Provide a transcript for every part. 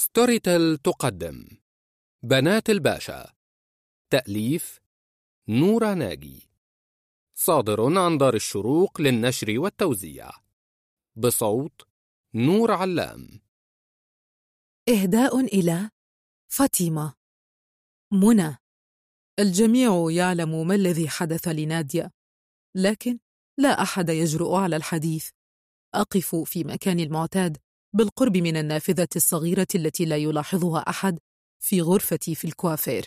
ستوريتل تقدم. بنات الباشا. تأليف نورا ناجي. صادر عن دار الشروق للنشر والتوزيع. بصوت نور علام. إهداء إلى فاطمة. منى. الجميع يعلم ما الذي حدث لنادية لكن لا أحد يجرؤ على الحديث. أقف في مكاني المعتاد. بالقرب من النافذة الصغيرة التي لا يلاحظها أحد في غرفتي في الكوافير.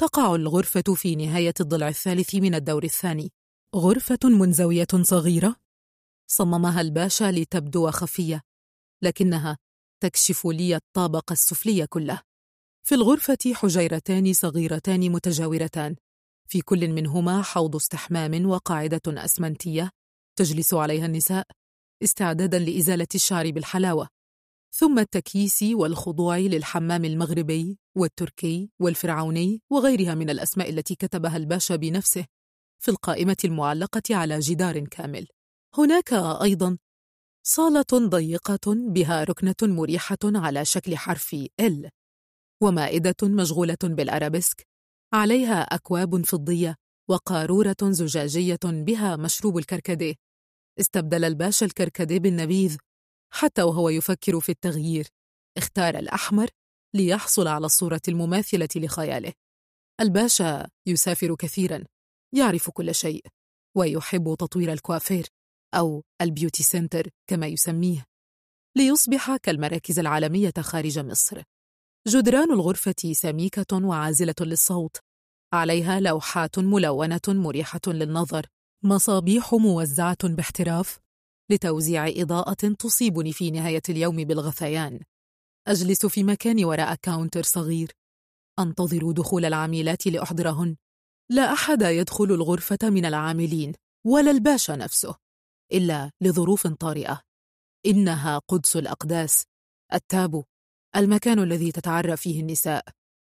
تقع الغرفة في نهاية الضلع الثالث من الدور الثاني. غرفة منزوية صغيرة. صممها الباشا لتبدو خفية لكنها تكشف لي الطابق السفلي كله. في الغرفة حجيرتان صغيرتان متجاورتان. في كل منهما حوض استحمام وقاعدة أسمنتية تجلس عليها النساء. استعدادا لإزالة الشعر بالحلاوة. ثم التكييس والخضوع للحمام المغربي والتركي والفرعوني وغيرها من الأسماء التي كتبها الباشا بنفسه في القائمة المعلقة على جدار كامل. هناك أيضا صالة ضيقة بها ركنة مريحة على شكل حرف L ومائدة مشغولة بالأرابيسك. عليها أكواب فضية وقارورة زجاجية بها مشروب الكركديه. استبدل الباشا الكركديه بالنبيذ حتى وهو يفكر في التغيير. اختار الأحمر ليحصل على الصورة المماثلة لخياله. الباشا يسافر كثيرا يعرف كل شيء ويحب تطوير الكوافير أو ال beauty center كما يسميه ليصبح كالمراكز العالمية خارج مصر. جدران الغرفة سميكة وعازلة للصوت عليها لوحات ملونة مريحة للنظر. مصابيح موزعة باحتراف لتوزيع إضاءة تصيبني في نهاية اليوم بالغثيان. أجلس في مكاني وراء كاونتر صغير. أنتظر دخول العاملات لأحضرهن. لا أحد يدخل الغرفة من العاملين ولا الباشا نفسه إلا لظروف طارئة. إنها قدس الأقداس. التابو المكان الذي تتعرى فيه النساء.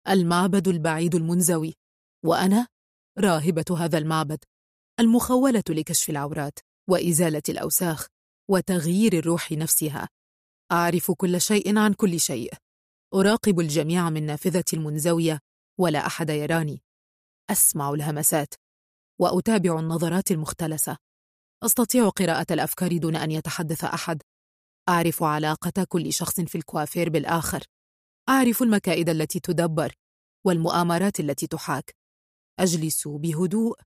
المعبد البعيد المنزوي. وأنا راهبة هذا المعبد. المخولة لكشف العورات وإزالة الأوساخ وتغيير الروح نفسها. أعرف كل شيء عن كل شيء. أراقب الجميع من نافذة المنزوية ولا أحد يراني. أسمع الهمسات وأتابع النظرات المختلسة. أستطيع قراءة الأفكار دون أن يتحدث أحد. أعرف علاقة كل شخص في الكوافير بالآخر. أعرف المكائد التي تدبر والمؤامرات التي تحاك. أجلس بهدوء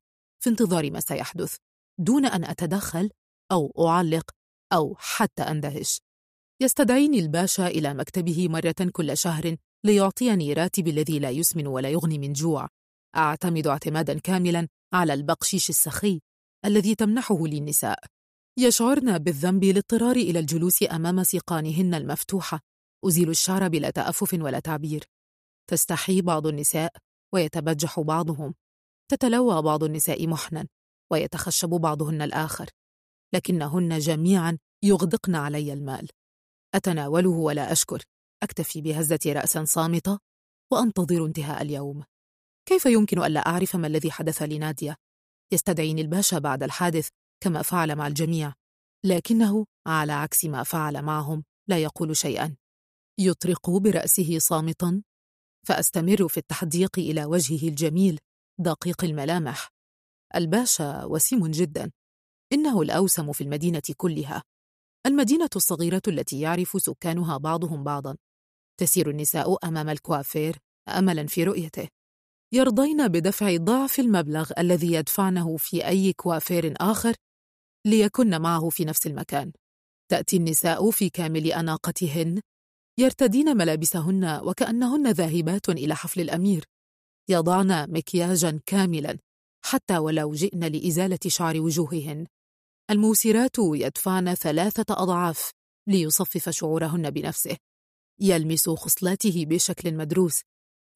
في انتظار ما سيحدث دون أن أتدخل أو أعلق أو حتى أندهش. يستدعيني الباشا إلى مكتبه مرة كل شهر ليعطيني راتبي الذي لا يسمن ولا يغني من جوع. أعتمد اعتمادا كاملا على البقشيش السخي الذي تمنحه لي النساء يشعرن بالذنب لاضطراري إلى الجلوس أمام سيقانهن المفتوحة أزيل الشعر بلا تأفف ولا تعبير. تستحي بعض النساء ويتبجح بعضهم. تتلوى بعض النساء محنا ويتخشب بعضهن الآخر. لكنهن جميعا يغدقن علي المال. أتناوله ولا أشكر. أكتفي بهزة رأس صامتة وأنتظر انتهاء اليوم. كيف يمكن ألا أعرف ما الذي حدث لنادية؟ يستدعيني الباشا بعد الحادث كما فعل مع الجميع. لكنه على عكس ما فعل معهم لا يقول شيئا. يطرق برأسه صامتا فأستمر في التحديق إلى وجهه الجميل. دقيق الملامح. الباشا وسيم جدا. إنه الأوسم في المدينة كلها. المدينة الصغيرة التي يعرف سكانها بعضهم بعضا. تسير النساء أمام الكوافير أملا في رؤيته. يرضين بدفع ضعف المبلغ الذي يدفعنه في أي كوافير آخر ليكن معه في نفس المكان. تأتي النساء في كامل أناقتهن يرتدين ملابسهن وكأنهن ذاهبات إلى حفل الأمير. يضعن مكياجا كاملا حتى ولو جئن لإزالة شعر وجوههن. الموسرات يدفعن ثلاثة أضعاف ليصفف شعورهن بنفسه. يلمس خصلاته بشكل مدروس.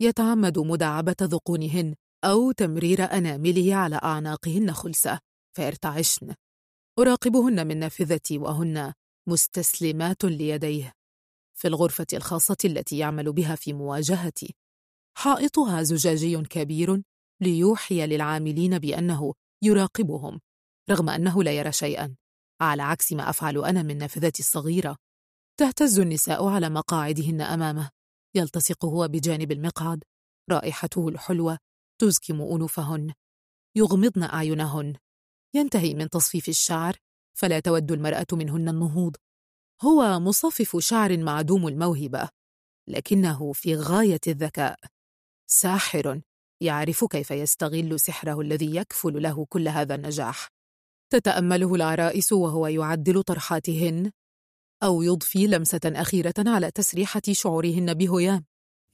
يتعمد مداعبة ذقونهن أو تمرير أنامله على أعناقهن خلسة. فيرتعشن أراقبهن من نافذتي وهن مستسلمات ليديه. في الغرفة الخاصة التي يعمل بها في مواجهتي حائطها زجاجي كبير ليوحي للعاملين بأنه يراقبهم رغم أنه لا يرى شيئا. على عكس ما أفعل أنا من نافذتي الصغيرة. تهتز النساء على مقاعدهن أمامه. يلتصق هو بجانب المقعد. رائحته الحلوة تزكم أنوفهن. يغمضن أعينهن. ينتهي من تصفيف الشعر فلا تود المرأة منهن النهوض. هو مصفف شعر معدوم الموهبة لكنه في غاية الذكاء. ساحر يعرف كيف يستغل سحره الذي يكفل له كل هذا النجاح. تتأمله العرائس وهو يعدل طرحاتهن أو يضفي لمسة أخيرة على تسريحة شعورهن بهيام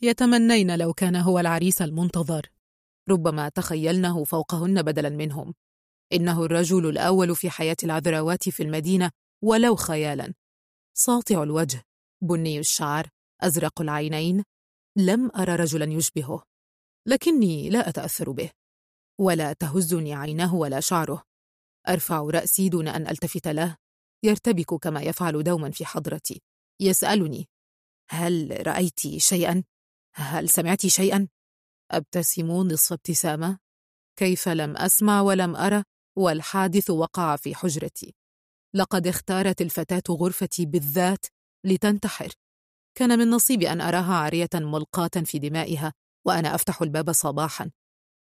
يتمنين لو كان هو العريس المنتظر. ربما تخيلنه فوقهن بدلا منهم. إنه الرجل الأول في حياة العذراوات في المدينة ولو خيالا. ساطع الوجه. بني الشعر أزرق العينين لم أرى رجلا يشبهه لكني لا أتأثر به ولا تهزني عيناه ولا شعره أرفع رأسي دون أن ألتفت له يرتبك كما يفعل دوما في حضرتي يسألني هل رأيت شيئا؟ هل سمعت شيئا؟ أبتسم نصف ابتسامة كيف لم أسمع ولم أرى والحادث وقع في حجرتي لقد اختارت الفتاة غرفتي بالذات لتنتحر كان من نصيبي أن أراها عارية ملقاة في دمائها وأنا أفتح الباب صباحا.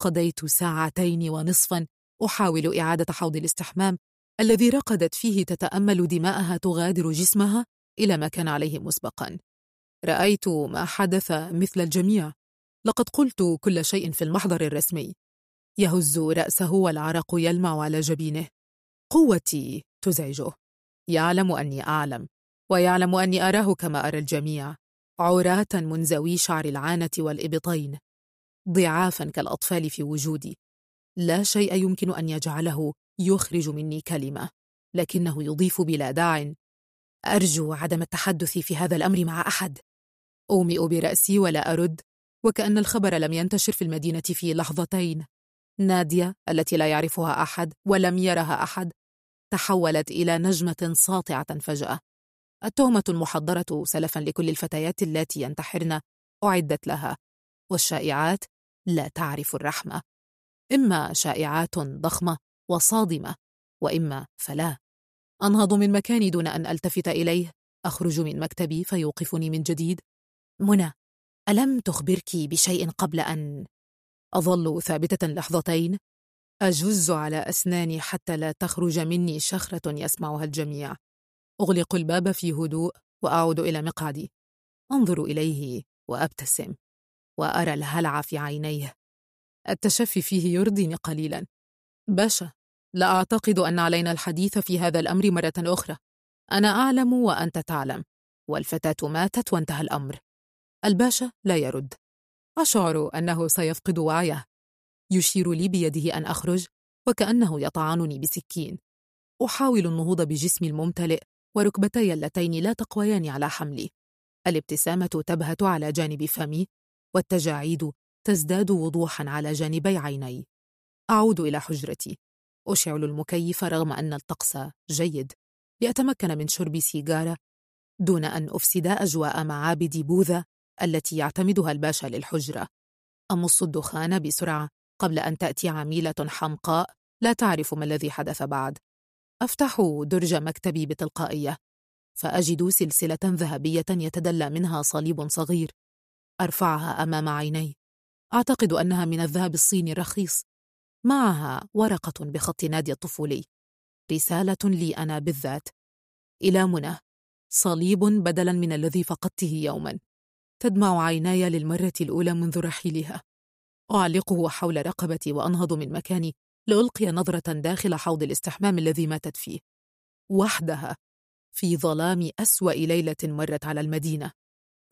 قضيت ساعتين ونصفا أحاول إعادة حوض الاستحمام الذي رقدت فيه تتأمل دماءها تغادر جسمها إلى ما كان عليه مسبقا. رأيت ما حدث مثل الجميع. لقد قلت كل شيء في المحضر الرسمي. يهز رأسه والعرق يلمع على جبينه. قوتي تزعجه. يعلم أني أعلم. ويعلم أني أراه كما أرى الجميع عراة منزوي شعر العانة والإبطين ضعافا كالأطفال في وجودي. لا شيء يمكن أن يجعله يخرج مني كلمة لكنه يضيف بلا داع. أرجو عدم التحدث في هذا الأمر مع أحد. أومئ برأسي ولا أرد وكأن الخبر لم ينتشر في المدينة في لحظتين. نادية التي لا يعرفها أحد ولم يرها أحد تحولت إلى نجمة ساطعة فجأة. التهمة المحضرة سلفا لكل الفتيات اللاتي ينتحرن أعدت لها والشائعات لا تعرف الرحمة. إما شائعات ضخمة وصادمة وإما فلا. أنهض من مكاني دون أن ألتفت إليه. أخرج من مكتبي فيوقفني من جديد. منى ألم تخبرك بشيء قبل أن أظل ثابتة لحظتين؟ أجز على أسناني حتى لا تخرج مني شخرة يسمعها الجميع. أغلق الباب في هدوء وأعود إلى مقعدي. أنظر إليه وأبتسم وأرى الهلع في عينيه. التشفي فيه يرضيني قليلا. باشا لا أعتقد أن علينا الحديث في هذا الأمر مرة أخرى. أنا أعلم وأنت تعلم. والفتاة ماتت وانتهى الأمر. الباشا لا يرد. أشعر أنه سيفقد وعيه. يشير لي بيده أن أخرج وكأنه يطعنني بسكين. أحاول النهوض بجسمي الممتلئ وركبتي اللتين لا تقويان على حملي. الابتسامة تبهت على جانب فمي والتجاعيد تزداد وضوحا على جانبي عيني. أعود إلى حجرتي. أشعل المكيف رغم أن الطقس جيد. لأتمكن من شرب سيجارة دون أن أفسد أجواء معابد بوذا التي يعتمدها الباشا للحجرة. أمص الدخان بسرعة قبل أن تأتي عميلة حمقاء لا تعرف ما الذي حدث بعد. أفتح درج مكتبي بتلقائية فأجد سلسلة ذهبية يتدلى منها صليب صغير أرفعها أمام عيني. أعتقد أنها من الذهب الصيني الرخيص. معها ورقة بخط نادي الطفولي. رسالة لي أنا بالذات. إلى منى. صليب بدلا من الذي فقدته يوما. تدمع عيناي للمرة الأولى منذ رحيلها. أعلقه حول رقبتي وأنهض من مكاني. لألقي نظرة داخل حوض الاستحمام الذي ماتت فيه وحدها في ظلام أسوأ ليلة مرت على المدينة.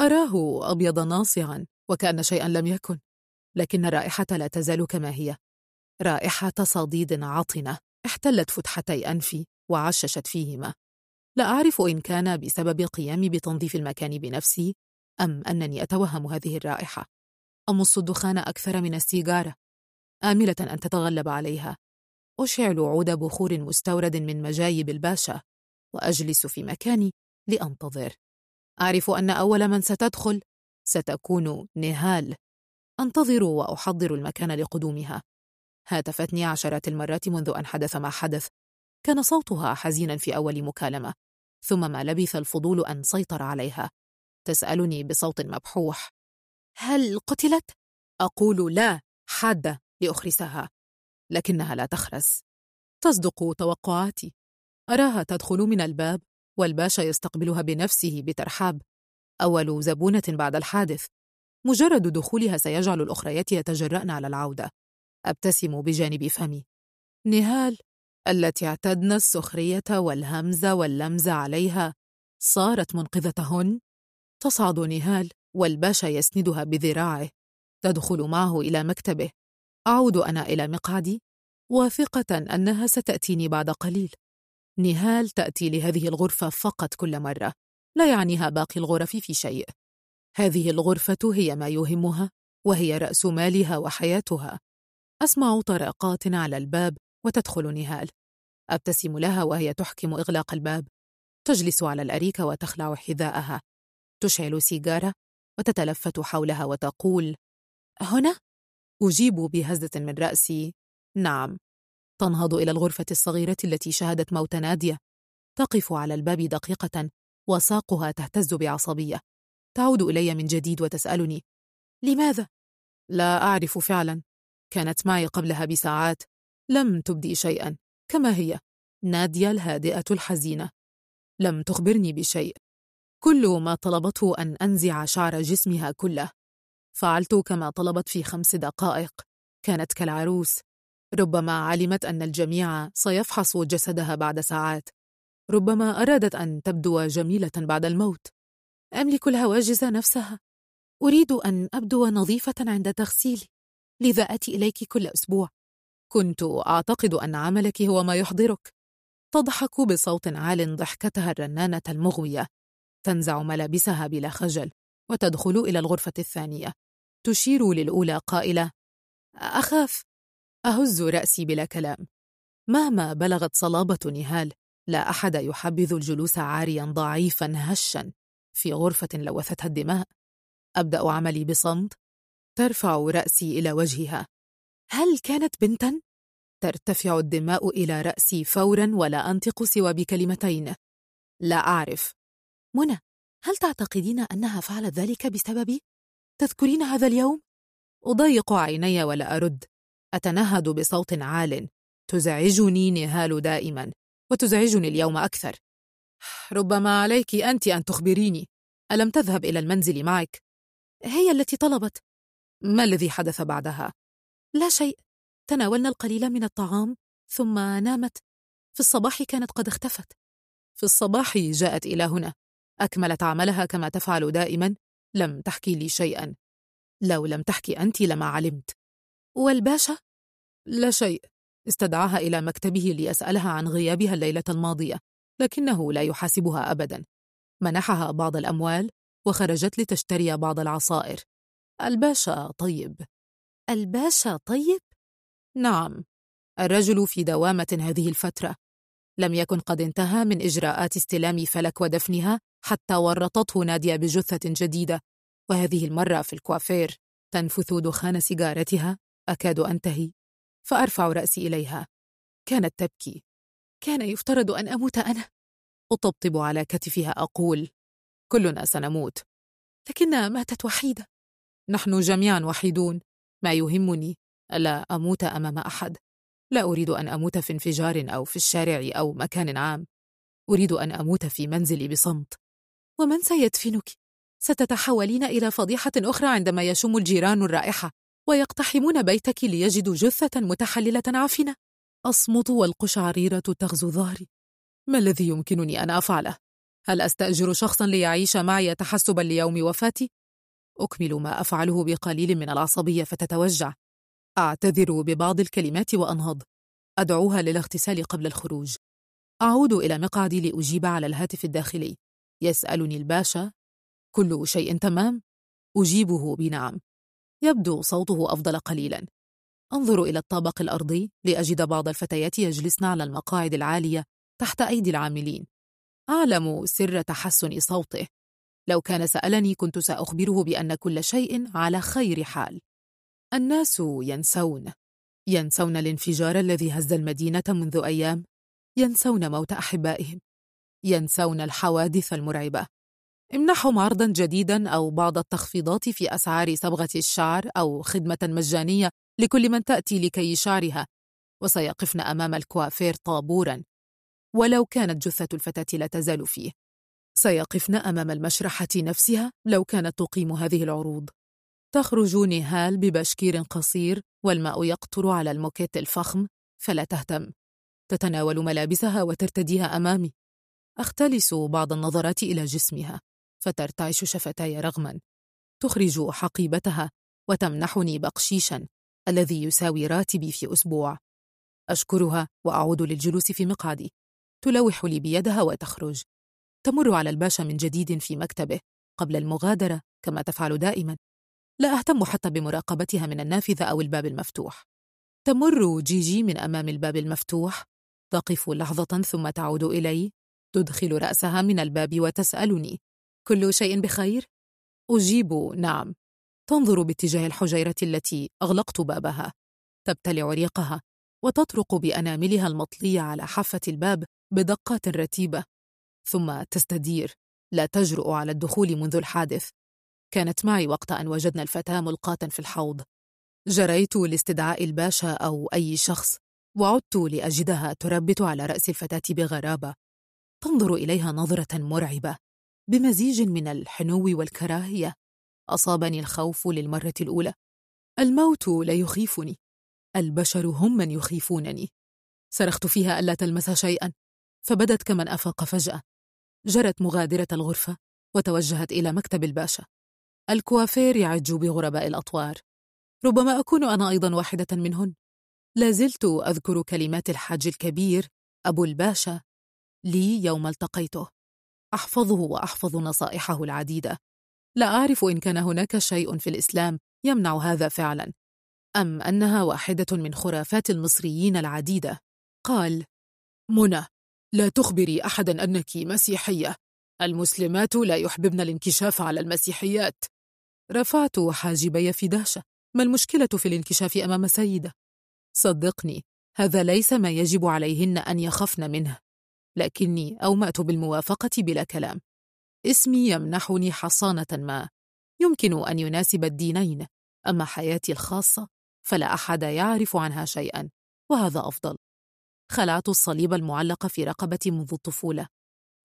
أراه أبيض ناصعا وكأن شيئا لم يكن لكن الرائحة لا تزال كما هي. رائحة صديد عطنة احتلت فتحتي أنفي وعششت فيهما. لا أعرف إن كان بسبب قيامي بتنظيف المكان بنفسي أم أنني أتوهم هذه الرائحة. أمص الدخان أكثر من السيجارة. آملة أن تتغلب عليها. أشعل عود بخور مستورد من مجايب الباشا وأجلس في مكاني لأنتظر. أعرف أن أول من ستدخل ستكون نهال. أنتظر وأحضر المكان لقدومها. هاتفتني عشرات المرات منذ أن حدث ما حدث. كان صوتها حزينا في أول مكالمة ثم ما لبث الفضول أن سيطر عليها. تسألني بصوت مبحوح. هل قتلت؟ أقول لا حادة. لأخرسها لكنها لا تخرس. تصدق توقعاتي. أراها تدخل من الباب والباشا يستقبلها بنفسه بترحاب. أول زبونة بعد الحادث. مجرد دخولها سيجعل الأخريات يتجرأن على العودة. أبتسم بجانب فمي. نهال التي اعتدن السخرية والهمز واللمز عليها صارت منقذتهن؟ تصعد نهال والباشا يسندها بذراعه. تدخل معه إلى مكتبه. أعود أنا إلى مقعدي واثقة أنها ستأتيني بعد قليل. نهال تأتي لهذه الغرفة فقط كل مرة لا يعنيها باقي الغرف في شيء. هذه الغرفة هي ما يهمها وهي رأس مالها وحياتها. أسمع طرقات على الباب وتدخل نهال. أبتسم لها وهي تحكم إغلاق الباب. تجلس على الأريكة وتخلع حذاءها. تشعل سيجارة وتتلفت حولها وتقول هنا؟ أجيب بهزة من رأسي. نعم. تنهض إلى الغرفة الصغيرة التي شهدت موت نادية. تقف على الباب دقيقة وساقها تهتز بعصبية. تعود إلي من جديد وتسألني لماذا؟ لا أعرف فعلا. كانت معي قبلها بساعات. لم تبدي شيئا. كما هي؟ نادية الهادئة الحزينة. لم تخبرني بشيء. كل ما طلبته أن أنزع شعر جسمها كله. فعلت كما طلبت في خمس دقائق. كانت كالعروس. ربما علمت أن الجميع سيفحص جسدها بعد ساعات. ربما أرادت أن تبدو جميلة بعد الموت. أملك الهواجس نفسها. أريد أن أبدو نظيفة عند تغسيلي. لذا أتي إليك كل أسبوع. كنت أعتقد أن عملك هو ما يحضرك. تضحك بصوت عال ضحكتها الرنانة المغوية. تنزع ملابسها بلا خجل وتدخل إلى الغرفة الثانية. تشير للأولى قائلة أخاف أهز رأسي بلا كلام. مهما بلغت صلابة نهال لا أحد يحبذ الجلوس عاريا ضعيفا هشا في غرفة لوثتها الدماء. أبدأ عملي بصمت ترفع رأسي إلى وجهها. هل كانت بنتا؟ ترتفع الدماء إلى رأسي فورا ولا أنطق سوى بكلمتين. لا أعرف. منى هل تعتقدين أنها فعلت ذلك بسببي؟ تذكرين هذا اليوم؟ أضيق عيني ولا أرد. أتنهد بصوت عال تزعجني نهال دائما وتزعجني اليوم أكثر. ربما عليك أنت أن تخبريني. ألم تذهب إلى المنزل معك؟ هي التي طلبت. ما الذي حدث بعدها؟ لا شيء. تناولنا القليل من الطعام ثم نامت. في الصباح كانت قد اختفت. في الصباح جاءت إلى هنا. أكملت عملها كما تفعل دائما. لم تحكي لي شيئا. لو لم تحكي أنت لما علمت. والباشا؟ لا شيء. استدعاها إلى مكتبه ليسألها عن غيابها الليلة الماضية لكنه لا يحاسبها أبدا. منحها بعض الأموال وخرجت لتشتري بعض العصائر. الباشا طيب. الباشا طيب؟ نعم. الرجل في دوامة هذه الفترة. لم يكن قد انتهى من إجراءات استلام فلك ودفنها حتى ورطته نادية بجثة جديدة. وهذه المرة في الكوافير تنفث دخان سيجارتها؟ أكاد أنتهي. فأرفع رأسي إليها. كانت تبكي. كان يفترض أن أموت أنا. أطبطب على كتفها أقول كلنا سنموت. لكنها ماتت وحيدة. نحن جميعا وحيدون. ما يهمني ألا أموت أمام أحد. لا أريد أن أموت في انفجار أو في الشارع أو مكان عام. أريد أن أموت في منزلي بصمت. ومن سيدفنك؟ ستتحولين إلى فضيحة أخرى عندما يشم الجيران الرائحة ويقتحمون بيتك ليجدوا جثة متحللة عفنة أصمت والقشعريرة تغزو ظهري ما الذي يمكنني أن أفعله؟ هل أستأجر شخصا ليعيش معي تحسبا ليوم وفاتي؟ أكمل ما أفعله بقليل من العصبية فتتوجع أعتذر ببعض الكلمات وأنهض أدعوها للاغتسال قبل الخروج أعود إلى مقعدي لأجيب على الهاتف الداخلي يسألني الباشا كل شيء تمام؟ أجيبه بنعم. يبدو صوته أفضل قليلا. أنظر إلى الطابق الأرضي لأجد بعض الفتيات يجلسن على المقاعد العالية تحت أيدي العاملين. أعلم سر تحسن صوته. لو كان سألني كنت سأخبره بأن كل شيء على خير حال. الناس ينسون. ينسون الانفجار الذي هز المدينة منذ أيام. ينسون موت أحبائهم. ينسون الحوادث المرعبة. امنحهم عرضا جديدا أو بعض التخفيضات في أسعار صبغة الشعر أو خدمة مجانية لكل من تأتي لكي شعرها وسيقفن أمام الكوافير طابورا. ولو كانت جثة الفتاة لا تزال فيه. سيقفن أمام المشرحة نفسها لو كانت تقيم هذه العروض. تخرج نهال ببشكير قصير والماء يقطر على الموكيت الفخم فلا تهتم. تتناول ملابسها وترتديها أمامي. أختلس بعض النظرات إلى جسمها فترتعش شفتاي رغما. تخرج حقيبتها وتمنحني بقشيشا الذي يساوي راتبي في أسبوع. أشكرها وأعود للجلوس في مقعدي. تلوح لي بيدها وتخرج. تمر على الباشا من جديد في مكتبه قبل المغادرة كما تفعل دائما. لا أهتم حتى بمراقبتها من النافذة أو الباب المفتوح. تمر جيجي من أمام الباب المفتوح. تقف لحظة ثم تعود إلي. تدخل رأسها من الباب وتسألني كل شيء بخير؟ أجيب نعم. تنظر باتجاه الحجيرة التي أغلقت بابها. تبتلع ريقها وتطرق بأناملها المطلية على حافة الباب بدقات رتيبة. ثم تستدير لا تجرؤ على الدخول منذ الحادث. كانت معي وقت أن وجدنا الفتاة ملقاة في الحوض. جريت لاستدعاء الباشا أو أي شخص وعدت لأجدها تربت على رأس الفتاة بغرابة. تنظر إليها نظرة مرعبة بمزيج من الحنو والكراهية. أصابني الخوف للمرة الأولى. الموت لا يخيفني. البشر هم من يخيفونني. صرخت فيها ألا تلمس شيئا. فبدت كمن أفاق فجأة. جرت مغادرة الغرفة وتوجهت إلى مكتب الباشا. الكوافير يعج بغرباء الأطوار. ربما أكون أنا أيضا واحدة منهن. لازلت أذكر كلمات الحاج الكبير أبو الباشا لي يوم التقيته. أحفظه وأحفظ نصائحه العديدة. لا أعرف إن كان هناك شيء في الإسلام يمنع هذا فعلا. أم أنها واحدة من خرافات المصريين العديدة. قال منى لا تخبري أحدا أنك مسيحية. المسلمات لا يحببن الانكشاف على المسيحيات. رفعت حاجبي في دهشة. ما المشكلة في الانكشاف أمام سيدة؟ صدقني هذا ليس ما يجب عليهن أن يخفن منه. لكني أومأت بالموافقة بلا كلام. اسمي يمنحني حصانة ما. يمكن أن يناسب الدينين. أما حياتي الخاصة فلا أحد يعرف عنها شيئا وهذا أفضل. خلعت الصليب المعلق في رقبتي منذ الطفولة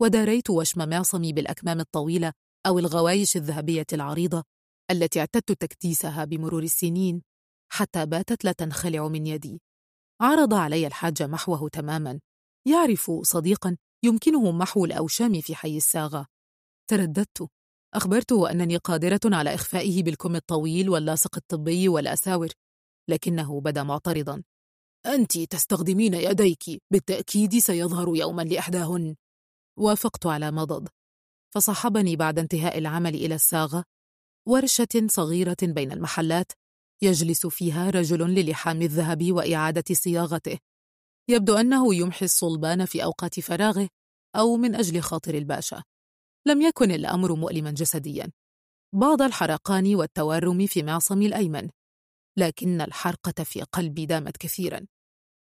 وداريت وشم معصمي بالأكمام الطويلة أو الغوايش الذهبية العريضة التي اعتدت تكتيسها بمرور السنين حتى باتت لا تنخلع من يدي. عرض علي الحاج محوه تماما. يعرف صديقا يمكنه محو الأوشام في حي الساغة. ترددت. أخبرته أنني قادرة على إخفائه بالكم الطويل واللاصق الطبي والأساور لكنه بدا معترضا. أنت تستخدمين يديك بالتأكيد سيظهر يوما لإحداهن. وافقت على مضض. فصحبني بعد انتهاء العمل إلى الساغة ورشة صغيرة بين المحلات يجلس فيها رجل للحام الذهب وإعادة صياغته. يبدو أنه يمحي الصلبان في أوقات فراغه أو من أجل خاطر الباشا. لم يكن الأمر مؤلما جسديا. بعض الحرقان والتورم في معصمي الأيمن. لكن الحرقة في قلبي دامت كثيرا.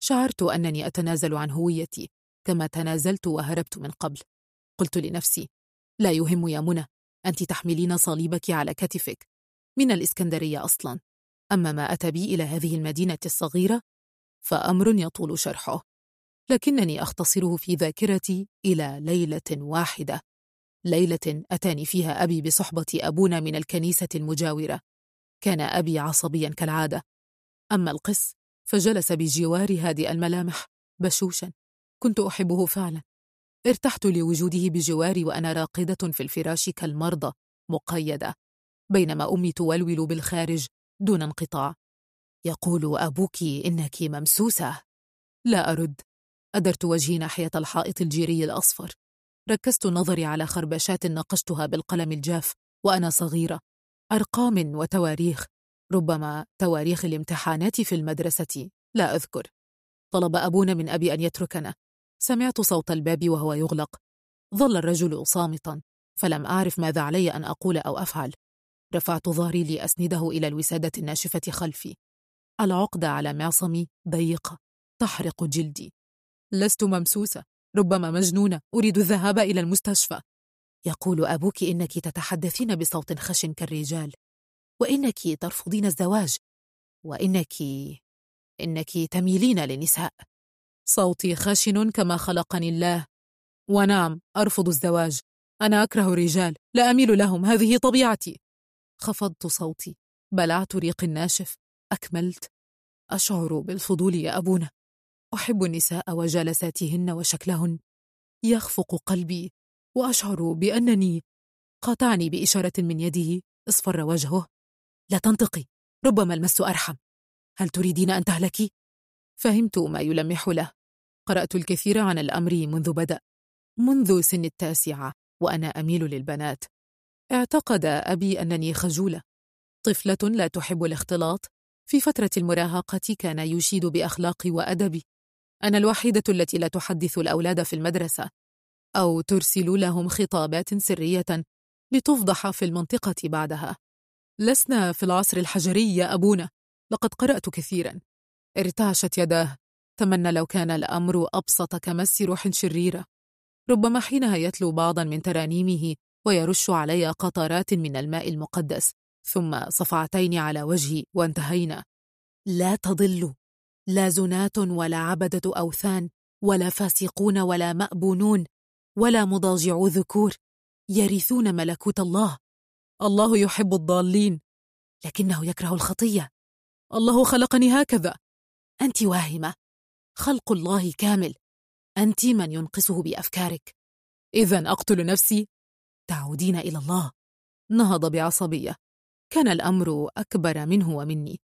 شعرت أنني أتنازل عن هويتي كما تنازلت وهربت من قبل. قلت لنفسي لا يهم يا منى أنت تحملين صليبك على كتفك. من الإسكندرية أصلا. أما ما أتى بي إلى هذه المدينة الصغيرة فأمر يطول شرحه. لكنني أختصره في ذاكرتي إلى ليلة واحدة. ليلة أتاني فيها أبي بصحبة أبونا من الكنيسة المجاورة. كان أبي عصبيا كالعادة. أما القس فجلس بجواري هادئ الملامح بشوشا. كنت أحبه فعلا. ارتحت لوجوده بجواري وأنا راقدة في الفراش كالمرضى مقيدة. بينما أمي تولول بالخارج دون انقطاع. يقول أبوك إنك ممسوسة. لا أرد. أدرت وجهي ناحية الحائط الجيري الأصفر. ركزت نظري على خربشات نقشتها بالقلم الجاف وأنا صغيرة. أرقام وتواريخ. ربما تواريخ الامتحانات في المدرسة. لا أذكر. طلب أبونا من أبي أن يتركنا. سمعت صوت الباب وهو يغلق. ظل الرجل صامتا. فلم أعرف ماذا علي أن أقول أو أفعل. رفعت ظهري لأسنده إلى الوسادة الناشفة خلفي. العقدة على معصمي ضيقة تحرق جلدي. لست ممسوسة ربما مجنونة أريد الذهاب إلى المستشفى. يقول أبوك إنك تتحدثين بصوت خشن كالرجال. وإنك ترفضين الزواج. وإنك إنك تميلين للنساء. صوتي خشن كما خلقني الله. ونعم أرفض الزواج. أنا أكره الرجال لا أميل لهم هذه طبيعتي. خفضت صوتي. بلعت ريقي الناشف. أكملت أشعر بالفضول يا أبونا. أحب النساء وجلساتهن وشكلهن. يخفق قلبي وأشعر بأنني قاطعني بإشارة من يده اصفر وجهه. لا تنطقي ربما المس أرحم. هل تريدين أن تهلكي؟ فهمت ما يلمح له. قرأت الكثير عن الأمر منذ بدأ منذ سن التاسعة وأنا أميل للبنات. اعتقد أبي أنني خجولة. طفلة لا تحب الاختلاط. في فترة المراهقة كان يشيد بأخلاقي وأدبي. أنا الوحيدة التي لا تحدث الأولاد في المدرسة. أو ترسل لهم خطابات سرية لتفضح في المنطقة بعدها. لسنا في العصر الحجري يا أبونا. لقد قرأت كثيرا. ارتعشت يداه. تمنى لو كان الأمر أبسط كمس روح شريرة. ربما حينها يتلو بعضا من ترانيمه ويرش علي قطرات من الماء المقدس. ثم صفعتين على وجهي وانتهينا. لا تضلوا. لا زنات ولا عبدة أوثان ولا فاسقون ولا مأبونون ولا مضاجعو ذكور يرثون ملكوت الله. الله يحب الضالين. لكنه يكره الخطية. الله خلقني هكذا. أنت واهمة. خلق الله كامل. أنت من ينقصه بأفكارك. إذا أقتل نفسي. تعودين إلى الله. نهض بعصبية. كان الأمر أكبر منه ومني.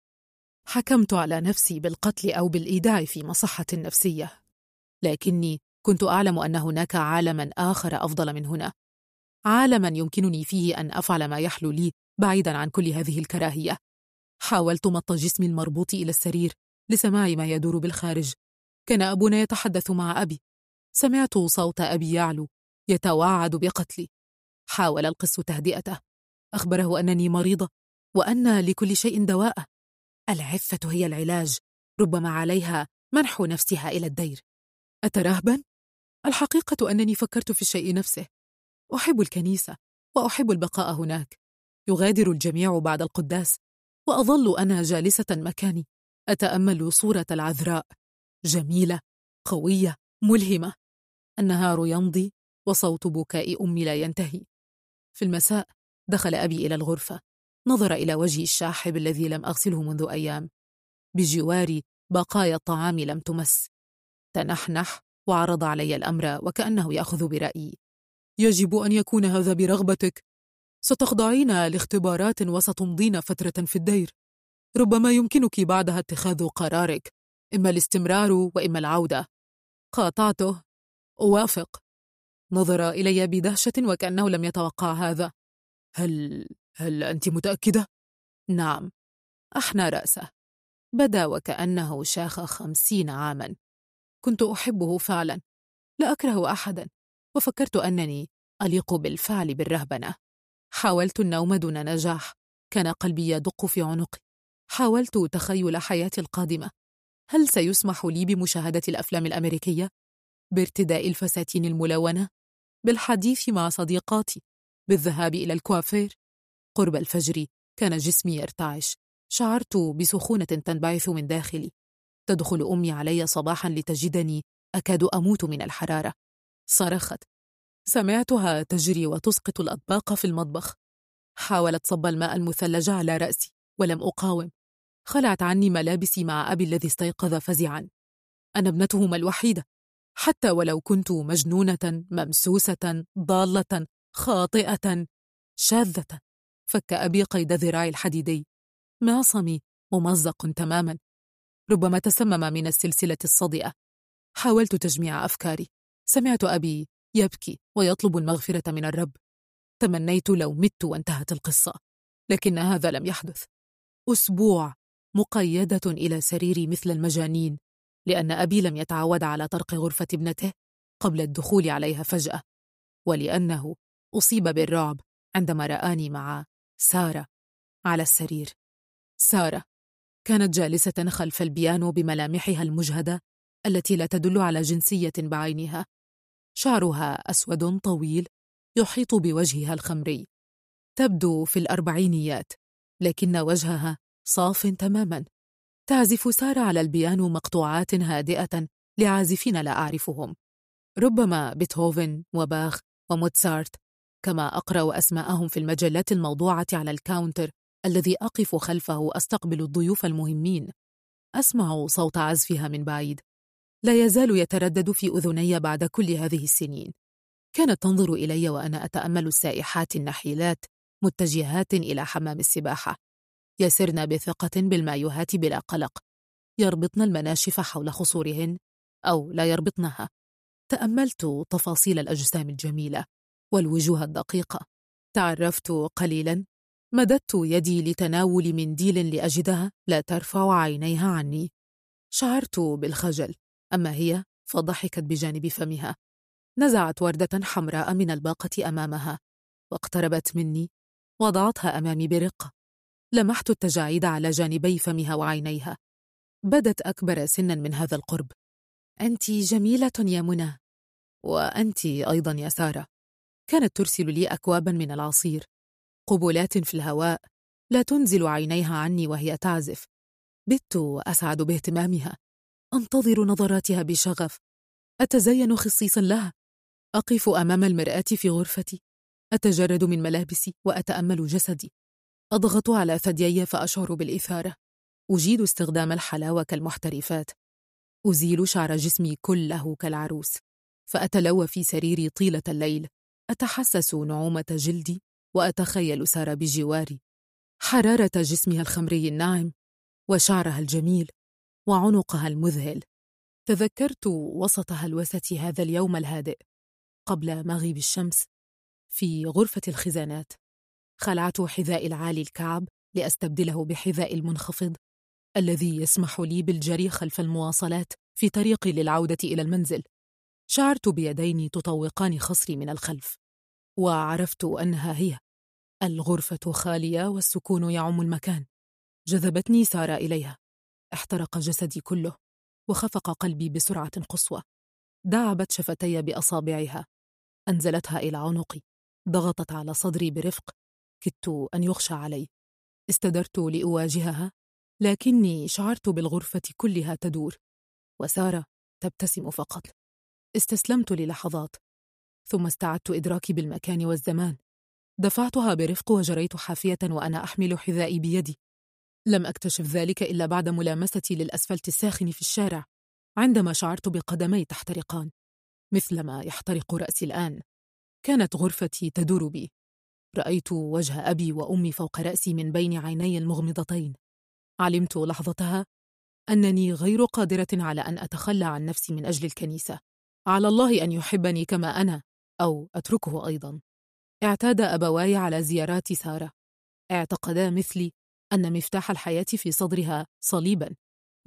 حكمت على نفسي بالقتل أو بالإيداع في مصحة نفسية. لكني كنت أعلم أن هناك عالما آخر أفضل من هنا. عالما يمكنني فيه أن أفعل ما يحلو لي بعيدا عن كل هذه الكراهية. حاولت مط جسمي المربوط إلى السرير لسماع ما يدور بالخارج. كان أبونا يتحدث مع أبي. سمعت صوت أبي يعلو يتوعد بقتلي. حاول القس تهدئته. أخبره أنني مريضة وأن لكل شيء دواء. العفة هي العلاج ربما عليها منح نفسها إلى الدير. أترهبا؟ الحقيقة أنني فكرت في الشيء نفسه. أحب الكنيسة وأحب البقاء هناك. يغادر الجميع بعد القداس وأظل أنا جالسة مكاني. أتأمل صورة العذراء. جميلة قوية ملهمة. النهار يمضي وصوت بكاء أمي لا ينتهي. في المساء دخل أبي إلى الغرفة. نظر إلى وجهي الشاحب الذي لم أغسله منذ أيام. بجواري بقايا الطعام لم تمس. تنحنح وعرض علي الأمر وكأنه يأخذ برأيي. يجب أن يكون هذا برغبتك. ستخضعين لاختبارات وستمضين فترة في الدير. ربما يمكنك بعدها اتخاذ قرارك. إما الاستمرار وإما العودة. قاطعته. أوافق نظر إلي بدهشة وكأنه لم يتوقع هذا. هل هل أنت متأكدة؟ نعم أحنى رأسة بدا وكأنه شاخ خمسين عاما كنت أحبه فعلا لا أكره أحدا وفكرت أنني أليق بالفعل بالرهبنة حاولت النوم دون نجاح كان قلبي يدق في عنقي حاولت تخيل حياتي القادمة هل سيسمح لي بمشاهدة الأفلام الأمريكية؟ بارتداء الفساتين الملونة؟ بالحديث مع صديقاتي؟ بالذهاب إلى الكوافير؟ قرب الفجر كان جسمي يرتعش. شعرت بسخونة تنبعث من داخلي. تدخل أمي علي صباحا لتجدني أكاد أموت من الحرارة. صرخت. سمعتها تجري وتسقط الأطباق في المطبخ. حاولت صب الماء المثلج على رأسي ولم أقاوم. خلعت عني ملابسي مع أبي الذي استيقظ فزعا. أنا ابنتهما الوحيدة. حتى ولو كنت مجنونة ممسوسة ضالة خاطئة شاذة. فك أبي قيد ذراعي الحديدي. معصمي ممزق تماما. ربما تسمم من السلسلة الصدئة حاولت تجميع أفكاري. سمعت أبي يبكي ويطلب المغفرة من الرب. تمنيت لو مت وانتهت القصة. لكن هذا لم يحدث. أسبوع مقيدة إلى سريري مثل المجانين. لأن أبي لم يتعود على طرق غرفة ابنته قبل الدخول عليها فجأة. ولأنه أصيب بالرعب عندما رآني مع سارة على السرير. سارة كانت جالسة خلف البيانو بملامحها المجهدة التي لا تدل على جنسية بعينها. شعرها أسود طويل يحيط بوجهها الخمري. تبدو في الأربعينيات لكن وجهها صاف تماما. تعزف سارة على البيانو مقطوعات هادئة لعازفين لا أعرفهم. ربما بيتهوفن وباخ وموتسارت كما أقرأ أسماءهم في المجلات الموضوعة على الكاونتر الذي أقف خلفه أستقبل الضيوف المهمين. أسمع صوت عزفها من بعيد. لا يزال يتردد في أذني بعد كل هذه السنين. كانت تنظر إلي وأنا أتأمل السائحات النحيلات متجهات إلى حمام السباحة. يسرن بثقة بالمايوهات بلا قلق. يربطن المناشف حول خصورهن أو لا يربطنها. تأملت تفاصيل الأجسام الجميلة. والوجوه الدقيقة. تعرفت قليلا. مددت يدي لتناول منديل لأجدها. لا ترفع عينيها عني. شعرت بالخجل. أما هي؟ فضحكت بجانب فمها. نزعت وردة حمراء من الباقة أمامها. واقتربت مني. وضعتها أمامي برقة لمحت التجاعيد على جانبي فمها وعينيها. بدت أكبر سنا من هذا القرب. أنت جميلة يا منى. وأنت أيضا يا سارة. كانت ترسل لي أكوابا من العصير. قبلات في الهواء. لا تنزل عينيها عني وهي تعزف. بت أسعد باهتمامها. أنتظر نظراتها بشغف. أتزين خصيصا لها. أقف أمام المرآة في غرفتي. أتجرد من ملابسي وأتأمل جسدي. أضغط على ثديي فأشعر بالإثارة. أجيد استخدام الحلاوة كالمحترفات. أزيل شعر جسمي كله كالعروس. فأتلوى في سريري طيلة الليل. أتحسس نعومة جلدي وأتخيل سارة بجواري حرارة جسمها الخمري الناعم وشعرها الجميل وعنقها المذهل. تذكرت وسط هلوسة هذا اليوم الهادئ قبل مغيب الشمس في غرفة الخزانات. خلعت حذاء العالي الكعب لأستبدله بحذاء المنخفض الذي يسمح لي بالجري خلف المواصلات في طريقي للعودة إلى المنزل. شعرت بيدين تطوقان خصري من الخلف وعرفت أنها هي. الغرفة خالية والسكون يعم المكان. جذبتني سارة إليها. احترق جسدي كله وخفق قلبي بسرعة قصوى. دعبت شفتي بأصابعها. أنزلتها إلى عنقي. ضغطت على صدري برفق. كدت أن يخشى علي. استدرت لأواجهها لكني شعرت بالغرفة كلها تدور. وسارة تبتسم فقط. استسلمت للحظات ثم استعدت إدراكي بالمكان والزمان. دفعتها برفق وجريت حافية وأنا أحمل حذائي بيدي. لم أكتشف ذلك إلا بعد ملامستي للأسفلت الساخن في الشارع عندما شعرت بقدمي تحترقان. مثلما يحترق رأسي الآن. كانت غرفتي تدور بي. رأيت وجه أبي وأمي فوق رأسي من بين عيني المغمضتين. علمت لحظتها أنني غير قادرة على أن أتخلى عن نفسي من أجل الكنيسة. على الله أن يحبني كما أنا أو أتركه أيضا. اعتاد أبواي على زيارات سارة. اعتقدا مثلي أن مفتاح الحياة في صدرها صليبا.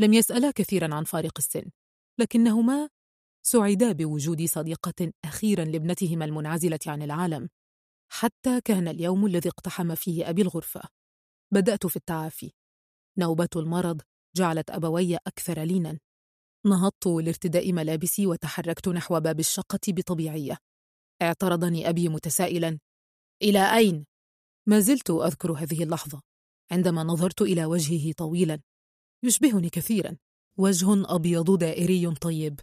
لم يسألا كثيرا عن فارق السن. لكنهما سعدا بوجود صديقة أخيرا لابنتهما المنعزلة عن العالم. حتى كان اليوم الذي اقتحم فيه أبي الغرفة. بدأت في التعافي. نوبة المرض جعلت أبوي أكثر لينا. نهضت لارتداء ملابسي وتحركت نحو باب الشقة بطبيعية. اعترضني أبي متسائلا. إلى أين؟ ما زلت أذكر هذه اللحظة. عندما نظرت إلى وجهه طويلا. يشبهني كثيرا. وجه أبيض دائري طيب.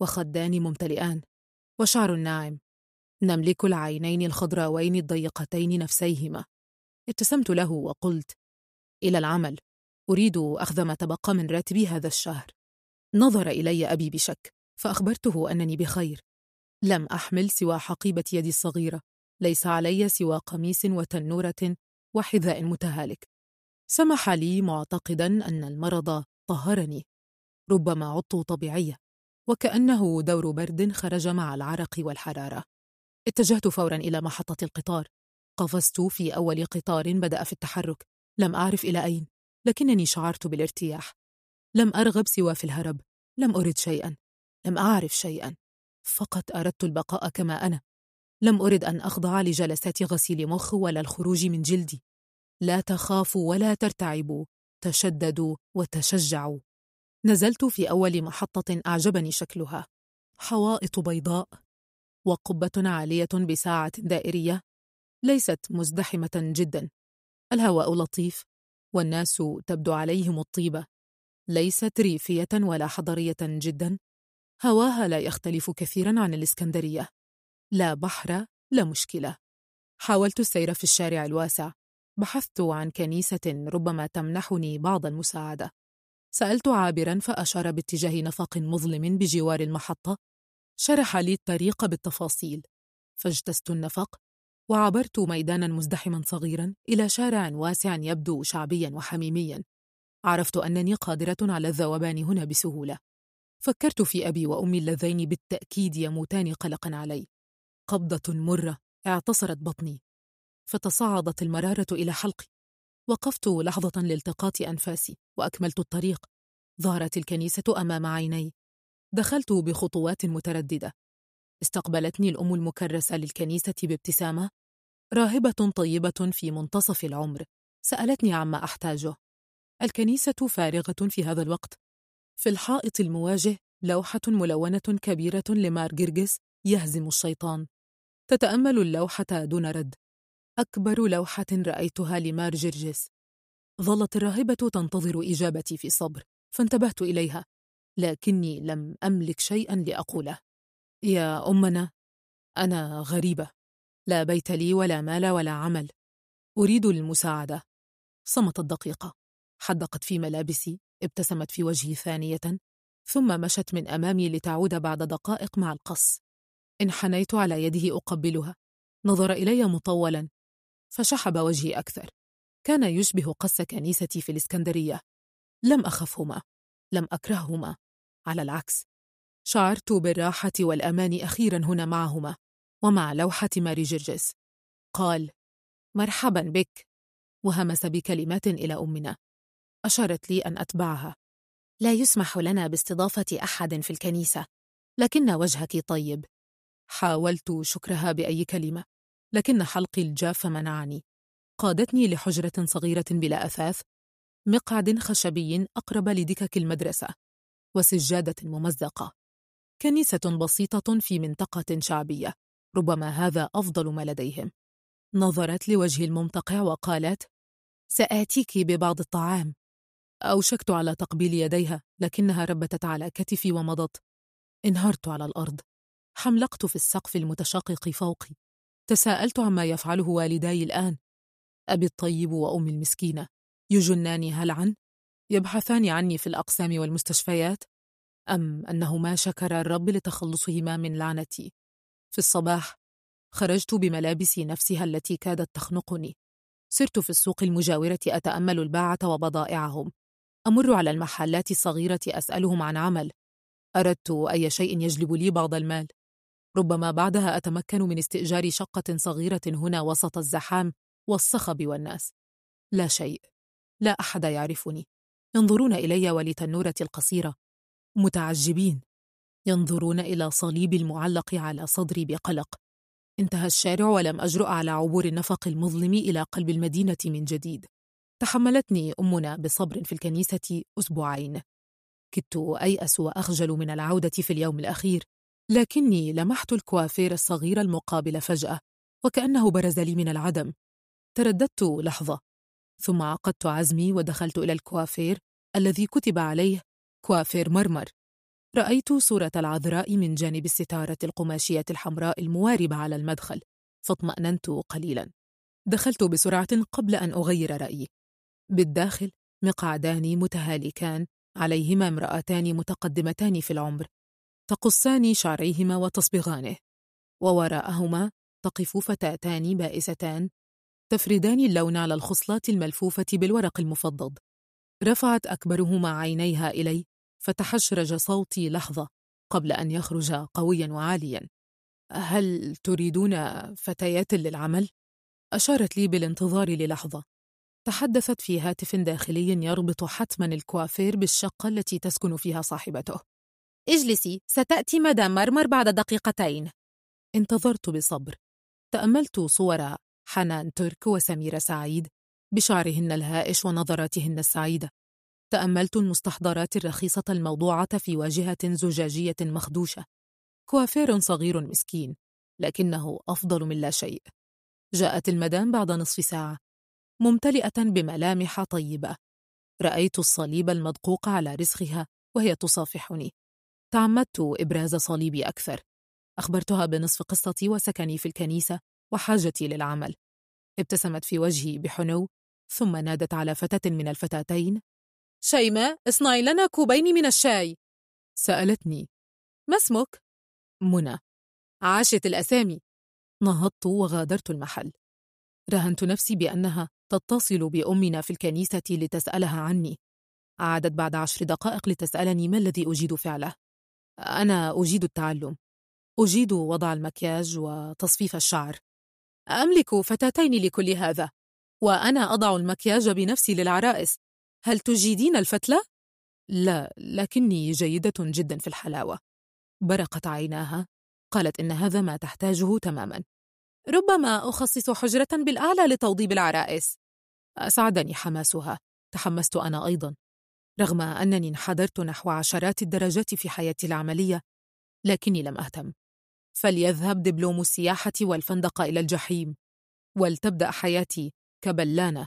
وخدان ممتلئان. وشعر ناعم. نملك العينين الخضراوين الضيقتين نفسيهما. ابتسمت له وقلت إلى العمل. أريد أخذ ما تبقى من راتبي هذا الشهر. نظر إلي أبي بشك فأخبرته أنني بخير. لم أحمل سوى حقيبة يدي الصغيرة ليس علي سوى قميص وتنورة وحذاء متهالك. سمح لي معتقدا أن المرض طهرني. ربما عدت طبيعية وكأنه دور برد خرج مع العرق والحرارة. اتجهت فورا إلى محطة القطار. قفزت في أول قطار بدأ في التحرك. لم أعرف إلى أين لكنني شعرت بالارتياح. لم أرغب سوى في الهرب لم أرد شيئا لم أعرف شيئا. فقط أردت البقاء كما أنا. لم أرد أن أخضع لجلسات غسيل مخ ولا الخروج من جلدي. لا تخافوا ولا ترتعبوا تشددوا وتشجعوا. نزلت في أول محطة أعجبني شكلها. حوائط بيضاء. وقبة عالية بساعة دائرية. ليست مزدحمة جدا. الهواء لطيف والناس تبدو عليهم الطيبة. ليست ريفية ولا حضرية جدا. هواها لا يختلف كثيرا عن الإسكندرية. لا بحر لا مشكلة. حاولت السير في الشارع الواسع. بحثت عن كنيسة ربما تمنحني بعض المساعدة. سألت عابرا فأشار باتجاه نفق مظلم بجوار المحطة. شرح لي الطريق بالتفاصيل. فاجتزت النفق وعبرت ميدانا مزدحما صغيرا إلى شارع واسع يبدو شعبيا وحميميا. عرفت أنني قادرة على الذوبان هنا بسهولة. فكرت في أبي وأمي اللذين بالتأكيد يموتان قلقا علي. قبضة مرة اعتصرت بطني. فتصاعدت المرارة إلى حلقي. وقفت لحظة لالتقاط أنفاسي وأكملت الطريق. ظهرت الكنيسة أمام عيني. دخلت بخطوات مترددة. استقبلتني الأم المكرسة للكنيسة بابتسامة. راهبة طيبة في منتصف العمر. سألتني عما أحتاجه. الكنيسة فارغة في هذا الوقت. في الحائط المواجه لوحة ملونة كبيرة لمار جرجس يهزم الشيطان. تتأمل اللوحة دون رد. أكبر لوحة رأيتها لمار جرجس ظلت الراهبة تنتظر إجابتي في صبر فانتبهت إليها. لكني لم أملك شيئا لأقوله. يا أمنا أنا غريبة. لا بيت لي ولا مال ولا عمل. أريد المساعدة. صمتت دقيقة حدقت في ملابسي ابتسمت في وجهي ثانية ثم مشت من أمامي لتعود بعد دقائق مع القص. انحنيت على يده أقبلها. نظر إلي مطولا. فشحب وجهي أكثر. كان يشبه قص كنيستي في الإسكندرية. لم أخفهما. لم أكرههما. على العكس. شعرت بالراحة والأمان أخيرا هنا معهما. ومع لوحة ماري جرجس. قال مرحبا بك. وهمس بكلمات إلى أمنا. أشارت لي أن أتبعها. لا يسمح لنا باستضافة أحد في الكنيسة. لكن وجهك طيب. حاولت شكرها بأي كلمة. لكن حلقي الجاف منعني. قادتني لحجرة صغيرة بلا أثاث. مقعد خشبي أقرب لدكك المدرسة وسجادة ممزقة. كنيسة بسيطة في منطقة شعبية. ربما هذا أفضل ما لديهم. نظرت لوجهي الممتقع وقالت سآتيك ببعض الطعام. أوشكت على تقبيل يديها لكنها ربتت على كتفي ومضت. انهارت على الأرض. حملقت في السقف المتشقق فوقي. تساءلت عما يفعله والداي الآن. أبي الطيب وأمي المسكينة. يجنان هلعا يبحثان عني في الأقسام والمستشفيات؟ أم أنهما شكرا الرب لتخلصهما من لعنتي؟ في الصباح خرجت بملابسي نفسها التي كادت تخنقني. سرت في السوق المجاورة أتأمل الباعة وبضائعهم. أمر على المحلات الصغيرة أسألهم عن عمل. أردت أي شيء يجلب لي بعض المال. ربما بعدها أتمكن من استئجار شقة صغيرة هنا وسط الزحام والصخب والناس. لا شيء. لا أحد يعرفني. ينظرون إلي ولتنورة القصيرة. متعجبين. ينظرون إلى صليب المعلق على صدري بقلق. انتهى الشارع ولم أجرؤ على عبور النفق المظلم إلى قلب المدينة من جديد. تحملتني أمنا بصبر في الكنيسة أسبوعين. كدت أيأس وأخجل من العودة في اليوم الأخير لكني لمحت الكوافير الصغير المقابل فجأة وكأنه برز لي من العدم. ترددت لحظة ثم عقدت عزمي ودخلت إلى الكوافير الذي كتب عليه كوافير مرمر. رأيت صورة العذراء من جانب الستارة القماشية الحمراء المواربة على المدخل فاطمأننت قليلا. دخلت بسرعة قبل أن أغير رأيي. بالداخل مقعدان متهالكان عليهما امرأتان متقدمتان في العمر تقصان شعريهما وتصبغانه ووراءهما تقف فتاتان بائستان تفردان اللون على الخصلات الملفوفة بالورق المفضض رفعت أكبرهما عينيها إلي فتحشرج صوتي لحظة قبل أن يخرج قويا وعاليا. هل تريدون فتيات للعمل؟ أشارت لي بالانتظار للحظة. تحدثت في هاتف داخلي يربط حتما الكوافير بالشقة التي تسكن فيها صاحبته. اجلسي ستأتي مدام مرمر بعد دقيقتين. انتظرت بصبر. تأملت صور حنان ترك وسميرة سعيد بشعرهن الهائش ونظراتهن السعيدة. تأملت المستحضرات الرخيصة الموضوعة في واجهة زجاجية مخدوشة. كوافير صغير مسكين لكنه أفضل من لا شيء. جاءت المدام بعد نصف ساعة. ممتلئة بملامح طيبة. رأيت الصليب المدقوق على رسخها وهي تصافحني. تعمدت إبراز صليبي أكثر. أخبرتها بنصف قصتي وسكني في الكنيسة وحاجتي للعمل. ابتسمت في وجهي بحنو ثم نادت على فتاة من الفتاتين. شيماء اصنعي لنا كوبين من الشاي. سألتني. ما اسمك؟ منى. عاشت الأسامي نهضت وغادرت المحل. رهنت نفسي بأنها تتصل بأمنا في الكنيسة لتسألها عني. عادت بعد عشر دقائق لتسألني ما الذي أجيد فعله. أنا أجيد التعلم. أجيد وضع المكياج وتصفيف الشعر. أملك فتاتين لكل هذا وأنا أضع المكياج بنفسي للعرائس. هل تجيدين الفتلة؟ لا لكني جيدة جدا في الحلاوة. برقت عيناها قالت إن هذا ما تحتاجه تماما. ربما أخصص حجرة بالأعلى لتوضيب العرائس. أسعدني حماسها. تحمست أنا أيضا. رغم أنني انحدرت نحو عشرات الدرجات في حياتي العملية لكني لم أهتم. فليذهب دبلوم السياحة والفندق إلى الجحيم ولتبدأ حياتي كبلانة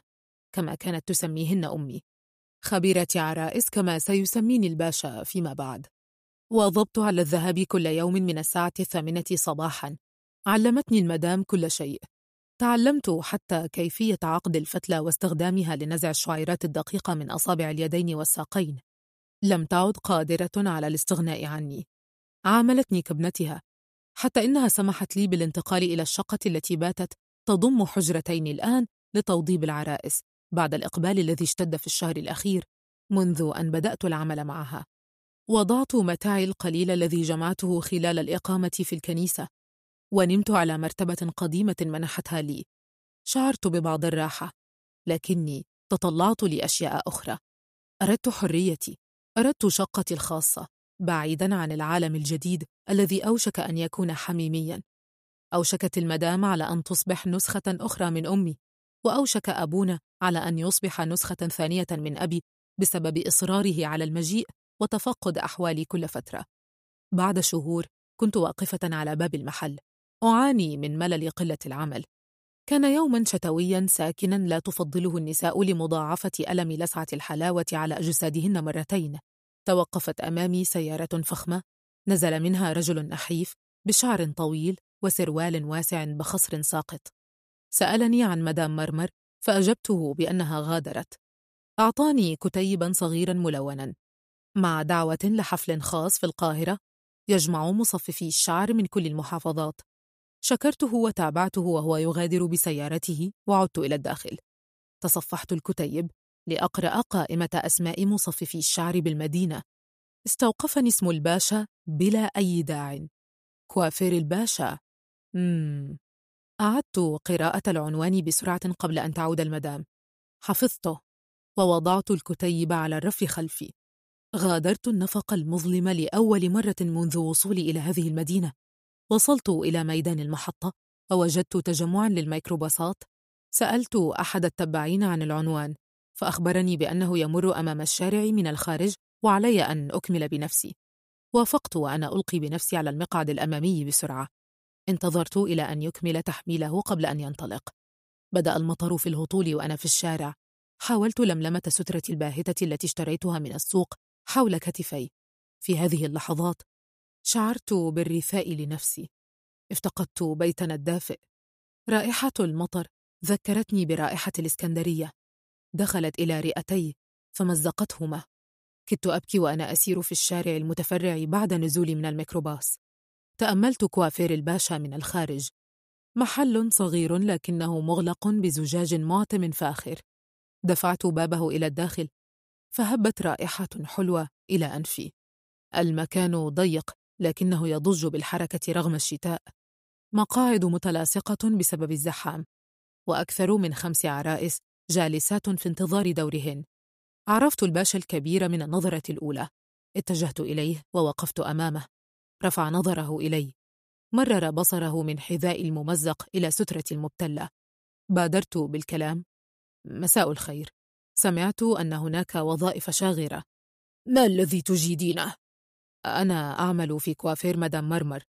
كما كانت تسميهن أمي. خبيرة عرائس كما سيسميني الباشا فيما بعد. واظبت على الذهاب كل يوم من الساعة الثامنة صباحا. علمتني المدام كل شيء. تعلمت حتى كيفية عقد الفتلة واستخدامها لنزع الشعيرات الدقيقة من أصابع اليدين والساقين. لم تعد قادرة على الاستغناء عني. عاملتني كابنتها. حتى إنها سمحت لي بالانتقال إلى الشقة التي باتت تضم حجرتين الآن لتوضيب العرائس بعد الإقبال الذي اشتد في الشهر الأخير منذ أن بدأت العمل معها. وضعت متاعي القليل الذي جمعته خلال الإقامة في الكنيسة. ونمت على مرتبة قديمة منحتها لي. شعرت ببعض الراحة لكني تطلعت لأشياء أخرى. أردت حريتي أردت شقتي الخاصة بعيدا عن العالم الجديد الذي أوشك أن يكون حميميا. أوشكت المدام على أن تصبح نسخة أخرى من أمي وأوشك أبونا على أن يصبح نسخة ثانية من أبي بسبب إصراره على المجيء وتفقد أحوالي كل فترة. بعد شهور كنت واقفة على باب المحل. أعاني من ملل قلة العمل. كان يوما شتويا ساكنا لا تفضله النساء لمضاعفة ألم لسعة الحلاوة على أجسادهن مرتين. توقفت أمامي سيارة فخمة. نزل منها رجل نحيف بشعر طويل وسروال واسع بخصر ساقط. سألني عن مدام مرمر فأجبته بأنها غادرت. أعطاني كتيبا صغيرا ملونا. مع دعوة لحفل خاص في القاهرة يجمع مصففي الشعر من كل المحافظات. شكرته وتابعته وهو يغادر بسيارته وعدت إلى الداخل. تصفحت الكتيب لأقرأ قائمة أسماء مصففي الشعر بالمدينة. استوقفني اسم الباشا بلا أي داع. كوافير الباشا. مم. أعدت قراءة العنوان بسرعة قبل أن تعود المدام. حفظته ووضعت الكتيب على الرف خلفي. غادرت النفق المظلم لأول مرة منذ وصولي إلى هذه المدينة. وصلت إلى ميدان المحطة ووجدت تجمعا للميكروباصات. سألت أحد التبعين عن العنوان فأخبرني بأنه يمر أمام الشارع من الخارج وعلي أن أكمل بنفسي. وافقت وأنا ألقي بنفسي على المقعد الأمامي بسرعة. انتظرت إلى أن يكمل تحميله قبل أن ينطلق. بدأ المطر في الهطول وأنا في الشارع. حاولت لملمة سترتي الباهتة التي اشتريتها من السوق حول كتفي. في هذه اللحظات شعرت بالرثاء لنفسي. افتقدت بيتنا الدافئ. رائحة المطر ذكرتني برائحة الإسكندرية. دخلت إلى رئتي فمزقتهما. كدت أبكي وأنا أسير في الشارع المتفرع بعد نزولي من الميكروباص. تأملت كوافير الباشا من الخارج. محل صغير لكنه مغلق بزجاج معتم فاخر. دفعت بابه إلى الداخل فهبت رائحة حلوة إلى أنفي. المكان ضيق لكنه يضج بالحركة رغم الشتاء. مقاعد متلاصقة بسبب الزحام وأكثر من خمس عرائس جالسات في انتظار دورهن. عرفت الباشا الكبير من النظرة الأولى. اتجهت إليه ووقفت أمامه. رفع نظره إلي. مرر بصره من حذاء الممزق إلى سترة المبتلة بادرت بالكلام. مساء الخير. سمعت أن هناك وظائف شاغرة. ما الذي تجيدينه؟ أنا أعمل في كوافير مدام مرمر.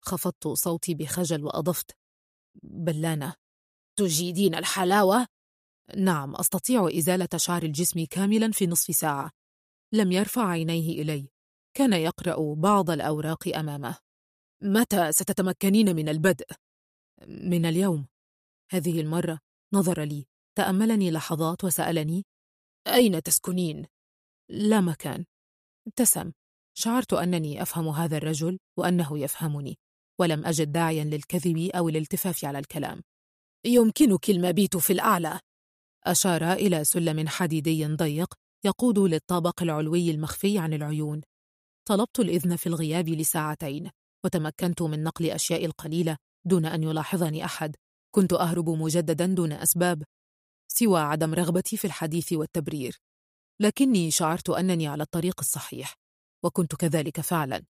خفضت صوتي بخجل وأضفت. بلانة. تجيدين الحلاوة؟ نعم أستطيع إزالة شعر الجسم كاملا في نصف ساعة. لم يرفع عينيه إلي. كان يقرأ بعض الأوراق أمامه. متى ستتمكنين من البدء؟ من اليوم. هذه المرة نظر لي. تأملني لحظات وسألني أين تسكنين؟ لا مكان. ابتسم شعرت أنني أفهم هذا الرجل وأنه يفهمني ولم أجد داعيا للكذب أو الالتفاف على الكلام. يمكنك المبيت في الأعلى. أشار إلى سلم حديدي ضيق يقود للطابق العلوي المخفي عن العيون. طلبت الإذن في الغياب لساعتين وتمكنت من نقل أشياء القليلة دون أن يلاحظني أحد. كنت أهرب مجددا دون أسباب سوى عدم رغبتي في الحديث والتبرير. لكني شعرت أنني على الطريق الصحيح. وكنت كذلك فعلا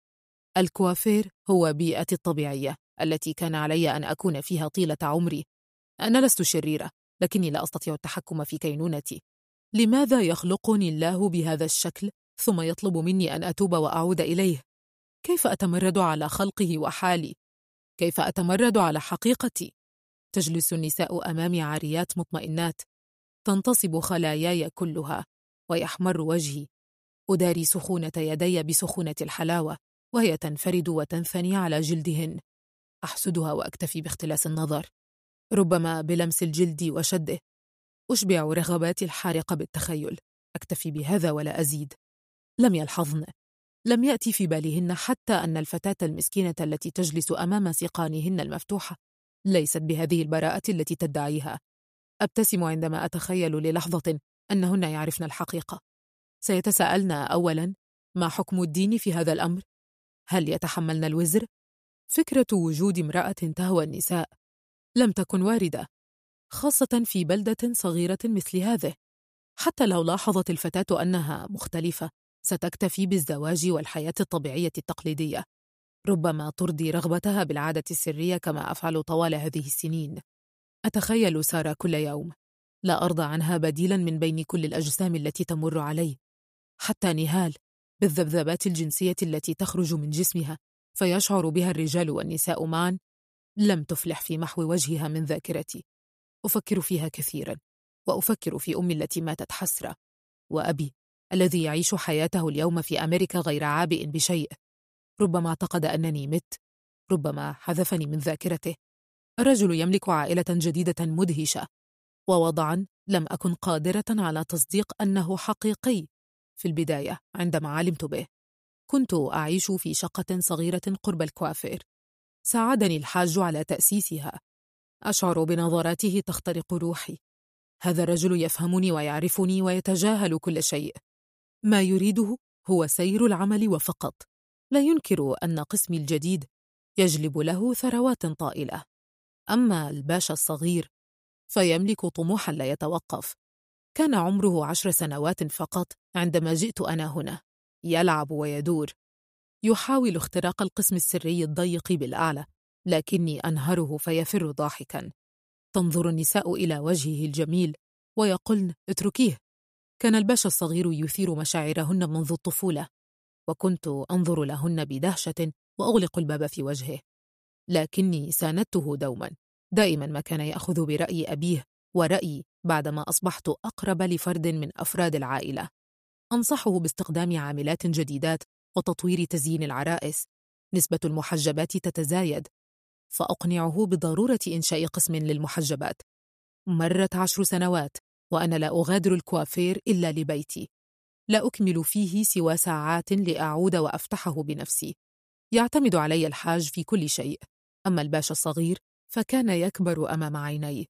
الكوافير هو بيئتي الطبيعية التي كان علي أن أكون فيها طيلة عمري أنا لست شريرة لكني لا أستطيع التحكم في كينونتي لماذا يخلقني الله بهذا الشكل ثم يطلب مني أن أتوب وأعود إليه؟ كيف أتمرد على خلقه وحالي؟ كيف أتمرد على حقيقتي؟ تجلس النساء أمامي عاريات مطمئنات تنتصب خلاياي كلها ويحمر وجهي أداري سخونة يدي بسخونة الحلاوة وهي تنفرد وتنثني على جلدهن. أحسدها وأكتفي باختلاس النظر. ربما بلمس الجلد وشده. أشبع رغباتي الحارقة بالتخيل. أكتفي بهذا ولا أزيد. لم يلحظن. لم يأتي في بالهن حتى أن الفتاة المسكينة التي تجلس أمام سيقانهن المفتوحة ليست بهذه البراءة التي تدعيها. أبتسم عندما أتخيل للحظة أنهن يعرفن الحقيقة. سيتساءلن أولا ما حكم الدين في هذا الأمر؟ هل يتحملن الوزر؟ فكرة وجود امرأة تهوى النساء لم تكن واردة خاصة في بلدة صغيرة مثل هذه حتى لو لاحظت الفتاة أنها مختلفة ستكتفي بالزواج والحياة الطبيعية التقليدية ربما ترضي رغبتها بالعادة السرية كما أفعل طوال هذه السنين أتخيل سارة كل يوم لا أرضى عنها بديلا من بين كل الأجسام التي تمر علي حتى نهال بالذبذبات الجنسية التي تخرج من جسمها فيشعر بها الرجال والنساء معا. لم تفلح في محو وجهها من ذاكرتي. أفكر فيها كثيرا وأفكر في أمي التي ماتت حسرة. وأبي الذي يعيش حياته اليوم في أمريكا غير عابئ بشيء. ربما اعتقد أنني مت. ربما حذفني من ذاكرته. الرجل يملك عائلة جديدة مدهشة. ووضعا لم أكن قادرة على تصديق أنه حقيقي. في البداية عندما علمت به. كنت أعيش في شقة صغيرة قرب الكوافير. ساعدني الحاج على تأسيسها. أشعر بنظراته تخترق روحي. هذا الرجل يفهمني ويعرفني ويتجاهل كل شيء. ما يريده هو سير العمل وفقط. لا ينكر أن قسمي الجديد يجلب له ثروات طائلة. أما الباشا الصغير فيملك طموحا لا يتوقف. كان عمره عشر سنوات فقط عندما جئت أنا هنا. يلعب ويدور. يحاول اختراق القسم السري الضيق بالأعلى لكني أنهره فيفر ضاحكا. تنظر النساء إلى وجهه الجميل ويقولن اتركيه. كان الباشا الصغير يثير مشاعرهن منذ الطفولة وكنت أنظر لهن بدهشة وأغلق الباب في وجهه. لكني ساندته دوما. دائما ما كان يأخذ برأي أبيه. ورأيي بعدما أصبحت أقرب لفرد من أفراد العائلة. أنصحه باستخدام عاملات جديدات وتطوير تزيين العرائس. نسبة المحجبات تتزايد. فأقنعه بضرورة إنشاء قسم للمحجبات. مرت عشر سنوات وأنا لا أغادر الكوافير إلا لبيتي. لا أكمل فيه سوى ساعات لأعود وأفتحه بنفسي. يعتمد علي الحاج في كل شيء. أما الباشا الصغير فكان يكبر أمام عيني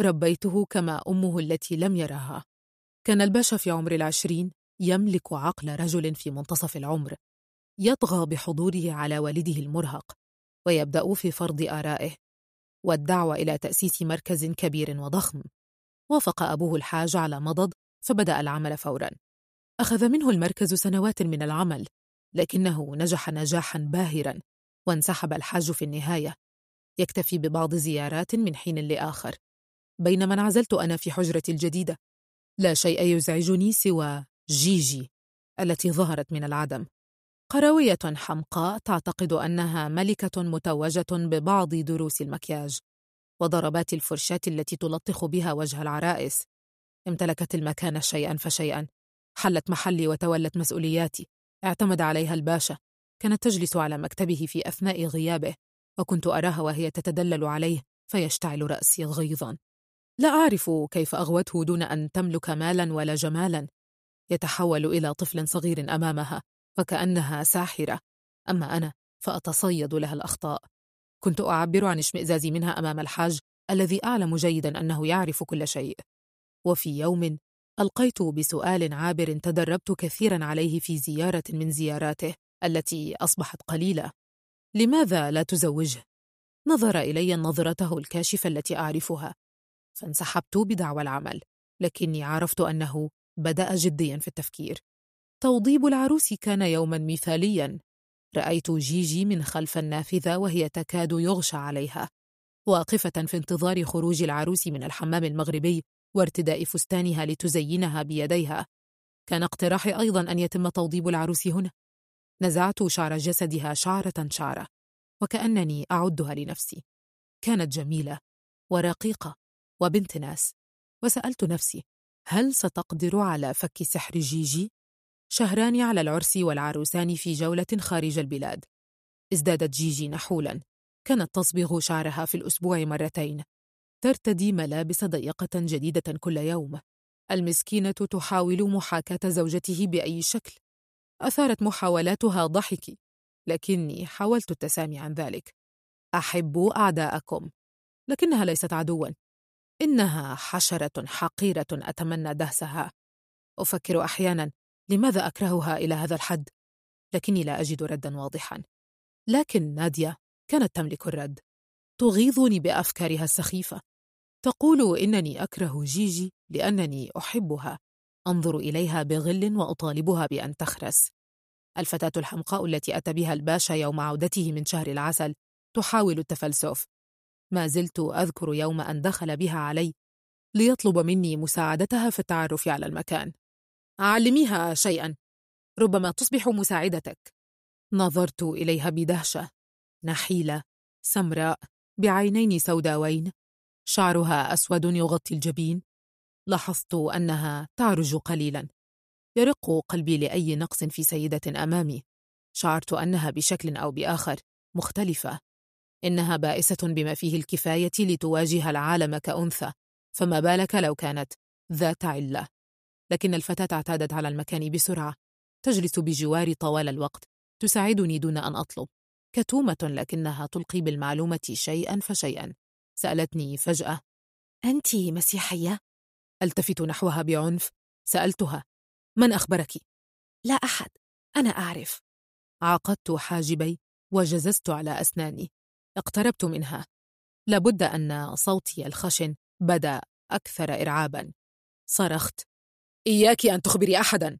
ربيته كما أمه التي لم يرها. كان الباشا في عمر العشرين يملك عقل رجل في منتصف العمر يطغى بحضوره على والده المرهق ويبدأ في فرض آرائه والدعوة إلى تأسيس مركز كبير وضخم. وافق أبوه الحاج على مضض فبدأ العمل فوراً. أخذ منه المركز سنوات من العمل لكنه نجح نجاحا باهرا وانسحب الحاج في النهاية. يكتفي ببعض زيارات من حين لآخر. بينما انعزلت أنا في حجرتي الجديدة. لا شيء يزعجني سوى جيجي التي ظهرت من العدم. قروية حمقاء تعتقد أنها ملكة متوجة ببعض دروس المكياج وضربات الفرشاة التي تلطخ بها وجه العرائس. امتلكت المكان شيئا فشيئا. حلت محلي وتولت مسؤولياتي. اعتمد عليها الباشا. كانت تجلس على مكتبه في أثناء غيابه وكنت أراها وهي تتدلل عليه فيشتعل رأسي غيظا. لا أعرف كيف أغوته دون أن تملك مالا ولا جمالا. يتحول إلى طفل صغير أمامها وكأنها ساحرة. أما أنا فأتصيد لها الأخطاء. كنت أعبر عن اشمئزازي منها أمام الحاج الذي أعلم جيدا أنه يعرف كل شيء. وفي يوم ألقيت بسؤال عابر تدربت كثيرا عليه في زيارة من زياراته التي أصبحت قليلة. لماذا لا تزوجه؟ نظر إلي نظرته الكاشفة التي أعرفها. فانسحبت بدعوى العمل لكني عرفت أنه بدأ جديا في التفكير. توضيب العروس كان يوما مثاليا. رأيت جيجي من خلف النافذة وهي تكاد يغشى عليها. واقفة في انتظار خروج العروس من الحمام المغربي وارتداء فستانها لتزينها بيديها. كان اقتراحي أيضا أن يتم توضيب العروس هنا. نزعت شعر جسدها شعرة شعرة وكأنني أعدها لنفسي. كانت جميلة ورقيقة. وبنت ناس. وسألت نفسي هل ستقدر على فك سحر جيجي؟ شهران على العرس والعروسان في جولة خارج البلاد. ازدادت جيجي نحولا. كانت تصبغ شعرها في الأسبوع مرتين. ترتدي ملابس ضيقة جديدة كل يوم. المسكينة تحاول محاكاة زوجته بأي شكل. أثارت محاولاتها ضحكي لكني حاولت التسامي عن ذلك. أحبوا أعداءكم. لكنها ليست عدوا. إنها حشرة حقيرة أتمنى دهسها. أفكر أحيانا لماذا أكرهها إلى هذا الحد لكني لا أجد ردا واضحا. لكن نادية كانت تملك الرد. تغيظني بأفكارها السخيفة. تقول إنني أكره جيجي لأنني أحبها. أنظر إليها بغل وأطالبها بأن تخرس. الفتاة الحمقاء التي أتى بها الباشا يوم عودته من شهر العسل تحاول التفلسف ما زلت أذكر يوم أن دخل بها علي ليطلب مني مساعدتها في التعرف على المكان. علميها شيئا. ربما تصبح مساعدتك. نظرت إليها بدهشة. نحيلة. سمراء. بعينين سوداوين. شعرها أسود يغطي الجبين. لاحظت أنها تعرج قليلا. يرق قلبي لأي نقص في سيدة أمامي. شعرت أنها بشكل أو بآخر مختلفة. إنها بائسة بما فيه الكفاية لتواجه العالم كأنثى فما بالك لو كانت ذات علة؟ لكن الفتاة اعتادت على المكان بسرعة. تجلس بجواري طوال الوقت. تساعدني دون أن أطلب. كتومة لكنها تلقي بالمعلومة شيئا فشيئا. سألتني فجأة. أنت مسيحية؟ ألتفت نحوها بعنف. سألتها. من أخبرك؟ لا أحد. أنا أعرف. عقدت حاجبي وجززت على أسناني. اقتربت منها. لابد أن صوتي الخشن بدأ أكثر إرعابا. صرخت. إياك أن تخبري أحدا.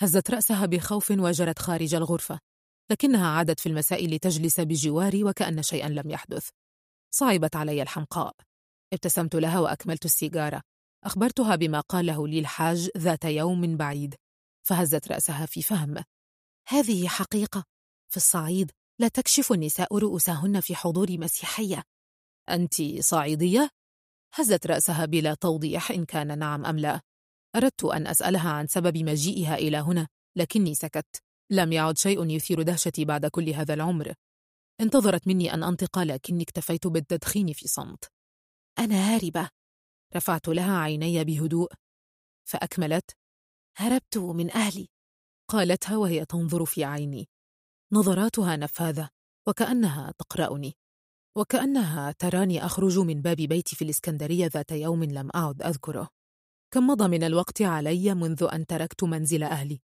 هزت رأسها بخوف وجرت خارج الغرفة لكنها عادت في المساء لتجلس بجواري وكأن شيئا لم يحدث. صعبت علي الحمقاء. ابتسمت لها وأكملت السيجارة. أخبرتها بما قاله لي الحاج ذات يوم بعيد. فهزت رأسها في فهم. هذه حقيقة في الصعيد؟ لا تكشف النساء رؤوسهن في حضور مسيحية. أنت صعيدية؟ هزت رأسها بلا توضيح إن كان نعم أم لا. أردت أن أسألها عن سبب مجيئها إلى هنا لكني سكت. لم يعد شيء يثير دهشتي بعد كل هذا العمر. انتظرت مني أن أنطق لكني اكتفيت بالتدخين في صمت. أنا هاربة. رفعت لها عيني بهدوء. فأكملت. هربت من أهلي. قالتها وهي تنظر في عيني. نظراتها نفاذة وكأنها تقرأني وكأنها تراني أخرج من باب بيتي في الإسكندرية ذات يوم لم أعد أذكره. كم مضى من الوقت علي منذ أن تركت منزل أهلي؟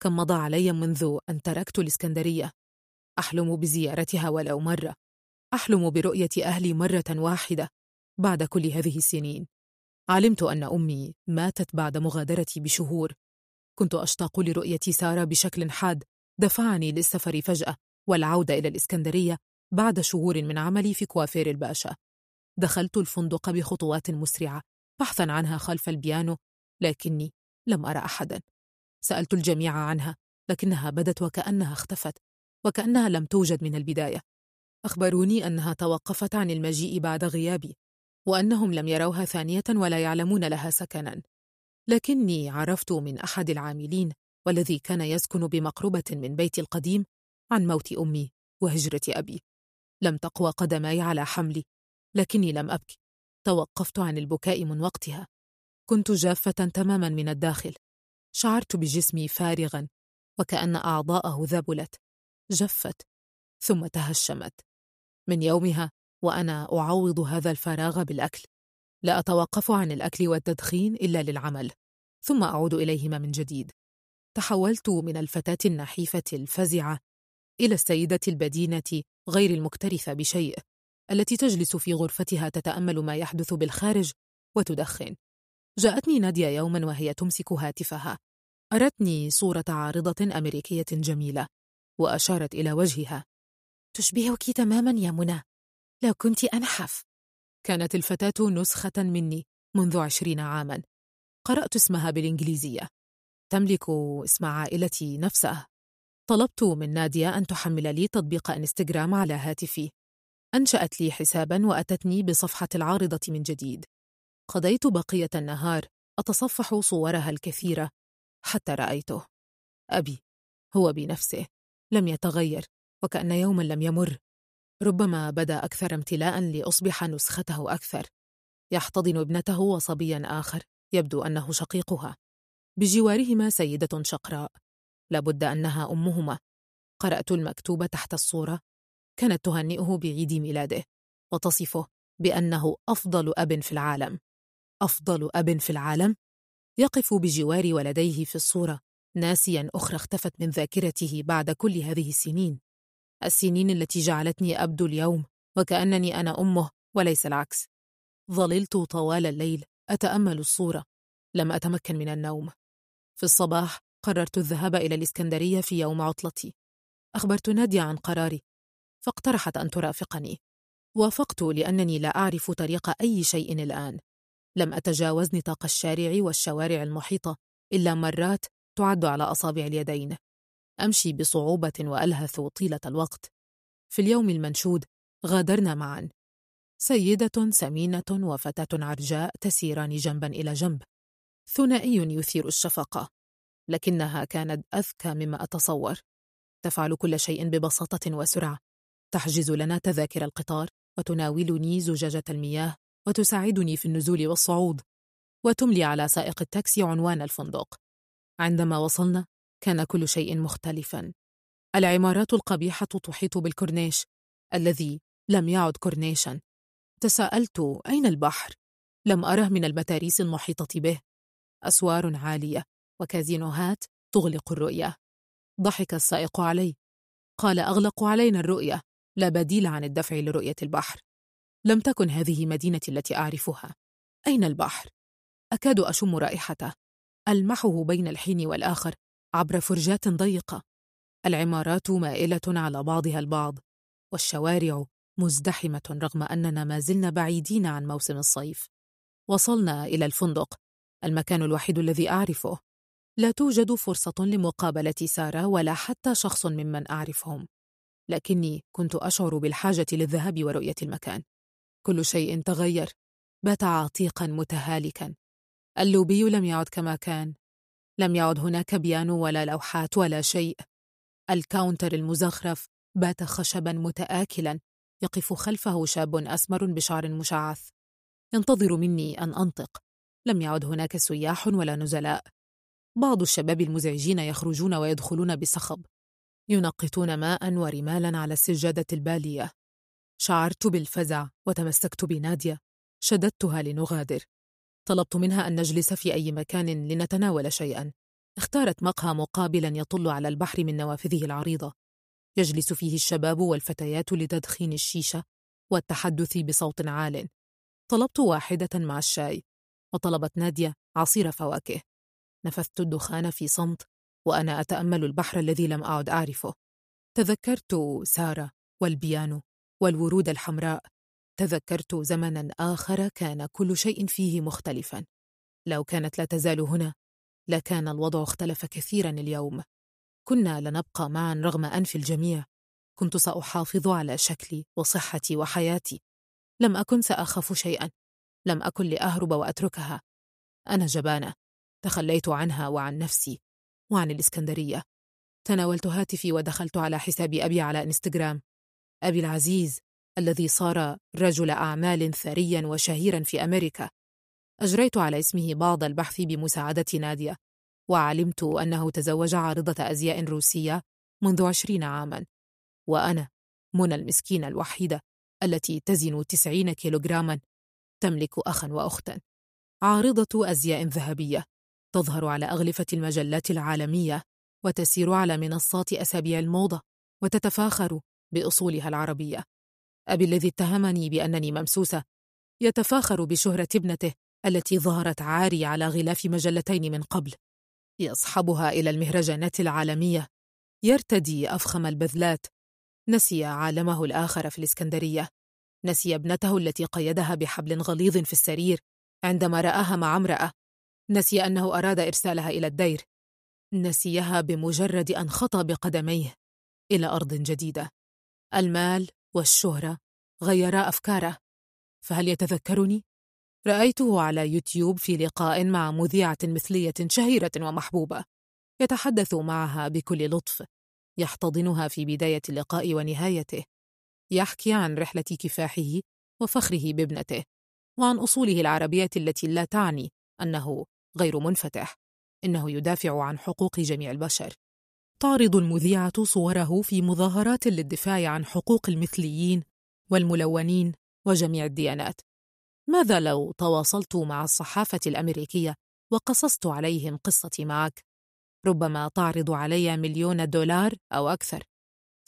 كم مضى علي منذ أن تركت الإسكندرية؟ أحلم بزيارتها ولو مرة. أحلم برؤية أهلي مرة واحدة بعد كل هذه السنين. علمت أن أمي ماتت بعد مغادرتي بشهور. كنت أشتاق لرؤية سارة بشكل حاد دفعني للسفر فجأة والعودة إلى الإسكندرية بعد شهور من عملي في كوافير الباشا. دخلت الفندق بخطوات مسرعة بحثا عنها خلف البيانو لكني لم أرى أحدا. سألت الجميع عنها لكنها بدت وكأنها اختفت وكأنها لم توجد من البداية. أخبروني أنها توقفت عن المجيء بعد غيابي وأنهم لم يروها ثانية ولا يعلمون لها سكنا. لكني عرفت من أحد العاملين والذي كان يسكن بمقربة من بيتي القديم عن موت أمي وهجرة أبي. لم تقوى قدماي على حملي لكني لم أبكي توقفت عن البكاء من وقتها. كنت جافة تماما من الداخل. شعرت بجسمي فارغا وكأن أعضاءه ذبلت. جفت ثم تهشمت. من يومها وأنا أعوض هذا الفراغ بالأكل. لا أتوقف عن الأكل والتدخين إلا للعمل ثم أعود إليهما من جديد. تحولت من الفتاة النحيفة الفزعة إلى السيدة البدينة غير المكترثة بشيء التي تجلس في غرفتها تتأمل ما يحدث بالخارج وتدخن. جاءتني نادية يوما وهي تمسك هاتفها. أرتني صورة عارضة أمريكية جميلة وأشارت إلى وجهها. تشبهك تماما يا منى. لو كنت أنحف. كانت الفتاة نسخة مني منذ عشرين عاما. قرأت اسمها بالإنجليزية. تملك اسم عائلتي نفسه. طلبت من نادية أن تحمل لي تطبيق إنستغرام على هاتفي. أنشأت لي حسابا وأتتني بصفحة العارضة من جديد. قضيت بقية النهار أتصفح صورها الكثيرة. حتى رأيته. أبي هو بنفسه. لم يتغير وكأن يوما لم يمر. ربما بدا أكثر امتلاء لأصبح نسخته أكثر. يحتضن ابنته وصبيا آخر. يبدو أنه شقيقها. بجوارهما سيدة شقراء. لابد أنها أمهما. قرأت المكتوب تحت الصورة. كانت تهنئه بعيد ميلاده. وتصفه بأنه أفضل أب في العالم. أفضل أب في العالم؟ يقف بجوار ولديه في الصورة ناسيا أخرى اختفت من ذاكرته بعد كل هذه السنين. السنين التي جعلتني أبدو اليوم وكأنني أنا أمه وليس العكس. ظللت طوال الليل أتأمل الصورة. لم أتمكن من النوم. في الصباح قررت الذهاب إلى الإسكندرية في يوم عطلتي. أخبرت نادية عن قراري فاقترحت أن ترافقني. وافقت لأنني لا أعرف طريق أي شيء الآن. لم أتجاوز نطاق الشارع والشوارع المحيطة إلا مرات تعد على أصابع اليدين. أمشي بصعوبة وألهث طيلة الوقت. في اليوم المنشود غادرنا معا. سيدة سمينة وفتاة عرجاء تسيران جنبا إلى جنب. ثنائي يثير الشفقة لكنها كانت أذكى مما أتصور. تفعل كل شيء ببساطة وسرعة. تحجز لنا تذاكر القطار وتناولني زجاجة المياه وتساعدني في النزول والصعود وتملي على سائق التاكسي عنوان الفندق. عندما وصلنا كان كل شيء مختلفا. العمارات القبيحة تحيط بالكورنيش الذي لم يعد كورنيشا. تساءلت أين البحر؟ لم أره من المتاريس المحيطة به. أسوار عالية وكازينوهات تغلق الرؤية. ضحك السائق علي. قال أغلق علينا الرؤية لا بديل عن الدفع لرؤية البحر. لم تكن هذه مدينتي التي أعرفها. أين البحر؟ أكاد أشم رائحته. ألمحه بين الحين والآخر عبر فرجات ضيقة. العمارات مائلة على بعضها البعض والشوارع مزدحمة رغم أننا ما زلنا بعيدين عن موسم الصيف. وصلنا إلى الفندق المكان الوحيد الذي أعرفه. لا توجد فرصة لمقابلة سارة ولا حتى شخص ممن أعرفهم. لكني كنت أشعر بالحاجة للذهاب ورؤية المكان. كل شيء تغير. بات عتيقا متهالكا. اللوبي لم يعد كما كان. لم يعد هناك بيانو ولا لوحات ولا شيء. ال counter المزخرف بات خشبا متآكلا. يقف خلفه شاب أسمر بشعر مشعث. ينتظر مني أن أنطق. لم يعد هناك سياح ولا نزلاء. بعض الشباب المزعجين يخرجون ويدخلون بصخب ينقطون ماء ورمالا على السجادة البالية. شعرت بالفزع وتمسكت بنادية شددتها لنغادر. طلبت منها أن نجلس في أي مكان لنتناول شيئا. اختارت مقهى مقابلا يطل على البحر من نوافذه العريضة. يجلس فيه الشباب والفتيات لتدخين الشيشة والتحدث بصوت عال. طلبت واحدة مع الشاي. وطلبت نادية عصير فواكه. نفثت الدخان في صمت وأنا أتأمل البحر الذي لم أعد أعرفه. تذكرت سارة والبيانو والورود الحمراء. تذكرت زمنا آخر كان كل شيء فيه مختلفا. لو كانت لا تزال هنا لكان الوضع اختلف كثيرا اليوم. كنا لنبقى معا رغم أنف الجميع. كنت سأحافظ على شكلي وصحتي وحياتي. لم أكن سأخاف شيئا. لم أكن لأهرب وأتركها. أنا جبانة. تخليت عنها وعن نفسي. وعن الإسكندرية. تناولت هاتفي ودخلت على حساب أبي على إنستغرام. أبي العزيز الذي صار رجل أعمال ثريا وشهيرا في أمريكا. أجريت على اسمه بعض البحث بمساعدة نادية. وعلمت أنه تزوج عارضة أزياء روسية منذ عشرين عاما. وأنا منى المسكينة الوحيدة التي تزن تسعين كيلوغراما تملك أخا وأختا. عارضة أزياء ذهبية تظهر على أغلفة المجلات العالمية وتسير على منصات أسابيع الموضة وتتفاخر بأصولها العربية. أبي الذي اتهمني بأنني ممسوسة يتفاخر بشهرة ابنته التي ظهرت عاري على غلاف مجلتين من قبل. يصحبها إلى المهرجانات العالمية. يرتدي أفخم البذلات. نسي عالمه الآخر في الإسكندرية. نسي ابنته التي قيدها بحبل غليظ في السرير عندما رآها مع امرأة. نسي أنه أراد إرسالها إلى الدير. نسيها بمجرد أن خطى بقدميه إلى أرض جديدة. المال والشهرة غيرا أفكاره. فهل يتذكرني؟ رأيته على يوتيوب في لقاء مع مذيعة مثلية شهيرة ومحبوبة يتحدث معها بكل لطف يحتضنها في بداية اللقاء ونهايته. يحكي عن رحلة كفاحه وفخره بابنته وعن أصوله العربية التي لا تعني أنه غير منفتح إنه يدافع عن حقوق جميع البشر. تعرض المذيعة صوره في مظاهرات للدفاع عن حقوق المثليين والملونين وجميع الديانات. ماذا لو تواصلت مع الصحافة الأمريكية وقصصت عليهم قصتي معك؟ ربما تعرض علي مليون دولار أو أكثر.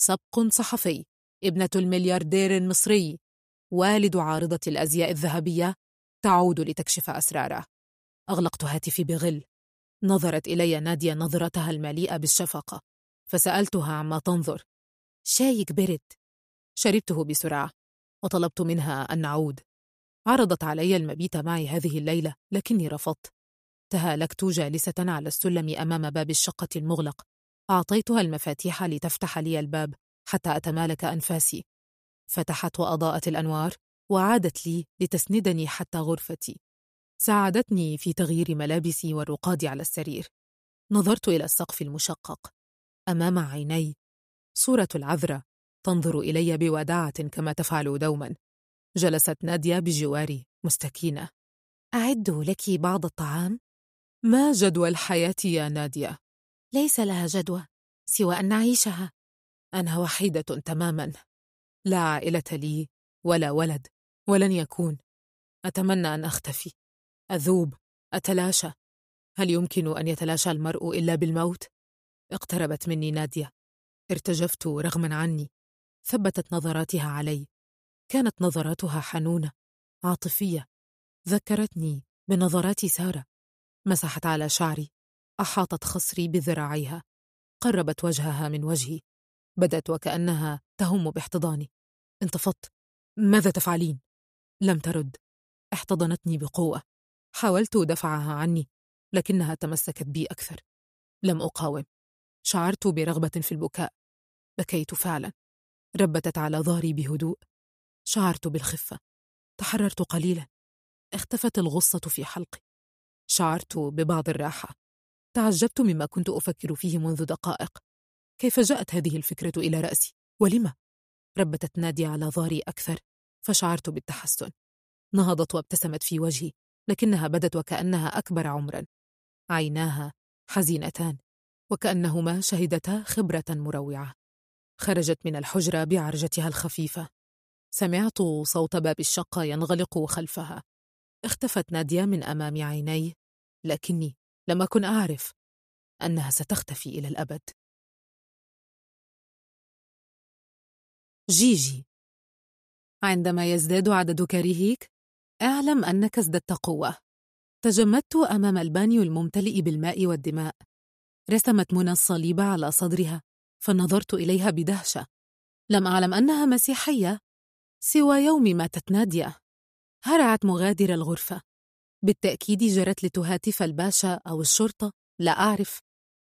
سبق صحفي. ابنة الملياردير المصري. والد عارضة الأزياء الذهبية تعود لتكشف أسراره. أغلقت هاتفي بغل. نظرت إلي نادية نظرتها المليئة بالشفقة. فسألتها عما تنظر. شايك برد. شربته بسرعة. وطلبت منها أن نعود عرضت علي المبيت معي هذه الليلة لكني رفضت. تهالكت جالسة على السلم أمام باب الشقة المغلق. أعطيتها المفاتيح لتفتح لي الباب. حتى أتمالك أنفاسي. فتحت وأضاءت الأنوار وعادت لي لتسندني حتى غرفتي. ساعدتني في تغيير ملابسي والرقاد على السرير. نظرت إلى السقف المشقق. أمام عيني صورة العذراء تنظر إلي بوداعة كما تفعل دوما. جلست نادية بجواري مستكينة. أعد لك بعض الطعام؟ ما جدوى الحياة يا نادية؟ ليس لها جدوى سوى أن نعيشها أنا وحيدة تماما. لا عائلة لي ولا ولد ولن يكون. أتمنى أن أختفي. أذوب. أتلاشى. هل يمكن أن يتلاشى المرء إلا بالموت؟ اقتربت مني نادية. ارتجفت رغما عني. ثبتت نظراتها علي. كانت نظراتها حنونة عاطفية. ذكرتني بنظرات سارة. مسحت على شعري. أحاطت خصري بذراعيها. قربت وجهها من وجهي. بدت وكأنها تهم باحتضاني. انتفضت. ماذا تفعلين؟ لم ترد. احتضنتني بقوة. حاولت دفعها عني لكنها تمسكت بي أكثر. لم أقاوم. شعرت برغبة في البكاء. بكيت فعلا. ربتت على ظهري بهدوء. شعرت بالخفة. تحررت قليلا. اختفت الغصة في حلقي. شعرت ببعض الراحة. تعجبت مما كنت أفكر فيه منذ دقائق. كيف جاءت هذه الفكرة إلى رأسي؟ ولما؟ ربتت نادية على ظهري أكثر فشعرت بالتحسن. نهضت وابتسمت في وجهي لكنها بدت وكأنها أكبر عمرا. عيناها حزينتان وكأنهما شهدتا خبرة مروعة. خرجت من الحجرة بعرجتها الخفيفة. سمعت صوت باب الشقة ينغلق خلفها. اختفت نادية من أمام عيني لكني لم أكن أعرف أنها ستختفي إلى الأبد. جيجي. عندما يزداد عدد كارهيك أعلم أنك ازددت قوة. تجمدت أمام ألبانيو الممتلئ بالماء والدماء. رسمت منى الصليب على صدرها فنظرت إليها بدهشة. لم أعلم أنها مسيحية سوى يوم ماتت نادية هرعت مغادر الغرفة. بالتأكيد جرت لتهاتف الباشا أو الشرطة لا أعرف.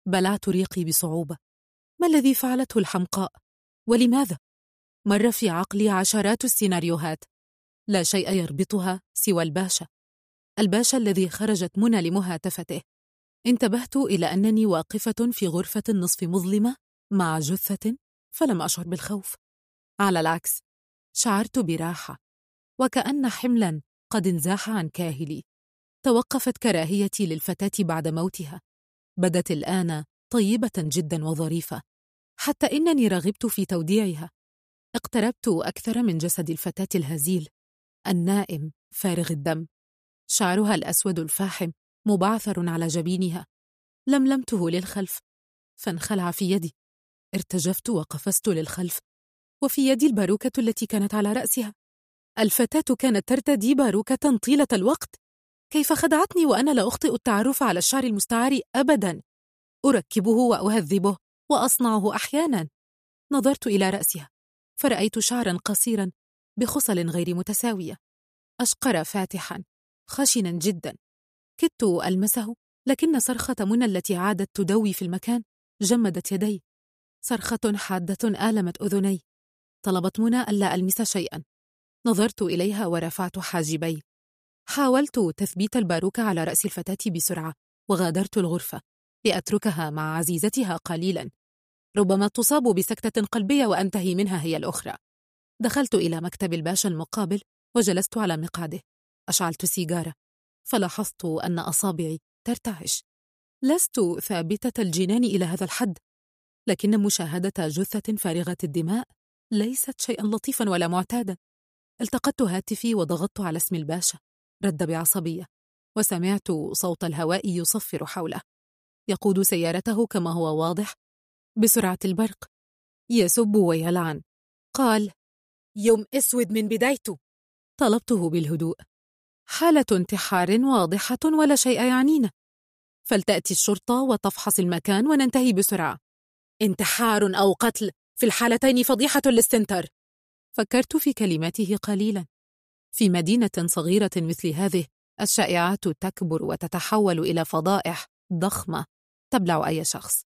بلعت ريقي بصعوبة. ما الذي فعلته الحمقاء؟ ولماذا؟ مر في عقلي عشرات السيناريوهات. لا شيء يربطها سوى الباشا. الباشا الذي خرجت منى لمهاتفته. انتبهت إلى أنني واقفة في غرفة نصف مظلمة مع جثة فلم أشعر بالخوف. على العكس شعرت براحة وكأن حملا قد انزاح عن كاهلي. توقفت كراهيتي للفتاة بعد موتها. بدت الآن طيبة جدا وظريفة حتى إنني رغبت في توديعها. اقتربت أكثر من جسد الفتاة الهزيل النائم فارغ الدم. شعرها الأسود الفاحم مبعثر على جبينها. لملمته للخلف فانخلع في يدي. ارتجفت وقفزت للخلف وفي يدي الباروكة التي كانت على رأسها. الفتاة كانت ترتدي باروكة طيلة الوقت. كيف خدعتني وأنا لا أخطئ التعرف على الشعر المستعار أبدا؟ أركبه وأهذبه وأصنعه أحيانا. نظرت إلى رأسها. فرأيت شعرا قصيرا بخصل غير متساوية. أشقر فاتحا خشنا جدا. كدت ألمسه لكن صرخة منى التي عادت تدوي في المكان جمدت يدي. صرخة حادة آلمت أذني. طلبت منى ألا ألمس شيئا. نظرت إليها ورفعت حاجبي. حاولت تثبيت الباروكة على رأس الفتاة بسرعة وغادرت الغرفة. لأتركها مع عزيزتها قليلا. ربما تصاب بسكتة قلبية وأنتهي منها هي الأخرى. دخلت إلى مكتب الباشا المقابل وجلست على مقعده. أشعلت سيجارة. فلاحظت أن أصابعي ترتعش. لست ثابتة الجنان إلى هذا الحد. لكن مشاهدة جثة فارغة الدماء ليست شيئا لطيفا ولا معتادا. التقطت هاتفي وضغطت على اسم الباشا. رد بعصبية. وسمعت صوت الهواء يصفر حوله. يقود سيارته كما هو واضح بسرعة البرق. يسب ويلعن. قال يوم أسود من بدايته طلبته بالهدوء. حالة انتحار واضحة ولا شيء يعنينا. فلتأتي الشرطة وتفحص المكان وننتهي بسرعة. انتحار أو قتل في الحالتين فضيحة للسنتر فكرت في كلماته قليلا. في مدينة صغيرة مثل هذه الشائعات تكبر وتتحول إلى فضائح ضخمة تبلع أي شخص.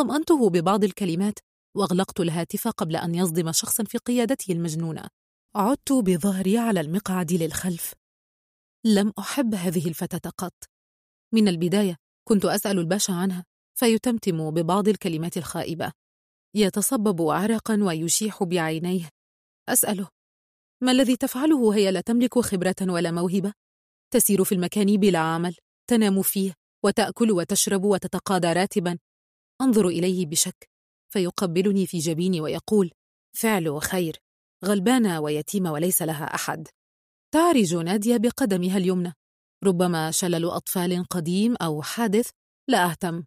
طمأنته ببعض الكلمات وأغلقت الهاتف قبل أن يصدم شخصا في قيادته المجنونة. عدت بظهري على المقعد للخلف. لم أحب هذه الفتاة قط. من البداية كنت أسأل الباشا عنها فيتمتم ببعض الكلمات الخائبة. يتصبب عرقا ويشيح بعينيه. أسأله ما الذي تفعله هي لا تملك خبرة ولا موهبة؟ تسير في المكان بلا عمل تنام فيه وتأكل وتشرب وتتقاضى راتبا أنظر إليه بشك فيقبلني في جبيني ويقول فعل خير غلبانة ويتيمة وليس لها أحد. تعرج نادية بقدمها اليمنى. ربما شلل أطفال قديم أو حادث لا أهتم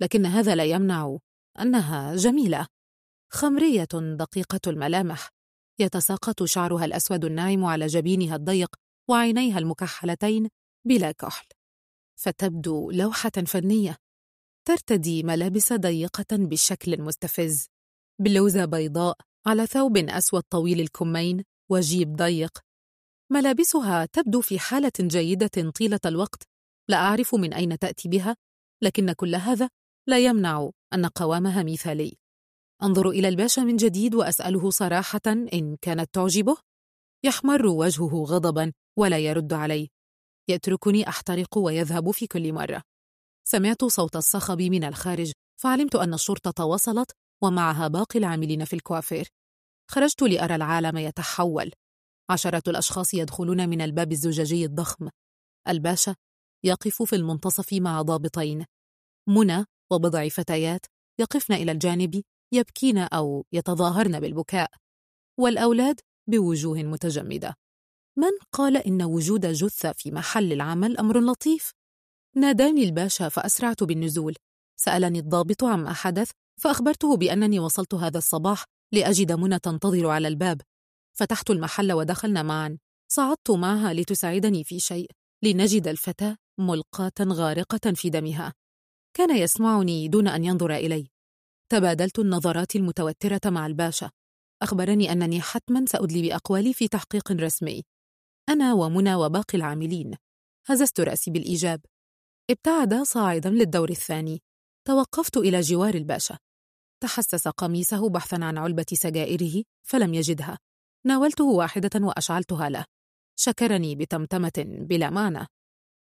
لكن هذا لا يمنع أنها جميلة. خمرية دقيقة الملامح. يتساقط شعرها الأسود الناعم على جبينها الضيق وعينيها المكحلتين بلا كحل. فتبدو لوحة فنية. ترتدي ملابس ضيقة بشكل مستفز. بلوزة بيضاء على ثوب أسود طويل الكمين وجيب ضيق. ملابسها تبدو في حالة جيدة طيلة الوقت. لا أعرف من أين تأتي بها لكن كل هذا لا يمنع أن قوامها مثالي. أنظر إلى الباشا من جديد وأسأله صراحة إن كانت تعجبه. يحمر وجهه غضبا ولا يرد علي يتركني أحترق ويذهب في كل مرة. سمعت صوت الصخب من الخارج فعلمت أن الشرطة وصلت ومعها باقي العاملين في الكوافير. خرجت لأرى العالم يتحول. عشرة الأشخاص يدخلون من الباب الزجاجي الضخم. الباشا يقف في المنتصف مع ضابطين. منى وبضع فتيات يقفن إلى الجانب يبكين أو يتظاهرن بالبكاء. والأولاد بوجوه متجمدة. من قال إن وجود جثة في محل العمل أمر لطيف؟ ناداني الباشا فأسرعت بالنزول. سألني الضابط عما حدث فأخبرته بأنني وصلت هذا الصباح لأجد منى تنتظر على الباب. فتحت المحل ودخلنا معا. صعدت معها لتساعدني في شيء لنجد الفتاة ملقاة غارقة في دمها. كان يسمعني دون أن ينظر إلي. تبادلت النظرات المتوترة مع الباشا. أخبرني أنني حتما سأدلي بأقوالي في تحقيق رسمي. أنا ومنى وباقي العاملين. هززت رأسي بالإيجاب. ابتعد صاعدا للدور الثاني. توقفت إلى جوار الباشا. تحسس قميصه بحثا عن علبة سجائره فلم يجدها. ناولته واحدة وأشعلتها له. شكرني بتمتمة بلا معنى.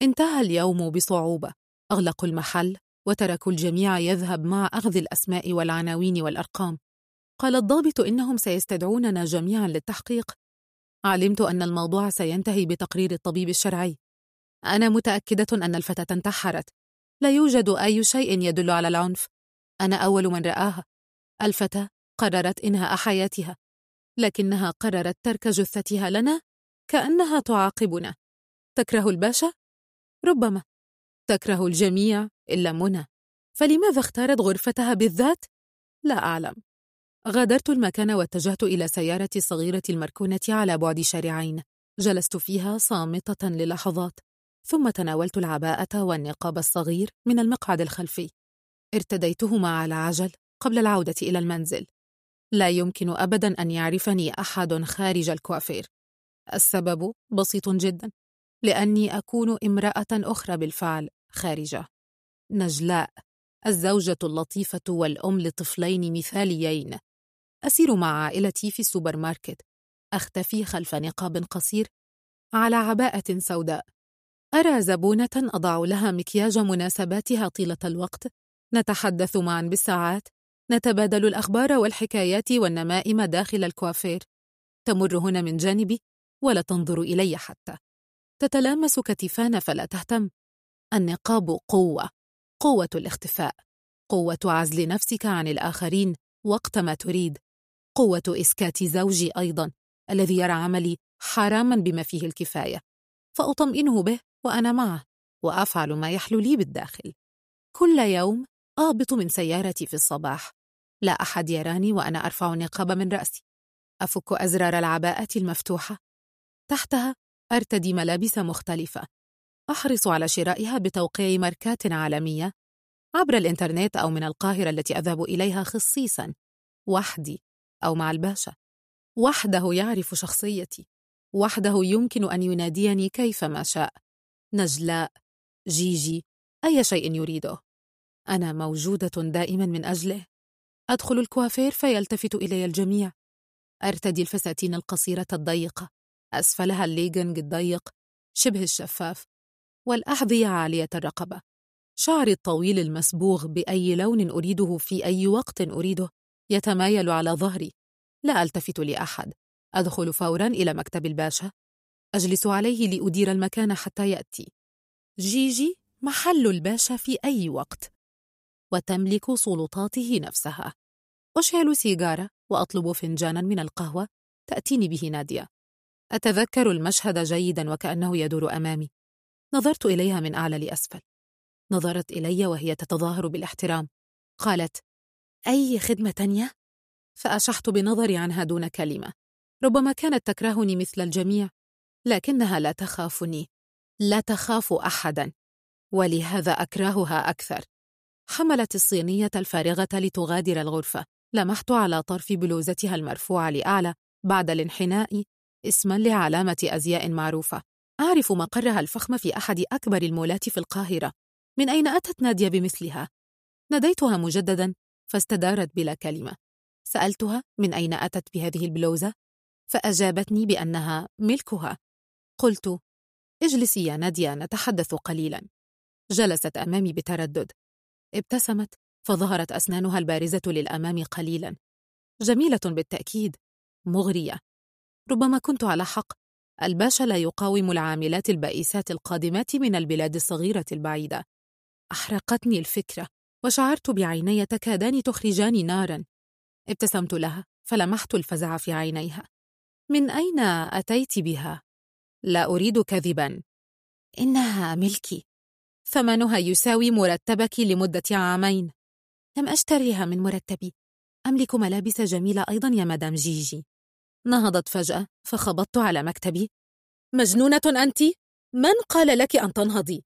انتهى اليوم بصعوبة. أغلقوا المحل وتركوا الجميع يذهب مع أخذ الأسماء والعناوين والأرقام. قال الضابط إنهم سيستدعوننا جميعا للتحقيق. علمت أن الموضوع سينتهي بتقرير الطبيب الشرعي. أنا متأكدة أن الفتاة انتحرت. لا يوجد أي شيء يدل على العنف. أنا أول من رآها. الفتاة قررت إنهاء حياتها. لكنها قررت ترك جثتها لنا كأنها تعاقبنا. تكره الباشا؟ ربما. تكره الجميع إلا منى. فلماذا اختارت غرفتها بالذات؟ لا أعلم. غادرت المكان واتجهت إلى سيارتي الصغيرة المركونة على بعد شارعين. جلست فيها صامتة للحظات. ثم تناولت العباءة والنقاب الصغير من المقعد الخلفي. ارتديتهما على عجل قبل العودة إلى المنزل. لا يمكن أبدا أن يعرفني أحد خارج الكوافير. السبب بسيط جدا لأني أكون امرأة أخرى بالفعل خارجة. نجلاء الزوجة اللطيفة والأم لطفلين مثاليين. أسير مع عائلتي في السوبر ماركت أختفي خلف نقاب قصير على عباءة سوداء. أرى زبونة أضع لها مكياج مناسباتها طيلة الوقت؟ نتحدث معا بالساعات. نتبادل الأخبار والحكايات والنمائم داخل الكوافير. تمر هنا من جانبي ولا تنظر إلي حتى. تتلامس كتفانا فلا تهتم. النقاب قوة. قوة الاختفاء. قوة عزل نفسك عن الآخرين وقت ما تريد. قوة إسكات زوجي أيضا الذي يرى عملي حراما بما فيه الكفاية. فأطمئنه به. وأنا معه وأفعل ما يحلو لي بالداخل. كل يوم أهبط من سيارتي في الصباح. لا أحد يراني وأنا أرفع النقاب من رأسي. أفك أزرار العباءة المفتوحة. تحتها أرتدي ملابس مختلفة. أحرص على شرائها بتوقيع ماركات عالمية. عبر الإنترنت أو من القاهرة التي أذهب إليها خصيصاً. وحدي أو مع الباشا. وحده يعرف شخصيتي. وحده يمكن أن يناديني كيفما شاء. نجلاء جيجي أي شيء يريده. أنا موجودة دائما من أجله. أدخل الكوافير فيلتفت إلي الجميع. أرتدي الفساتين القصيرة الضيقة. أسفلها الليجنج الضيق شبه الشفاف. والأحذية عالية الرقبة. شعري الطويل المصبوغ بأي لون أريده في أي وقت أريده. يتمايل على ظهري. لا ألتفت لأحد. أدخل فورا إلى مكتب الباشا. أجلس عليه لأدير المكان حتى يأتي. جيجي محل الباشا في أي وقت. وتملك سلطاته نفسها. أشعل سيجارة وأطلب فنجانا من القهوة. تأتيني به نادية. أتذكر المشهد جيدا وكأنه يدور أمامي. نظرت إليها من أعلى لأسفل. نظرت إلي وهي تتظاهر بالاحترام. قالت أي خدمة تانية؟ فأشحت بنظري عنها دون كلمة. ربما كانت تكرهني مثل الجميع. لكنها لا تخافني. لا تخاف أحدا. ولهذا أكرهها أكثر. حملت الصينية الفارغة لتغادر الغرفة. لمحت على طرف بلوزتها المرفوعة لأعلى. بعد الانحناء اسما لعلامة أزياء معروفة. أعرف مقرها الفخم في أحد أكبر المولات في القاهرة. من أين أتت نادية بمثلها؟ ناديتها مجددا فاستدارت بلا كلمة. سألتها من أين أتت بهذه البلوزة؟ فأجابتني بأنها ملكها. قلت اجلسي يا نادية نتحدث قليلا. جلست أمامي بتردد. ابتسمت فظهرت أسنانها البارزة للأمام قليلا. جميلة بالتأكيد. مغرية. ربما كنت على حق. الباشا لا يقاوم العاملات البائسات القادمات من البلاد الصغيرة البعيدة. أحرقتني الفكرة وشعرت بعيني تكادان تخرجان نارا. ابتسمت لها فلمحت الفزع في عينيها. من أين أتيت بها؟ لا أريد كذبا. إنها ملكي. ثمنها يساوي مرتبك لمدة عامين. لم أشتريها من مرتبي. أملك ملابس جميلة أيضا يا مدام جيجي. نهضت فجأة فخبطت على مكتبي. مجنونة أنت؟ من قال لك أن تنهضي؟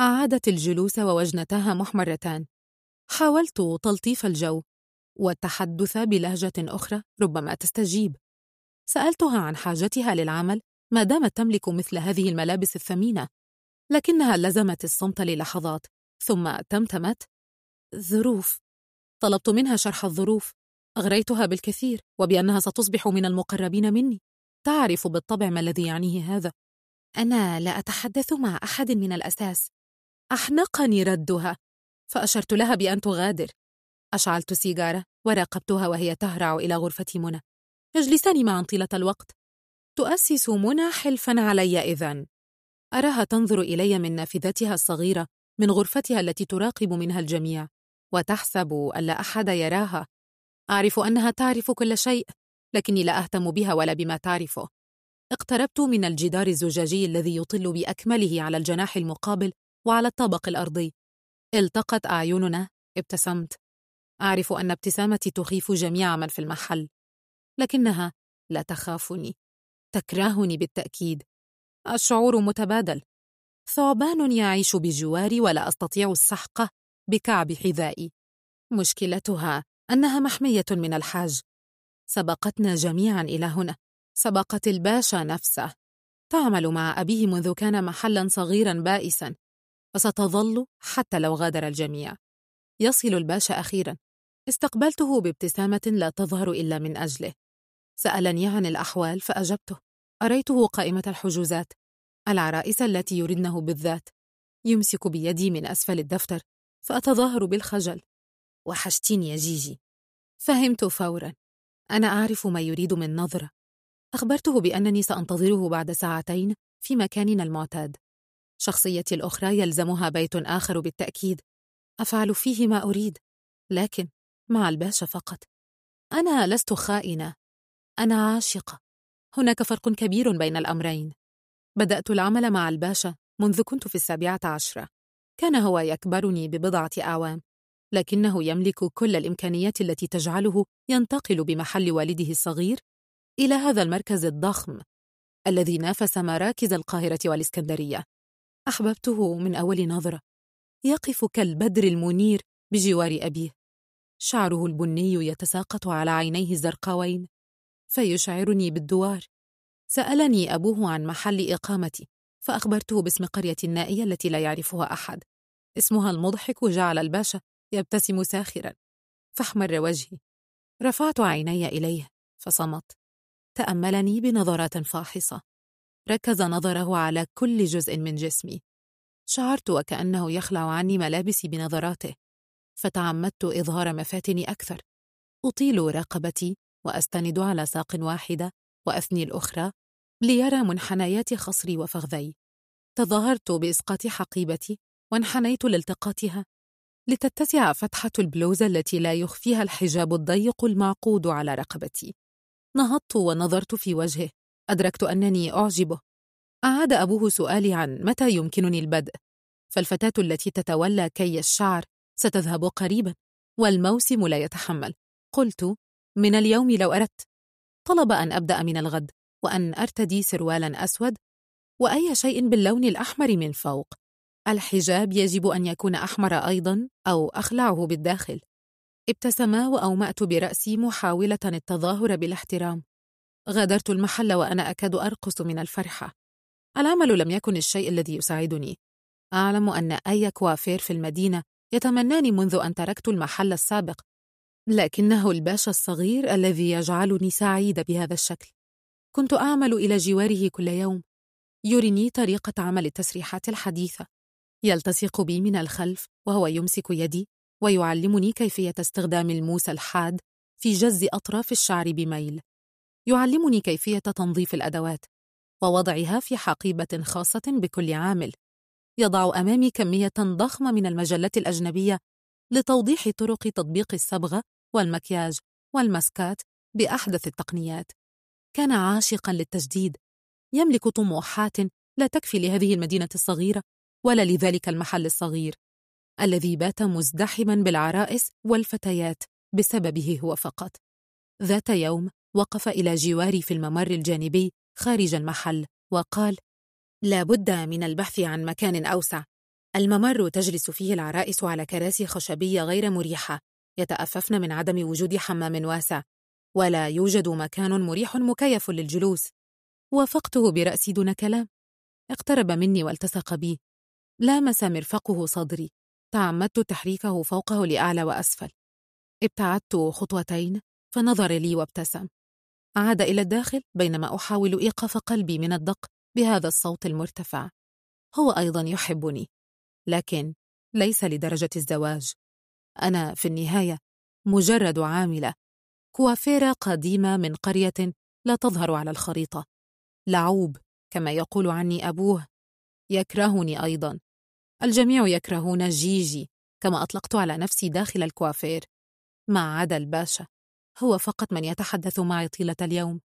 أعادت الجلوس ووجنتاها محمرتان. حاولت تلطيف الجو والتحدث بلهجة أخرى ربما تستجيب. سألتها عن حاجتها للعمل ما دامت تملك مثل هذه الملابس الثمينة لكنها لزمت الصمت للحظات. ثم تمتمت. ظروف. طلبت منها شرح الظروف. أغريتها بالكثير وبأنها ستصبح من المقربين مني. تعرف بالطبع ما الذي يعنيه هذا؟ أنا لا أتحدث مع أحد من الأساس. أحنقني ردها. فأشرت لها بأن تغادر. أشعلت سيجارة وراقبتها وهي تهرع إلى غرفة منى. يجلسان معا طيلة الوقت. تؤسس منى حلفا علي إذن. أراها تنظر إلي من نافذتها الصغيرة من غرفتها التي تراقب منها الجميع وتحسب أن لا أحد يراها. أعرف أنها تعرف كل شيء لكني لا أهتم بها ولا بما تعرفه. اقتربت من الجدار الزجاجي الذي يطل بأكمله على الجناح المقابل وعلى الطابق الأرضي. التقت أعيننا ابتسمت. أعرف أن ابتسامتي تخيف جميع من في المحل لكنها لا تخافني. تكرهني بالتأكيد. الشعور متبادل. ثعبان يعيش بجواري ولا أستطيع السحقه بكعب حذائي. مشكلتها أنها محمية من الحاج. سبقتنا جميعا إلى هنا. سبقت الباشا نفسه. تعمل مع أبيه منذ كان محلا صغيرا بائسا. وستظل حتى لو غادر الجميع. يصل الباشا أخيرا. استقبلته بابتسامة لا تظهر إلا من أجله. سألني عن الأحوال فأجبته. أريته قائمة الحجوزات. العرائس التي يردنه بالذات. يمسك بيدي من أسفل الدفتر فأتظاهر بالخجل. وحشتيني يا جيجي. فهمت فورا. أنا أعرف ما يريد من نظرة. أخبرته بأنني سأنتظره بعد ساعتين في مكاننا المعتاد. شخصيتي الأخرى يلزمها بيت آخر بالتأكيد. أفعل فيه ما أريد. لكن مع الباشا فقط. أنا لست خائنة. أنا عاشقة. هناك فرق كبير بين الأمرين. بدأت العمل مع الباشا منذ كنت في السابعة عشرة. كان هو يكبرني ببضعة أعوام لكنه يملك كل الإمكانيات التي تجعله ينتقل بمحل والده الصغير إلى هذا المركز الضخم الذي نافس مراكز القاهرة والإسكندرية. أحببته من أول نظرة. يقف كالبدر المنير بجوار أبيه. شعره البني يتساقط على عينيه الزرقاوين. فيشعرني بالدوار. سألني أبوه عن محل إقامتي فأخبرته باسم قرية النائية التي لا يعرفها أحد. اسمها المضحك جعل الباشا يبتسم ساخرا. فاحمر وجهي. رفعت عيني إليه فصمت. تأملني بنظرات فاحصة. ركز نظره على كل جزء من جسمي. شعرت وكأنه يخلع عني ملابسي بنظراته. فتعمدت إظهار مفاتني أكثر. أطيل رقبتي وأستند على ساق واحدة وأثني الأخرى ليرى منحنيات خصري وفخذي. تظاهرت بإسقاط حقيبتي وانحنيت لالتقاطها. لتتسع فتحة البلوزة التي لا يخفيها الحجاب الضيق المعقود على رقبتي. نهضت ونظرت في وجهه. أدركت أنني أعجبه. أعاد أبوه سؤالي عن متى يمكنني البدء. فالفتاة التي تتولى كي الشعر ستذهب قريبا والموسم لا يتحمل. قلت من اليوم لو أردت. طلب أن أبدأ من الغد وأن أرتدي سروالا أسود وأي شيء باللون الأحمر من فوق. الحجاب يجب أن يكون أحمر أيضا أو أخلعه بالداخل. ابتسما وأومأت برأسي محاولة التظاهر بالاحترام. غادرت المحل وأنا أكاد أرقص من الفرحة. العمل لم يكن الشيء الذي يساعدني. أعلم أن أي كوافير في المدينة يتمناني منذ أن تركت المحل السابق لكنه الباشا الصغير الذي يجعلني سعيدة بهذا الشكل. كنت أعمل إلى جواره كل يوم. يريني طريقة عمل التسريحات الحديثة. يلتصق بي من الخلف وهو يمسك يدي ويعلمني كيفية استخدام الموس الحاد في جز أطراف الشعر بميل. يعلمني كيفية تنظيف الأدوات ووضعها في حقيبة خاصة بكل عامل. يضع أمامي كمية ضخمة من المجلات الأجنبية لتوضيح طرق تطبيق الصبغة والمكياج والماسكات بأحدث التقنيات. كان عاشقا للتجديد. يملك طموحات لا تكفي لهذه المدينة الصغيرة ولا لذلك المحل الصغير الذي بات مزدحما بالعرائس والفتيات بسببه هو فقط. ذات يوم وقف إلى جواري في الممر الجانبي خارج المحل وقال لا بد من البحث عن مكان أوسع. الممر تجلس فيه العرائس على كراسي خشبية غير مريحة. يتأففن من عدم وجود حمام واسع ولا يوجد مكان مريح مكيف للجلوس. وافقته برأسي دون كلام. اقترب مني والتصق بي. لامس مرفقه صدري. تعمدت تحريكه فوقه لأعلى وأسفل. ابتعدت خطوتين فنظر لي وابتسم. عاد إلى الداخل بينما أحاول إيقاف قلبي من الدق بهذا الصوت المرتفع. هو أيضا يحبني. لكن ليس لدرجة الزواج. أنا في النهاية مجرد عاملة. كوافيرة قديمة من قرية لا تظهر على الخريطة. لعوب كما يقول عني أبوه. يكرهني أيضا. الجميع يكرهون جيجي كما أطلقت على نفسي داخل الكوافير. ما عدا الباشا هو فقط من يتحدث معي طيلة اليوم.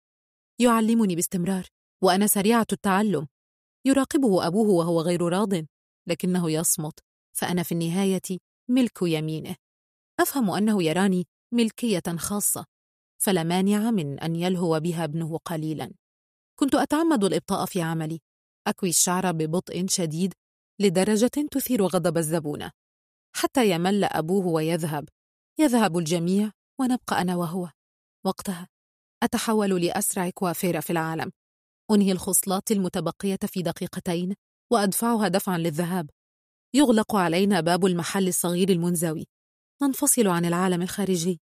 يعلمني باستمرار وأنا سريعة التعلم. يراقبه أبوه وهو غير راض لكنه يصمت. فأنا في النهاية ملك يمينه. أفهم أنه يراني ملكية خاصة فلا مانع من أن يلهو بها ابنه قليلا. كنت أتعمد الإبطاء في عملي. أكوي الشعر ببطء شديد لدرجة تثير غضب الزبونة حتى يمل أبوه ويذهب. يذهب الجميع ونبقى أنا وهو. وقتها أتحول لأسرع كوافير في العالم. أنهي الخصلات المتبقية في دقيقتين وأدفعها دفعا للذهاب. يغلق علينا باب المحل الصغير المنزوي. ننفصل عن العالم الخارجي.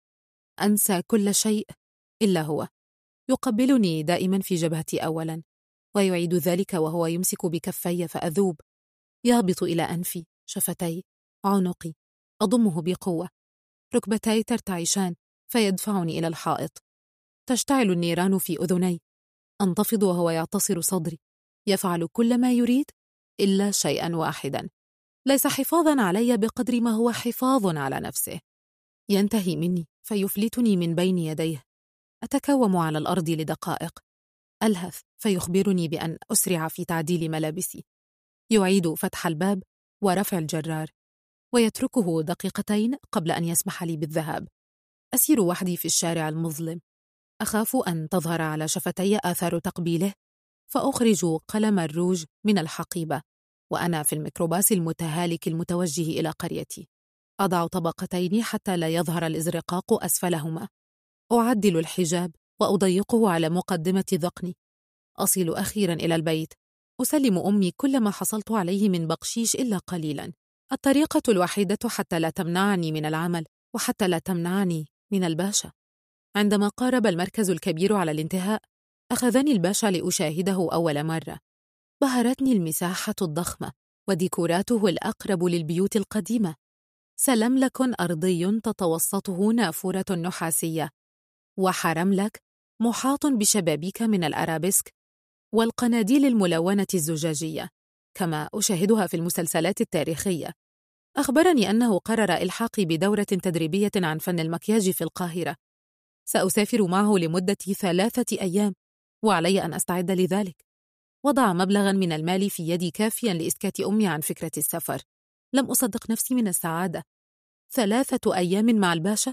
أنسى كل شيء إلا هو. يقبلني دائما في جبهتي أولا ويعيد ذلك وهو يمسك بكفي فأذوب. يهبط إلى أنفي شفتي عنقي. أضمه بقوة. ركبتي ترتعشان فيدفعني إلى الحائط. تشتعل النيران في أذني. أنتفض وهو يعتصر صدري. يفعل كل ما يريد إلا شيئا واحدا. ليس حفاظا علي بقدر ما هو حفاظ على نفسه. ينتهي مني فيفلتني من بين يديه. أتكوم على الأرض لدقائق. ألهث فيخبرني بأن أسرع في تعديل ملابسي. يعيد فتح الباب ورفع الجرار. ويتركه دقيقتين قبل أن يسمح لي بالذهاب. أسير وحدي في الشارع المظلم. أخاف أن تظهر على شفتي آثار تقبيله. فأخرج قلم الروج من الحقيبة. وأنا في الميكروباص المتهالك المتوجه إلى قريتي. أضع طبقتين حتى لا يظهر الإزرقاق أسفلهما. أعدل الحجاب وأضيقه على مقدمة ذقني. أصل أخيرا إلى البيت. أسلم أمي كل ما حصلت عليه من بقشيش إلا قليلا. الطريقة الوحيدة حتى لا تمنعني من العمل وحتى لا تمنعني من الباشا. عندما قارب المركز الكبير على الانتهاء أخذني الباشا لأشاهده أول مرة. بهرتني المساحة الضخمة وديكوراته الأقرب للبيوت القديمة. سلملك أرضي تتوسطه نافورة نحاسية. وحرملك محاط بشبابيك من الأرابيسك والقناديل الملونة الزجاجية كما أشاهدها في المسلسلات التاريخية. أخبرني أنه قرر إلحاقي بدورة تدريبية عن فن المكياج في القاهرة. سأسافر معه لمدة ثلاثة أيام وعلي أن أستعد لذلك. وضع مبلغا من المال في يدي كافيا لإسكات أمي عن فكرة السفر. لم أصدق نفسي من السعادة. ثلاثة أيام مع الباشا.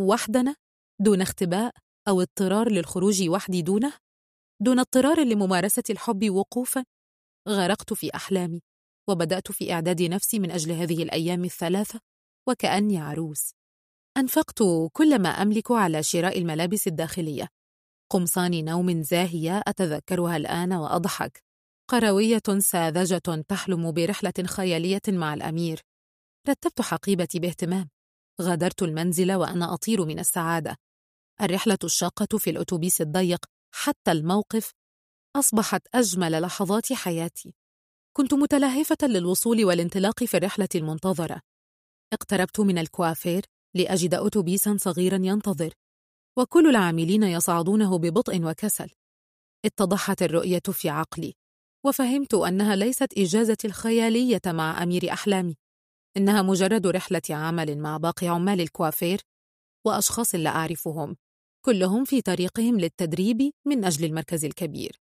وحدنا. دون اختباء أو اضطرار للخروج وحدي دونه. دون اضطرار لممارسة الحب وقوفا. غرقت في أحلامي. وبدأت في إعداد نفسي من أجل هذه الأيام الثلاثة. وكأني عروس. أنفقت كل ما أملك على شراء الملابس الداخلية. قمصان نوم زاهية أتذكرها الآن وأضحك. قروية ساذجة تحلم برحلة خيالية مع الأمير. رتبت حقيبتي باهتمام. غادرت المنزل وأنا أطير من السعادة. الرحلة الشاقة في الأتوبيس الضيق حتى الموقف أصبحت أجمل لحظات حياتي. كنت متلهفة للوصول والانطلاق في الرحلة المنتظرة. اقتربت من الكوافير لأجد أتوبيسا صغيرا ينتظر. وكل العاملين يصعدونه ببطء وكسل. اتضحت الرؤية في عقلي وفهمت أنها ليست إجازتي الخيالية مع أمير أحلامي إنها مجرد رحلة عمل مع باقي عمال الكوافير وأشخاص لا أعرفهم كلهم في طريقهم للتدريب من أجل المركز الكبير.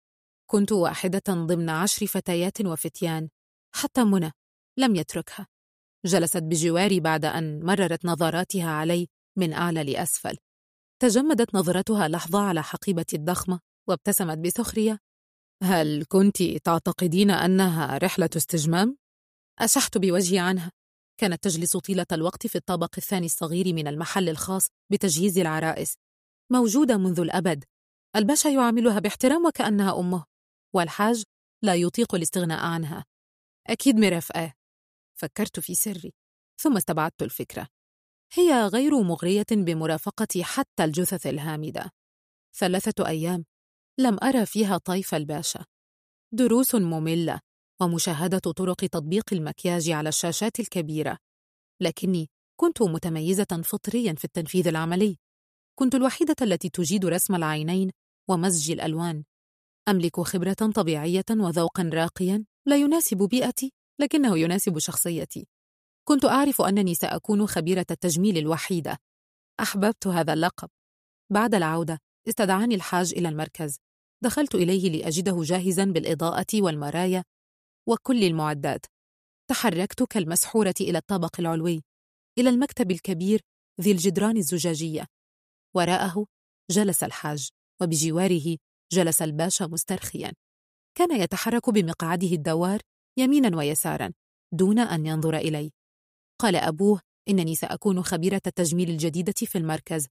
كنت واحدة ضمن عشر فتيات وفتيان حتى منى لم يتركها. جلست بجواري بعد أن مررت نظراتها علي من أعلى لأسفل. تجمدت نظرتها لحظة على حقيبتي الضخمة وابتسمت بسخرية. هل كنت تعتقدين أنها رحلة استجمام؟ أشحت بوجهي عنها. كانت تجلس طيلة الوقت في الطابق الثاني الصغير من المحل الخاص بتجهيز العرائس. موجودة منذ الأبد. الباشا يعاملها باحترام وكأنها أمه. والحاج لا يطيق الاستغناء عنها. أكيد مرافقة فكرت في سري. ثم استبعدت الفكرة. هي غير مغرية بمرافقة حتى الجثث الهامدة. ثلاثة أيام لم أرى فيها طيف الباشا. دروس مملة ومشاهدة طرق تطبيق المكياج على الشاشات الكبيرة. لكني كنت متميزة فطريا في التنفيذ العملي. كنت الوحيدة التي تجيد رسم العينين ومزج الألوان. أملك خبرة طبيعية وذوقا راقيا. لا يناسب بيئتي لكنه يناسب شخصيتي. كنت أعرف أنني سأكون خبيرة التجميل الوحيدة. أحببت هذا اللقب. بعد العودة استدعاني الحاج إلى المركز. دخلت إليه لأجده جاهزا بالإضاءة والمرايا وكل المعدات. تحركت كالمسحورة إلى الطابق العلوي إلى المكتب الكبير ذي الجدران الزجاجية. وراءه جلس الحاج وبجواره جلس الباشا مسترخيا. كان يتحرك بمقعده الدوار يمينا ويسارا دون أن ينظر إلي. قال أبوه إنني سأكون خبيرة التجميل الجديدة في المركز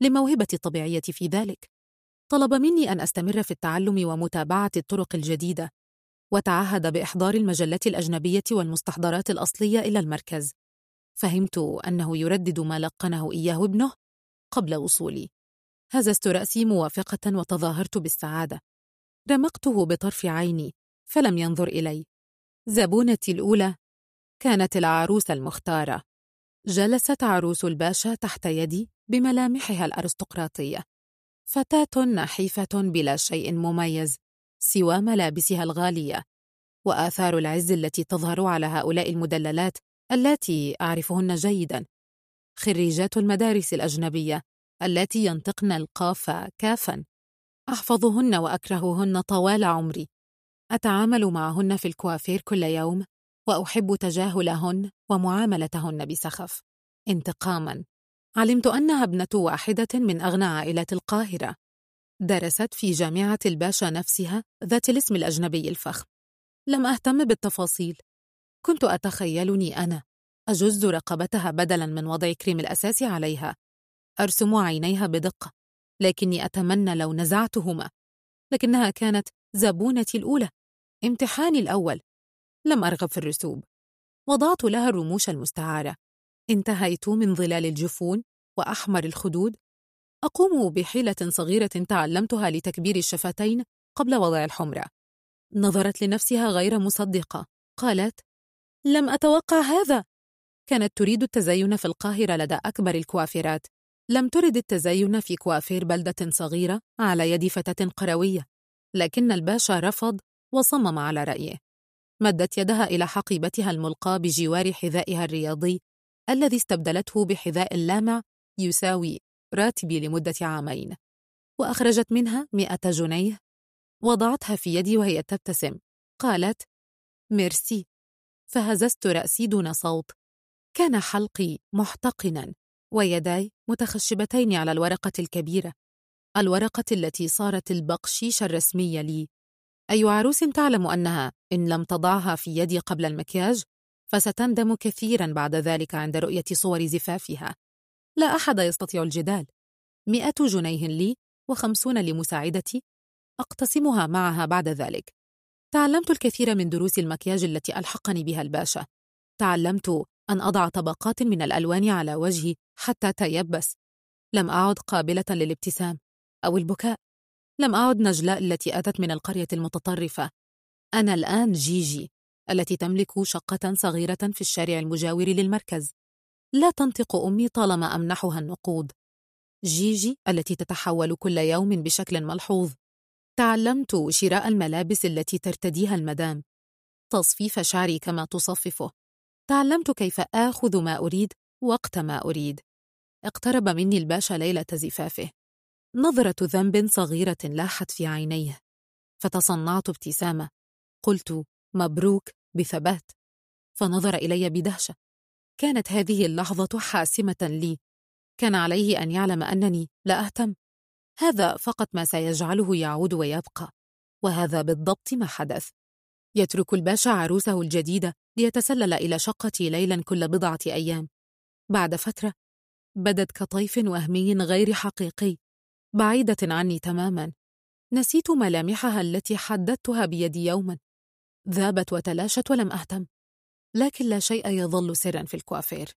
لموهبتي الطبيعية في ذلك. طلب مني أن أستمر في التعلم ومتابعة الطرق الجديدة وتعهد بإحضار المجلات الأجنبية والمستحضرات الأصلية إلى المركز. فهمت أنه يردد ما لقنه إياه ابنه قبل وصولي. هززت رأسي موافقة وتظاهرت بالسعادة. رمقته بطرف عيني فلم ينظر إلي. زبونتي الأولى كانت العروس المختارة. جلست عروس الباشا تحت يدي بملامحها الأرستقراطية. فتاة نحيفة بلا شيء مميز سوى ملابسها الغالية. وآثار العز التي تظهر على هؤلاء المدللات اللاتي أعرفهن جيدا. خريجات المدارس الأجنبية التي ينطقن القاف كافا. أحفظهن وأكرههن طوال عمري. أتعامل معهن في الكوافير كل يوم وأحب تجاهلهن ومعاملتهن بسخف. انتقاما. علمت أنها ابنة واحدة من أغنى عائلات القاهرة. درست في جامعة الباشا نفسها ذات الاسم الأجنبي الفخم. لم أهتم بالتفاصيل. كنت أتخيلني أنا. أجز رقبتها بدلا من وضع كريم الأساس عليها. أرسم عينيها بدقة. لكني أتمنى لو نزعتهما. لكنها كانت زبونتي الأولى. امتحاني الأول. لم أرغب في الرسوب. وضعت لها الرموش المستعارة. انتهيت من ظلال الجفون وأحمر الخدود. أقوم بحيلة صغيرة تعلمتها لتكبير الشفتين قبل وضع الحمرة. نظرت لنفسها غير مصدقة. قالت لم أتوقع هذا. كانت تريد التزين في القاهرة لدى أكبر الكوافيرات. لم ترد التزين في كوافير بلدة صغيرة على يد فتاة قروية. لكن الباشا رفض وصمم على رأيه. مدت يدها إلى حقيبتها الملقاة بجوار حذائها الرياضي الذي استبدلته بحذاء لامع يساوي راتبي لمدة عامين. وأخرجت منها مئة جنيه. وضعتها في يدي وهي تبتسم. قالت ميرسي. فهززت رأسي دون صوت. كان حلقي محتقنا. ويداي متخشبتين على الورقة الكبيرة. الورقة التي صارت البقشيش الرسمي لي. أي عروس تعلم أنها إن لم تضعها في يدي قبل المكياج فستندم كثيرا بعد ذلك عند رؤية صور زفافها. لا أحد يستطيع الجدال. مئة جنيه لي وخمسون لمساعدتي. أقتسمها معها بعد ذلك. تعلمت الكثير من دروس المكياج التي ألحقني بها الباشا. تعلمت أن أضع طبقات من الألوان على وجهي حتى تيبس. لم أعد قابلة للابتسام أو البكاء. لم أعد نجلاء التي أتت من القرية المتطرفة. أنا الآن جيجي التي تملك شقة صغيرة في الشارع المجاور للمركز. لا تنطق أمي طالما أمنحها النقود. جيجي التي تتحول كل يوم بشكل ملحوظ. تعلمت شراء الملابس التي ترتديها المدام. تصفيف شعري كما تصففه. تعلمت كيف آخذ ما أريد وقت ما أريد. اقترب مني الباشا ليلة زفافه. نظرة ذنب صغيرة لاحت في عينيه. فتصنعت ابتسامة. قلت مبروك بثبات. فنظر إلي بدهشة. كانت هذه اللحظة حاسمة لي. كان عليه أن يعلم أنني لا أهتم. هذا فقط ما سيجعله يعود ويبقى. وهذا بالضبط ما حدث. يترك الباشا عروسه الجديدة ليتسلل إلى شقتي ليلا كل بضعة أيام. بعد فترة بدت كطيف وهمي غير حقيقي. بعيدة عني تماما. نسيت ملامحها التي حددتها بيدي يوما. ذابت وتلاشت ولم أهتم. لكن لا شيء يظل سرا في الكوافير.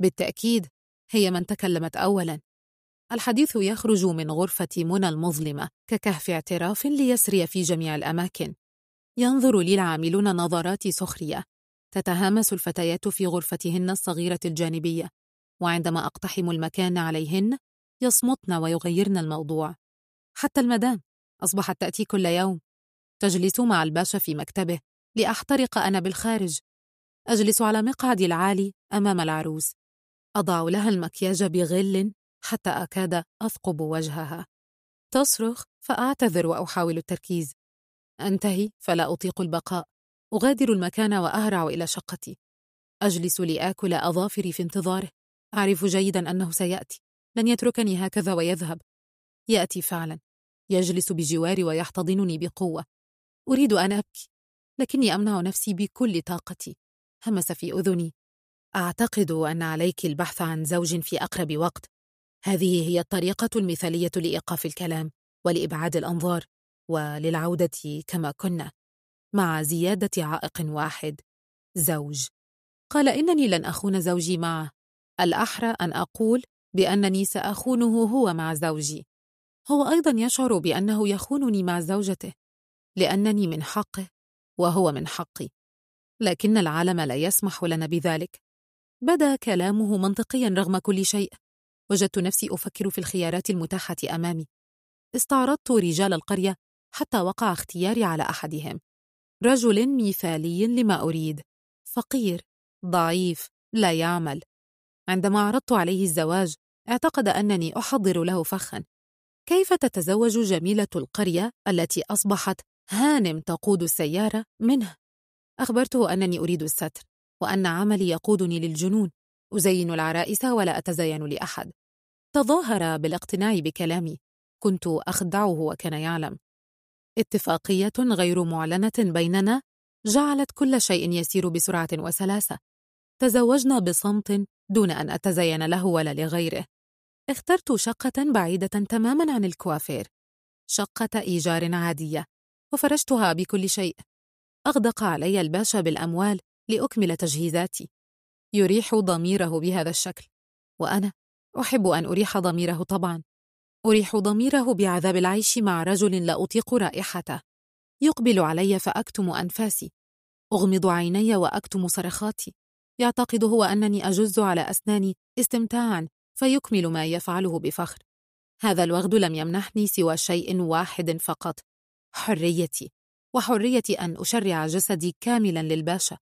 بالتأكيد هي من تكلمت أولا. الحديث يخرج من غرفة منى المظلمة ككهف اعتراف ليسري في جميع الأماكن. ينظر لي العاملون نظرات سخرية. تتهامس الفتيات في غرفتهن الصغيرة الجانبية. وعندما أقتحم المكان عليهن يصمتن ويغيرن الموضوع. حتى المدام أصبحت تأتي كل يوم تجلس مع الباشا في مكتبه لأحترق أنا بالخارج. أجلس على مقعدي العالي أمام العروس. أضع لها المكياج بغل حتى أكاد أثقب وجهها. تصرخ فأعتذر وأحاول التركيز. أنتهي فلا أطيق البقاء. أغادر المكان وأهرع إلى شقتي. أجلس لآكل أظافري في انتظاره. أعرف جيدا أنه سيأتي. لن يتركني هكذا ويذهب. يأتي فعلا. يجلس بجواري ويحتضنني بقوة. أريد أن أبكي لكني أمنع نفسي بكل طاقتي. همس في أذني. أعتقد أن عليك البحث عن زوج في أقرب وقت. هذه هي الطريقة المثالية لإيقاف الكلام ولإبعاد الأنظار وللعودة كما كنا. مع زيادة عائق واحد. زوج. قال إنني لن أخون زوجي معه الأحرى أن أقول بأنني سأخونه هو مع زوجي. هو أيضا يشعر بأنه يخونني مع زوجته لأنني من حقه وهو من حقي. لكن العالم لا يسمح لنا بذلك. بدا كلامه منطقيا رغم كل شيء. وجدت نفسي أفكر في الخيارات المتاحة أمامي. استعرضت رجال القرية حتى وقع اختياري على أحدهم. رجل مثالي لما أريد. فقير ضعيف لا يعمل. عندما عرضت عليه الزواج اعتقد أنني أحضر له فخا. كيف تتزوج جميلة القرية التي أصبحت هانم تقود السيارة منه؟ أخبرته أنني أريد الستر وأن عملي يقودني للجنون. أزين العرائس ولا أتزين لأحد. تظاهر بالاقتناع بكلامي. كنت أخدعه وكان يعلم. اتفاقية غير معلنة بيننا جعلت كل شيء يسير بسرعة وسلاسة. تزوجنا بصمت دون أن أتزين له ولا لغيره. اخترت شقة بعيدة تماما عن الكوافير. شقة إيجار عادية وفرشتها بكل شيء. أغدق علي الباشا بالأموال لأكمل تجهيزاتي. يريح ضميره بهذا الشكل. وأنا أحب أن أريح ضميره طبعا. أريح ضميره بعذاب العيش مع رجل لا أطيق رائحته. يقبل علي فأكتم أنفاسي. أغمض عيني وأكتم صرخاتي. يعتقد هو أنني أجز على أسناني استمتاعا. فيكمل ما يفعله بفخر. هذا الوغد لم يمنحني سوى شيء واحد فقط. حريتي. وحرية أن أشرع جسدي كاملا للباشا.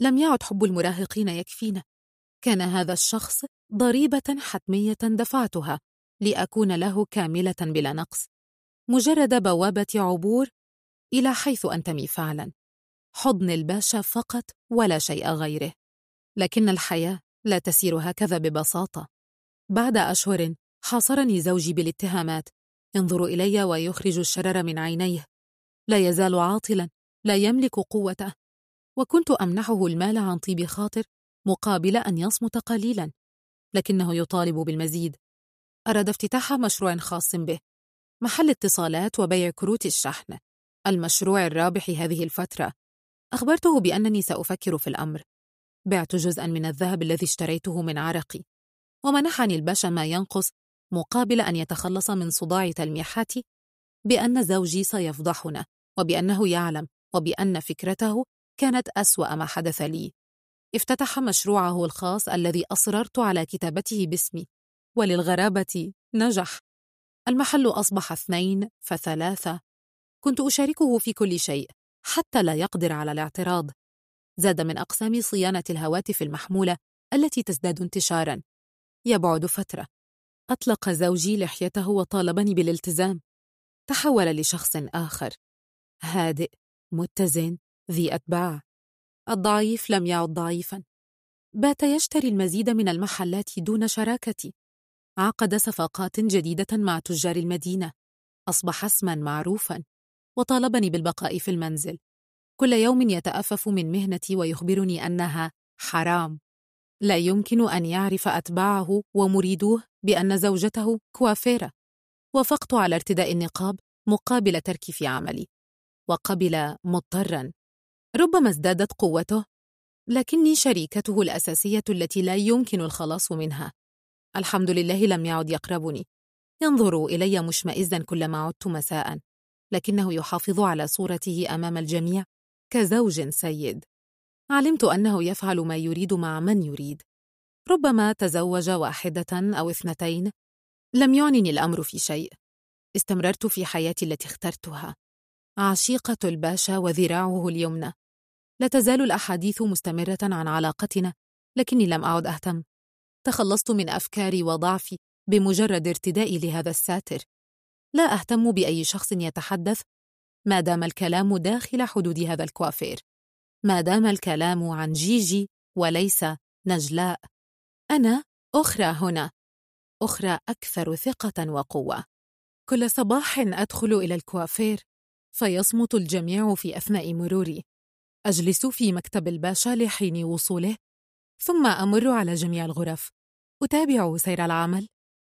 لم يعد حب المراهقين يكفينا. كان هذا الشخص ضريبة حتمية دفعتها لأكون له كاملة بلا نقص. مجرد بوابة عبور إلى حيث أنتمي فعلا حضن الباشا فقط ولا شيء غيره. لكن الحياة لا تسير هكذا ببساطة. بعد أشهر حاصرني زوجي بالاتهامات. ينظر إلي ويخرج الشرر من عينيه. لا يزال عاطلا لا يملك قوته. وكنت أمنحه المال عن طيب خاطر مقابل أن يصمت قليلا. لكنه يطالب بالمزيد. أراد افتتاح مشروع خاص به. محل اتصالات وبيع كروت الشحن. المشروع الرابح هذه الفترة. أخبرته بأنني سأفكر في الأمر. بعت جزءا من الذهب الذي اشتريته من عرقي. ومنحني الباشا ما ينقص مقابل أن يتخلص من صداع تلميحاتي بأن زوجي سيفضحنا وبأنه يعلم وبأن فكرته كانت أسوأ ما حدث لي. افتتح مشروعه الخاص الذي أصررت على كتابته باسمي وللغرابة نجح. المحل أصبح اثنين فثلاثة. كنت أشاركه في كل شيء حتى لا يقدر على الاعتراض. زاد من أقسام صيانة الهواتف المحمولة التي تزداد انتشارا. يبعد فترة. أطلق زوجي لحيته وطالبني بالالتزام. تحول لشخص آخر. هادئ متزن ذي أتباع. الضعيف لم يعد ضعيفا. بات يشتري المزيد من المحلات دون شراكتي. عقد صفقات جديدة مع تجار المدينة. أصبح اسما معروفا. وطالبني بالبقاء في المنزل. كل يوم يتأفف من مهنتي ويخبرني أنها حرام. لا يمكن أن يعرف أتباعه ومريدوه بأن زوجته كوافيرة وافقت على ارتداء النقاب مقابل تركي في عملي وقبل مضطرا. ربما ازدادت قوته لكني شريكته الأساسية التي لا يمكن الخلاص منها. الحمد لله لم يعد يقربني. ينظر إلي مشمئزا كلما عدت مساء لكنه يحافظ على صورته أمام الجميع كزوج سيد. علمت أنه يفعل ما يريد مع من يريد. ربما تزوج واحدة أو اثنتين. لم يعنني الأمر في شيء. استمررت في حياتي التي اخترتها. عشيقة الباشا وذراعه اليمنى. لا تزال الأحاديث مستمرة عن علاقتنا لكني لم أعد أهتم. تخلصت من أفكاري وضعفي بمجرد ارتدائي لهذا الساتر. لا أهتم بأي شخص يتحدث ما دام الكلام داخل حدود هذا الكوافير. ما دام الكلام عن جيجي وليس نجلاء. أنا أخرى هنا. أخرى أكثر ثقة وقوة. كل صباح أدخل إلى الكوافير. فيصمت الجميع في أثناء مروري. أجلس في مكتب الباشا لحين وصوله. ثم أمر على جميع الغرف. أتابع سير العمل.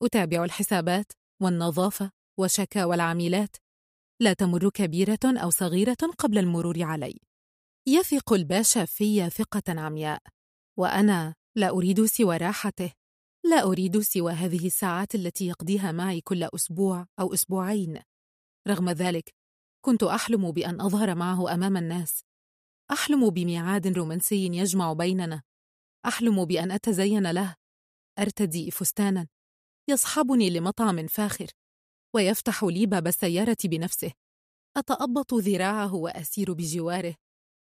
أتابع الحسابات والنظافة وشكاوى العميلات لا تمر كبيرة أو صغيرة قبل المرور علي. يثق الباشا في ثقة عمياء وأنا لا أريد سوى راحته لا أريد سوى هذه الساعات التي يقضيها معي كل أسبوع أو أسبوعين. رغم ذلك كنت أحلم بأن أظهر معه أمام الناس. أحلم بميعاد رومانسي يجمع بيننا. أحلم بأن أتزين له. أرتدي فستانا. يصحبني لمطعم فاخر ويفتح لي باب السيارة بنفسه. أتأبط ذراعه وأسير بجواره.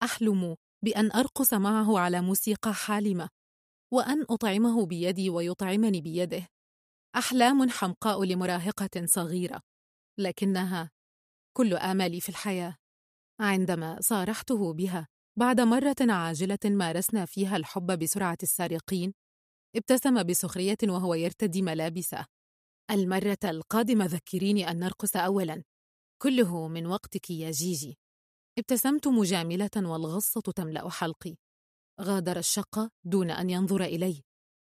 أحلم بأن أرقص معه على موسيقى حالمة وأن أطعمه بيدي ويطعمني بيده. أحلام حمقاء لمراهقة صغيرة لكنها كل آمالي في الحياة. عندما صارحته بها بعد مرة عاجلة مارسنا فيها الحب بسرعة السارقين ابتسم بسخرية وهو يرتدي ملابسه. المرة القادمة ذكريني أن نرقص أولاً. كله من وقتك يا جيجي. ابتسمت مجاملة والغصة تملأ حلقي. غادر الشقة دون أن ينظر إلي.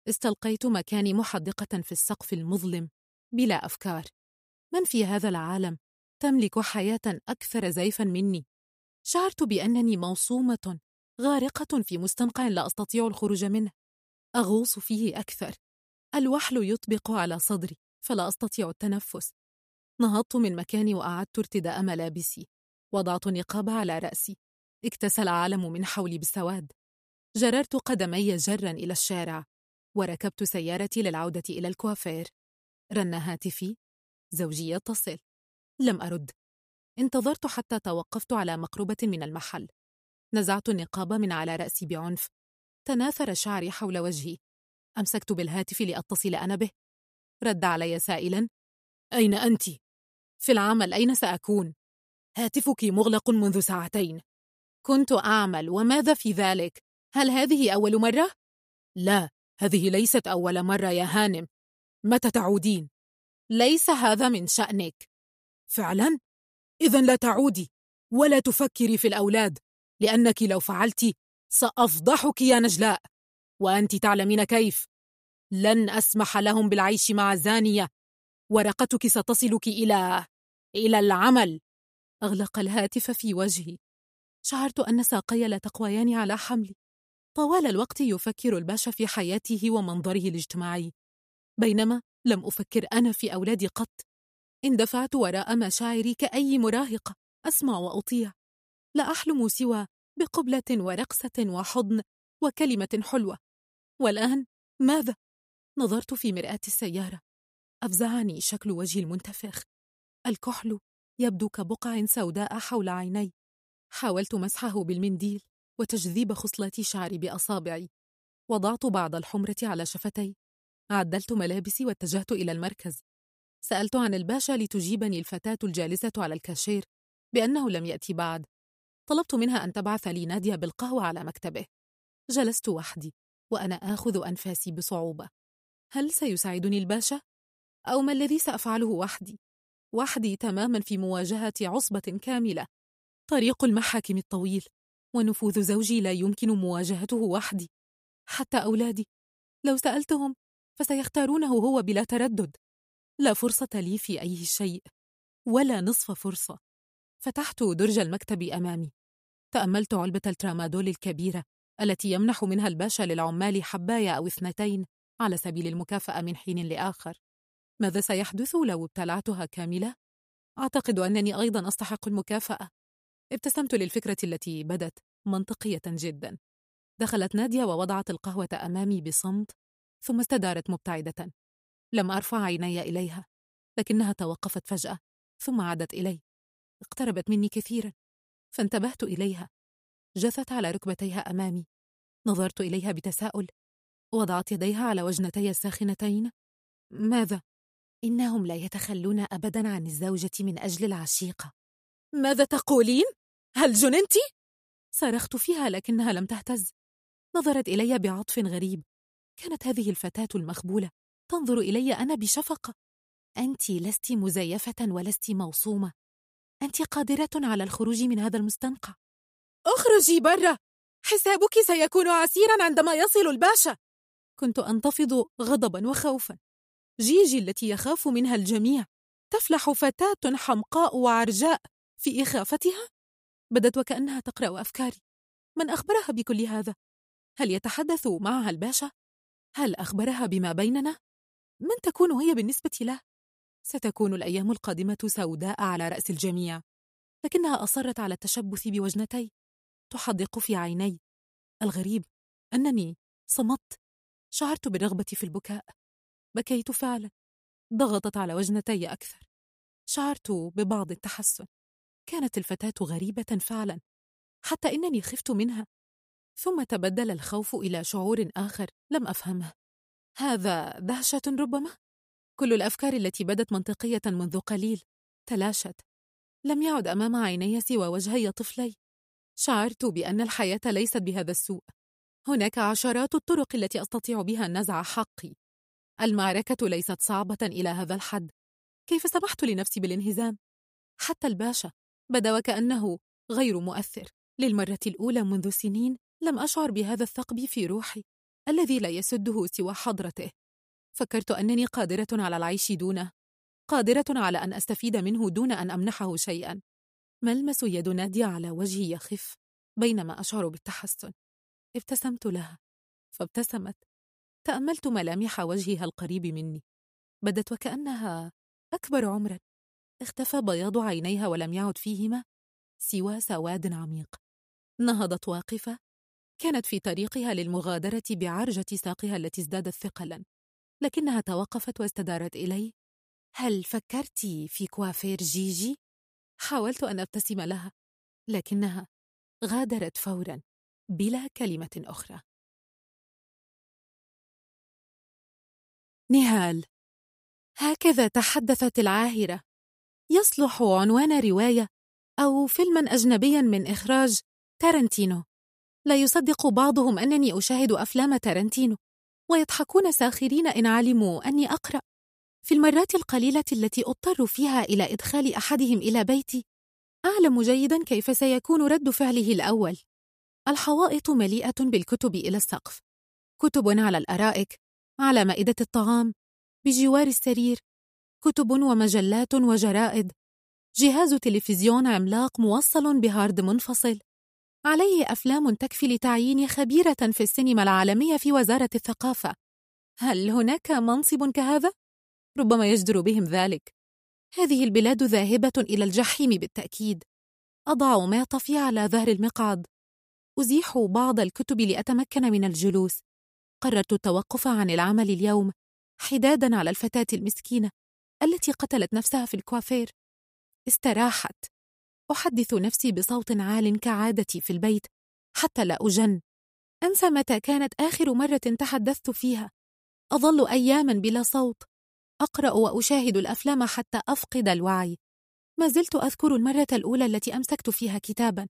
استلقيت مكاني محدقة في السقف المظلم بلا أفكار. من في هذا العالم؟ تملك حياة أكثر زيفا مني. شعرت بأنني موصومة غارقة في مستنقع لا أستطيع الخروج منه. أغوص فيه أكثر. الوحل يطبق على صدري فلا أستطيع التنفس. نهضت من مكاني وأعدت ارتداء ملابسي. وضعت النقاب على رأسي. اكتسى العالم من حولي بالسواد جررت قدمي جرا إلى الشارع وركبت سيارتي للعودة إلى الكوافير. رن هاتفي. زوجي يتصل. لم أرد. انتظرت حتى توقفت على مقربة من المحل. نزعت النقاب من على رأسي بعنف. تناثر شعري حول وجهي. أمسكت بالهاتف لأتصل أنا به. رد علي سائلا. أين أنت؟ في العمل أين سأكون؟ هاتفك مغلق منذ ساعتين كنت أعمل وماذا في ذلك؟ هل هذه أول مرة؟ لا هذه ليست أول مرة يا هانم متى تعودين؟ ليس هذا من شأنك فعلا؟ إذا لا تعودي ولا تفكري في الأولاد لأنك لو فعلت سأفضحك يا نجلاء وأنت تعلمين كيف لن أسمح لهم بالعيش مع زانية ورقتك ستصلك إلى إلى العمل أغلق الهاتف في وجهي. شعرت أن ساقي لا تقويان على حملي. طوال الوقت يفكر الباشا في حياته ومنظره الاجتماعي. بينما لم أفكر أنا في أولادي قط. اندفعت وراء مشاعري كأي مراهقة أسمع وأطيع. لا أحلم سوى بقبلة ورقصة وحضن وكلمة حلوة. والآن ماذا؟ نظرت في مرآة السيارة. أفزعني شكل وجهي المنتفخ. الكحل يبدو كبقع سوداء حول عيني. حاولت مسحه بالمنديل وتجذيب خصلات شعري بأصابعي. وضعت بعض الحمرة على شفتي. عدلت ملابسي واتجهت إلى المركز. سألت عن الباشا لتجيبني الفتاة الجالسة على الكاشير بأنه لم يأتي بعد. طلبت منها أن تبعث لي نادية بالقهوة على مكتبه. جلست وحدي وأنا آخذ أنفاسي بصعوبة. هل سيساعدني الباشا؟ أو ما الذي سأفعله وحدي؟ وحدي تماما في مواجهة عصبة كاملة. طريق المحاكم الطويل ونفوذ زوجي لا يمكن مواجهته وحدي. حتى أولادي لو سألتهم فسيختارونه هو بلا تردد. لا فرصة لي في أي شيء ولا نصف فرصة. فتحت درج المكتب أمامي. تأملت علبة الترامادول الكبيرة التي يمنح منها الباشا للعمال حباية أو اثنتين على سبيل المكافأة من حين لآخر. ماذا سيحدث لو ابتلعتها كاملة؟ أعتقد أنني أيضا أستحق المكافأة. ابتسمت للفكرة التي بدت منطقية جدا. دخلت نادية ووضعت القهوة أمامي بصمت ثم استدارت مبتعدة. لم أرفع عيني إليها لكنها توقفت فجأة ثم عادت إلي. اقتربت مني كثيرا فانتبهت إليها. جثت على ركبتيها أمامي. نظرت إليها بتساؤل. وضعت يديها على وجنتي الساخنتين؟ ماذا؟ إنهم لا يتخلون أبدا عن الزوجة من أجل العشيقة. ماذا تقولين؟ هل جننت؟ صرخت فيها لكنها لم تهتز. نظرت إلي بعطف غريب. كانت هذه الفتاة المخبولة تنظر إلي أنا بشفقة أنت لست مزيفة ولست موصومة. أنت قادرة على الخروج من هذا المستنقع. أخرجي برا! حسابك سيكون عسيرا عندما يصل الباشا. كنت أنتفض غضبا وخوفا. جيجي التي يخاف منها الجميع تفلح فتاة حمقاء وعرجاء في إخافتها بدت وكأنها تقرأ أفكاري من أخبرها بكل هذا؟ هل يتحدث معها الباشا؟ هل أخبرها بما بيننا؟ من تكون هي بالنسبة له؟ ستكون الأيام القادمة سوداء على رأس الجميع لكنها أصرت على التشبث بوجنتي تحدق في عيني الغريب أنني صمت شعرت بالرغبة في البكاء بكيت فعلا. ضغطت على وجنتي أكثر. شعرت ببعض التحسن. كانت الفتاة غريبة فعلا. حتى إنني خفت منها. ثم تبدل الخوف إلى شعور آخر لم أفهمه. هذا دهشة ربما؟ كل الأفكار التي بدت منطقية منذ قليل تلاشت. لم يعد أمام عيني سوى وجهي طفلي. شعرت بأن الحياة ليست بهذا السوء. هناك عشرات الطرق التي أستطيع بها نزع حقي. المعركة ليست صعبة إلى هذا الحد. كيف سمحت لنفسي بالانهزام؟ حتى الباشا بدا وكأنه غير مؤثر. للمرة الأولى منذ سنين لم أشعر بهذا الثقب في روحي الذي لا يسده سوى حضرته. فكرت أنني قادرة على العيش دونه قادرة على أن أستفيد منه دون أن أمنحه شيئا. ملمس يد نادية على وجهي يخف بينما أشعر بالتحسن. ابتسمت لها فابتسمت. تأملت ملامح وجهها القريب مني. بدت وكأنها أكبر عمرا اختفى بياض عينيها ولم يعد فيهما سوى سواد عميق. نهضت واقفة. كانت في طريقها للمغادرة بعرجة ساقها التي ازدادت ثقلا. لكنها توقفت واستدارت إلي. هل فكرت في كوافير جيجي؟ حاولت أن أبتسم لها لكنها غادرت فورا بلا كلمة أخرى. نهال. هكذا تحدثت العاهرة. يصلح عنوان رواية أو فيلما أجنبيا من إخراج تارنتينو. لا يصدق بعضهم أنني أشاهد أفلام تارنتينو ويضحكون ساخرين إن علموا أني أقرأ. في المرات القليلة التي أضطر فيها إلى إدخال أحدهم إلى بيتي أعلم جيدا كيف سيكون رد فعله الأول. الحوائط مليئة بالكتب إلى السقف. كتب على الأرائك على مائدة الطعام بجوار السرير كتب ومجلات وجرائد جهاز تلفزيون عملاق موصل بهارد منفصل. عليه أفلام تكفي لتعيين خبيرة في السينما العالمية في وزارة الثقافة. هل هناك منصب كهذا؟ ربما يجدر بهم ذلك. هذه البلاد ذاهبة إلى الجحيم بالتأكيد. أضع معطفي على ظهر المقعد. أزيح بعض الكتب لأتمكن من الجلوس. قررت التوقف عن العمل اليوم حدادا على الفتاة المسكينة التي قتلت نفسها في الكوافير. استراحت. أحدث نفسي بصوت عال كعادتي في البيت حتى لا أجن. أنسى متى كانت آخر مرة تحدثت فيها. أظل أياما بلا صوت. أقرأ وأشاهد الأفلام حتى أفقد الوعي. ما زلت أذكر المرة الأولى التي أمسكت فيها كتابا.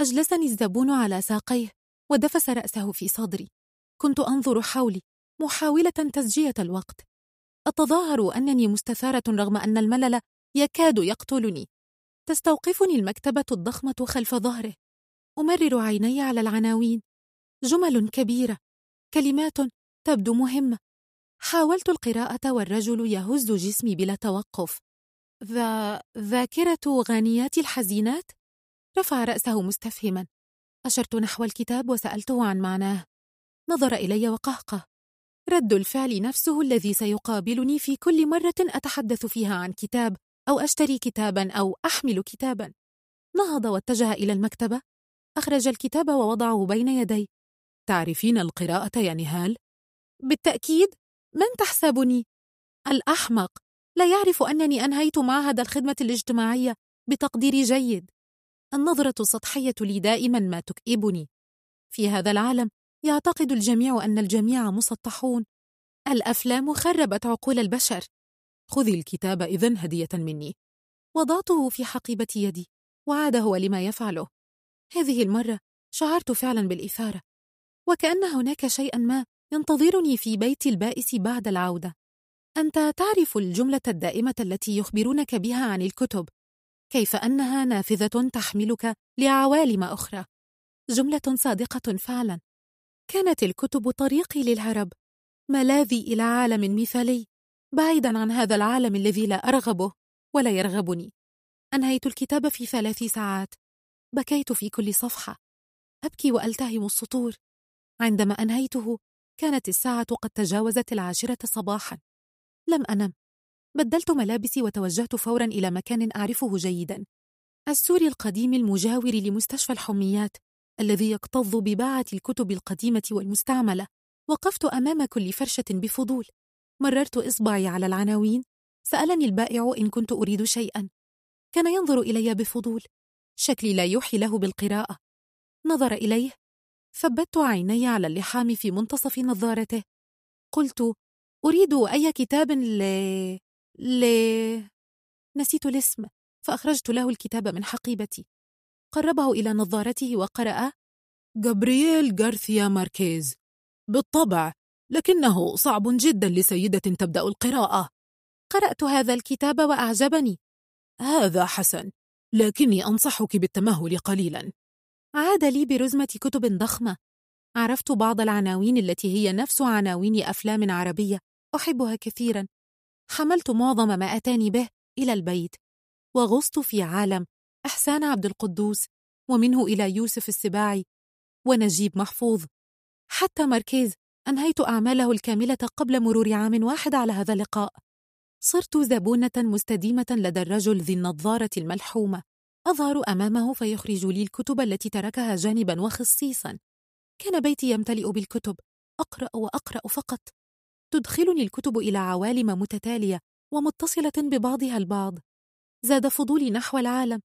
أجلسني الزبون على ساقيه ودفس رأسه في صدري. كنت أنظر حولي محاولة تسجية الوقت. أتظاهر أنني مستثارة رغم أن الملل يكاد يقتلني. تستوقفني المكتبة الضخمة خلف ظهره. أمرر عيني على العناوين. جمل كبيرة. كلمات تبدو مهمة. حاولت القراءة والرجل يهز جسمي بلا توقف. ذا ذاكرة غانيات الحزينات؟ رفع رأسه مستفهما. أشرت نحو الكتاب وسألته عن معناه. نظر إلي وقهقه. رد الفعل نفسه الذي سيقابلني في كل مرة أتحدث فيها عن كتاب أو أشتري كتابا أو أحمل كتابا. نهض واتجه إلى المكتبة. أخرج الكتاب ووضعه بين يدي. تعرفين القراءة يا نهال؟ بالتأكيد. من تحسبني؟ الأحمق. لا يعرف أنني أنهيت معهد الخدمة الاجتماعية بتقدير جيد. النظرة السطحية لي دائما ما تكئبني. في هذا العالم يعتقد الجميع أن الجميع مسطحون. الأفلام خربت عقول البشر. خذي الكتاب إذن هدية مني. وضعته في حقيبة يدي وعاد هو لما يفعله. هذه المرة شعرت فعلا بالإثارة. وكأن هناك شيئا ما ينتظرني في بيت البائس بعد العودة. أنت تعرف الجملة الدائمة التي يخبرونك بها عن الكتب. كيف أنها نافذة تحملك لعوالم أخرى. جملة صادقة فعلا. كانت الكتب طريقي للهرب. ملاذي إلى عالم مثالي بعيدا عن هذا العالم الذي لا أرغبه ولا يرغبني. أنهيت الكتاب في ثلاث ساعات. بكيت في كل صفحة. أبكي وألتهم السطور. عندما أنهيته كانت الساعة قد تجاوزت العاشرة صباحا. لم أنم. بدلت ملابسي وتوجهت فورا إلى مكان أعرفه جيدا. السور القديم المجاور لمستشفى الحميات. الذي يكتظ بباعة الكتب القديمة والمستعملة. وقفت أمام كل فرشة بفضول. مررت إصبعي على العناوين. سألني البائع إن كنت أريد شيئا. كان ينظر إلي بفضول. شكلي لا يوحي له بالقراءة. نظر إليه. ثبت عيني على اللحام في منتصف نظارته. قلت أريد أي كتاب ل... ل... نسيت الاسم. فأخرجت له الكتاب من حقيبتي. قربه إلى نظارته وقرأ جابرييل غارثيا ماركيز بالطبع لكنه صعب جدا لسيدة تبدأ القراءة. قرأت هذا الكتاب وأعجبني. هذا حسن لكني أنصحك بالتمهل قليلا. عاد لي برزمة كتب ضخمة. عرفت بعض العناوين التي هي نفس عناوين أفلام عربية أحبها كثيرا. حملت معظم ما أتاني به إلى البيت وغصت في عالم إحسان عبد القدوس ومنه إلى يوسف السباعي ونجيب محفوظ. حتى ماركيز أنهيت أعماله الكاملة قبل مرور عام واحد على هذا اللقاء. صرت زبونة مستديمة لدى الرجل ذي النظارة الملحومة. أظهر أمامه فيخرج لي الكتب التي تركها جانبا وخصيصا. كان بيتي يمتلئ بالكتب. أقرأ وأقرأ فقط. تدخلني الكتب إلى عوالم متتالية ومتصلة ببعضها البعض. زاد فضولي نحو العالم.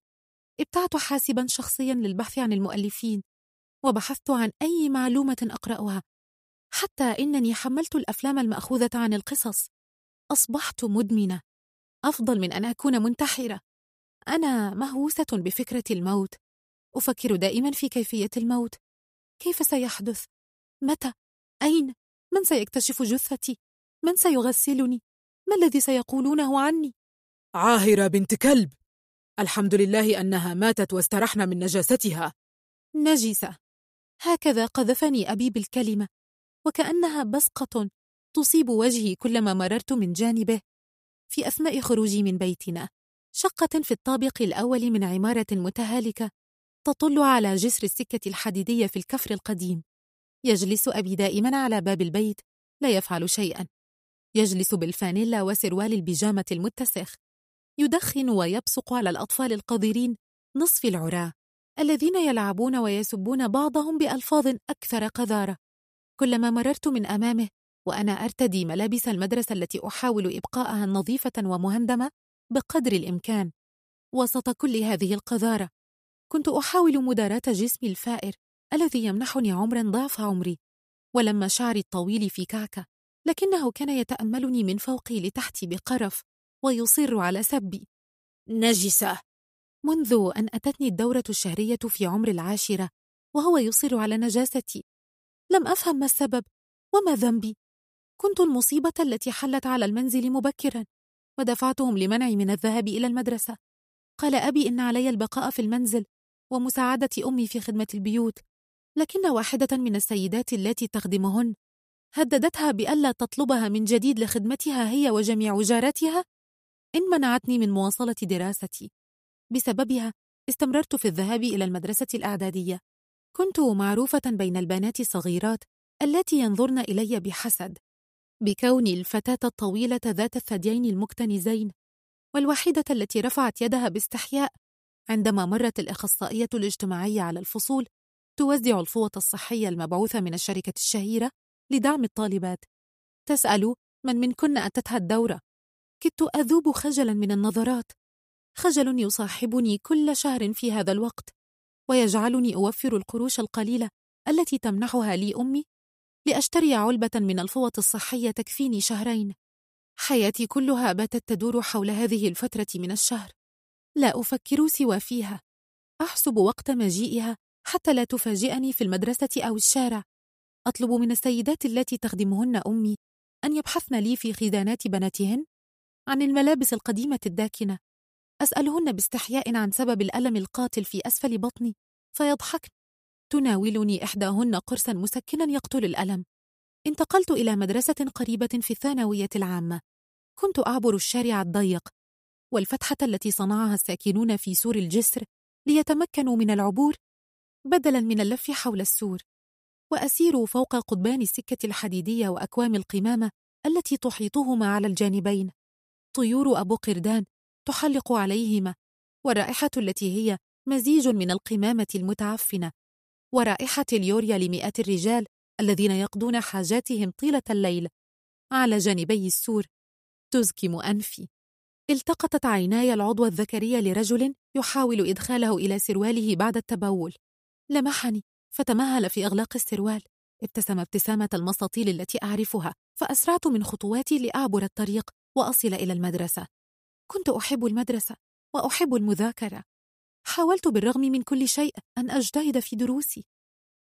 ابتعت حاسبا شخصيا للبحث عن المؤلفين وبحثت عن أي معلومة أقرأها حتى إنني حملت الأفلام المأخوذة عن القصص أصبحت مدمنة أفضل من أن أكون منتحرة أنا مهووسة بفكرة الموت أفكر دائما في كيفية الموت كيف سيحدث؟ متى؟ أين؟ من سيكتشف جثتي؟ من سيغسلني؟ ما الذي سيقولونه عني؟ عاهرة بنت كلب الحمد لله أنها ماتت واسترحنا من نجاستها. نجسة. هكذا قذفني أبي بالكلمة وكأنها بصقة تصيب وجهي كلما مررت من جانبه. في أثناء خروجي من بيتنا شقة في الطابق الأول من عمارة متهالكة تطل على جسر السكة الحديدية في الكفر القديم. يجلس أبي دائما على باب البيت لا يفعل شيئا. يجلس بالفانيلا وسروال البيجامة المتسخ. يدخن ويبصق على الأطفال القذرين نصف العراة الذين يلعبون ويسبون بعضهم بألفاظ أكثر قذارة. كلما مررت من أمامه وأنا أرتدي ملابس المدرسة التي أحاول إبقاءها نظيفة ومهندمة بقدر الإمكان. وسط كل هذه القذارة كنت أحاول مداراة جسمي الفائر الذي يمنحني عمرا ضعف عمري. ولما شعري الطويل في كعكة لكنه كان يتأملني من فوقي لتحتي بقرف ويصر على سبي. نجسة. منذ أن أتتني الدورة الشهرية في عمر العاشرة وهو يصر على نجاستي. لم أفهم ما السبب وما ذنبي. كنت المصيبة التي حلت على المنزل مبكرا ودفعتهم لمنعي من الذهاب إلى المدرسة. قال أبي إن علي البقاء في المنزل ومساعدة أمي في خدمة البيوت. لكن واحدة من السيدات التي تخدمهن هددتها بألا تطلبها من جديد لخدمتها هي وجميع جاراتها إن منعتني من مواصلة دراستي. بسببها استمررت في الذهاب إلى المدرسة الإعدادية. كنت معروفة بين البنات الصغيرات التي ينظرن إلي بحسد. بكوني الفتاة الطويلة ذات الثديين المكتنزين والوحيدة التي رفعت يدها باستحياء عندما مرت الأخصائية الاجتماعية على الفصول توزع الفوط الصحية المبعوثة من الشركة الشهيرة لدعم الطالبات. تسأل من منكن أتتها الدورة؟ كدت أذوب خجلا من النظرات. خجل يصاحبني كل شهر في هذا الوقت ويجعلني أوفر القروش القليلة التي تمنحها لي أمي لأشتري علبة من الفوط الصحية تكفيني شهرين. حياتي كلها باتت تدور حول هذه الفترة من الشهر. لا أفكر سوى فيها. أحسب وقت مجيئها حتى لا تفاجئني في المدرسة أو الشارع. أطلب من السيدات التي تخدمهن أمي أن يبحثن لي في خزانات بناتهن عن الملابس القديمة الداكنة. أسألهن باستحياء عن سبب الألم القاتل في أسفل بطني فيضحكن. تناولني إحداهن قرصا مسكنا يقتل الألم. انتقلت إلى مدرسة قريبة في الثانوية العامة. كنت أعبر الشارع الضيق والفتحة التي صنعها الساكنون في سور الجسر ليتمكنوا من العبور بدلا من اللف حول السور. وأسير فوق قضبان السكة الحديدية وأكوام القمامة التي تحيطهما على الجانبين. طيور أبو قردان تحلق عليهما والرائحة التي هي مزيج من القمامة المتعفنة ورائحة اليوريا لمئات الرجال الذين يقضون حاجاتهم طيلة الليل. على جانبي السور تزكم أنفي. التقطت عيناي العضو الذكري لرجل يحاول إدخاله إلى سرواله بعد التبول. لمحني فتمهل في إغلاق السروال. ابتسم ابتسامة المساطيل التي أعرفها فأسرعت من خطواتي لأعبر الطريق. وأصل إلى المدرسة. كنت أحب المدرسة وأحب المذاكرة. حاولت بالرغم من كل شيء أن أجتهد في دروسي.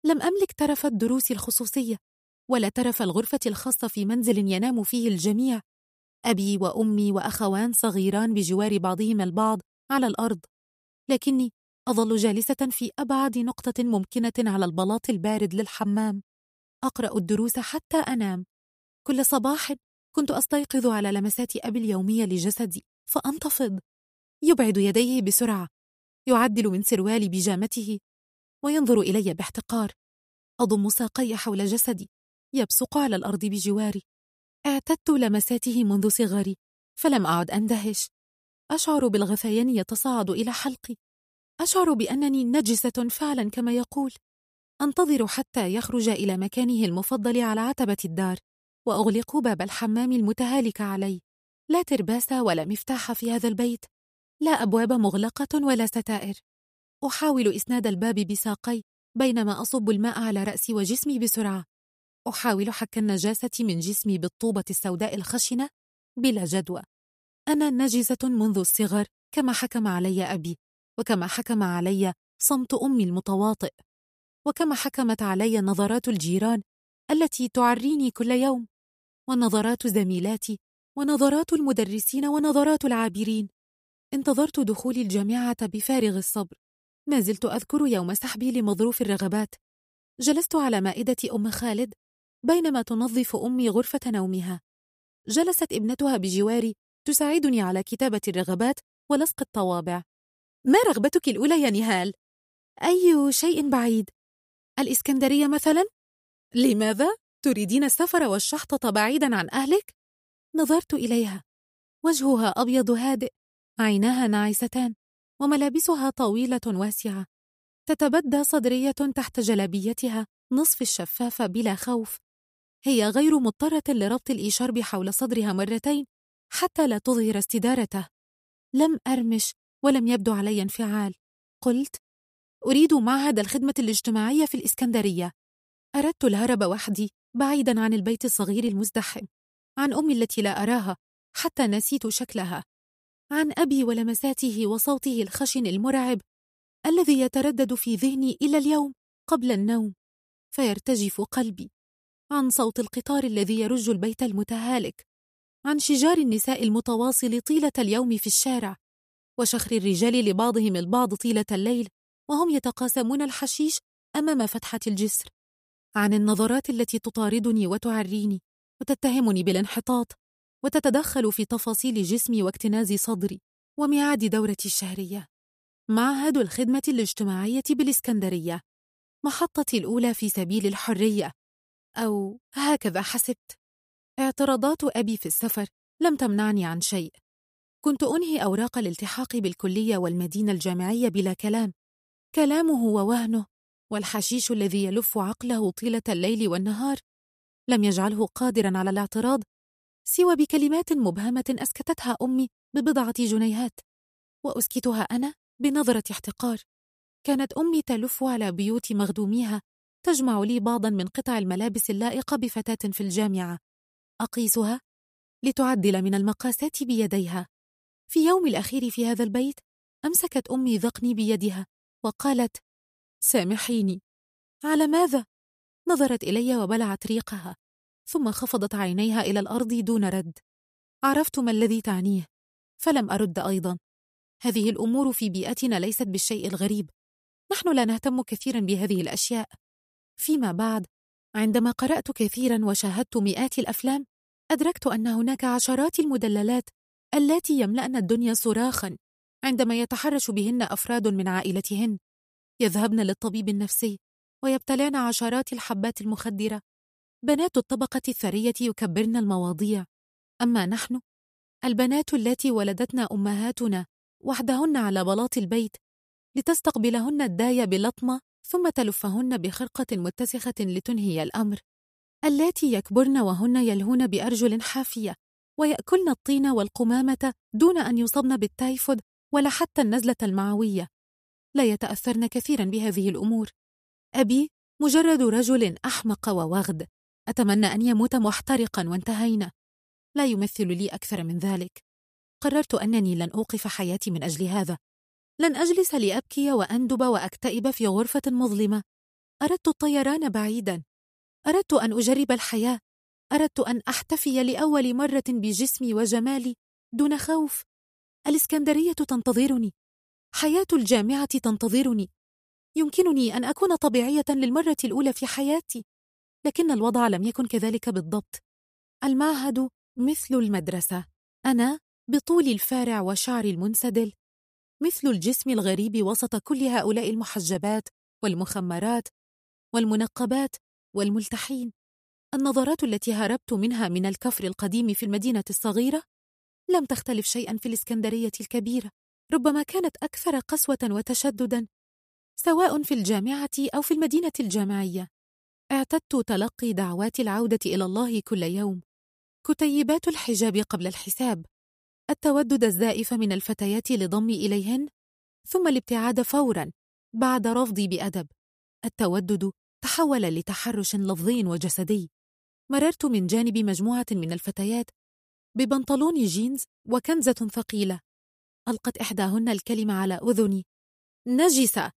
لم أملك ترف الدروس الخصوصية ولا ترف الغرفة الخاصة في منزل ينام فيه الجميع. أبي وأمي وأخوان صغيران بجوار بعضهما البعض على الأرض. لكني أظل جالسة في أبعد نقطة ممكنة على البلاط البارد للحمام. أقرأ الدروس حتى أنام. كل صباح كنت أستيقظ على لمسات أبي اليومية لجسدي فأنتفض. يبعد يديه بسرعة. يعدل من سروال بيجامته. وينظر إلي باحتقار. أضم ساقي حول جسدي. يبصق على الأرض بجواري. اعتدت لمساته منذ صغري. فلم أعد أندهش. أشعر بالغثيان يتصاعد إلى حلقي. أشعر بأنني نجسة فعلا كما يقول. أنتظر حتى يخرج إلى مكانه المفضل على عتبة الدار. وأغلق باب الحمام المتهالك علي. لا ترباس ولا مفتاح في هذا البيت. لا أبواب مغلقة ولا ستائر. أحاول إسناد الباب بساقي بينما أصب الماء على رأسي وجسمي بسرعة. أحاول حك النجاسة من جسمي بالطوبة السوداء الخشنة بلا جدوى. أنا نجسة منذ الصغر كما حكم علي أبي وكما حكم علي صمت أمي المتواطئ. وكما حكمت علي نظرات الجيران التي تعريني كل يوم. ونظرات زميلاتي ونظرات المدرسين ونظرات العابرين انتظرت دخول الجامعة بفارغ الصبر ما زلت أذكر يوم سحبي لمظروف الرغبات جلست على مائدة أم خالد بينما تنظف أمي غرفة نومها جلست ابنتها بجواري تساعدني على كتابة الرغبات ولصق الطوابع ما رغبتك الأولى يا نهال؟ أي شيء بعيد الإسكندرية مثلا؟ لماذا؟ تريدين السفر والشحطة بعيدا عن أهلك؟ نظرت إليها. وجهها أبيض هادئ عيناها ناعستان وملابسها طويلة واسعة. تتبدى صدرية تحت جلابيتها نصف الشفافة بلا خوف. هي غير مضطرة لربط الإشارب حول صدرها مرتين حتى لا تظهر استدارته. لم أرمش ولم يبدو علي انفعال. قلت أريد معهد الخدمة الاجتماعية في الإسكندرية. أردت الهرب وحدي. بعيدا عن البيت الصغير المزدحم عن أمي التي لا أراها حتى نسيت شكلها عن أبي ولمساته وصوته الخشن المرعب الذي يتردد في ذهني إلى اليوم قبل النوم فيرتجف قلبي عن صوت القطار الذي يرج البيت المتهالك عن شجار النساء المتواصل طيلة اليوم في الشارع وشخر الرجال لبعضهم البعض طيلة الليل وهم يتقاسمون الحشيش أمام فتحة الجسر. عن النظرات التي تطاردني وتعريني وتتهمني بالانحطاط وتتدخل في تفاصيل جسمي واكتناز صدري وميعاد دورتي الشهرية. معهد الخدمة الاجتماعية بالإسكندرية. محطتي الأولى في سبيل الحرية. أو هكذا حسبت. اعتراضات أبي في السفر لم تمنعني عن شيء. كنت أنهي أوراق الالتحاق بالكلية والمدينة الجامعية بلا كلام. كلامه ووهنه والحشيش الذي يلف عقله طيلة الليل والنهار لم يجعله قادرا على الاعتراض سوى بكلمات مبهمة أسكتتها أمي ببضعة جنيهات وأسكتها أنا بنظرة احتقار. كانت أمي تلف على بيوت مخدوميها تجمع لي بعضا من قطع الملابس اللائقة بفتاة في الجامعة. أقيسها لتعدل من المقاسات بيديها. في يوم الأخير في هذا البيت أمسكت أمي ذقني بيدها وقالت سامحيني. على ماذا؟ نظرت إلي وبلعت ريقها ثم خفضت عينيها إلى الأرض دون رد. عرفت ما الذي تعنيه فلم أرد أيضا. هذه الأمور في بيئتنا ليست بالشيء الغريب. نحن لا نهتم كثيرا بهذه الأشياء. فيما بعد عندما قرأت كثيرا وشاهدت مئات الأفلام أدركت أن هناك عشرات المدللات اللاتي يملأن الدنيا صراخا عندما يتحرش بهن أفراد من عائلتهن. يذهبن للطبيب النفسي ويبتلعن عشرات الحبات المخدرة. بنات الطبقة الثرية يكبرن المواضيع. أما نحن البنات اللاتي ولدتنا أمهاتنا وحدهن على بلاط البيت لتستقبلهن الداية بلطمة ثم تلفهن بخرقة متسخة لتنهي الأمر. اللاتي يكبرن وهن يلهون بأرجل حافية ويأكلن الطين والقمامة دون أن يصبن بالتايفود ولا حتى النزلة المعوية. لا يتأثرن كثيرا بهذه الأمور. أبي مجرد رجل أحمق ووغد. أتمنى أن يموت محترقا وانتهينا. لا يمثل لي أكثر من ذلك. قررت أنني لن أوقف حياتي من أجل هذا. لن أجلس لأبكي وأندب وأكتئب في غرفة مظلمة. أردت الطيران بعيدا. أردت أن أجرب الحياة. أردت أن أحتفي لأول مرة بجسمي وجمالي دون خوف. الإسكندرية تنتظرني. حياة الجامعة تنتظرني. يمكنني أن أكون طبيعية للمرة الأولى في حياتي لكن الوضع لم يكن كذلك بالضبط. المعهد مثل المدرسة. أنا بطول الفارع وشعري المنسدل. مثل الجسم الغريب وسط كل هؤلاء المحجبات والمخمرات والمنقبات والملتحين. النظرات التي هربت منها من الكفر القديم في المدينة الصغيرة لم تختلف شيئا في الإسكندرية الكبيرة. ربما كانت أكثر قسوة وتشددا سواء في الجامعة أو في المدينة الجامعية. اعتدت تلقي دعوات العودة إلى الله كل يوم. كتيبات الحجاب قبل الحساب. التودد الزائف من الفتيات لضمي إليهن ثم الابتعاد فورا بعد رفضي بأدب. التودد تحول لتحرش لفظي وجسدي. مررت من جانب مجموعة من الفتيات ببنطلون جينز وكنزة ثقيلة. ألقت إحداهن الكلمة على أذني. نجسة!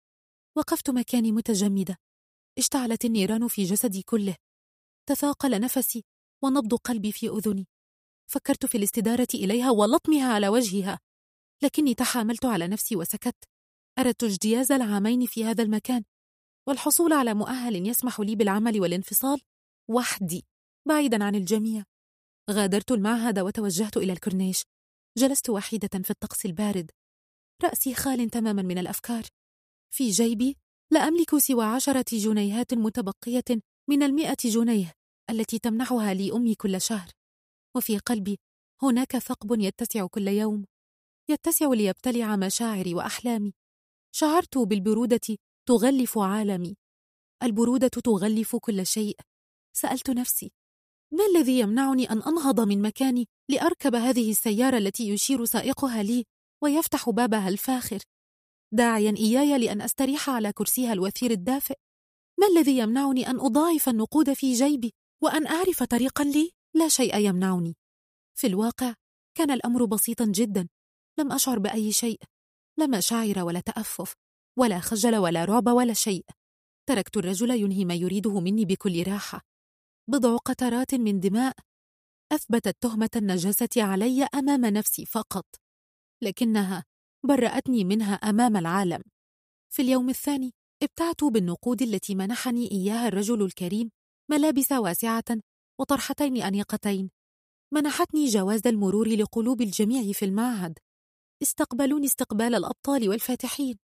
وقفت مكاني متجمدة. اشتعلت النيران في جسدي كله. تثاقل نفسي ونبض قلبي في أذني. فكرت في الاستدارة إليها ولطمها على وجهها. لكني تحاملت على نفسي وسكت. أردت اجتياز العامين في هذا المكان. والحصول على مؤهل يسمح لي بالعمل والانفصال وحدي بعيدا عن الجميع. غادرت المعهد وتوجهت إلى الكورنيش. جلست وحيدة في الطقس البارد. رأسي خال تماما من الأفكار. في جيبي لا أملك سوى عشرة جنيهات متبقية من المئة جنيه التي تمنحها لي أمي كل شهر. وفي قلبي هناك ثقب يتسع كل يوم يتسع ليبتلع مشاعري وأحلامي. شعرت بالبرودة تغلف عالمي. البرودة تغلف كل شيء. سألت نفسي ما الذي يمنعني أن أنهض من مكاني؟ لأركب هذه السيارة التي يشير سائقها لي ويفتح بابها الفاخر. داعيا إياي لأن أستريح على كرسيها الوثير الدافئ. ما الذي يمنعني أن أضاعف النقود في جيبي وأن أعرف طريقا لي؟ لا شيء يمنعني. في الواقع كان الأمر بسيطا جدا. لم أشعر بأي شيء. لا مشاعر ولا تأفف ولا خجل ولا رعب ولا شيء. تركت الرجل ينهي ما يريده مني بكل راحة. بضع قطرات من دماء أثبتت تهمة النجاسة علي أمام نفسي فقط لكنها برأتني منها أمام العالم. في اليوم الثاني ابتعت بالنقود التي منحني إياها الرجل الكريم ملابس واسعة وطرحتين أنيقتين. منحتني جواز المرور لقلوب الجميع في المعهد. استقبلوني استقبال الأبطال والفاتحين.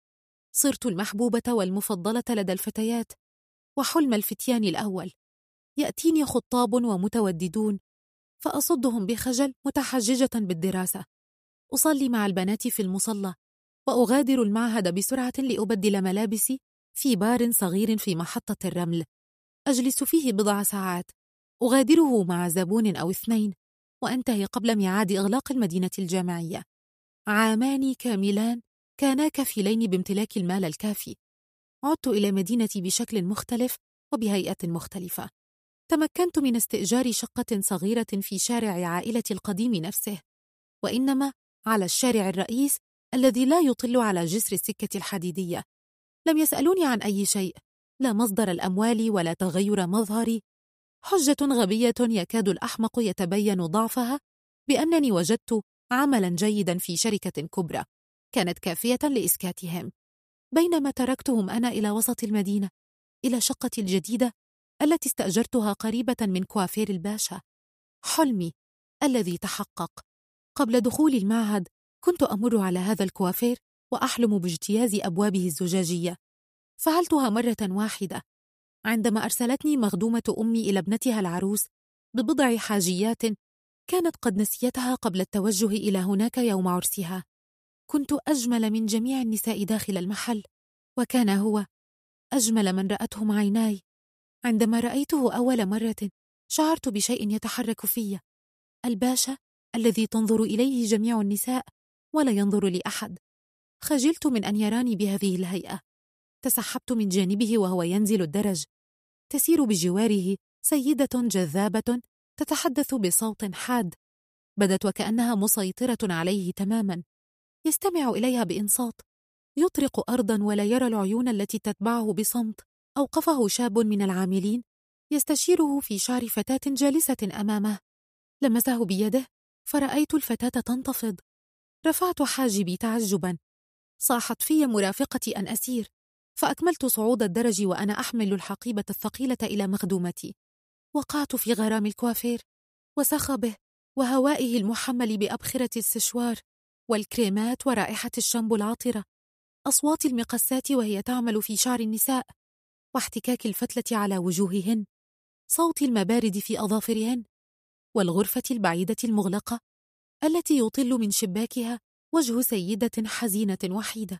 صرت المحبوبة والمفضلة لدى الفتيات وحلم الفتيان الأول. يأتيني خطاب ومتوددون فأصدهم بخجل متحججة بالدراسة. أصلي مع البنات في المصلى وأغادر المعهد بسرعة لأبدل ملابسي في بار صغير في محطة الرمل. أجلس فيه بضع ساعات. أغادره مع زبون أو اثنين وأنتهي قبل ميعاد إغلاق المدينة الجامعية. عامان كاملان كانا كفيلين بامتلاك المال الكافي. عدت إلى مدينتي بشكل مختلف وبهيئة مختلفة. تمكنت من استئجار شقة صغيرة في شارع عائلتي القديم نفسه وإنما على الشارع الرئيس الذي لا يطل على جسر السكة الحديدية. لم يسألوني عن أي شيء لا مصدر الأموال ولا تغير مظهري. حجة غبية يكاد الأحمق يتبين ضعفها بأنني وجدت عملا جيدا في شركة كبرى كانت كافية لإسكاتهم. بينما تركتهم أنا إلى وسط المدينة إلى شقتي الجديدة التي استأجرتها قريبة من كوافير الباشا. حلمي الذي تحقق. قبل دخول المعهد كنت أمر على هذا الكوافير وأحلم باجتياز أبوابه الزجاجية. فعلتها مرة واحدة. عندما أرسلتني مخدومة أمي إلى ابنتها العروس ببضع حاجيات كانت قد نسيتها قبل التوجه إلى هناك يوم عرسها. كنت أجمل من جميع النساء داخل المحل وكان هو أجمل من رأتهم عيناي. عندما رأيته أول مرة شعرت بشيء يتحرك في الباشا الذي تنظر إليه جميع النساء ولا ينظر لي أحد خجلت من أن يراني بهذه الهيئة. تسحبت من جانبه وهو ينزل الدرج. تسير بجواره سيدة جذابة تتحدث بصوت حاد. بدت وكأنها مسيطرة عليه تماما. يستمع إليها بإنصات. يطرق أرضا ولا يرى العيون التي تتبعه بصمت. أوقفه شاب من العاملين يستشيره في شعر فتاة جالسة أمامه. لمسه بيده فرأيت الفتاة تنتفض. رفعت حاجبي تعجبا. صاحت في مرافقتي أن أسير. فأكملت صعود الدرج وأنا أحمل الحقيبة الثقيلة إلى مخدومتي. وقعت في غرام الكوافير. وصخبه وهوائه المحمل بأبخرة السشوار والكريمات ورائحة الشامبو العطرة. أصوات المقسات وهي تعمل في شعر النساء. واحتكاك الفتلة على وجوههن صوت المبارد في أظافرهن والغرفة البعيدة المغلقة التي يطل من شباكها وجه سيدة حزينة وحيدة.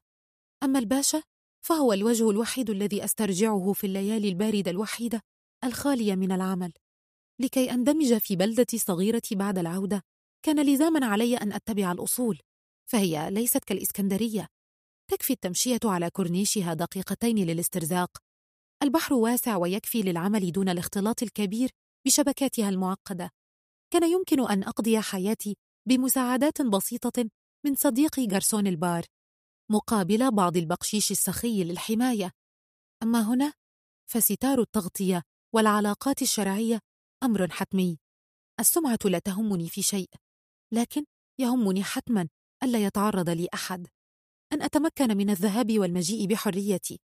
أما الباشا فهو الوجه الوحيد الذي أسترجعه في الليالي الباردة الوحيدة الخالية من العمل. لكي أندمج في بلدتي الصغيرة بعد العودة كان لزاما علي أن أتبع الأصول فهي ليست كالإسكندرية. تكفي التمشية على كورنيشها دقيقتين للاسترزاق البحر واسع ويكفي للعمل دون الاختلاط الكبير بشبكاتها المعقدة. كان يمكن أن أقضي حياتي بمساعدات بسيطة من صديقي جرسون البار مقابل بعض البقشيش السخي للحماية. أما هنا فستار التغطية والعلاقات الشرعية أمر حتمي. السمعة لا تهمني في شيء لكن يهمني حتما ألا يتعرض لي أحد. أن أتمكن من الذهاب والمجيء بحريتي.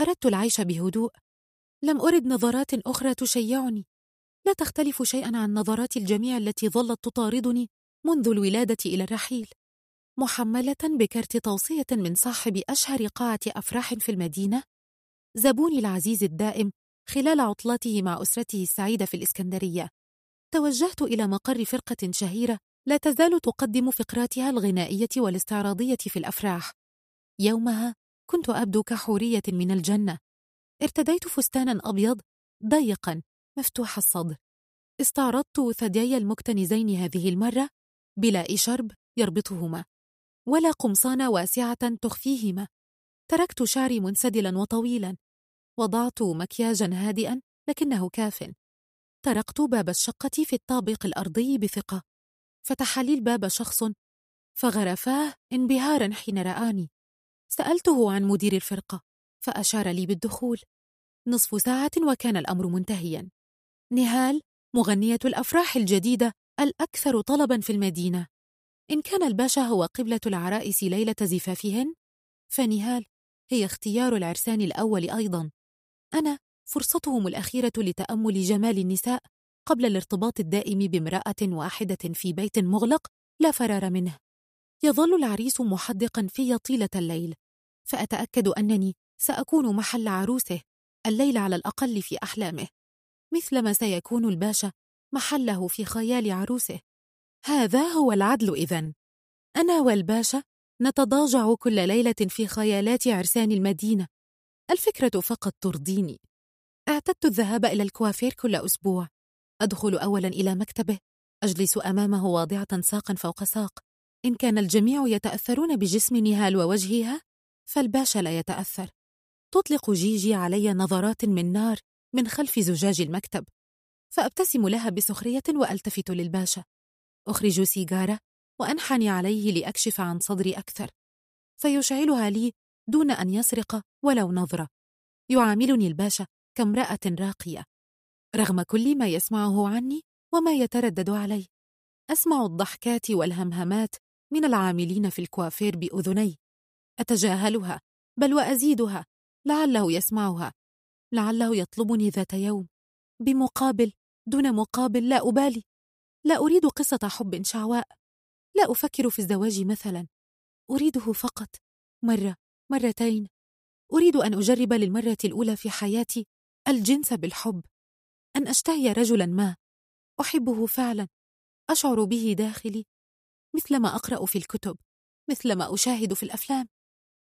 أردت العيش بهدوء. لم أرد نظرات أخرى تشيعني. لا تختلف شيئا عن نظرات الجميع التي ظلت تطاردني منذ الولادة إلى الرحيل. محملة بكرت توصية من صاحب أشهر قاعة أفراح في المدينة. زبوني العزيز الدائم خلال عطلاته مع أسرته السعيدة في الإسكندرية. توجهت إلى مقر فرقة شهيرة لا تزال تقدم فقراتها الغنائية والاستعراضية في الأفراح. يومها كنت أبدو كحورية من الجنة. ارتديت فستانا أبيض ضيقا مفتوح الصدر. استعرضت ثديي المكتنزين هذه المرة بلا إشرب يربطهما ولا قمصان واسعة تخفيهما. تركت شعري منسدلا وطويلا. وضعت مكياجا هادئا لكنه كاف. طرقت باب الشقة في الطابق الأرضي بثقة. فتح لي الباب شخص فغرفاه انبهارا حين رآني. سألته عن مدير الفرقة فأشار لي بالدخول. نصف ساعة وكان الأمر منتهيا. نهال مغنية الأفراح الجديدة الأكثر طلبا في المدينة. إن كان الباشا هو قبلة العرائس ليلة زفافهن؟ فنهال هي اختيار العرسان الأول أيضا. أنا فرصتهم الأخيرة لتأمل جمال النساء قبل الارتباط الدائم بامرأة واحدة في بيت مغلق لا فرار منه. يظل العريس محدقا في طيلة الليل. فأتأكد أنني سأكون محل عروسه الليل على الأقل في أحلامه مثلما سيكون الباشا محله في خيال عروسه. هذا هو العدل إذن. أنا والباشا نتضاجع كل ليلة في خيالات عرسان المدينة. الفكرة فقط ترضيني. اعتدت الذهاب إلى الكوافير كل أسبوع. أدخل أولا إلى مكتبه. أجلس أمامه واضعة ساقا فوق ساق. إن كان الجميع يتأثرون بجسم نهال ووجهها فالباشا لا يتأثر. تطلق جيجي علي نظرات من نار من خلف زجاج المكتب فأبتسم لها بسخرية وألتفت للباشا. أخرج سيجارة وأنحني عليه لأكشف عن صدري أكثر فيشعلها لي دون أن يسرق ولو نظرة. يعاملني الباشا كامرأة راقية. رغم كل ما يسمعه عني وما يتردد علي أسمع الضحكات والهمهمات من العاملين في الكوافير بأذني. أتجاهلها بل وأزيدها لعله يسمعها لعله يطلبني ذات يوم. بمقابل دون مقابل لا أبالي. لا أريد قصة حب شعواء. لا أفكر في الزواج مثلا. أريده فقط. مرة مرتين. أريد أن أجرب للمرة الأولى في حياتي الجنس بالحب. أن أشتهي رجلا ما. أحبه فعلا. أشعر به داخلي. مثلما أقرأ في الكتب. مثلما أشاهد في الأفلام.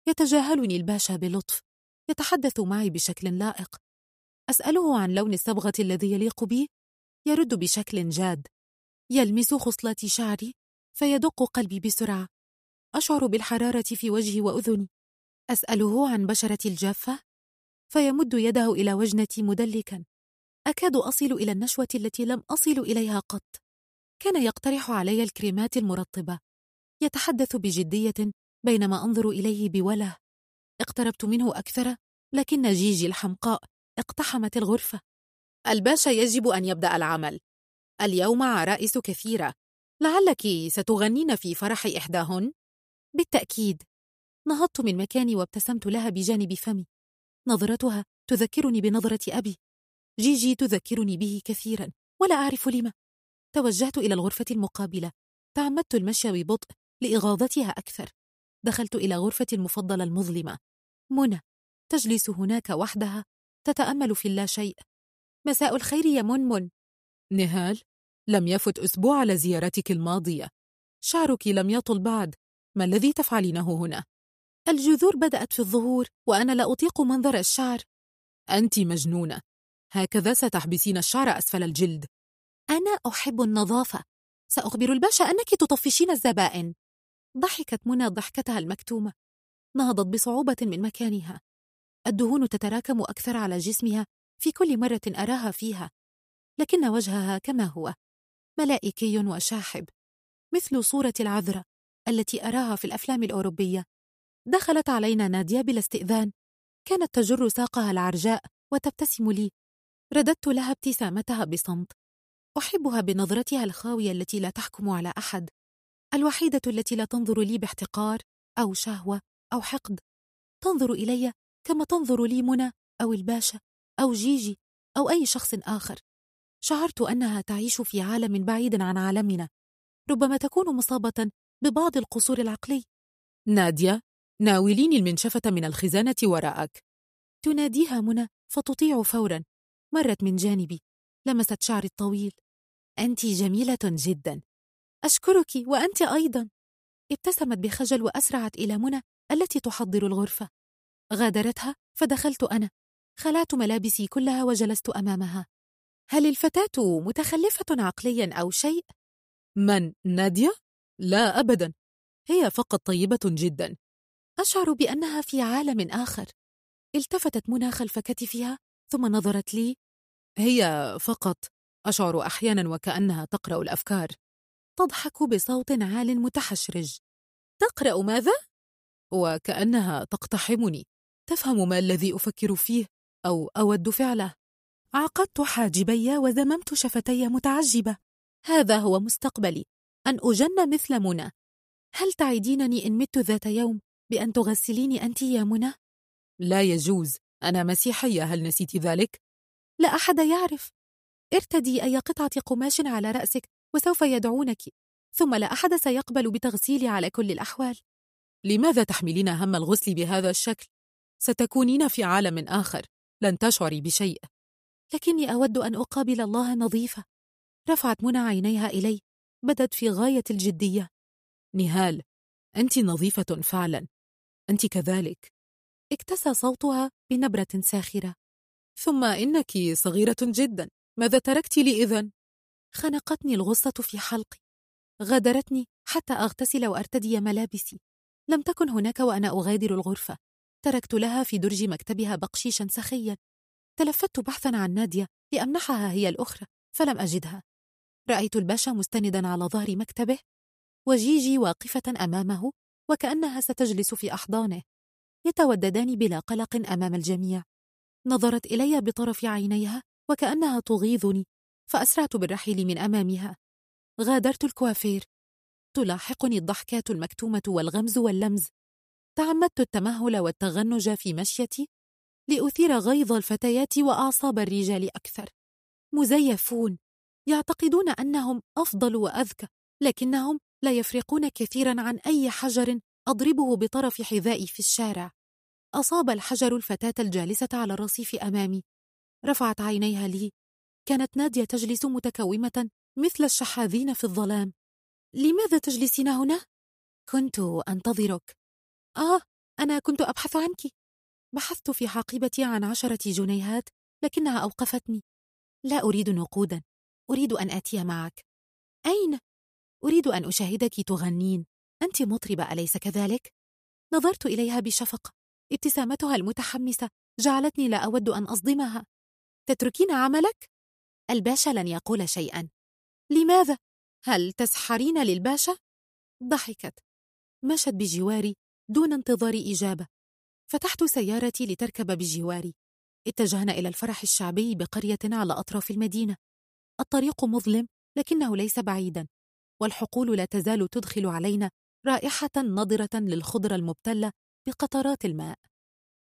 يتجاهلني الباشا بلطف يتحدث معي بشكل لائق. أسأله عن لون الصبغة الذي يليق بي؟ يرد بشكل جاد. يلمس خصلات شعري فيدق قلبي بسرعة. أشعر بالحرارة في وجهي وأذني. أسأله عن بشرتي الجافة؟ فيمد يده إلى وجنتي مدلكا. أكاد أصل إلى النشوة التي لم أصل إليها قط. كان يقترح علي الكريمات المرطبة. يتحدث بجدية بينما أنظر إليه بوله. اقتربت منه أكثر لكن جيجي الحمقاء اقتحمت الغرفة. الباشا يجب أن يبدأ العمل. اليوم عرائس كثيرة. لعلك ستغنين في فرح إحداهن؟ بالتأكيد. نهضت من مكاني وابتسمت لها بجانب فمي. نظرتها تذكرني بنظرة أبي. جيجي تذكرني به كثيرا ولا أعرف لما. توجهت إلى الغرفة المقابلة. تعمدت المشي ببطء لإغاظتها أكثر. دخلت إلى غرفتي المفضلة المظلمة. منى تجلس هناك وحدها تتأمل في اللاشيء مساء الخير يا منمن نهال لم يفت أسبوع على زيارتك الماضية. شعرك لم يطل بعد. ما الذي تفعلينه هنا؟ الجذور بدأت في الظهور وأنا لا أطيق منظر الشعر. أنت مجنونة. هكذا ستحبسين الشعر أسفل الجلد. أنا أحب النظافة. سأخبر الباشا أنك تطفشين الزبائن. ضحكت منى ضحكتها المكتومة. نهضت بصعوبة من مكانها. الدهون تتراكم أكثر على جسمها في كل مرة أراها فيها. لكن وجهها كما هو ملائكي وشاحب مثل صورة العذراء التي أراها في الأفلام الأوروبية. دخلت علينا نادية بلا استئذان. كانت تجر ساقها العرجاء وتبتسم لي. رددت لها ابتسامتها بصمت. أحبها بنظرتها الخاوية التي لا تحكم على أحد. الوحيدة التي لا تنظر لي باحتقار أو شهوة أو حقد. تنظر إلي كما تنظر لي منى أو الباشا أو جيجي أو أي شخص آخر. شعرت أنها تعيش في عالم بعيد عن عالمنا. ربما تكون مصابة ببعض القصور العقلي. نادية ناوليني المنشفة من الخزانة وراءك. تناديها منى فتطيع فورا. مرت من جانبي لمست شعري الطويل. أنت جميلة جدا. أشكرك وأنت أيضا. ابتسمت بخجل وأسرعت إلى منى التي تحضر الغرفة. غادرتها فدخلت أنا. خلعت ملابسي كلها وجلست أمامها. هل الفتاة متخلفة عقليا أو شيء؟ من؟ نادية؟ لا أبدا. هي فقط طيبة جدا. أشعر بأنها في عالم آخر. التفتت منى خلف كتفها ثم نظرت لي. هي فقط. أشعر أحيانا وكأنها تقرأ الأفكار. تضحك بصوت عال متحشرج. تقرأ ماذا؟ وكأنها تقتحمني. تفهم ما الذي أفكر فيه أو أود فعله. عقدت حاجبي وزممت شفتي متعجبة. هذا هو مستقبلي. أن أجن مثل منى. هل تعدينني إن مت ذات يوم بأن تغسليني أنت يا منى؟ لا يجوز. أنا مسيحية. هل نسيت ذلك؟ لا أحد يعرف. ارتدي أي قطعة قماش على رأسك وسوف يدعونك. ثم لا أحد سيقبل بتغسيلي على كل الأحوال. لماذا تحملين هم الغسل بهذا الشكل؟ ستكونين في عالم آخر. لن تشعري بشيء. لكني أود أن أقابل الله نظيفة. رفعت منى عينيها إلي. بدت في غاية الجدية. نهال أنت نظيفة فعلا. أنت كذلك. اكتسى صوتها بنبرة ساخرة. ثم إنك صغيرة جدا. ماذا تركت لي إذن؟ خنقتني الغصة في حلقي غادرتني حتى أغتسل وأرتدي ملابسي. لم تكن هناك وأنا أغادر الغرفة. تركت لها في درج مكتبها بقشيشا سخيا. تلفت بحثا عن نادية لأمنحها هي الأخرى فلم أجدها. رأيت الباشا مستندا على ظهر مكتبه وجيجي واقفة أمامه وكأنها ستجلس في أحضانه. يتوددان بلا قلق أمام الجميع. نظرت إلي بطرف عينيها وكأنها تغيظني. فأسرعت بالرحيل من أمامها. غادرت الكوافير. تلاحقني الضحكات المكتومة والغمز واللمز. تعمدت التمهل والتغنج في مشيتي لأثير غيظ الفتيات وأعصاب الرجال أكثر. مزيفون. يعتقدون أنهم أفضل وأذكى لكنهم لا يفرقون كثيرا عن أي حجر أضربه بطرف حذائي في الشارع. أصاب الحجر الفتاة الجالسة على الرصيف أمامي. رفعت عينيها لي. كانت نادية تجلس متكومة مثل الشحاذين في الظلام. لماذا تجلسين هنا؟ كنت أنتظرك. آه أنا كنت أبحث عنك. بحثت في حقيبتي عن عشرة جنيهات لكنها أوقفتني. لا أريد نقودا. أريد أن آتي معك. أين؟ أريد أن أشاهدك تغنين. أنت مطربة أليس كذلك؟ نظرت إليها بشفقة ابتسامتها المتحمسة جعلتني لا أود أن أصدمها. تتركين عملك؟ الباشا لن يقول شيئا. لماذا؟ هل تسحرين للباشا؟ ضحكت. مشت بجواري دون انتظار إجابة. فتحت سيارتي لتركب بجواري. اتجهنا إلى الفرح الشعبي بقرية على أطراف المدينة. الطريق مظلم لكنه ليس بعيدا. والحقول لا تزال تدخل علينا رائحة نضرة للخضرة المبتلة بقطرات الماء.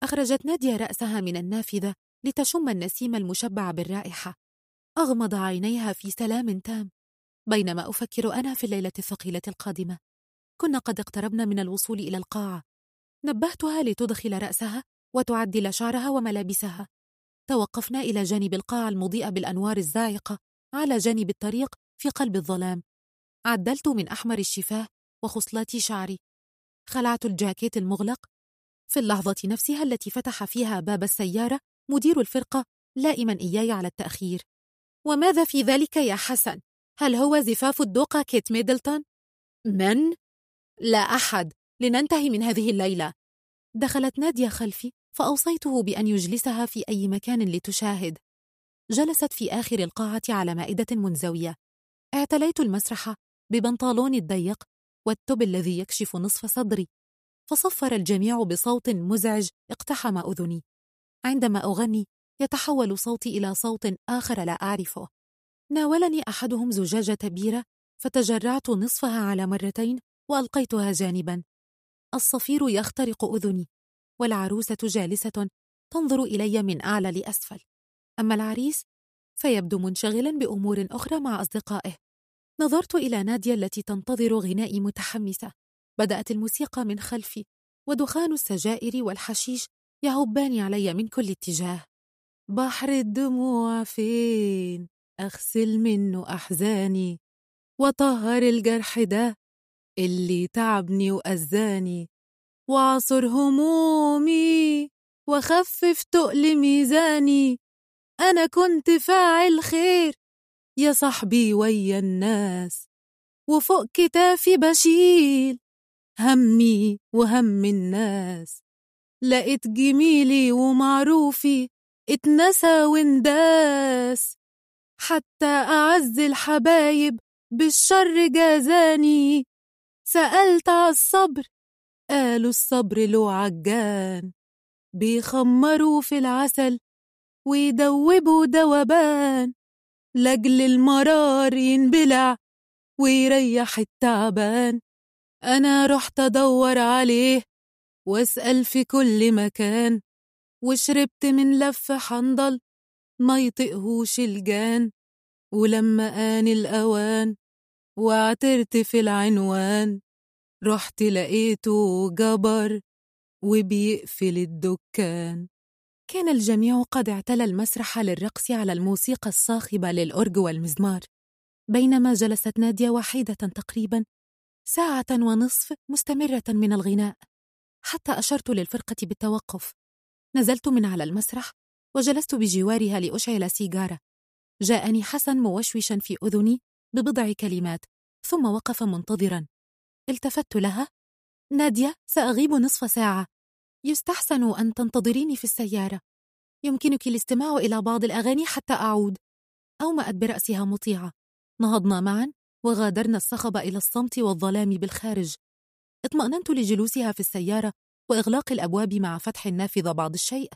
أخرجت نادية رأسها من النافذة لتشم النسيم المشبع بالرائحة. أغمض عينيها في سلام تام بينما أفكر أنا في الليلة الثقيلة القادمة. كنا قد اقتربنا من الوصول إلى القاعة. نبهتها لتدخل رأسها وتعدل شعرها وملابسها. توقفنا إلى جانب القاعة المضيئة بالأنوار الزاعقة على جانب الطريق في قلب الظلام. عدلت من أحمر الشفاه وخصلات شعري. خلعت الجاكيت المغلق. في اللحظة نفسها التي فتح فيها باب السيارة مدير الفرقة لائما إياي على التأخير. وماذا في ذلك يا حسن؟ هل هو زفاف الدوقة كيت ميدلتون؟ من؟ لا أحد لننتهي من هذه الليلة دخلت نادية خلفي فأوصيته بأن يجلسها في أي مكان لتشاهد جلست في آخر القاعة على مائدة منزوية اعتليت المسرح ببنطالوني الضيق والتب الذي يكشف نصف صدري فصفر الجميع بصوت مزعج اقتحم أذني عندما أغني يتحول صوتي إلى صوت آخر لا أعرفه. ناولني أحدهم زجاجة بيرة فتجرعت نصفها على مرتين وألقيتها جانبا. الصفير يخترق أذني والعروسة جالسة تنظر إلي من أعلى لأسفل. أما العريس فيبدو منشغلا بأمور أخرى مع أصدقائه. نظرت إلى نادية التي تنتظر غنائي متحمسة. بدأت الموسيقى من خلفي ودخان السجائر والحشيش يهبان علي من كل اتجاه. بحر الدموع فين؟ أغسل منه أحزاني وطهر الجرح ده اللي تعبني وأذاني وعصر همومي وخفف تقل ميزاني. أنا كنت فاعل خير يا صاحبي ويا الناس وفوق كتافي بشيل همي وهم الناس. لقيت جميلي ومعروفي اتنسى وانداس حتى أعز الحبايب بالشر جازاني. سألت عالصبر قالوا الصبر له عجان. بيخمروا في العسل ويدوبوا دوبان لجل المرار ينبلع ويريح التعبان. أنا رحت أدور عليه وأسأل في كل مكان. وشربت من لف حنظل ما يطقهوش الجان. ولما آن الأوان وعترت في العنوان رحت لقيته جبر وبيقفل الدكان. كان الجميع قد اعتلى المسرح للرقص على الموسيقى الصاخبة للأورج والمزمار. بينما جلست نادية وحيدة تقريبا ساعة ونصف مستمرة من الغناء حتى أشرت للفرقة بالتوقف. نزلت من على المسرح وجلست بجوارها لأشعل سيجارة. جاءني حسن موشوشا في أذني ببضع كلمات ثم وقف منتظرا. التفت لها. نادية سأغيب نصف ساعة. يستحسن أن تنتظريني في السيارة. يمكنك الاستماع إلى بعض الأغاني حتى أعود. أومأت برأسها مطيعة. نهضنا معا وغادرنا الصخب إلى الصمت والظلام بالخارج. اطمأننت لجلوسها في السيارة وإغلاق الأبواب مع فتح النافذة بعض الشيء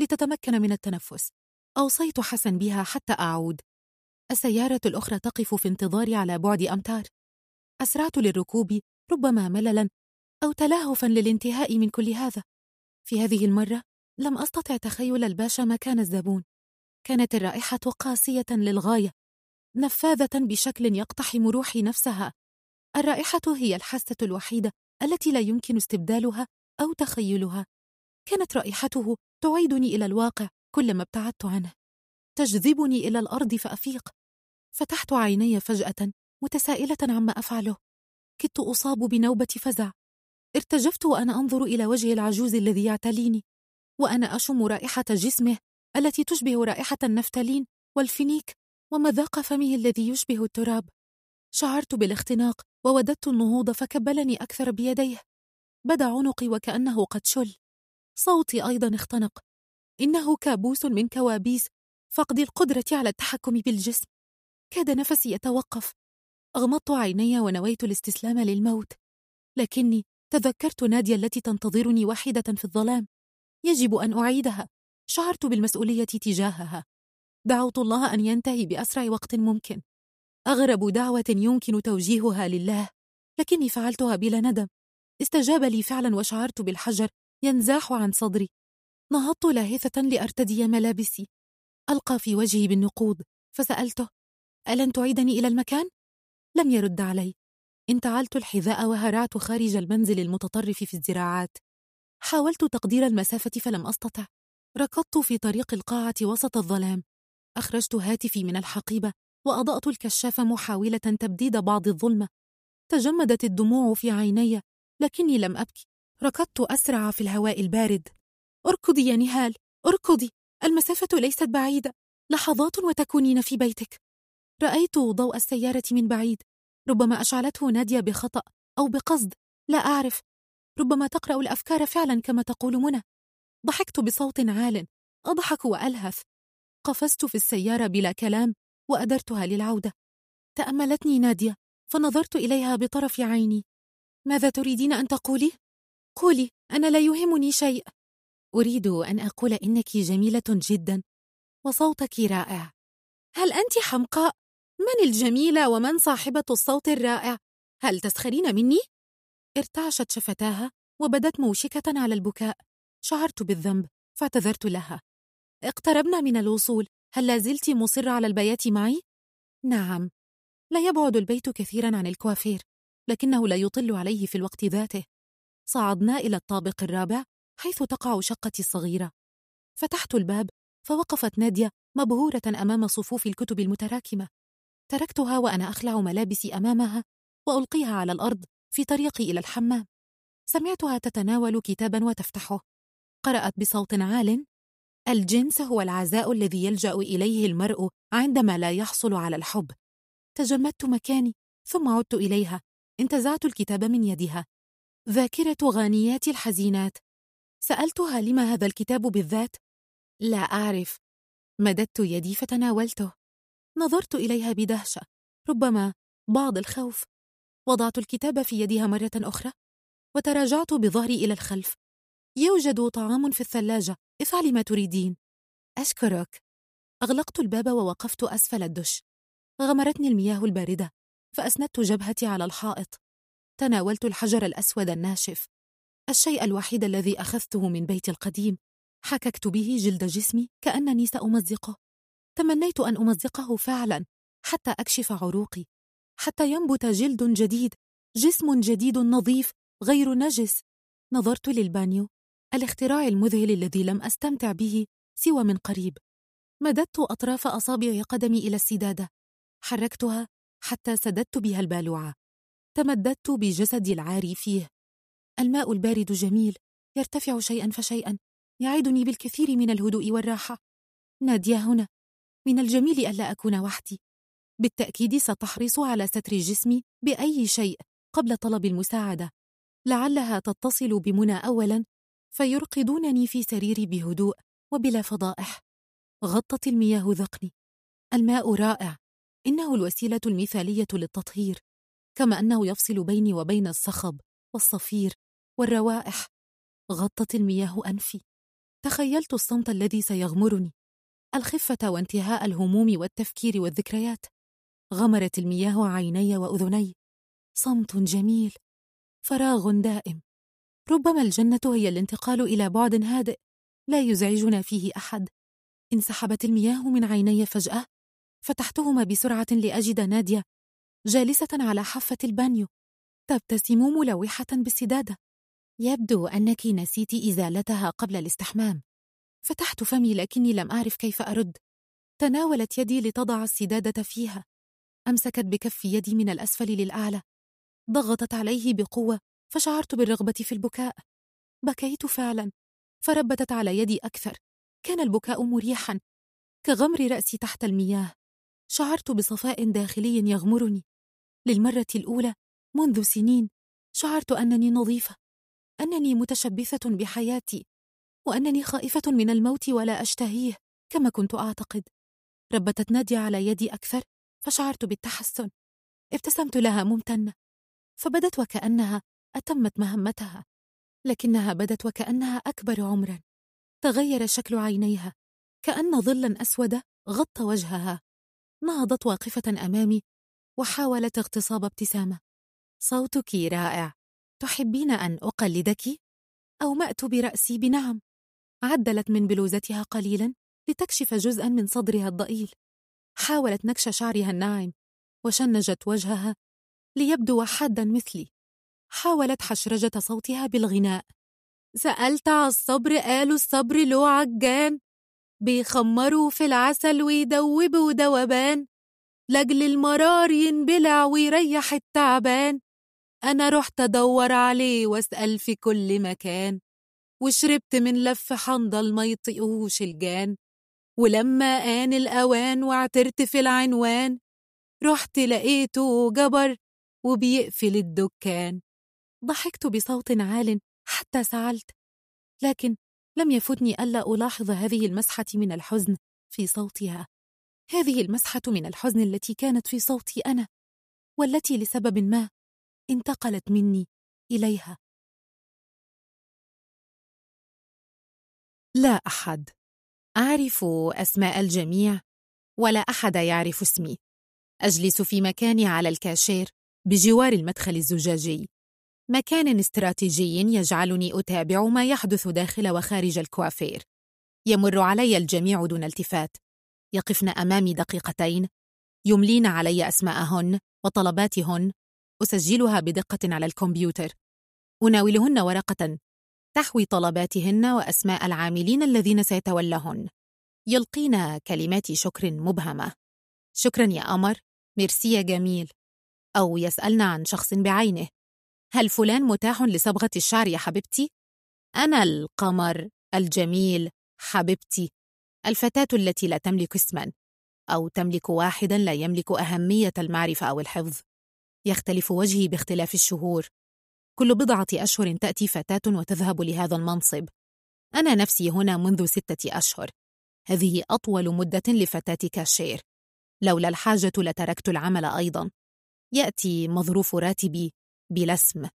لتتمكن من التنفس. أوصيت حسن بها حتى أعود. السيارة الأخرى تقف في انتظاري على بعد أمتار. أسرعت للركوب ربما مللا أو تلهفا للانتهاء من كل هذا. في هذه المرة لم أستطع تخيل الباشا مكان الزبون. كانت الرائحة قاسية للغاية نفاذة بشكل يقتحم روحي نفسها. الرائحة هي الحاسة الوحيدة التي لا يمكن استبدالها أو تخيلها. كانت رائحته تعيدني إلى الواقع كلما ابتعدت عنه. تجذبني إلى الأرض فأفيق. فتحت عيني فجأة متسائلة عما أفعله. كدت أصاب بنوبة فزع. ارتجفت وأنا أنظر إلى وجه العجوز الذي يعتليني. وأنا أشم رائحة جسمه التي تشبه رائحة النفتالين والفينيك ومذاق فمه الذي يشبه التراب. شعرت بالاختناق ووددت النهوض فكبلني أكثر بيديه. بدا عنقي وكأنه قد شل. صوتي أيضا اختنق. إنه كابوس من كوابيس. فقد القدرة على التحكم بالجسم. كاد نفسي يتوقف أغمضت عيني ونويت الاستسلام للموت. لكني تذكرت نادية التي تنتظرني وحيدة في الظلام. يجب أن أعيدها. شعرت بالمسؤولية تجاهها. دعوت الله أن ينتهي بأسرع وقت ممكن. أغرب دعوة يمكن توجيهها لله. لكني فعلتها بلا ندم. استجاب لي فعلا وشعرت بالحجر ينزاح عن صدري. نهضت لاهثة لأرتدي ملابسي. ألقى في وجهي بالنقود فسألته ألن تعيدني إلى المكان؟ لم يرد علي. انتعلت الحذاء وهرعت خارج المنزل المتطرف في الزراعات. حاولت تقدير المسافة فلم أستطع. ركضت في طريق القاعة وسط الظلام. أخرجت هاتفي من الحقيبة وأضأت الكشاف محاولة تبديد بعض الظلمة. تجمدت الدموع في عيني. لكني لم أبكي. ركضت أسرع في الهواء البارد. أركضي يا نهال أركضي. المسافة ليست بعيدة. لحظات وتكونين في بيتك. رأيت ضوء السيارة من بعيد. ربما أشعلته نادية بخطأ أو بقصد. لا أعرف. ربما تقرأ الأفكار فعلا كما تقول منى. ضحكت بصوت عال. أضحك وألهث. قفزت في السيارة بلا كلام وأدرتها للعودة. تأملتني نادية فنظرت إليها بطرف عيني. ماذا تريدين أن تقولي؟ قولي أنا لا يهمني شيء أريد أن أقول إنك جميلة جدا وصوتك رائع هل أنت حمقاء؟ من الجميلة ومن صاحبة الصوت الرائع؟ هل تسخرين مني؟ ارتعشت شفتاها وبدت موشكة على البكاء شعرت بالذنب فاعتذرت لها اقتربنا من الوصول هل لازلت مصرة على البيات معي؟ نعم لا يبعد البيت كثيرا عن الكوافير لكنه لا يطل عليه في الوقت ذاته. صعدنا إلى الطابق الرابع حيث تقع شقتي الصغيرة. فتحت الباب فوقفت نادية مبهورة أمام صفوف الكتب المتراكمة. تركتها وأنا أخلع ملابسي أمامها وألقيها على الأرض في طريقي إلى الحمام. سمعتها تتناول كتابا وتفتحه. قرأت بصوت عال الجنس هو العزاء الذي يلجأ إليه المرء عندما لا يحصل على الحب. تجمدت مكاني ثم عدت إليها. انتزعت الكتاب من يدها. ذاكرة غانيات الحزينات. سألتها لما هذا الكتاب بالذات؟ لا أعرف. مددت يدي فتناولته. نظرت إليها بدهشة. ربما بعض الخوف. وضعت الكتاب في يدها مرة أخرى. وتراجعت بظهري إلى الخلف. يوجد طعام في الثلاجة. افعلي ما تريدين. أشكرك. أغلقت الباب ووقفت أسفل الدش. غمرتني المياه الباردة. فأسندت جبهتي على الحائط. تناولت الحجر الأسود الناشف. الشيء الوحيد الذي أخذته من بيتي القديم. حككت به جلد جسمي كأنني سأمزقه. تمنيت أن أمزقه فعلا حتى أكشف عروقي. حتى ينبت جلد جديد جسم جديد نظيف غير نجس. نظرت للبانيو الاختراع المذهل الذي لم أستمتع به سوى من قريب. مددت أطراف أصابع قدمي إلى السدادة. حركتها حتى سددت بها البالوعة. تمددت بجسدي العاري فيه. الماء البارد جميل يرتفع شيئا فشيئا يعدني بالكثير من الهدوء والراحة. نادية هنا من الجميل ألا أكون وحدي. بالتأكيد ستحرص على ستر جسمي بأي شيء قبل طلب المساعدة. لعلها تتصل بمنى أولا فيرقدونني في سريري بهدوء وبلا فضائح. غطت المياه ذقني. الماء رائع. إنه الوسيلة المثالية للتطهير كما أنه يفصل بيني وبين الصخب والصفير والروائح. غطت المياه أنفي. تخيلت الصمت الذي سيغمرني. الخفة وانتهاء الهموم والتفكير والذكريات. غمرت المياه عيني وأذني. صمت جميل. فراغ دائم. ربما الجنة هي الانتقال إلى بعد هادئ لا يزعجنا فيه أحد. انسحبت المياه من عيني فجأة فتحتهما بسرعة لأجد نادية جالسة على حافة البانيو تبتسم ملوحة بالسدادة. يبدو أنك نسيت إزالتها قبل الاستحمام. فتحت فمي لكني لم أعرف كيف أرد. تناولت يدي لتضع السدادة فيها. أمسكت بكف يدي من الأسفل للأعلى. ضغطت عليه بقوة فشعرت بالرغبة في البكاء. بكيت فعلا. فربتت على يدي أكثر. كان البكاء مريحا. كغمر رأسي تحت المياه. شعرت بصفاء داخلي يغمرني. للمرة الأولى منذ سنين شعرت أنني نظيفة أنني متشبثة بحياتي وأنني خائفة من الموت ولا أشتهيه كما كنت أعتقد. ربتت نادية على يدي أكثر فشعرت بالتحسن. ابتسمت لها ممتنة. فبدت وكأنها أتمت مهمتها. لكنها بدت وكأنها أكبر عمرا. تغير شكل عينيها كأن ظلا أسود غطى وجهها. نهضت واقفة أمامي وحاولت اغتصاب ابتسامة. صوتك رائع. تحبين أن أقلدك؟ أومأت برأسي؟ بنعم. عدلت من بلوزتها قليلا لتكشف جزءا من صدرها الضئيل. حاولت نكش شعرها الناعم وشنجت وجهها ليبدو حادا مثلي. حاولت حشرجة صوتها بالغناء. سألت على الصبر قالوا الصبر له عجان. بيخمروا في العسل ويدوبوا دوبان لجل المرار ينبلع ويريح التعبان. أنا رحت أدور عليه وأسأل في كل مكان. وشربت من لف حنضل ما يطيقوش الجان. ولما آن الأوان واعترت في العنوان رحت لقيته جبر وبيقفل الدكان. ضحكت بصوت عال حتى سعلت لكن لم يفوتني ألا ألاحظ هذه المسحة من الحزن في صوتها. هذه المسحة من الحزن التي كانت في صوتي أنا والتي لسبب ما انتقلت مني إليها. لا أحد أعرف أسماء الجميع ولا أحد يعرف اسمي. أجلس في مكاني على الكاشير بجوار المدخل الزجاجي. مكان استراتيجي يجعلني أتابع ما يحدث داخل وخارج الكوافير. يمر علي الجميع دون التفات. يقفن أمامي دقيقتين. يملين علي أسماءهن وطلباتهن. أسجلها بدقة على الكمبيوتر. أناولهن ورقة. تحوي طلباتهن وأسماء العاملين الذين سيتولهن. يلقين كلمات شكر مبهمة. شكرا يا قمر ميرسي يا جميل. أو يسألن عن شخص بعينه. هل فلان متاح لصبغة الشعر يا حبيبتي؟ أنا القمر الجميل حبيبتي الفتاة التي لا تملك اسما أو تملك واحدا لا يملك أهمية المعرفة أو الحفظ. يختلف وجهي باختلاف الشهور. كل بضعة أشهر تأتي فتاة وتذهب لهذا المنصب. أنا نفسي هنا منذ ستة أشهر. هذه أطول مدة لفتاة كاشير لولا الحاجة لتركت العمل أيضا. يأتي مظروف راتبي. بلا اسم.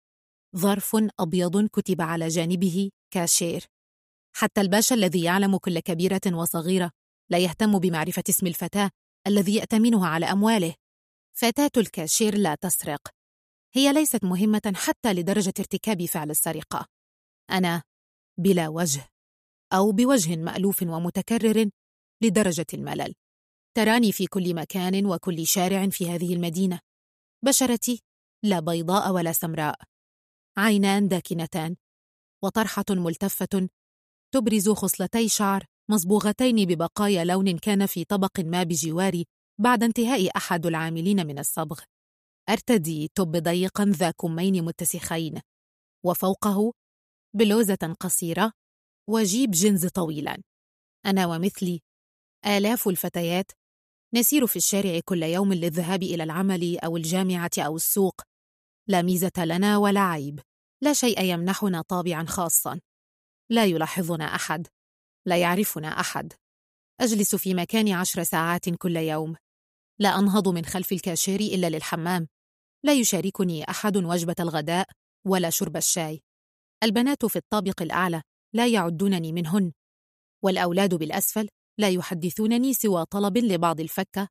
ظرف أبيض كتب على جانبه كاشير. حتى الباشا الذي يعلم كل كبيرة وصغيرة لا يهتم بمعرفة اسم الفتاة الذي يأتمنها على أمواله. فتاة الكاشير لا تسرق. هي ليست مهمة حتى لدرجة ارتكاب فعل السرقة. أنا بلا وجه أو بوجه مألوف ومتكرر لدرجة الملل. تراني في كل مكان وكل شارع في هذه المدينة. بشرتي لا بيضاء ولا سمراء عينان داكنتان وطرحة ملتفة تبرز خصلتي شعر مصبوغتين ببقايا لون كان في طبق ما بجواري بعد انتهاء أحد العاملين من الصبغ. أرتدي top ضيقا ذا كمين متسخين وفوقه بلوزة قصيرة وجيب جينز طويلا أنا ومثلي آلاف الفتيات نسير في الشارع كل يوم للذهاب إلى العمل أو الجامعة أو السوق. لا ميزة لنا ولا عيب. لا شيء يمنحنا طابعا خاصا. لا يلاحظنا أحد. لا يعرفنا أحد. أجلس في مكاني عشر ساعات كل يوم. لا أنهض من خلف الكاشير إلا للحمام. لا يشاركني أحد وجبة الغداء ولا شرب الشاي. البنات في الطابق الأعلى لا يعدونني منهن. والأولاد بالأسفل لا يحدثونني سوى طلب لبعض الفكة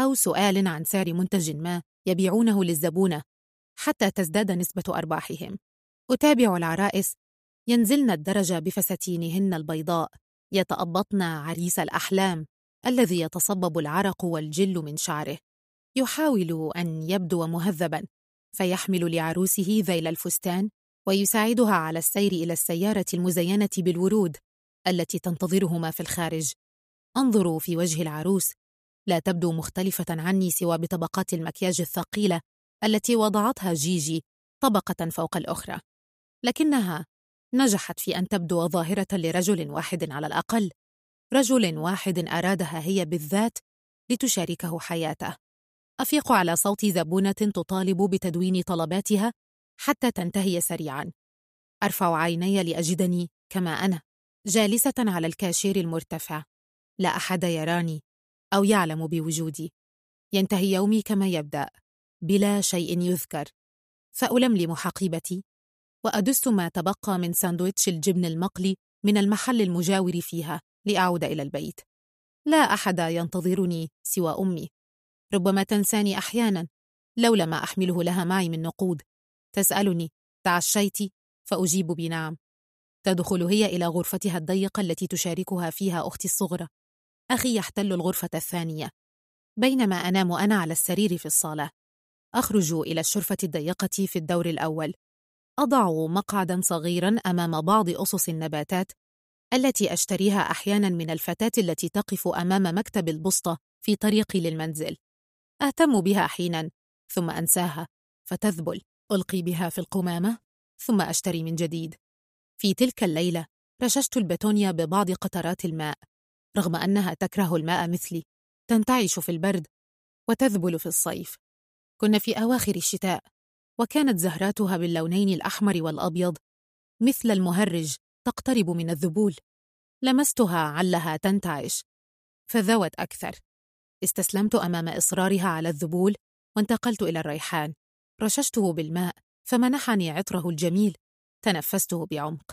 أو سؤال عن سعر منتج ما يبيعونه للزبونة حتى تزداد نسبة أرباحهم. أتابع العرائس. ينزلن الدرج بفساتينهن البيضاء. يتأبطن عريس الأحلام الذي يتصبب العرق والجل من شعره. يحاول أن يبدو مهذبا. فيحمل لعروسه ذيل الفستان ويساعدها على السير إلى السيارة المزينة بالورود التي تنتظرهما في الخارج. أنظر في وجه العروس. لا تبدو مختلفة عني سوى بطبقات المكياج الثقيلة التي وضعتها جيجي طبقة فوق الأخرى. لكنها نجحت في أن تبدو ظاهرة لرجل واحد على الأقل. رجل واحد أرادها هي بالذات لتشاركه حياته. أفيق على صوت زبونة تطالب بتدوين طلباتها حتى تنتهي سريعا. أرفع عيني لأجدني كما أنا جالسة على الكاشير المرتفع. لا أحد يراني أو يعلم بوجودي. ينتهي يومي كما يبدأ بلا شيء يذكر. فألملم حقيبتي وأدس ما تبقى من ساندويتش الجبن المقلي من المحل المجاور فيها لأعود إلى البيت. لا أحد ينتظرني سوى أمي. ربما تنساني أحيانا لولا ما أحمله لها معي من نقود. تسألني تعشيت فأجيب بنعم. تدخل هي إلى غرفتها الضيقة التي تشاركها فيها أختي الصغرى. أخي يحتل الغرفة الثانية بينما أنام أنا على السرير في الصالة. أخرج إلى الشرفة الضيقة في الدور الأول. أضع مقعدا صغيرا أمام بعض أصص النباتات التي أشتريها أحيانا من الفتاة التي تقف أمام مكتب البسطة في طريقي للمنزل. أهتم بها حينا ثم أنساها فتذبل. ألقي بها في القمامة ثم أشتري من جديد. في تلك الليلة رششت البتونيا ببعض قطرات الماء. رغم أنها تكره الماء مثلي تنتعش في البرد وتذبل في الصيف. كنا في أواخر الشتاء وكانت زهراتها باللونين الأحمر والأبيض مثل المهرج تقترب من الذبول. لمستها علها تنتعش فذوت أكثر. استسلمت أمام إصرارها على الذبول وانتقلت إلى الريحان. رششته بالماء فمنحني عطره الجميل. تنفسته بعمق.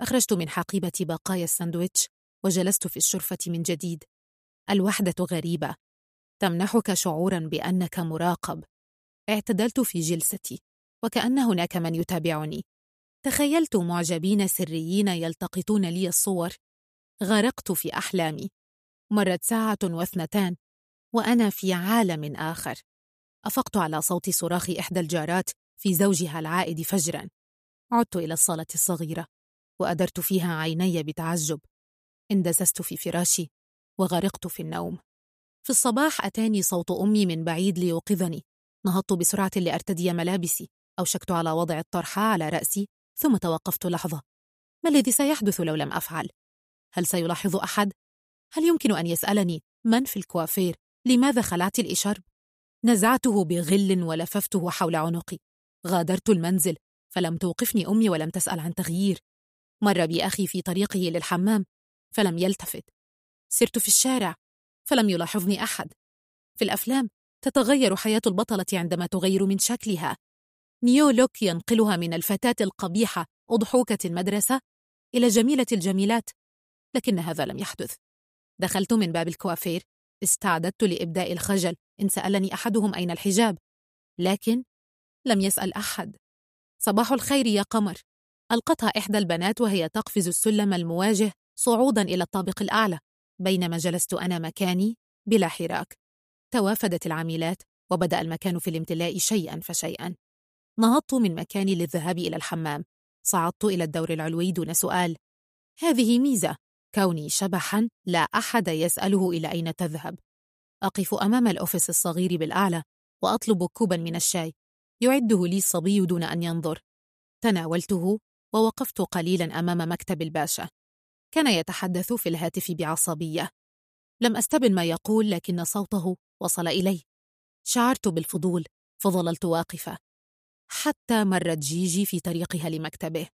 أخرجت من حقيبتي بقايا الساندويتش وجلست في الشرفة من جديد. الوحدة غريبة. تمنحك شعورا بأنك مراقب. اعتدلت في جلستي وكأن هناك من يتابعني. تخيلت معجبين سريين يلتقطون لي الصور. غرقت في أحلامي. مرت ساعة واثنتان وأنا في عالم آخر. أفقت على صوت صراخ إحدى الجارات في زوجها العائد فجرا. عدت إلى الصالة الصغيرة وأدرت فيها عيني بتعجب. اندسست في فراشي وغرقت في النوم في الصباح أتاني صوت أمي من بعيد ليوقظني نهضت بسرعة لأرتدي ملابسي أوشكت على وضع الطرحة على رأسي ثم توقفت لحظة ما الذي سيحدث لو لم أفعل؟ هل سيلاحظ أحد؟ هل يمكن أن يسألني من في الكوافير؟ لماذا خلعت الإشارب؟ نزعته بغل ولففته حول عنقي غادرت المنزل فلم توقفني أمي ولم تسأل عن تغيير مر بي أخي في طريقه للحمام فلم يلتفت. سرت في الشارع فلم يلاحظني أحد. في الأفلام تتغير حياة البطلة عندما تغير من شكلها. new look ينقلها من الفتاة القبيحة أضحوكة المدرسة إلى جميلة الجميلات لكن هذا لم يحدث. دخلت من باب الكوافير. استعددت لإبداء الخجل. إن سألني أحدهم أين الحجاب لكن لم يسأل أحد. صباح الخير يا قمر. ألقتها إحدى البنات وهي تقفز السلم المواجه صعودا إلى الطابق الأعلى بينما جلست أنا مكاني بلا حراك. توافدت العاملات وبدأ المكان في الامتلاء شيئا فشيئا. نهضت من مكاني للذهاب إلى الحمام. صعدت إلى الدور العلوي دون سؤال. هذه ميزة. كوني شبحا لا أحد يسأله إلى أين تذهب. أقف أمام الأوفيس الصغير بالأعلى وأطلب كوبا من الشاي. يعده لي الصبي دون أن ينظر. تناولته ووقفت قليلا أمام مكتب الباشا. كان يتحدث في الهاتف بعصبية. لم أستبن ما يقول لكن صوته وصل إلي. شعرت بالفضول فظللت واقفة. حتى مرت جيجي في طريقها لمكتبه.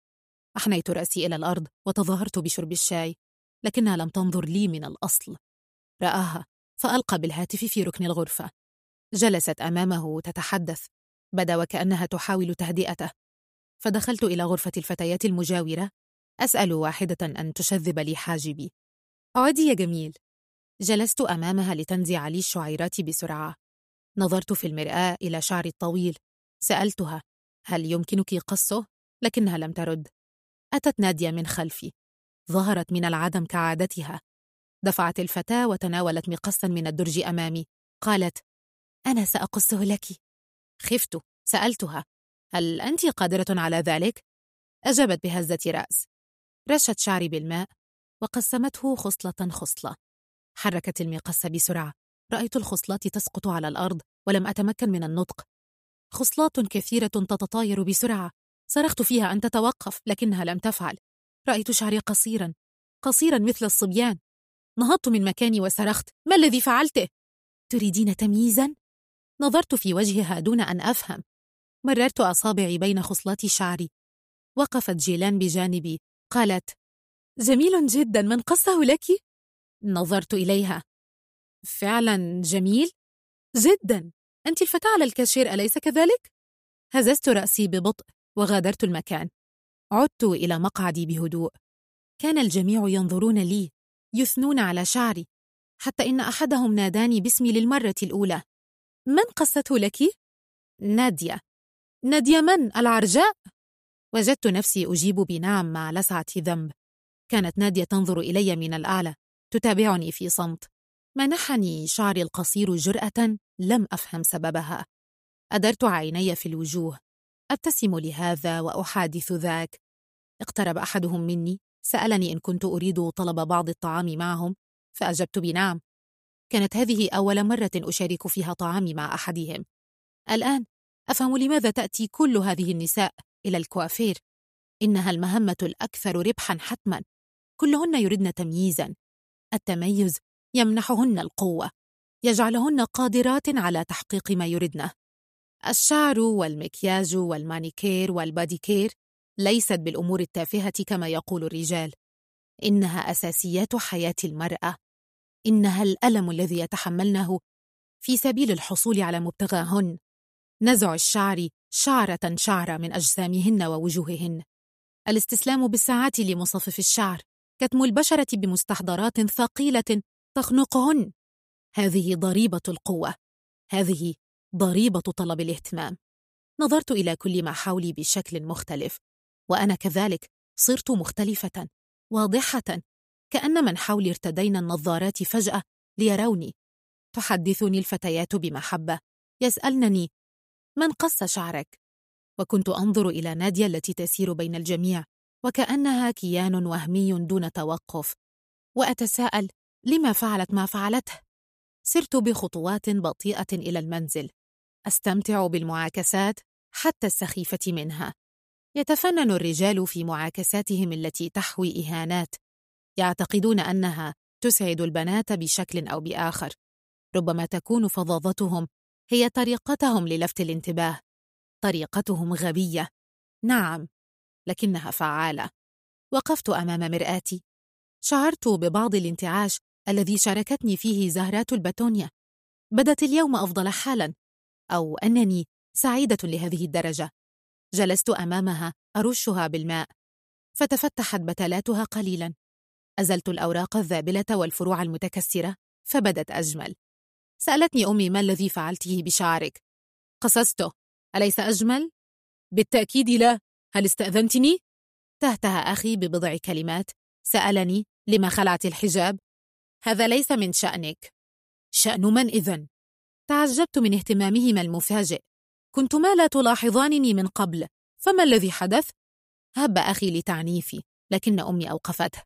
أحنيت رأسي إلى الأرض وتظاهرت بشرب الشاي لكنها لم تنظر لي من الأصل. رآها فألقى بالهاتف في ركن الغرفة. جلست أمامه تتحدث بدا وكأنها تحاول تهدئته. فدخلت إلى غرفة الفتيات المجاورة أسأل واحدة أن تشذب لي حاجبي. عودي يا جميل. جلست أمامها لتنزع لي الشعيرات بسرعة. نظرت في المرآة إلى شعري الطويل. سألتها هل يمكنك قصه؟ لكنها لم ترد. أتت نادية من خلفي. ظهرت من العدم كعادتها. دفعت الفتاة وتناولت مقصا من الدرج أمامي. قالت أنا سأقصه لك. خفت. سألتها هل أنت قادرة على ذلك؟ أجابت بهزة رأس. رشت شعري بالماء وقسمته خصلة خصلة. حركت المقص بسرعة. رأيت الخصلات تسقط على الأرض ولم أتمكن من النطق. خصلات كثيرة تتطاير بسرعة. صرخت فيها أن تتوقف لكنها لم تفعل. رأيت شعري قصيرا قصيرا مثل الصبيان. نهضت من مكاني وصرخت ما الذي فعلته؟ تريدين تمييزا؟ نظرت في وجهها دون أن أفهم. مررت أصابعي بين خصلات شعري. وقفت جيلان بجانبي. قالت جميل جدا من قصة لك؟ نظرت إليها فعلا جميل؟ جدا أنت الفتاة على الكاشير أليس كذلك؟ هززت رأسي ببطء وغادرت المكان عدت إلى مقعدي بهدوء كان الجميع ينظرون لي يثنون على شعري حتى إن أحدهم ناداني باسمي للمرة الأولى من قصته لك؟ نادية نادية من؟ العرجاء؟ وجدت نفسي أجيب بنعم مع لسعة ذنب. كانت نادية تنظر إلي من الأعلى تتابعني في صمت. منحني شعري القصير جرأة لم أفهم سببها. أدرت عيني في الوجوه. أبتسم لهذا وأحادث ذاك. اقترب أحدهم مني. سألني إن كنت أريد طلب بعض الطعام معهم فأجبت بنعم كانت هذه أول مرة أشارك فيها طعامي مع أحدهم. الآن أفهم لماذا تأتي كل هذه النساء. إلى الكوافير. إنها المهمة الأكثر ربحا حتما. كلهن يردن تمييزا. التميز يمنحهن القوة. يجعلهن قادرات على تحقيق ما يردنه الشعر والمكياج والمانيكير والباديكير ليست بالأمور التافهة كما يقول الرجال. إنها أساسيات حياة المرأة. إنها الألم الذي يتحملنه في سبيل الحصول على مبتغاهن. نزع الشعر شعرة شعرة من أجسامهن ووجوههن. الاستسلام بالساعات لمصفف الشعر. كتم البشرة بمستحضرات ثقيلة تخنقهن. هذه ضريبة القوة. هذه ضريبة طلب الاهتمام. نظرت إلى كل ما حولي بشكل مختلف وأنا كذلك صرت مختلفة واضحة كأن من حولي ارتدينا النظارات فجأة ليروني. تحدثني الفتيات بمحبة يسألنني من قص شعرك؟ وكنت أنظر إلى نادية التي تسير بين الجميع وكأنها كيان وهمي دون توقف. وأتساءل لما فعلت ما فعلته؟ سرت بخطوات بطيئة إلى المنزل. أستمتع بالمعاكسات حتى السخيفة منها. يتفنن الرجال في معاكساتهم التي تحوي إهانات. يعتقدون أنها تسعد البنات بشكل أو بآخر. ربما تكون فظاظتهم هي طريقتهم للفت الانتباه. طريقتهم غبية. نعم لكنها فعالة. وقفت أمام مرآتي. شعرت ببعض الانتعاش الذي شاركتني فيه زهرات البتونيا بدت اليوم أفضل حالا أو أنني سعيدة لهذه الدرجة. جلست أمامها أرشها بالماء. فتفتحت بتلاتها قليلا. أزلت الأوراق الذابلة والفروع المتكسرة فبدت أجمل. سألتني أمي ما الذي فعلته بشعرك. قصصته. أليس أجمل؟ بالتأكيد لا. هل استأذنتني؟ تهته أخي ببضع كلمات. سألني لما خلعت الحجاب؟ هذا ليس من شأنك. شأن من إذن؟ تعجبت من اهتمامهما المفاجئ. كنتما لا تلاحظانني من قبل. فما الذي حدث؟ هب أخي لتعنيفي لكن أمي أوقفته.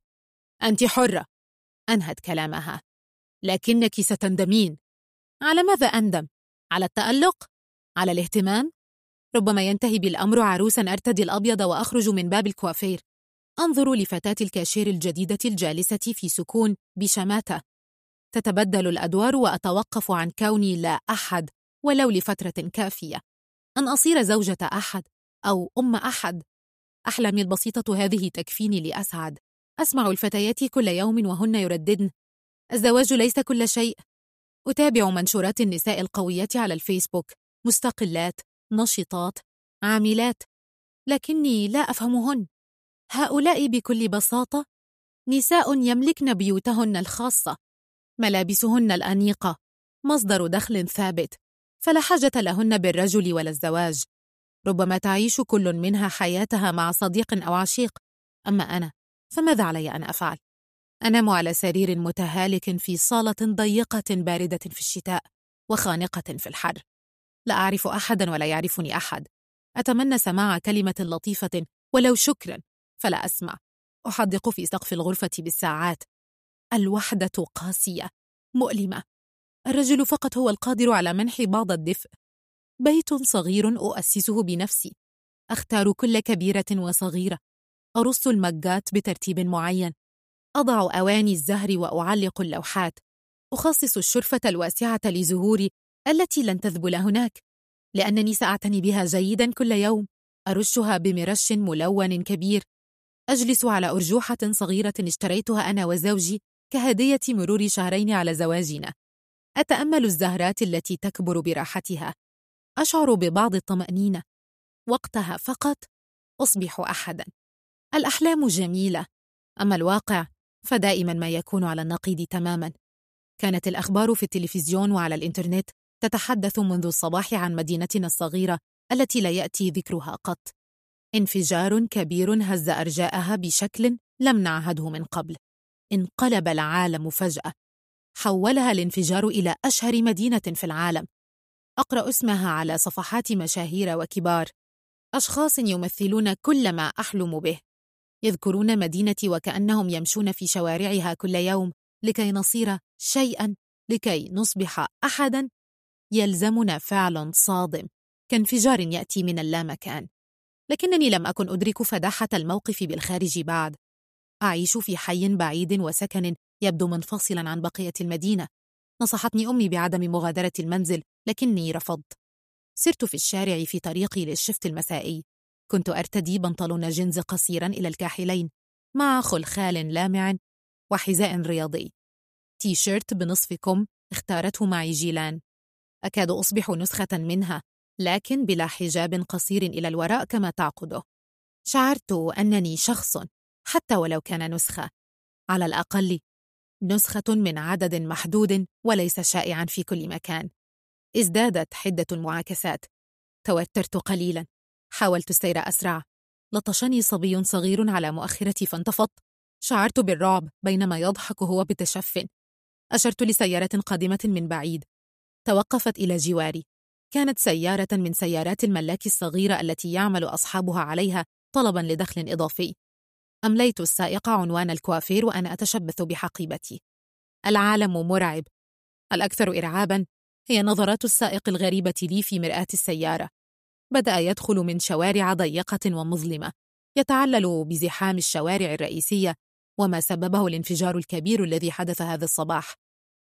أنت حرة. أنهت كلامها. لكنك ستندمين. على ماذا أندم؟ على التألق؟ على الاهتمام؟ ربما ينتهي بي الأمر عروسا أرتدي الأبيض وأخرج من باب الكوافير. أنظر لفتاة الكاشير الجديدة الجالسة في سكون بشماتة. تتبدل الأدوار وأتوقف عن كوني لا أحد ولو لفترة كافية. أن أصير زوجة أحد أو أم أحد؟ أحلامي البسيطة هذه تكفيني لأسعد. أسمع الفتيات كل يوم وهن يرددن. الزواج ليس كل شيء. أتابع منشورات النساء القويات على الفيسبوك. مستقلات نشطات عاملات. لكني لا أفهمهن. هؤلاء بكل بساطة نساء يملكن بيوتهن الخاصة. ملابسهن الأنيقة. مصدر دخل ثابت. فلا حاجة لهن بالرجل ولا الزواج. ربما تعيش كل منها حياتها مع صديق أو عشيق. أما أنا فماذا علي أن أفعل؟ أنام على سرير متهالك في صالة ضيقة باردة في الشتاء وخانقة في الحر. لا أعرف أحدا ولا يعرفني أحد. أتمنى سماع كلمة لطيفة ولو شكرا فلا أسمع. أحدق في سقف الغرفة بالساعات. الوحدة قاسية مؤلمة. الرجل فقط هو القادر على منح بعض الدفء. بيت صغير أؤسسه بنفسي. أختار كل كبيرة وصغيرة. أرص المجات بترتيب معين. أضع أواني الزهر وأعلق اللوحات. أخصص الشرفة الواسعة لزهوري التي لن تذبل هناك لأنني سأعتني بها جيدا كل يوم. أرشها بمرش ملون كبير. أجلس على أرجوحة صغيرة اشتريتها أنا وزوجي كهدية مرور شهرين على زواجنا. أتأمل الزهرات التي تكبر براحتها. أشعر ببعض الطمأنينة. وقتها فقط أصبح أحدا. الأحلام جميلة. أما الواقع فدائما ما يكون على النقيض تماما. كانت الأخبار في التلفزيون وعلى الإنترنت تتحدث منذ الصباح عن مدينتنا الصغيرة التي لا يأتي ذكرها قط. انفجار كبير هز أرجاءها بشكل لم نعهده من قبل. انقلب العالم فجأة. حولها الانفجار إلى أشهر مدينة في العالم. أقرأ اسمها على صفحات مشاهير وكبار. أشخاص يمثلون كل ما أحلم به. يذكرون مدينتي وكأنهم يمشون في شوارعها كل يوم لكي نصير شيئا لكي نصبح أحدا. يلزمنا فعل صادم كانفجار يأتي من اللامكان. لكنني لم أكن أدرك فداحة الموقف بالخارج بعد. أعيش في حي بعيد وساكن يبدو منفصلا عن بقية المدينة. نصحتني أمي بعدم مغادرة المنزل لكني رفضت. سرت في الشارع في طريقي لل shift المسائي. كنت أرتدي بنطلون جينز قصيرا إلى الكاحلين مع خلخال لامع وحذاء رياضي. تي شيرت بنصف كم اختارته معي جيلان. أكاد أصبح نسخة منها لكن بلا حجاب قصير إلى الوراء كما تعقده. شعرت أنني شخص حتى ولو كان نسخة. على الأقل نسخة من عدد محدود وليس شائعا في كل مكان. ازدادت حدة المعاكسات. توترت قليلا. حاولت السير أسرع. لطشني صبي صغير على مؤخرتي فانتفضت شعرت بالرعب بينما يضحك هو بتشف. أشرت لسيارة قادمة من بعيد. توقفت إلى جواري. كانت سيارة من سيارات الملاك الصغيرة التي يعمل أصحابها عليها طلبا لدخل إضافي. أمليت السائق عنوان الكوافير وأنا أتشبث بحقيبتي. العالم مرعب. الأكثر إرعابا هي نظرات السائق الغريبة لي في مرآة السيارة. بدأ يدخل من شوارع ضيقة ومظلمة يتعلل بزحام الشوارع الرئيسية وما سببه الانفجار الكبير الذي حدث هذا الصباح.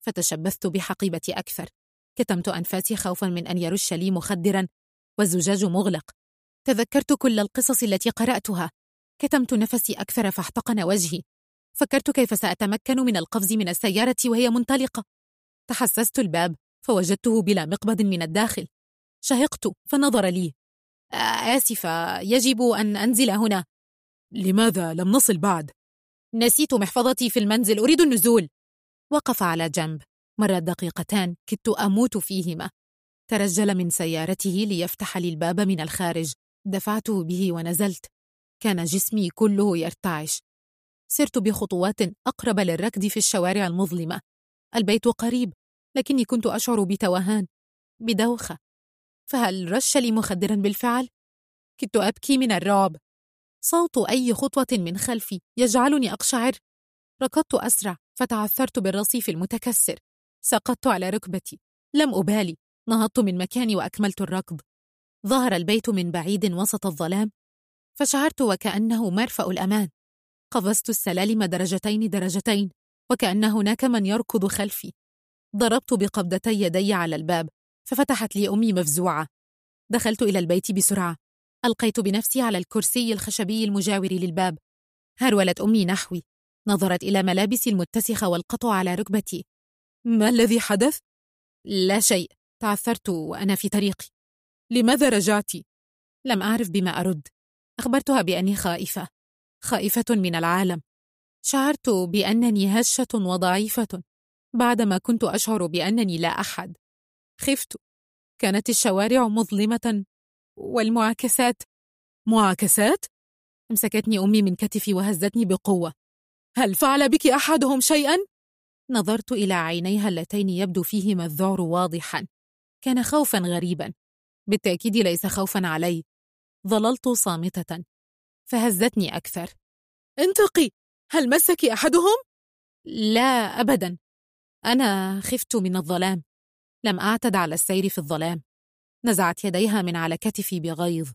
فتشبثت بحقيبتي أكثر كتمت أنفاسي خوفا من أن يرش لي مخدرا والزجاج مغلق. تذكرت كل القصص التي قرأتها. كتمت نفسي أكثر فاحتقن وجهي. فكرت كيف سأتمكن من القفز من السيارة وهي منطلقة. تحسست الباب فوجدته بلا مقبض من الداخل. شهقت فنظر لي. آسفة يجب أن أنزل هنا. لماذا لم نصل بعد؟ نسيت محفظتي في المنزل أريد النزول. وقف على جنب. مرت دقيقتان كدت أموت فيهما. ترجل من سيارته ليفتح لي الباب من الخارج. دفعته به ونزلت. كان جسمي كله يرتعش. سرت بخطوات أقرب للركض في الشوارع المظلمة. البيت قريب لكني كنت أشعر بتوهان بدوخة. فهل رش لي مخدرا بالفعل؟ كدت أبكي من الرعب. صوت أي خطوة من خلفي يجعلني أقشعر. ركضت أسرع فتعثرت بالرصيف المتكسر. سقطت على ركبتي. لم أبالي. نهضت من مكاني وأكملت الركض. ظهر البيت من بعيد وسط الظلام. فشعرت وكأنه مرفأ الأمان. قفزت السلالم درجتين درجتين وكأن هناك من يركض خلفي. ضربت بقبضتي يدي على الباب. ففتحت لي أمي مفزوعة. دخلت إلى البيت بسرعة. ألقيت بنفسي على الكرسي الخشبي المجاور للباب. هرولت أمي نحوي. نظرت إلى ملابسي المتسخة والقطع على ركبتي. ما الذي حدث؟ لا شيء. تعثرت وأنا في طريقي. لماذا رجعت؟ لم أعرف بما أرد. أخبرتها بأني خائفة. خائفة من العالم. شعرت بأنني هشة وضعيفة. بعدما كنت أشعر بأنني لا أحد. خفت. كانت الشوارع مظلمة. والمعاكسات؟ معاكسات؟ امسكتني أمي من كتفي وهزتني بقوة. هل فعل بك أحدهم شيئا؟ نظرت إلى عينيها اللتين يبدو فيهما الذعر واضحا. كان خوفا غريبا. بالتأكيد ليس خوفا علي. ظللت صامتة. فهزتني أكثر. انطقي هل مسك أحدهم؟ لا أبدا. أنا خفت من الظلام. لم أعتد على السير في الظلام. نزعت يديها من على كتفي بغيظ.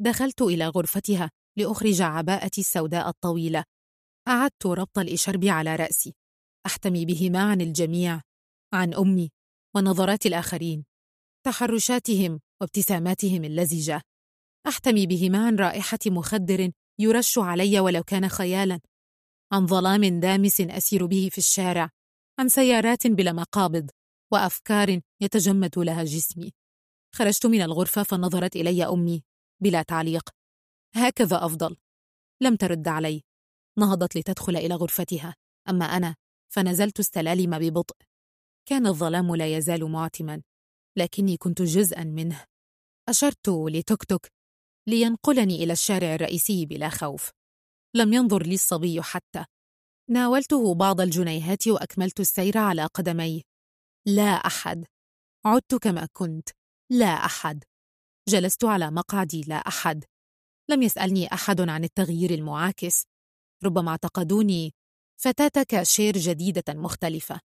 دخلت إلى غرفتها لأخرج عباءتي السوداء الطويلة. أعدت ربط الإشرب على رأسي. أحتمي بهما عن الجميع عن أمي ونظرات الآخرين تحرشاتهم وابتساماتهم اللزجة. أحتمي بهما عن رائحة مخدر يرش علي ولو كان خيالا عن ظلام دامس أسير به في الشارع عن سيارات بلا مقابض. وأفكار يتجمد لها جسمي. خرجت من الغرفة فنظرت إلي أمي بلا تعليق. هكذا أفضل. لم ترد علي. نهضت لتدخل إلى غرفتها. أما أنا فنزلت السلالم ببطء. كان الظلام لا يزال معتما. لكني كنت جزءا منه. أشرت لتوك توك لينقلني إلى الشارع الرئيسي بلا خوف. لم ينظر لي الصبي حتى. ناولته بعض الجنيهات وأكملت السير على قدمي. لا أحد. عدت كما كنت. لا أحد. جلست على مقعدي. لا أحد. لم يسألني أحد عن التغيير المعاكس. ربما اعتقدوني فتاة كاشير جديدة مختلفة.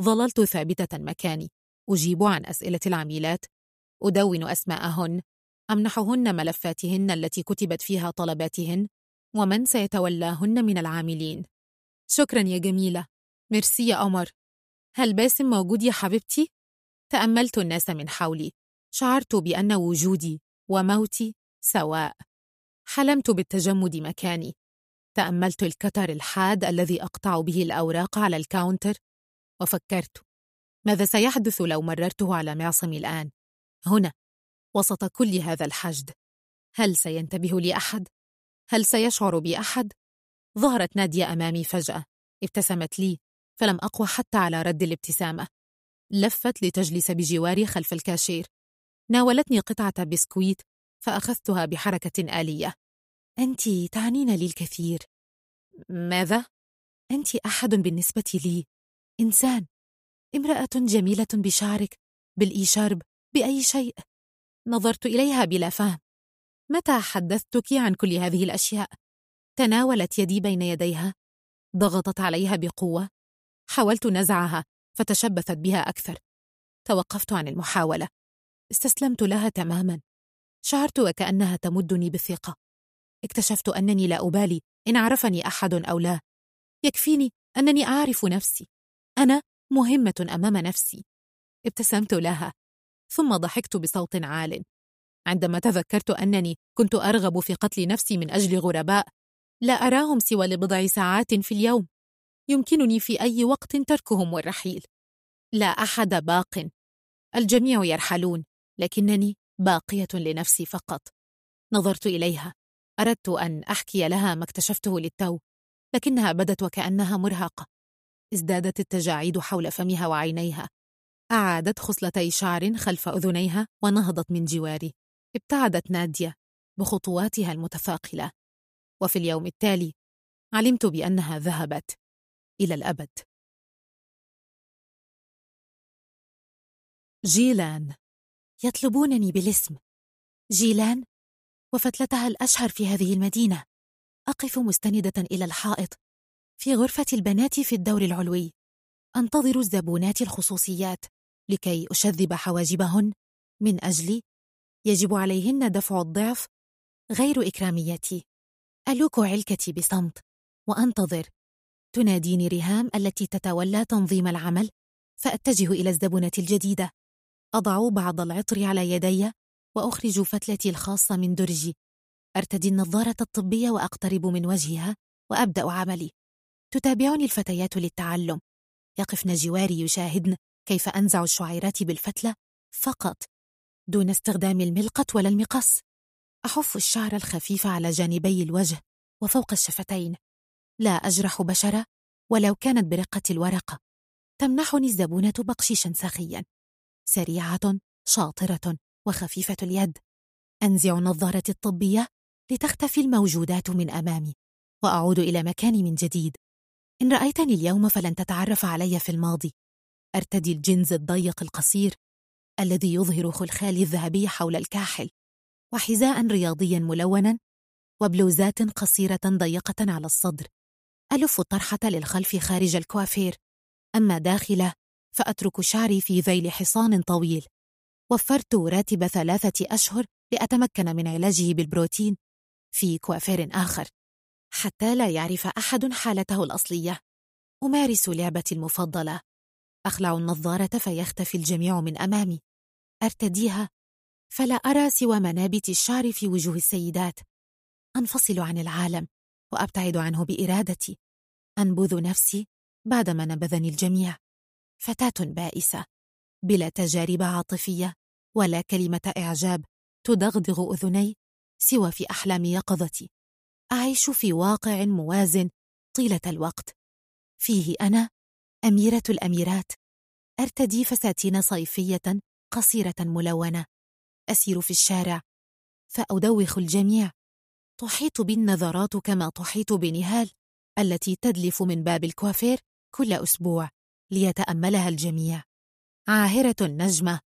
ظللت ثابتة مكاني. أجيب عن أسئلة العميلات. أدون أسماءهن. أمنحهن ملفاتهن التي كتبت فيها طلباتهن. ومن سيتولاهن من العاملين. شكرا يا جميلة. ميرسي يا قمر هل باسم موجود يا حبيبتي؟ تأملت الناس من حولي. شعرت بأن وجودي وموتي سواء. حلمت بالتجمد مكاني. تأملت ال cutter الحاد الذي أقطع به الأوراق على ال counter. وفكرت. ماذا سيحدث لو مررته على معصمي الآن؟ هنا. وسط كل هذا الحشد. هل سينتبه لي أحد؟ هل سيشعر بي أحد؟ ظهرت نادية أمامي فجأة. ابتسمت لي. فلم أقوى حتى على رد الابتسامة. لفت لتجلس بجواري خلف الكاشير. ناولتني قطعة بسكويت فأخذتها بحركة آلية. أنت تعنين لي الكثير. ماذا؟ أنت أحد بالنسبة لي. إنسان. امرأة جميلة بشعرك بالإيشارب بأي شيء. نظرت إليها بلا فهم. متى حدثتك عن كل هذه الأشياء؟ تناولت يدي بين يديها. ضغطت عليها بقوة. حاولت نزعها فتشبثت بها أكثر. توقفت عن المحاولة. استسلمت لها تماما. شعرت وكأنها تمدني بالثقة. اكتشفت أنني لا أبالي إن عرفني أحد أو لا. يكفيني أنني أعرف نفسي. أنا مهمة أمام نفسي. ابتسمت لها. ثم ضحكت بصوت عال. عندما تذكرت أنني كنت أرغب في قتل نفسي من أجل غرباء لا أراهم سوى لبضع ساعات في اليوم. يمكنني في أي وقت تركهم والرحيل. لا أحد باق. الجميع يرحلون لكنني باقية لنفسي فقط. نظرت إليها. أردت أن أحكي لها ما اكتشفته للتو لكنها بدت وكأنها مرهقة. ازدادت التجاعيد حول فمها وعينيها. أعادت خصلتي شعر خلف أذنيها ونهضت من جواري. ابتعدت نادية بخطواتها المتثاقلة. وفي اليوم التالي علمت بأنها ذهبت. إلى الأبد. جيلان. يطلبونني بالاسم. جيلان. وفتلتها الأشهر في هذه المدينة. أقف مستندة إلى الحائط. في غرفة البنات في الدور العلوي. أنتظر الزبونات الخصوصيات. لكي أشذب حواجبهن. من أجلي يجب عليهن دفع الضعف. غير إكراميتي. ألوك علكتي بصمت. وأنتظر. تناديني ريهام التي تتولى تنظيم العمل فأتجه إلى الزبونة الجديدة. أضع بعض العطر على يدي وأخرج فتلتي الخاصة من درجي أرتدي النظارة الطبية وأقترب من وجهها وأبدأ عملي. تتابعني الفتيات للتعلم. يقفن جواري يشاهدن كيف أنزع الشعيرات بالفتلة فقط دون استخدام الملقة ولا المقص. أحف الشعر الخفيف على جانبي الوجه وفوق الشفتين. لا أجرح بشرة ولو كانت برقة الورقة تمنحني الزبونة بقشيشا سخيا سريعة شاطرة وخفيفة اليد. أنزع نظارتي الطبية لتختفي الموجودات من أمامي وأعود إلى مكاني من جديد. إن رأيتني اليوم فلن تتعرف علي في الماضي. أرتدي الجنز الضيق القصير الذي يظهر خلخالي الذهبي حول الكاحل وحذاء رياضيا ملونا وبلوزات قصيرة ضيقة على الصدر. ألف الطرحة للخلف خارج الكوافير. أما داخله فأترك شعري في ذيل حصان طويل. وفرت راتب ثلاثة أشهر لأتمكن من علاجه بالبروتين في كوافير آخر حتى لا يعرف أحد حالته الأصلية. أمارس لعبتي المفضلة. أخلع النظارة فيختفي الجميع من أمامي. أرتديها فلا أرى سوى منابت الشعر في وجوه السيدات. أنفصل عن العالم. وأبتعد عنه بإرادتي. أنبذ نفسي بعدما نبذني الجميع. فتاة بائسة. بلا تجارب عاطفية ولا كلمة إعجاب تدغدغ أذني سوى في أحلام يقظتي. أعيش في واقع موازن طيلة الوقت. فيه أنا أميرة الأميرات. أرتدي فساتين صيفية قصيرة ملونة. أسير في الشارع. فأدوخ الجميع. تحيط بي النظرات كما تحيط بنهال التي تدلف من باب الكوافير كل أسبوع ليتأملها الجميع. عاهرة نجمة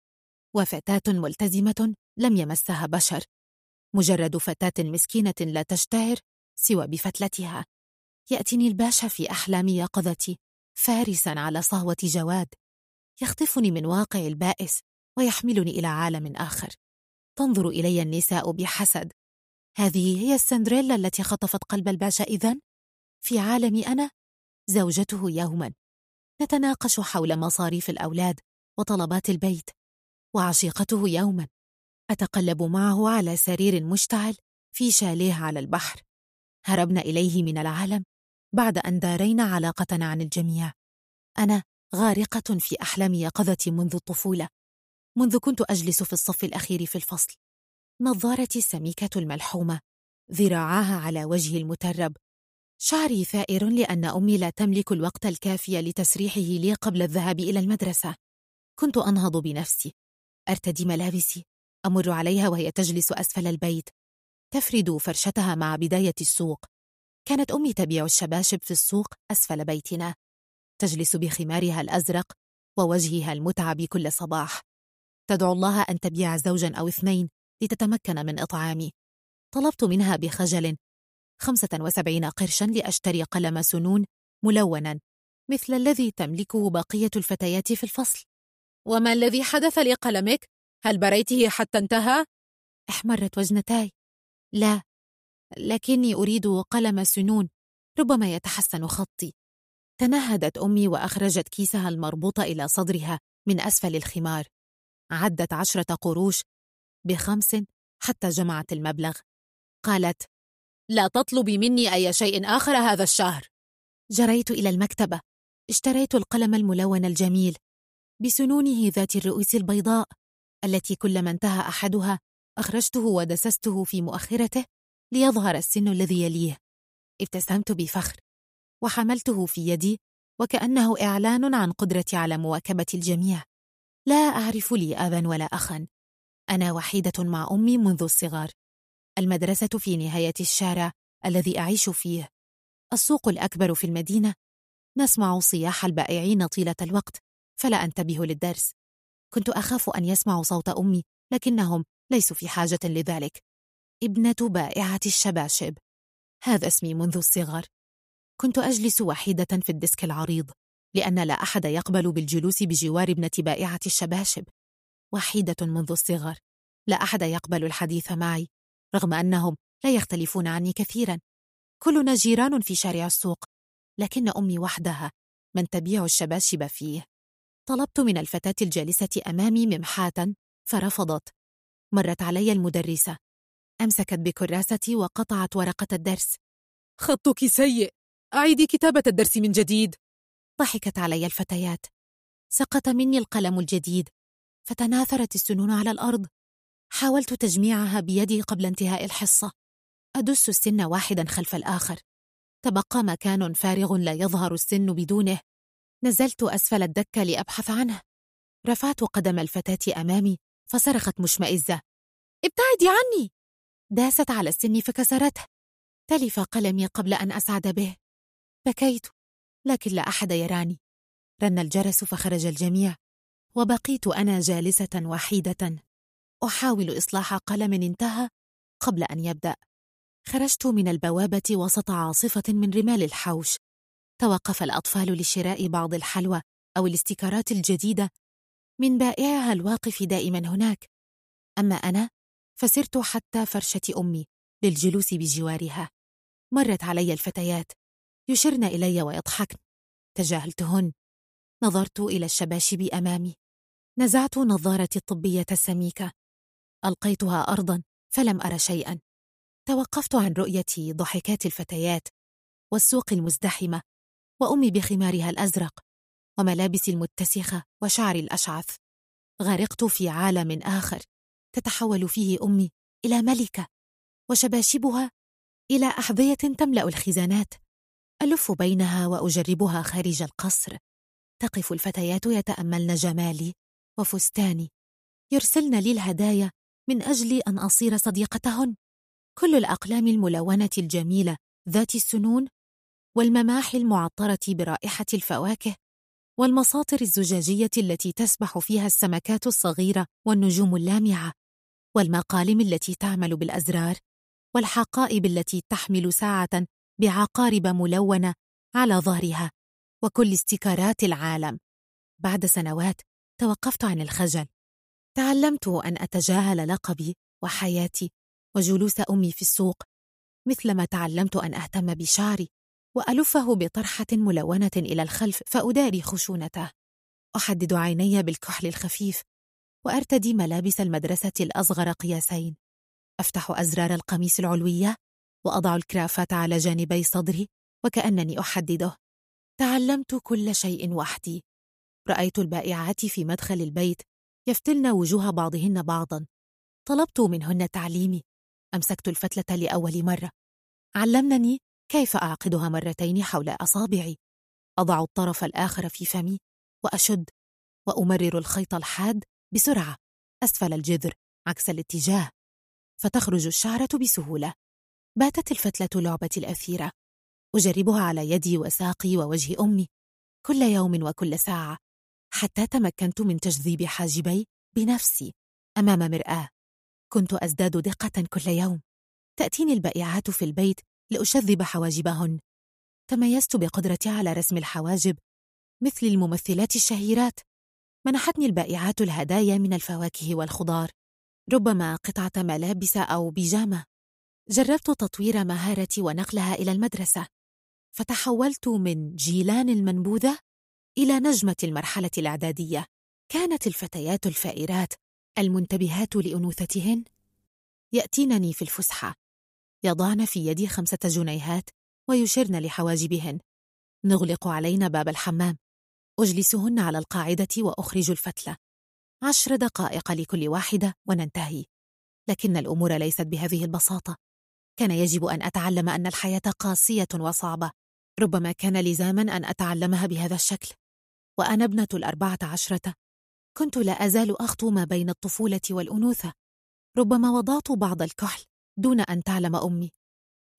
وفتاة ملتزمة لم يمسها بشر. مجرد فتاة مسكينة لا تشتهر سوى بفتلتها. يأتيني الباشا في أحلام يقظتي فارسا على صهوة جواد. يخطفني من واقع البائس ويحملني إلى عالم آخر. تنظر إلي النساء بحسد. هذه هي السندريلا التي خطفت قلب الباشا إذن؟ في عالمي أنا؟ زوجته يوما. نتناقش حول مصاريف الأولاد وطلبات البيت. وعشيقته يوما. أتقلب معه على سرير مشتعل في شاليه على البحر. هربنا إليه من العالم بعد أن دارينا علاقتنا عن الجميع. أنا غارقة في أحلام يقظتي منذ الطفولة. منذ كنت أجلس في الصف الأخير في الفصل. نظارتي السميكة الملحومة ذراعاها على وجهي المترب. شعري ثائر لأن أمي لا تملك الوقت الكافي لتسريحه لي قبل الذهاب إلى المدرسة. كنت أنهض بنفسي. أرتدي ملابسي. أمر عليها وهي تجلس أسفل البيت. تفرد فرشتها مع بداية السوق. كانت أمي تبيع الشباشب في السوق أسفل بيتنا. تجلس بخمارها الأزرق ووجهها المتعب كل صباح. تدعو الله أن تبيع زوجا أو اثنين. لتتمكن من إطعامي طلبت منها بخجل خمسة وسبعين قرشا لأشتري قلم سنون ملونا مثل الذي تملكه بقية الفتيات في الفصل. وما الذي حدث لقلمك؟ هل بريته حتى انتهى؟ احمرت وجنتاي. لا لكني أريد قلم سنون ربما يتحسن خطي. تنهدت أمي وأخرجت كيسها المربوط إلى صدرها من أسفل الخمار. عدت عشرة قروش بخمس حتى جمعت المبلغ. قالت لا تطلبي مني أي شيء آخر هذا الشهر. جريت إلى المكتبة. اشتريت القلم الملون الجميل بسنونه ذات الرؤوس البيضاء التي كلما انتهى أحدها أخرجته ودسسته في مؤخرته ليظهر السن الذي يليه. ابتسمت بفخر وحملته في يدي وكأنه إعلان عن قدرتي على مواكبة الجميع. لا أعرف لي أبا ولا أخا أنا وحيدة مع أمي منذ الصغر. المدرسة في نهاية الشارع الذي أعيش فيه. السوق الأكبر في المدينة. نسمع صياح البائعين طيلة الوقت فلا أنتبه للدرس. كنت أخاف أن يسمعوا صوت أمي لكنهم ليسوا في حاجة لذلك. ابنة بائعة الشباشب. هذا اسمي منذ الصغر. كنت أجلس وحيدة في الديسك العريض لأن لا أحد يقبل بالجلوس بجوار ابنة بائعة الشباشب. وحيدة منذ الصغر. لا أحد يقبل الحديث معي رغم أنهم لا يختلفون عني كثيرا. كلنا جيران في شارع السوق لكن أمي وحدها من تبيع الشباشب فيه. طلبت من الفتاة الجالسة أمامي ممحاة فرفضت. مرت علي المدرسة. أمسكت بكراستي وقطعت ورقة الدرس. خطك سيء. أعيدي كتابة الدرس من جديد. ضحكت علي الفتيات. سقط مني القلم الجديد. فتناثرت السنون على الأرض. حاولت تجميعها بيدي قبل انتهاء الحصة. أدس السن واحدا خلف الآخر. تبقى مكان فارغ لا يظهر السن بدونه. نزلت أسفل الدكة لأبحث عنه. رفعت قدم الفتاة أمامي فصرخت مشمئزة. ابتعدي عني! داست على السن فكسرته. تلف قلمي قبل أن أسعد به. بكيت. لكن لا أحد يراني. رن الجرس فخرج الجميع. وبقيت أنا جالسة وحيدة. أحاول إصلاح قلم انتهى قبل أن يبدأ. خرجت من البوابة وسط عاصفة من رمال الحوش. توقف الأطفال لشراء بعض الحلوى أو الاستيكارات الجديدة. من بائعها الواقف دائما هناك. أما أنا فسرت حتى فرشة أمي للجلوس بجوارها. مرت علي الفتيات. يشرن إلي ويضحكن. تجاهلتهن. نظرت إلى الشباشب أمامي. نزعت نظارتي الطبية السميكة. ألقيتها أرضا فلم أر شيئا. توقفت عن رؤية ضحكات الفتيات والسوق المزدحمة وأمي بخمارها الأزرق وملابسي المتسخة وشعري الأشعث. غرقت في عالم آخر تتحول فيه أمي إلى ملكة وشباشبها إلى أحذية تملأ الخزانات. ألف بينها وأجربها خارج القصر. تقف الفتيات يتأملن جمالي. وفستاني يرسلن لي الهدايا من أجل أن أصير صديقتهن. كل الأقلام الملونة الجميلة ذات السنون والمماحي المعطرة برائحة الفواكه والمساطر الزجاجية التي تسبح فيها السمكات الصغيرة والنجوم اللامعة والمقالم التي تعمل بالأزرار والحقائب التي تحمل ساعة بعقارب ملونة على ظهرها وكل استيكارات العالم. بعد سنوات توقفت عن الخجل. تعلمت أن أتجاهل لقبي وحياتي وجلوس أمي في السوق مثلما تعلمت أن أهتم بشعري وألفه بطرحة ملونة إلى الخلف فأداري خشونته. أحدد عيني بالكحل الخفيف وأرتدي ملابس المدرسة الأصغر قياسين. أفتح أزرار القميص العلوية وأضع الكرافات على جانبي صدري وكأنني أحدده. تعلمت كل شيء وحدي. رأيت البائعات في مدخل البيت يفتلن وجوه بعضهن بعضا. طلبت منهن تعليمي. أمسكت الفتلة لأول مرة. علمنني كيف أعقدها مرتين حول أصابعي. أضع الطرف الآخر في فمي وأشد وأمرر الخيط الحاد بسرعة. أسفل الجذر عكس الاتجاه. فتخرج الشعرة بسهولة. باتت الفتلة لعبتي الأثيرة. أجربها على يدي وساقي ووجه أمي. كل يوم وكل ساعة. حتى تمكنت من تجذيب حاجبي بنفسي أمام مرآة. كنت أزداد دقة كل يوم. تأتيني البائعات في البيت لأشذب حواجبهن. تميزت بقدرتي على رسم الحواجب مثل الممثلات الشهيرات. منحتني البائعات الهدايا من الفواكه والخضار. ربما قطعة ملابس أو بيجامة. جربت تطوير مهارتي ونقلها إلى المدرسة. فتحولت من جيلان المنبوذة إلى نجمة المرحلة الإعدادية. كانت الفتيات الفائرات المنتبهات لأنوثتهن. يأتينني في الفسحة. يضعن في يدي خمسة جنيهات ويشرن لحواجبهن. نغلق علينا باب الحمام. أجلسهن على القاعدة وأخرج الفتلة. عشر دقائق لكل واحدة وننتهي. لكن الأمور ليست بهذه البساطة. كان يجب أن أتعلم أن الحياة قاسية وصعبة. ربما كان لزاما أن أتعلمها بهذا الشكل. وأنا ابنة الأربعة عشرة. كنت لا أزال أخطو ما بين الطفولة والأنوثة. ربما وضعت بعض الكحل دون أن تعلم أمي.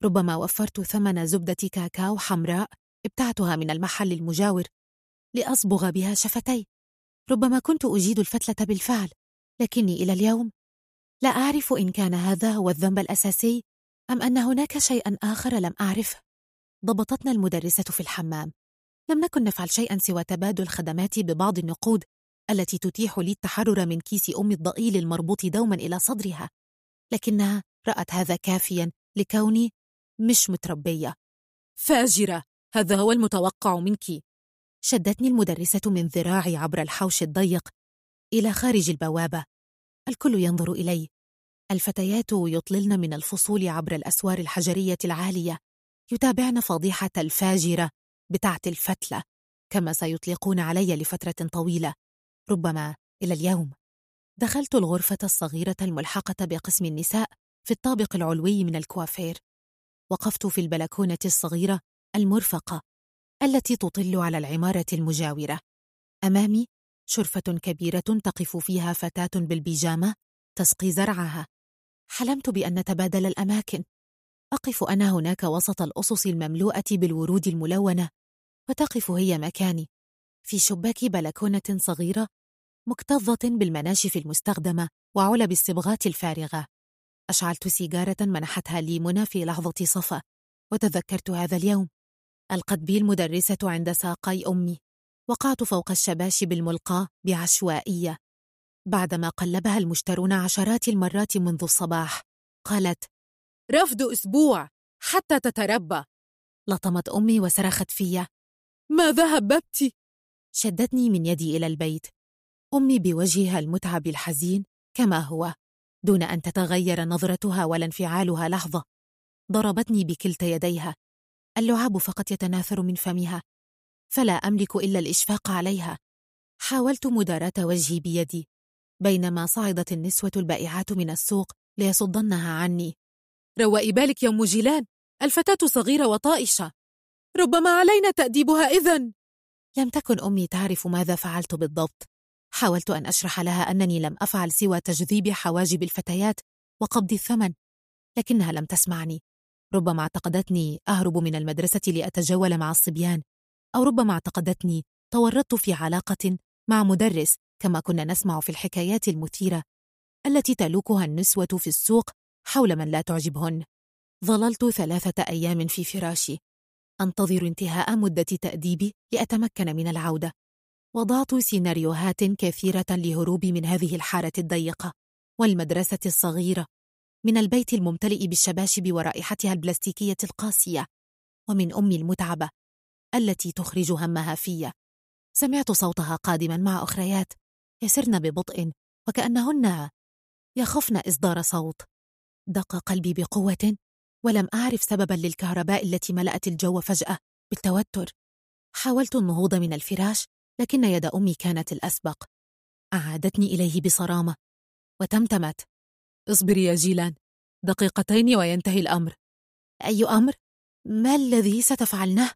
ربما وفرت ثمن زبدة كاكاو حمراء ابتعتها من المحل المجاور لأصبغ بها شفتي. ربما كنت أجيد الفتلة بالفعل لكني إلى اليوم لا أعرف إن كان هذا هو الذنب الأساسي أم أن هناك شيئا آخر لم أعرفه. ضبطتنا المدرسة في الحمام. لم نكن نفعل شيئا سوى تبادل خدماتي ببعض النقود التي تتيح لي التحرر من كيس أمي الضئيل المربوط دوما إلى صدرها لكنها رأت هذا كافيا لكوني مش متربية. فاجرة! هذا هو المتوقع منك. شدتني المدرسة من ذراعي عبر الحوش الضيق إلى خارج البوابة. الكل ينظر إلي. الفتيات يطللن من الفصول عبر الأسوار الحجرية العالية. يتابعن فضيحة الفاجرة. بتاعت الفتلة كما سيطلقون علي لفترة طويلة. ربما إلى اليوم. دخلت الغرفة الصغيرة الملحقة بقسم النساء في الطابق العلوي من الكوافير. وقفت في البلكونة الصغيرة المرفقة التي تطل على العمارة المجاورة. أمامي شرفة كبيرة تقف فيها فتاة بالبيجامة تسقي زرعها. حلمت بأن نتبادل الأماكن. أقف أنا هناك وسط الأصص المملوءة بالورود الملونة وتقف هي مكاني في شباك بلكونة صغيرة مكتظة بالمناشف المستخدمة وعلب الصبغات الفارغة. أشعلت سيجارة منحتها لي منى في لحظة صفا وتذكرت هذا اليوم. ألقت بي المدرسة عند ساقي أمي وقعت فوق الشباشب الملقاة بعشوائية. بعدما قلبها المشترون عشرات المرات منذ الصباح قالت رفض أسبوع حتى تتربى. لطمت أمي وصرخت في ماذا هببت؟ شدتني من يدي إلى البيت. أمي بوجهها المتعب الحزين كما هو دون أن تتغير نظرتها ولا انفعالها لحظة. ضربتني بكلتا يديها. اللعاب فقط يتناثر من فمها فلا أملك إلا الإشفاق عليها. حاولت مداراة وجهي بيدي بينما صعدت النسوة البائعات من السوق ليصدنها عني. روائي بالك يا أم جيلان الفتاة صغيرة وطائشة. ربما علينا تأديبها إذن. لم تكن أمي تعرف ماذا فعلت بالضبط. حاولت أن أشرح لها أنني لم أفعل سوى تجذيب حواجب الفتيات وقبض الثمن لكنها لم تسمعني. ربما اعتقدتني أهرب من المدرسة لأتجول مع الصبيان أو ربما اعتقدتني تورطت في علاقة مع مدرس كما كنا نسمع في الحكايات المثيرة التي تلوكها النسوة في السوق حول من لا تعجبهن. ظللت ثلاثة أيام في فراشي. أنتظر انتهاء مدة تأديبي لأتمكن من العودة. وضعت سيناريوهات كثيرة لهروبي من هذه الحارة الضيقة والمدرسة الصغيرة. من البيت الممتلئ بالشباشب ورائحتها البلاستيكية القاسية. ومن أمي المتعبة التي تخرج همها في سمعت صوتها قادما مع أخريات. يسرن ببطء وكأنهن يخفن إصدار صوت. دق قلبي بقوة ولم أعرف سببا للكهرباء التي ملأت الجو فجأة بالتوتر. حاولت النهوض من الفراش لكن يد أمي كانت الأسبق. أعادتني إليه بصرامة. وتمتمت. اصبري يا جيلان دقيقتين وينتهي الأمر. أي أمر؟ ما الذي ستفعلنه؟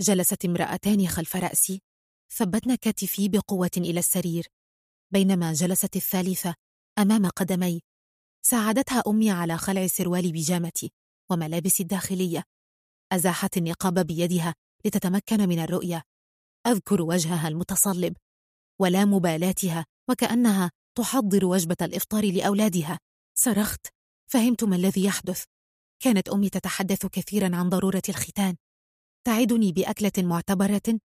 جلست امرأتان خلف رأسي. ثبتن كتفي بقوة إلى السرير. بينما جلست الثالثة أمام قدمي. ساعدتها أمي على خلع سروال بيجامتي وملابسي الداخلية. أزاحت النقاب بيدها لتتمكن من الرؤية. أذكر وجهها المتصلب ولا مبالاتها وكأنها تحضر وجبة الإفطار لأولادها. صرخت. فهمت ما الذي يحدث. كانت أمي تتحدث كثيرا عن ضرورة الختان. تعدني بأكلة معتبرة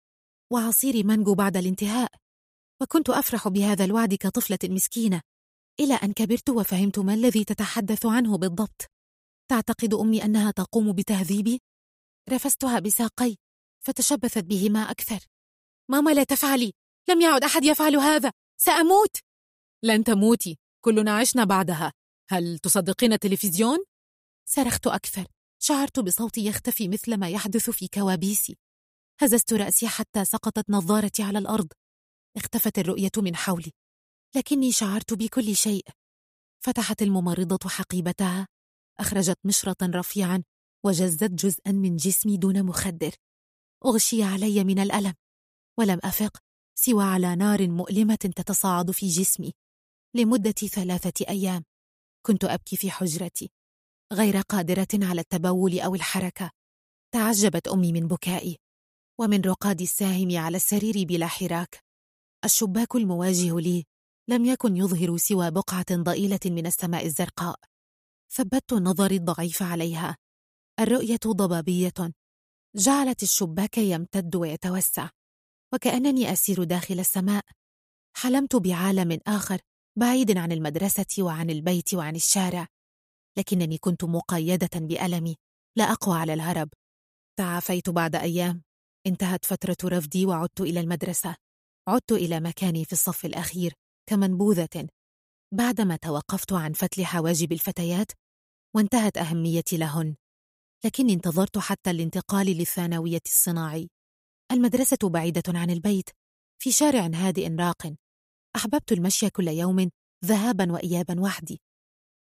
وعصير مانجو بعد الانتهاء. وكنت أفرح بهذا الوعد كطفلة مسكينة. إلى أن كبرت وفهمت ما الذي تتحدث عنه بالضبط. تعتقد أمي أنها تقوم بتهذيبي؟ رفستها بساقي فتشبثت بهما أكثر. ماما لا تفعلي! لم يعد أحد يفعل هذا! سأموت! لن تموتي! كلنا عشنا بعدها. هل تصدقين التلفزيون؟ صرخت أكثر. شعرت بصوتي يختفي مثل ما يحدث في كوابيسي. هززت رأسي حتى سقطت نظارتي على الأرض. اختفت الرؤية من حولي. لكني شعرت بكل شيء. فتحت الممرضة حقيبتها أخرجت مشرطا رفيعا وجزت جزءا من جسمي دون مخدر. أغشي علي من الألم ولم أفق سوى على نار مؤلمة تتصاعد في جسمي لمدة ثلاثة أيام. كنت أبكي في حجرتي غير قادرة على التبول أو الحركة. تعجبت أمي من بكائي ومن رقاد الساهم على السرير بلا حراك. الشباك المواجه لي لم يكن يظهر سوى بقعة ضئيلة من السماء الزرقاء. ثبت نظري الضعيف عليها. الرؤية ضبابية. جعلت الشباك يمتد ويتوسع. وكأنني أسير داخل السماء. حلمت بعالم آخر بعيد عن المدرسة وعن البيت وعن الشارع. لكنني كنت مقيدة بألمي. لا أقوى على الهرب. تعافيت بعد أيام. انتهت فترة رفدي وعدت إلى المدرسة. عدت إلى مكاني في الصف الأخير. كمنبوذة. بعدما توقفت عن فتل حواجب الفتيات وانتهت أهميتي لهن لكني انتظرت حتى الانتقال للثانوية الصناعي. المدرسة بعيدة عن البيت في شارع هادئ راق. أحببت المشي كل يوم ذهابا وإيابا وحدي.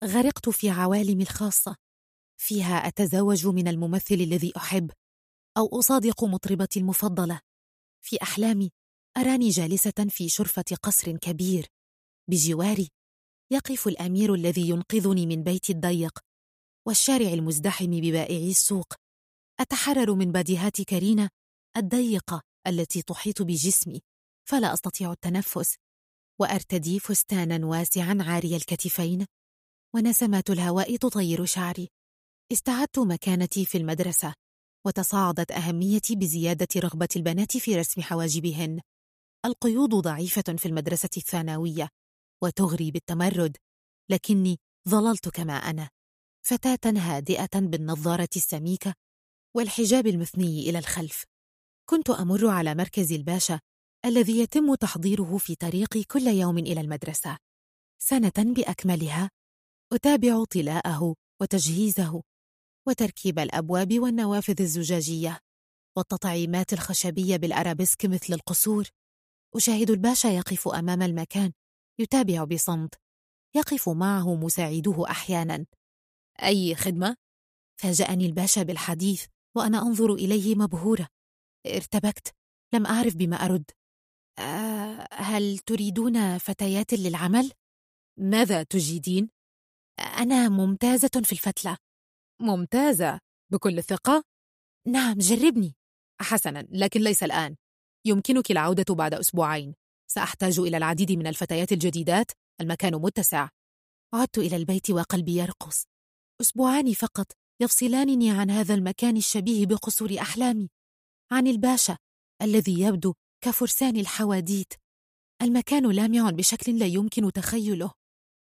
غرقت في عوالمي الخاصة. فيها أتزوج من الممثل الذي أحب أو أصادق مطربتي المفضلة. في أحلامي أراني جالسة في شرفة قصر كبير. بجواري يقف الأمير الذي ينقذني من بيتي الضيق والشارع المزدحم ببائعي السوق. أتحرر من بديهات كارينا الضيقة التي تحيط بجسمي فلا أستطيع التنفس وأرتدي فستانا واسعا عاري الكتفين. ونسمات الهواء تطير شعري. استعدت مكانتي في المدرسة وتصاعدت أهميتي بزيادة رغبة البنات في رسم حواجبهن. القيود ضعيفة في المدرسة الثانوية وتغري بالتمرد لكني ظللت كما أنا فتاة هادئة بالنظارة السميكة والحجاب المثني إلى الخلف. كنت أمر على مركز الباشا الذي يتم تحضيره في طريقي كل يوم إلى المدرسة. سنة بأكملها أتابع طلاءه وتجهيزه وتركيب الأبواب والنوافذ الزجاجية والتطعيمات الخشبية بالأرابيسك مثل القصور. أشاهد الباشا يقف أمام المكان يتابع بصمت يقف معه مساعده أحيانا أي خدمة؟ فاجأني الباشا بالحديث وأنا أنظر إليه مبهورة ارتبكت لم أعرف بما أرد أه هل تريدون فتيات للعمل؟ ماذا تجيدين؟ أنا ممتازة في الفتلة ممتازة بكل ثقة؟ نعم جربني حسنا لكن ليس الآن يمكنك العودة بعد أسبوعين. سأحتاج إلى العديد من الفتيات الجديدات. المكان متسع. عدت إلى البيت وقلبي يرقص. أسبوعان فقط يفصلانني عن هذا المكان الشبيه بقصور أحلامي. عن الباشا الذي يبدو كفرسان الحواديت. المكان لامع بشكل لا يمكن تخيله.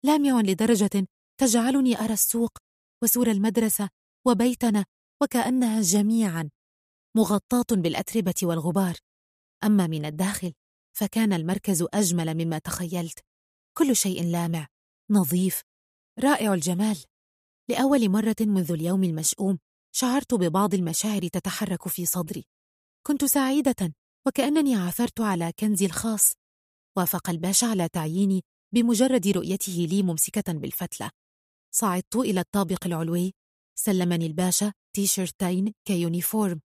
لامع لدرجة تجعلني أرى السوق وسور المدرسة وبيتنا وكأنها جميعا مغطاة بالأتربة والغبار. أما من الداخل فكان المركز أجمل مما تخيلت. كل شيء لامع نظيف رائع الجمال. لأول مرة منذ اليوم المشؤوم شعرت ببعض المشاعر تتحرك في صدري. كنت سعيدة وكأنني عثرت على كنزي الخاص. وافق الباشا على تعييني بمجرد رؤيته لي ممسكة بالفتلة. صعدت إلى الطابق العلوي. سلمني الباشا تيشيرتين كيونيفورم.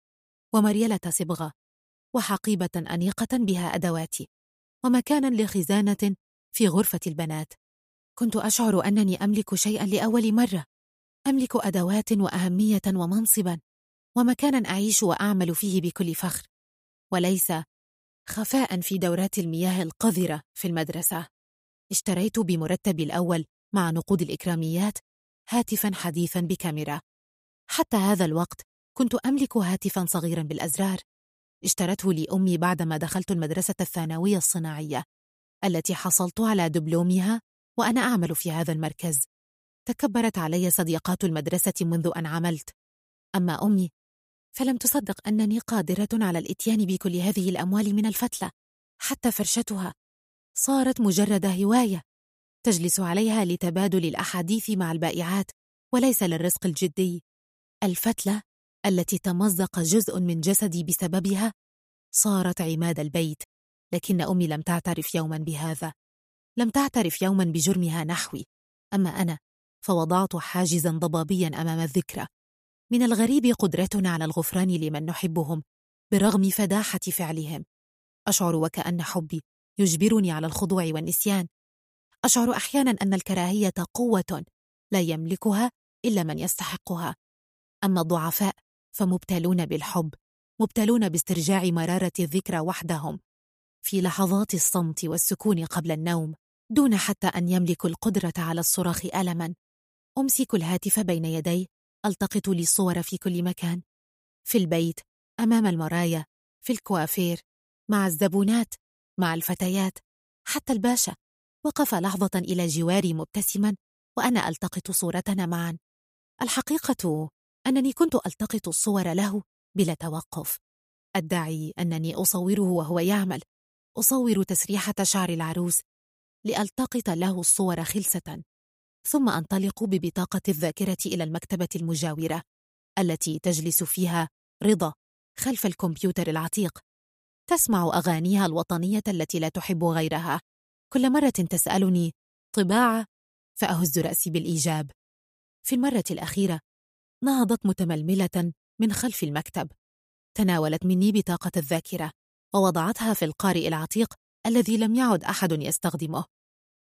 ومريلة صبغة. وحقيبة أنيقة بها أدواتي ومكانا لخزانة في غرفة البنات. كنت أشعر أنني أملك شيئا لأول مرة. أملك أدوات وأهمية ومنصبا ومكانا أعيش وأعمل فيه بكل فخر وليس خفاء في دورات المياه القذرة في المدرسة. اشتريت بمرتبي الأول مع نقود الإكراميات هاتفا حديثا بكاميرا. حتى هذا الوقت كنت أملك هاتفا صغيرا بالأزرار. اشترته لي أمي بعدما دخلت المدرسة الثانوية الصناعية التي حصلت على دبلومها وأنا أعمل في هذا المركز. تكبرت علي صديقات المدرسة منذ أن عملت. أما أمي فلم تصدق أنني قادرة على الإتيان بكل هذه الأموال من الفتلة حتى فرشتها. صارت مجرد هواية تجلس عليها لتبادل الأحاديث مع البائعات وليس للرزق الجدي. الفتلة التي تمزق جزء من جسدي بسببها صارت عماد البيت لكن أمي لم تعترف يوما بهذا. لم تعترف يوما بجرمها نحوي. أما أنا فوضعت حاجزا ضبابيا أمام الذكرى. من الغريب قدرتنا على الغفران لمن نحبهم برغم فداحة فعلهم. أشعر وكأن حبي يجبرني على الخضوع والنسيان. أشعر أحيانا أن الكراهية قوة لا يملكها إلا من يستحقها. أما الضعفاء فمبتلون بالحب مبتلون باسترجاع مرارة الذكرى وحدهم. في لحظات الصمت والسكون قبل النوم دون حتى أن يملكوا القدرة على الصراخ ألما. أمسك الهاتف بين يدي ألتقط لي الصور في كل مكان. في البيت أمام المرايا في الكوافير مع الزبونات مع الفتيات حتى الباشا. وقف لحظة إلى جواري مبتسما وأنا ألتقط صورتنا معا. الحقيقة أنني كنت ألتقط الصور له بلا توقف. أدعي أنني أصوره وهو يعمل. أصور تسريحة شعر العروس لألتقط له الصور خلسة ثم أنطلق ببطاقة الذاكرة إلى المكتبة المجاورة التي تجلس فيها رضا خلف الكمبيوتر العتيق. تسمع أغانيها الوطنية التي لا تحب غيرها. كل مرة تسألني طباعة فأهز رأسي بالإيجاب. في المرة الأخيرة نهضت متململة من خلف المكتب. تناولت مني بطاقة الذاكرة ووضعتها في القارئ العتيق الذي لم يعد أحد يستخدمه.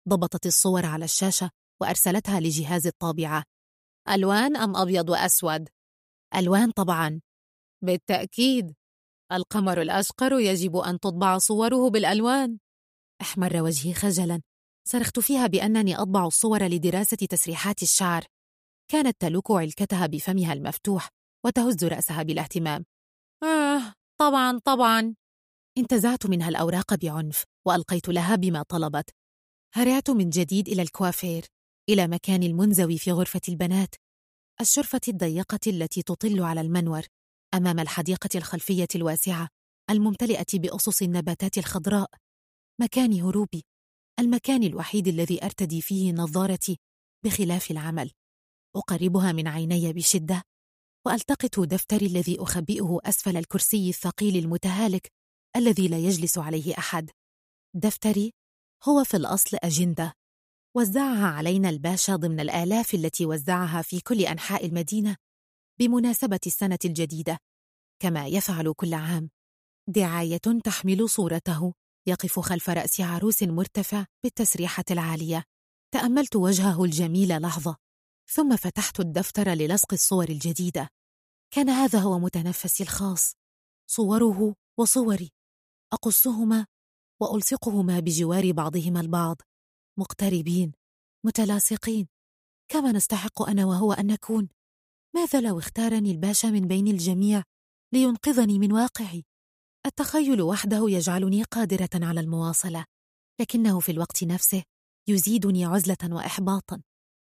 ضبطت الصور على الشاشة وأرسلتها لجهاز الطابعة. ألوان أم أبيض وأسود؟ ألوان طبعا. بالتأكيد. القمر الأشقر يجب أن تطبع صوره بالألوان. أحمر وجهي خجلا. صرخت فيها بأنني أطبع الصور لدراسة تسريحات الشعر. كانت تلوك علكتها بفمها المفتوح وتهز رأسها بالاهتمام. آه طبعا طبعا. انتزعت منها الأوراق بعنف وألقيت لها بما طلبت. هرعت من جديد إلى الكوافير إلى مكان المنزوي في غرفة البنات الشرفة الضيقة التي تطل على المنور أمام الحديقة الخلفية الواسعة الممتلئة بأصص النباتات الخضراء. مكان هروبي المكان الوحيد الذي أرتدي فيه نظارتي بخلاف العمل. أقربها من عيني بشدة وألتقط دفتري الذي أخبئه أسفل الكرسي الثقيل المتهالك الذي لا يجلس عليه أحد. دفتري هو في الأصل أجندة وزعها علينا الباشا ضمن الآلاف التي وزعها في كل أنحاء المدينة بمناسبة السنة الجديدة. كما يفعل كل عام. دعاية تحمل صورته يقف خلف رأس عروس مرتفع بالتسريحة العالية. تأملت وجهه الجميل لحظة. ثم فتحت الدفتر للصق الصور الجديدة. كان هذا هو متنفسي الخاص. صوره وصوري. أقصهما وألصقهما بجوار بعضهما البعض. مقتربين. متلاصقين. كما نستحق أنا وهو أن نكون. ماذا لو اختارني الباشا من بين الجميع لينقذني من واقعي؟ التخيل وحده يجعلني قادرة على المواصلة. لكنه في الوقت نفسه يزيدني عزلة وإحباطا.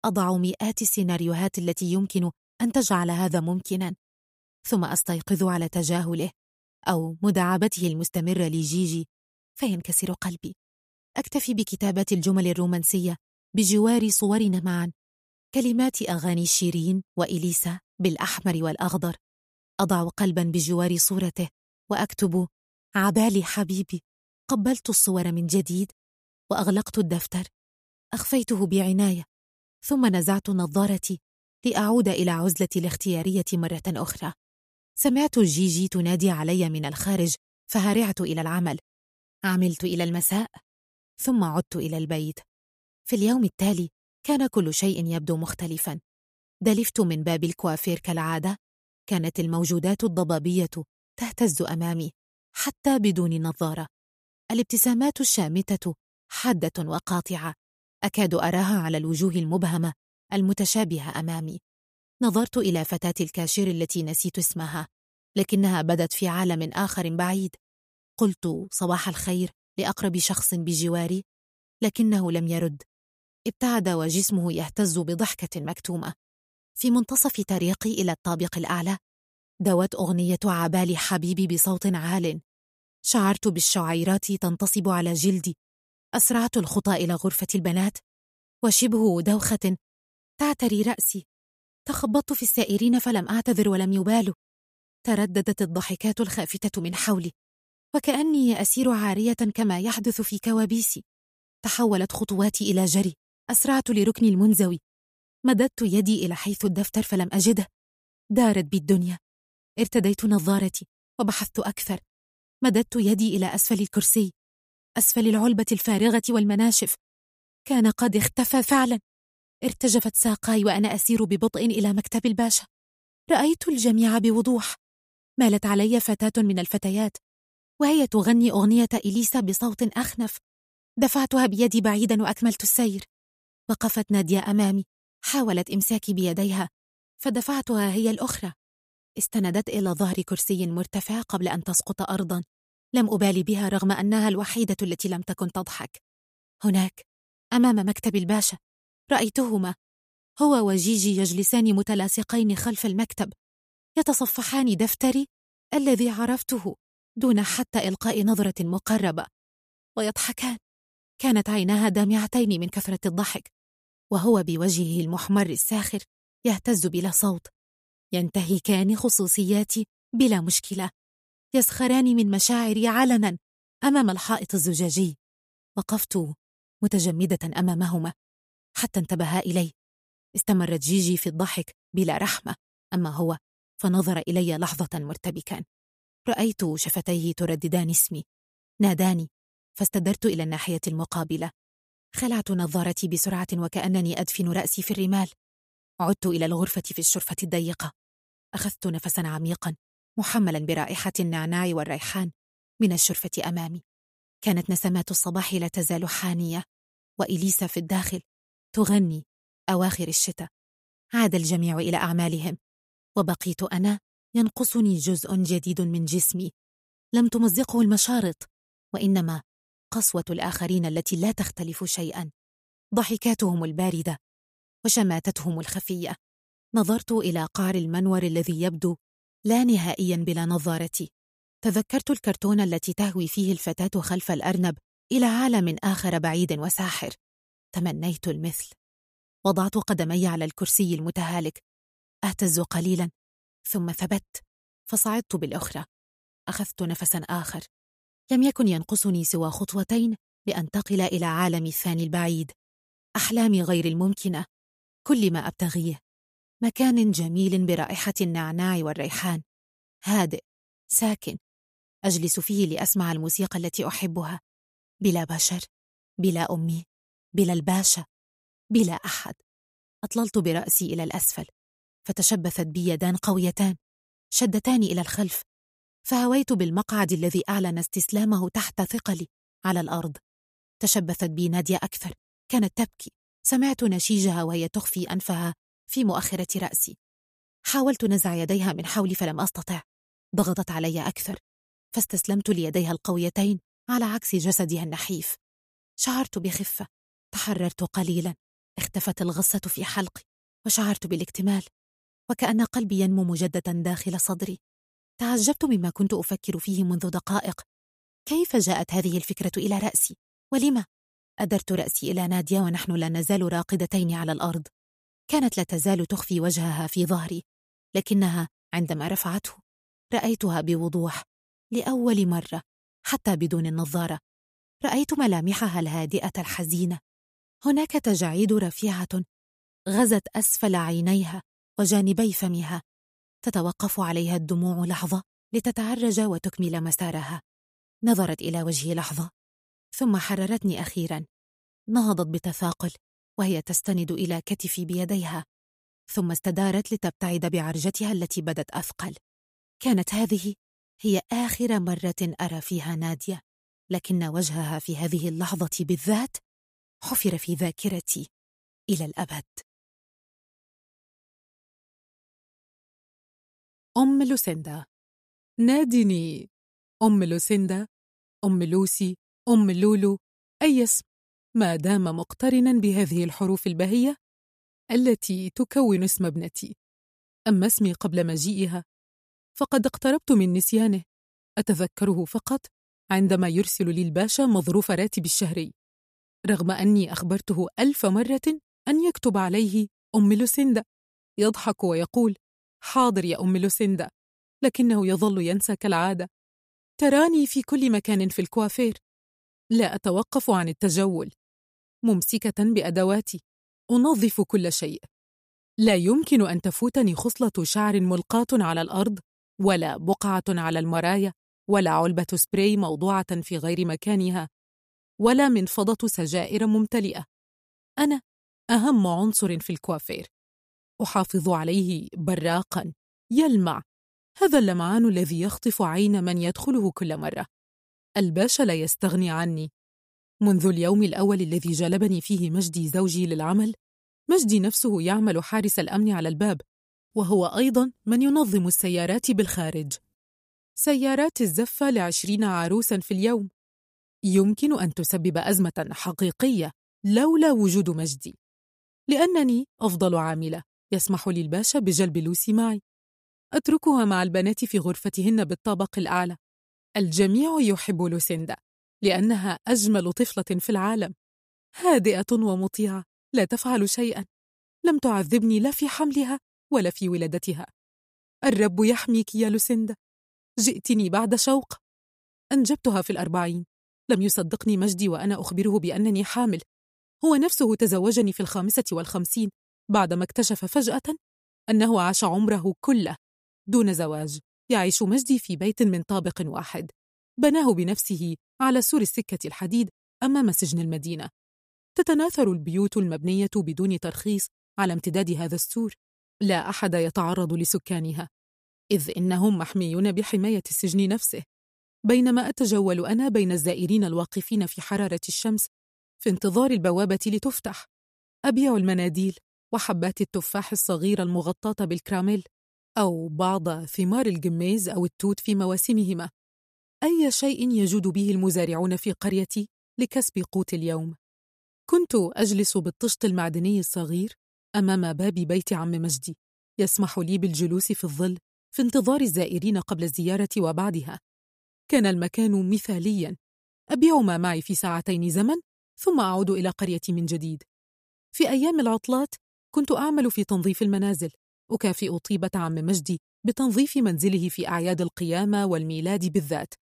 أضع مئات السيناريوهات التي يمكن أن تجعل هذا ممكنا ثم أستيقظ على تجاهله أو مداعبته المستمرة لجيجي فينكسر قلبي. أكتفي بكتابة الجمل الرومانسية بجوار صورنا معا. كلمات أغاني شيرين وإليسا بالأحمر والأخضر. أضع قلبا بجوار صورته وأكتب عبالي حبيبي قبلت الصور من جديد وأغلقت الدفتر. أخفيته بعناية ثم نزعت نظارتي لأعود إلى عزلتي الاختيارية مرة أخرى. سمعت جيجي تنادي علي من الخارج فهرعت إلى العمل. عملت إلى المساء ثم عدت إلى البيت. في اليوم التالي كان كل شيء يبدو مختلفا. دلفت من باب الكوافير كالعادة. كانت الموجودات الضبابية تهتز أمامي حتى بدون نظارة. الابتسامات الشامتة حادة وقاطعة. أكاد أراها على الوجوه المبهمة المتشابهة أمامي. نظرت إلى فتاة الكاشير التي نسيت اسمها لكنها بدت في عالم آخر بعيد. قلت صباح الخير لأقرب شخص بجواري. لكنه لم يرد. ابتعد وجسمه يهتز بضحكة مكتومة. في منتصف طريقي إلى الطابق الأعلى دوت أغنية عبالي حبيبي بصوت عال. شعرت بالشعيرات تنتصب على جلدي. أسرعت الخطى إلى غرفة البنات وشبه دوخة تعتري رأسي. تخبطت في السائرين فلم أعتذر ولم يبالوا ترددت الضحكات الخافتة من حولي وكأني أسير عارية كما يحدث في كوابيسي. تحولت خطواتي إلى جري أسرعت للركن المنزوي. مددت يدي إلى حيث الدفتر فلم أجده. دارت بي الدنيا ارتديت نظارتي وبحثت أكثر. مددت يدي إلى أسفل الكرسي. أسفل العلبة الفارغة والمناشف. كان قد اختفى فعلا. ارتجفت ساقاي وأنا أسير ببطء إلى مكتب الباشا. رأيت الجميع بوضوح. مالت علي فتاة من الفتيات وهي تغني أغنية إليسا بصوت أخنف. دفعتها بيدي بعيدا وأكملت السير. وقفت نادية أمامي. حاولت إمساكي بيديها فدفعتها هي الأخرى. استندت إلى ظهر كرسي مرتفع قبل أن تسقط أرضا. لم أبالي بها رغم أنها الوحيدة التي لم تكن تضحك. هناك أمام مكتب الباشا. رأيتهما. هو وجيجي يجلسان متلاصقين خلف المكتب. يتصفحان دفتري الذي عرفته دون حتى إلقاء نظرة مقربة. ويضحكان. كانت عيناها دامعتين من كثرة الضحك. وهو بوجهه المحمر الساخر يهتز بلا صوت. ينتهكان خصوصياتي بلا مشكلة. يسخران من مشاعري علنا أمام الحائط الزجاجي. وقفت متجمدة أمامهما حتى انتبها إلي. استمرت جيجي في الضحك بلا رحمة أما هو فنظر إلي لحظة مرتبكا. رأيت شفتيه ترددان اسمي. ناداني فاستدرت إلى الناحية المقابلة. خلعت نظارتي بسرعة وكأنني أدفن رأسي في الرمال. عدت إلى الغرفة في الشرفة الضيقة. أخذت نفسا عميقا. محملا برائحة النعناع والريحان من الشرفة أمامي. كانت نسمات الصباح لا تزال حانية وإليسا في الداخل تغني أواخر الشتاء. عاد الجميع إلى أعمالهم وبقيت أنا ينقصني جزء جديد من جسمي. لم تمزقه المشارط وإنما قسوة الآخرين التي لا تختلف شيئا. ضحكاتهم الباردة وشماتتهم الخفية. نظرت إلى قعر المنور الذي يبدو لا نهائيا بلا نظارتي تذكرت الكرتون التي تهوي فيه الفتاة خلف الأرنب إلى عالم آخر بعيد وساحر. تمنيت المثل. وضعت قدمي على الكرسي المتهالك. أهتز قليلا ثم ثبت. فصعدت بالأخرى. أخذت نفسا آخر. لم يكن ينقصني سوى خطوتين لأنتقل إلى عالمي الثاني البعيد. أحلامي غير الممكنة. كل ما أبتغيه. مكان جميل برائحة النعناع والريحان. هادئ ساكن. أجلس فيه لأسمع الموسيقى التي أحبها. بلا بشر بلا أمي بلا الباشا بلا أحد. أطللت برأسي إلى الأسفل. فتشبثت بي يدان قويتان شدتاني إلى الخلف. فهويت بالمقعد الذي أعلن استسلامه تحت ثقلي على الأرض. تشبثت بي نادية أكثر. كانت تبكي. سمعت نشيجها وهي تخفي أنفها. في مؤخرة رأسي. حاولت نزع يديها من حولي فلم أستطع. ضغطت علي أكثر. فاستسلمت ليديها القويتين على عكس جسدها النحيف. شعرت بخفة. تحررت قليلا. اختفت الغصة في حلقي. وشعرت بالاكتمال. وكأن قلبي ينمو مجددا داخل صدري. تعجبت مما كنت أفكر فيه منذ دقائق. كيف جاءت هذه الفكرة إلى رأسي؟ ولم؟ أدرت رأسي إلى نادية ونحن لا نزال راقدتين على الأرض. كانت لا تزال تخفي وجهها في ظهري لكنها عندما رفعته رأيتها بوضوح لأول مرة حتى بدون النظارة. رأيت ملامحها الهادئة الحزينة. هناك تجاعيد رفيعة غزت أسفل عينيها وجانبي فمها. تتوقف عليها الدموع لحظة لتتعرج وتكمل مسارها. نظرت إلى وجهي لحظة ثم حررتني أخيرا. نهضت بتثاقل وهي تستند إلى كتفي بيديها ثم استدارت لتبتعد بعرجتها التي بدت أثقل. كانت هذه هي آخر مرة أرى فيها نادية لكن وجهها في هذه اللحظة بالذات حفر في ذاكرتي إلى الأبد. أم لوسيندا. نادني. أم لوسيندا. أم لوسي. أم لولو. أي اسم؟ ما دام مقترنا بهذه الحروف البهية التي تكون اسم ابنتي. أما اسمي قبل مجيئها فقد اقتربت من نسيانه. أتذكره فقط عندما يرسل لي الباشا مظروف راتب الشهري رغم أني أخبرته ألف مرة أن يكتب عليه أم لوسيندا. يضحك ويقول حاضر يا أم لوسيندا. لكنه يظل ينسى كالعادة. تراني في كل مكان في الكوافير. لا أتوقف عن التجول. ممسكة بأدواتي. أنظف كل شيء. لا يمكن أن تفوتني خصلة شعر ملقاة على الأرض ولا بقعة على المرايا ولا علبة سبراي موضوعة في غير مكانها ولا منفضة سجائر ممتلئة. أنا أهم عنصر في الكوافير. أحافظ عليه براقا. يلمع. هذا اللمعان الذي يخطف عين من يدخله كل مرة. الباشا لا يستغني عني. منذ اليوم الأول الذي جلبني فيه مجدي زوجي للعمل مجدي نفسه يعمل حارس الأمن على الباب وهو أيضا من ينظم السيارات بالخارج. سيارات الزفة لعشرين عروسا في اليوم. يمكن أن تسبب أزمة حقيقية لولا وجود مجدي. لأنني أفضل عاملة يسمح لي الباشا بجلب لوسي معي. أتركها مع البنات في غرفتهن بالطابق الأعلى. الجميع يحب لوسيندا. لأنها أجمل طفلة في العالم. هادئة ومطيعة لا تفعل شيئا. لم تعذبني لا في حملها ولا في ولادتها. الرب يحميك يا لوسيندا. جئتني بعد شوق. أنجبتها في الأربعين. لم يصدقني مجدي وأنا أخبره بأنني حامل. هو نفسه تزوجني في الخامسة والخمسين بعدما اكتشف فجأة أنه عاش عمره كله دون زواج. يعيش مجدي في بيت من طابق واحد. بناه بنفسه على سور السكة الحديد أمام سجن المدينة. تتناثر البيوت المبنية بدون ترخيص على امتداد هذا السور. لا أحد يتعرض لسكانها إذ إنهم محميون بحماية السجن نفسه. بينما أتجول أنا بين الزائرين الواقفين في حرارة الشمس في انتظار البوابة لتفتح. أبيع المناديل وحبات التفاح الصغيرة المغطاة بالكراميل أو بعض ثمار الجميز أو التوت في مواسمهما. أي شيء يجود به المزارعون في قريتي لكسب قوت اليوم؟ كنت أجلس بالطشت المعدني الصغير أمام باب بيت عم مجدي يسمح لي بالجلوس في الظل في انتظار الزائرين قبل الزيارة وبعدها. كان المكان مثاليا. أبيع ما معي في ساعتين زمن ثم أعود إلى قريتي من جديد. في أيام العطلات كنت أعمل في تنظيف المنازل أكافئ طيبة عم مجدي بتنظيف منزله في أعياد القيامة والميلاد بالذات.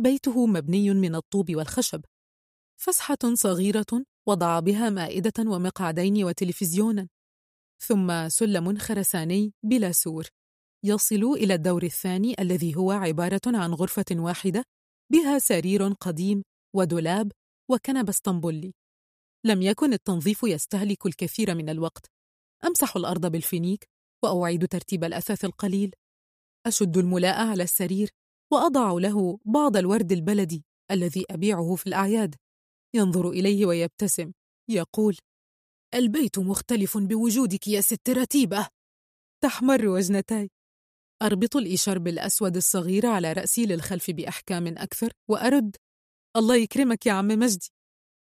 بيته مبني من الطوب والخشب. فسحة صغيرة وضع بها مائدة ومقعدين وتلفزيونا. ثم سلم خرساني بلا سور. يصل إلى الدور الثاني الذي هو عبارة عن غرفة واحدة بها سرير قديم ودولاب وكنبة اسطنبولي. لم يكن التنظيف يستهلك الكثير من الوقت. أمسح الأرض بالفينيك وأعيد ترتيب الأثاث القليل. أشد الملاءة على السرير. وأضع له بعض الورد البلدي الذي أبيعه في الأعياد. ينظر إليه ويبتسم. يقول البيت مختلف بوجودك يا ست رتيبة. تحمر وجنتاي. أربط الإشارب الأسود الصغير على رأسي للخلف بإحكام أكثر وأرد الله يكرمك يا عم مجدي.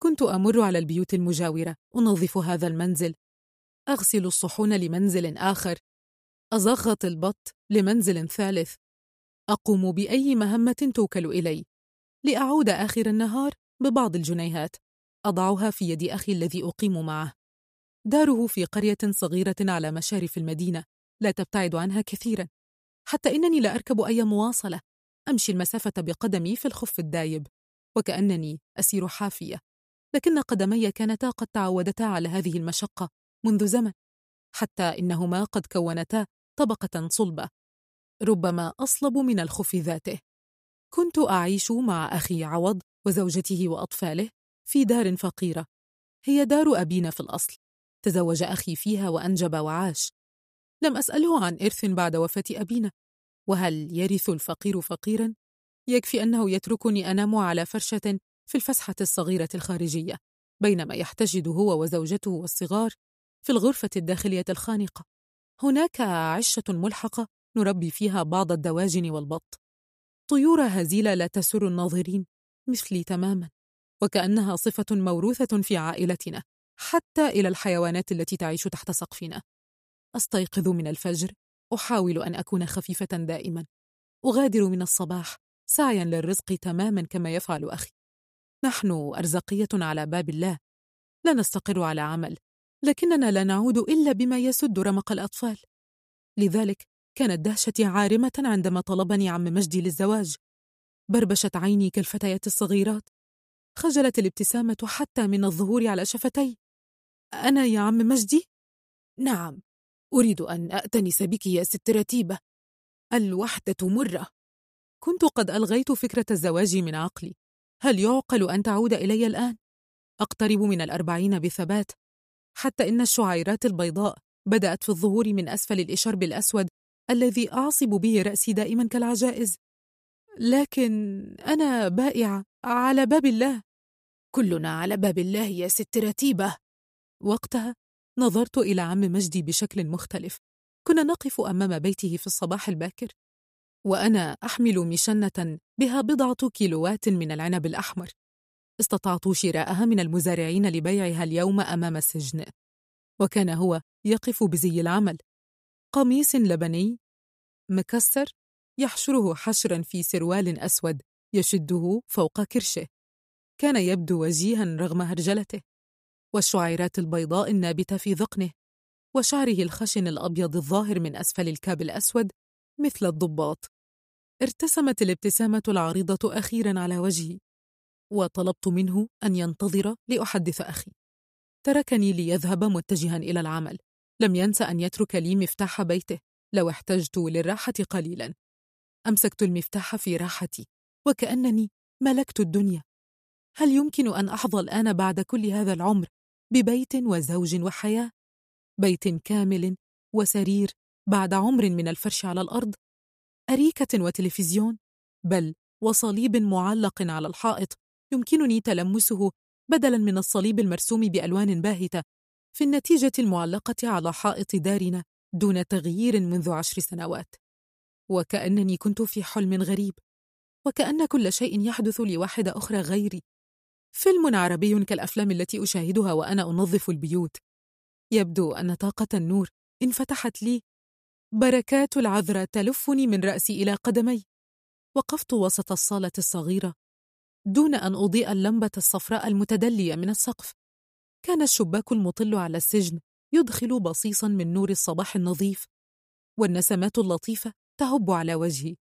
كنت أمر على البيوت المجاورة. أنظف هذا المنزل. أغسل الصحون لمنزل آخر. أزغط البط لمنزل ثالث. أقوم بأي مهمة توكل إلي. لأعود آخر النهار ببعض الجنيهات. أضعها في يد أخي الذي أقيم معه. داره في قرية صغيرة على مشارف المدينة. لا تبتعد عنها كثيرا. حتى إنني لا أركب أي مواصلة. أمشي المسافة بقدمي في الخف الدايب. وكأنني أسير حافية. لكن قدمي كانتا قد تعودتا على هذه المشقة منذ زمن. حتى إنهما قد كونتا طبقة صلبة. ربما أصلب من الخف ذاته. كنت أعيش مع أخي عوض وزوجته وأطفاله في دار فقيرة. هي دار أبينا في الأصل. تزوج أخي فيها وأنجب وعاش. لم أسأله عن إرث بعد وفاة أبينا. وهل يرث الفقير فقيرا؟ يكفي أنه يتركني أنام على فرشة في الفسحة الصغيرة الخارجية بينما يحتجد هو وزوجته والصغار في الغرفة الداخلية الخانقة. هناك عشة ملحقة نربي فيها بعض الدواجن والبط. طيور هزيلة لا تسر الناظرين مثلي تماما. وكأنها صفة موروثة في عائلتنا حتى إلى الحيوانات التي تعيش تحت سقفنا. أستيقظ من الفجر أحاول أن أكون خفيفة دائما. أغادر من الصباح سعيا للرزق تماما كما يفعل أخي. نحن أرزقية على باب الله. لا نستقر على عمل لكننا لا نعود إلا بما يسد رمق الأطفال. لذلك كانت دهشتي عارمة عندما طلبني عم مجدي للزواج. بربشت عيني كالفتيات الصغيرات. خجلت الابتسامة حتى من الظهور على شفتي. أنا يا عم مجدي؟ نعم أريد أن أأتنس بك يا ست رتيبة. الوحدة مرة. كنت قد ألغيت فكرة الزواج من عقلي. هل يعقل أن تعود إلي الآن؟ أقترب من الأربعين بثبات. حتى إن الشعيرات البيضاء بدأت في الظهور من أسفل الإشرب الأسود الذي أعصب به رأسي دائما كالعجائز. لكن أنا بائعة على باب الله. كلنا على باب الله يا ست رتيبة. وقتها نظرت إلى عم مجدي بشكل مختلف. كنا نقف أمام بيته في الصباح الباكر. وأنا أحمل مشنة بها بضعة كيلوات من العنب الأحمر. استطعت شراءها من المزارعين لبيعها اليوم أمام السجن. وكان هو يقف بزي العمل. قميص لبني مكسر يحشره حشرا في سروال أسود يشده فوق كرشه. كان يبدو وجيها رغم هرجلته والشعيرات البيضاء النابتة في ذقنه وشعره الخشن الأبيض الظاهر من أسفل الكاب الأسود مثل الضباط. ارتسمت الابتسامة العريضة أخيرا على وجهي وطلبت منه أن ينتظر لأحدث أخي. تركني ليذهب متجها إلى العمل. لم ينس أن يترك لي مفتاح بيته لو احتجت للراحة قليلا أمسكت المفتاح في راحتي وكأنني ملكت الدنيا هل يمكن أن أحظى الآن بعد كل هذا العمر ببيت وزوج وحياة؟ بيت كامل وسرير بعد عمر من الفرش على الأرض؟ أريكة وتلفزيون؟ بل وصليب معلق على الحائط يمكنني تلمسه بدلا من الصليب المرسوم بألوان باهتة في النتيجة المعلقة على حائط دارنا دون تغيير منذ عشر سنوات. وكأنني كنت في حلم غريب وكأن كل شيء يحدث لواحدة أخرى غيري. فيلم عربي كالأفلام التي أشاهدها وأنا أنظف البيوت. يبدو أن طاقة النور انفتحت لي. بركات العذراء تلفني من رأسي إلى قدمي. وقفت وسط الصالة الصغيرة دون أن أضيء اللمبة الصفراء المتدلية من السقف. كان الشباك المطل على السجن يدخل بصيصا من نور الصباح النظيف والنسمات اللطيفة تهب على وجهي.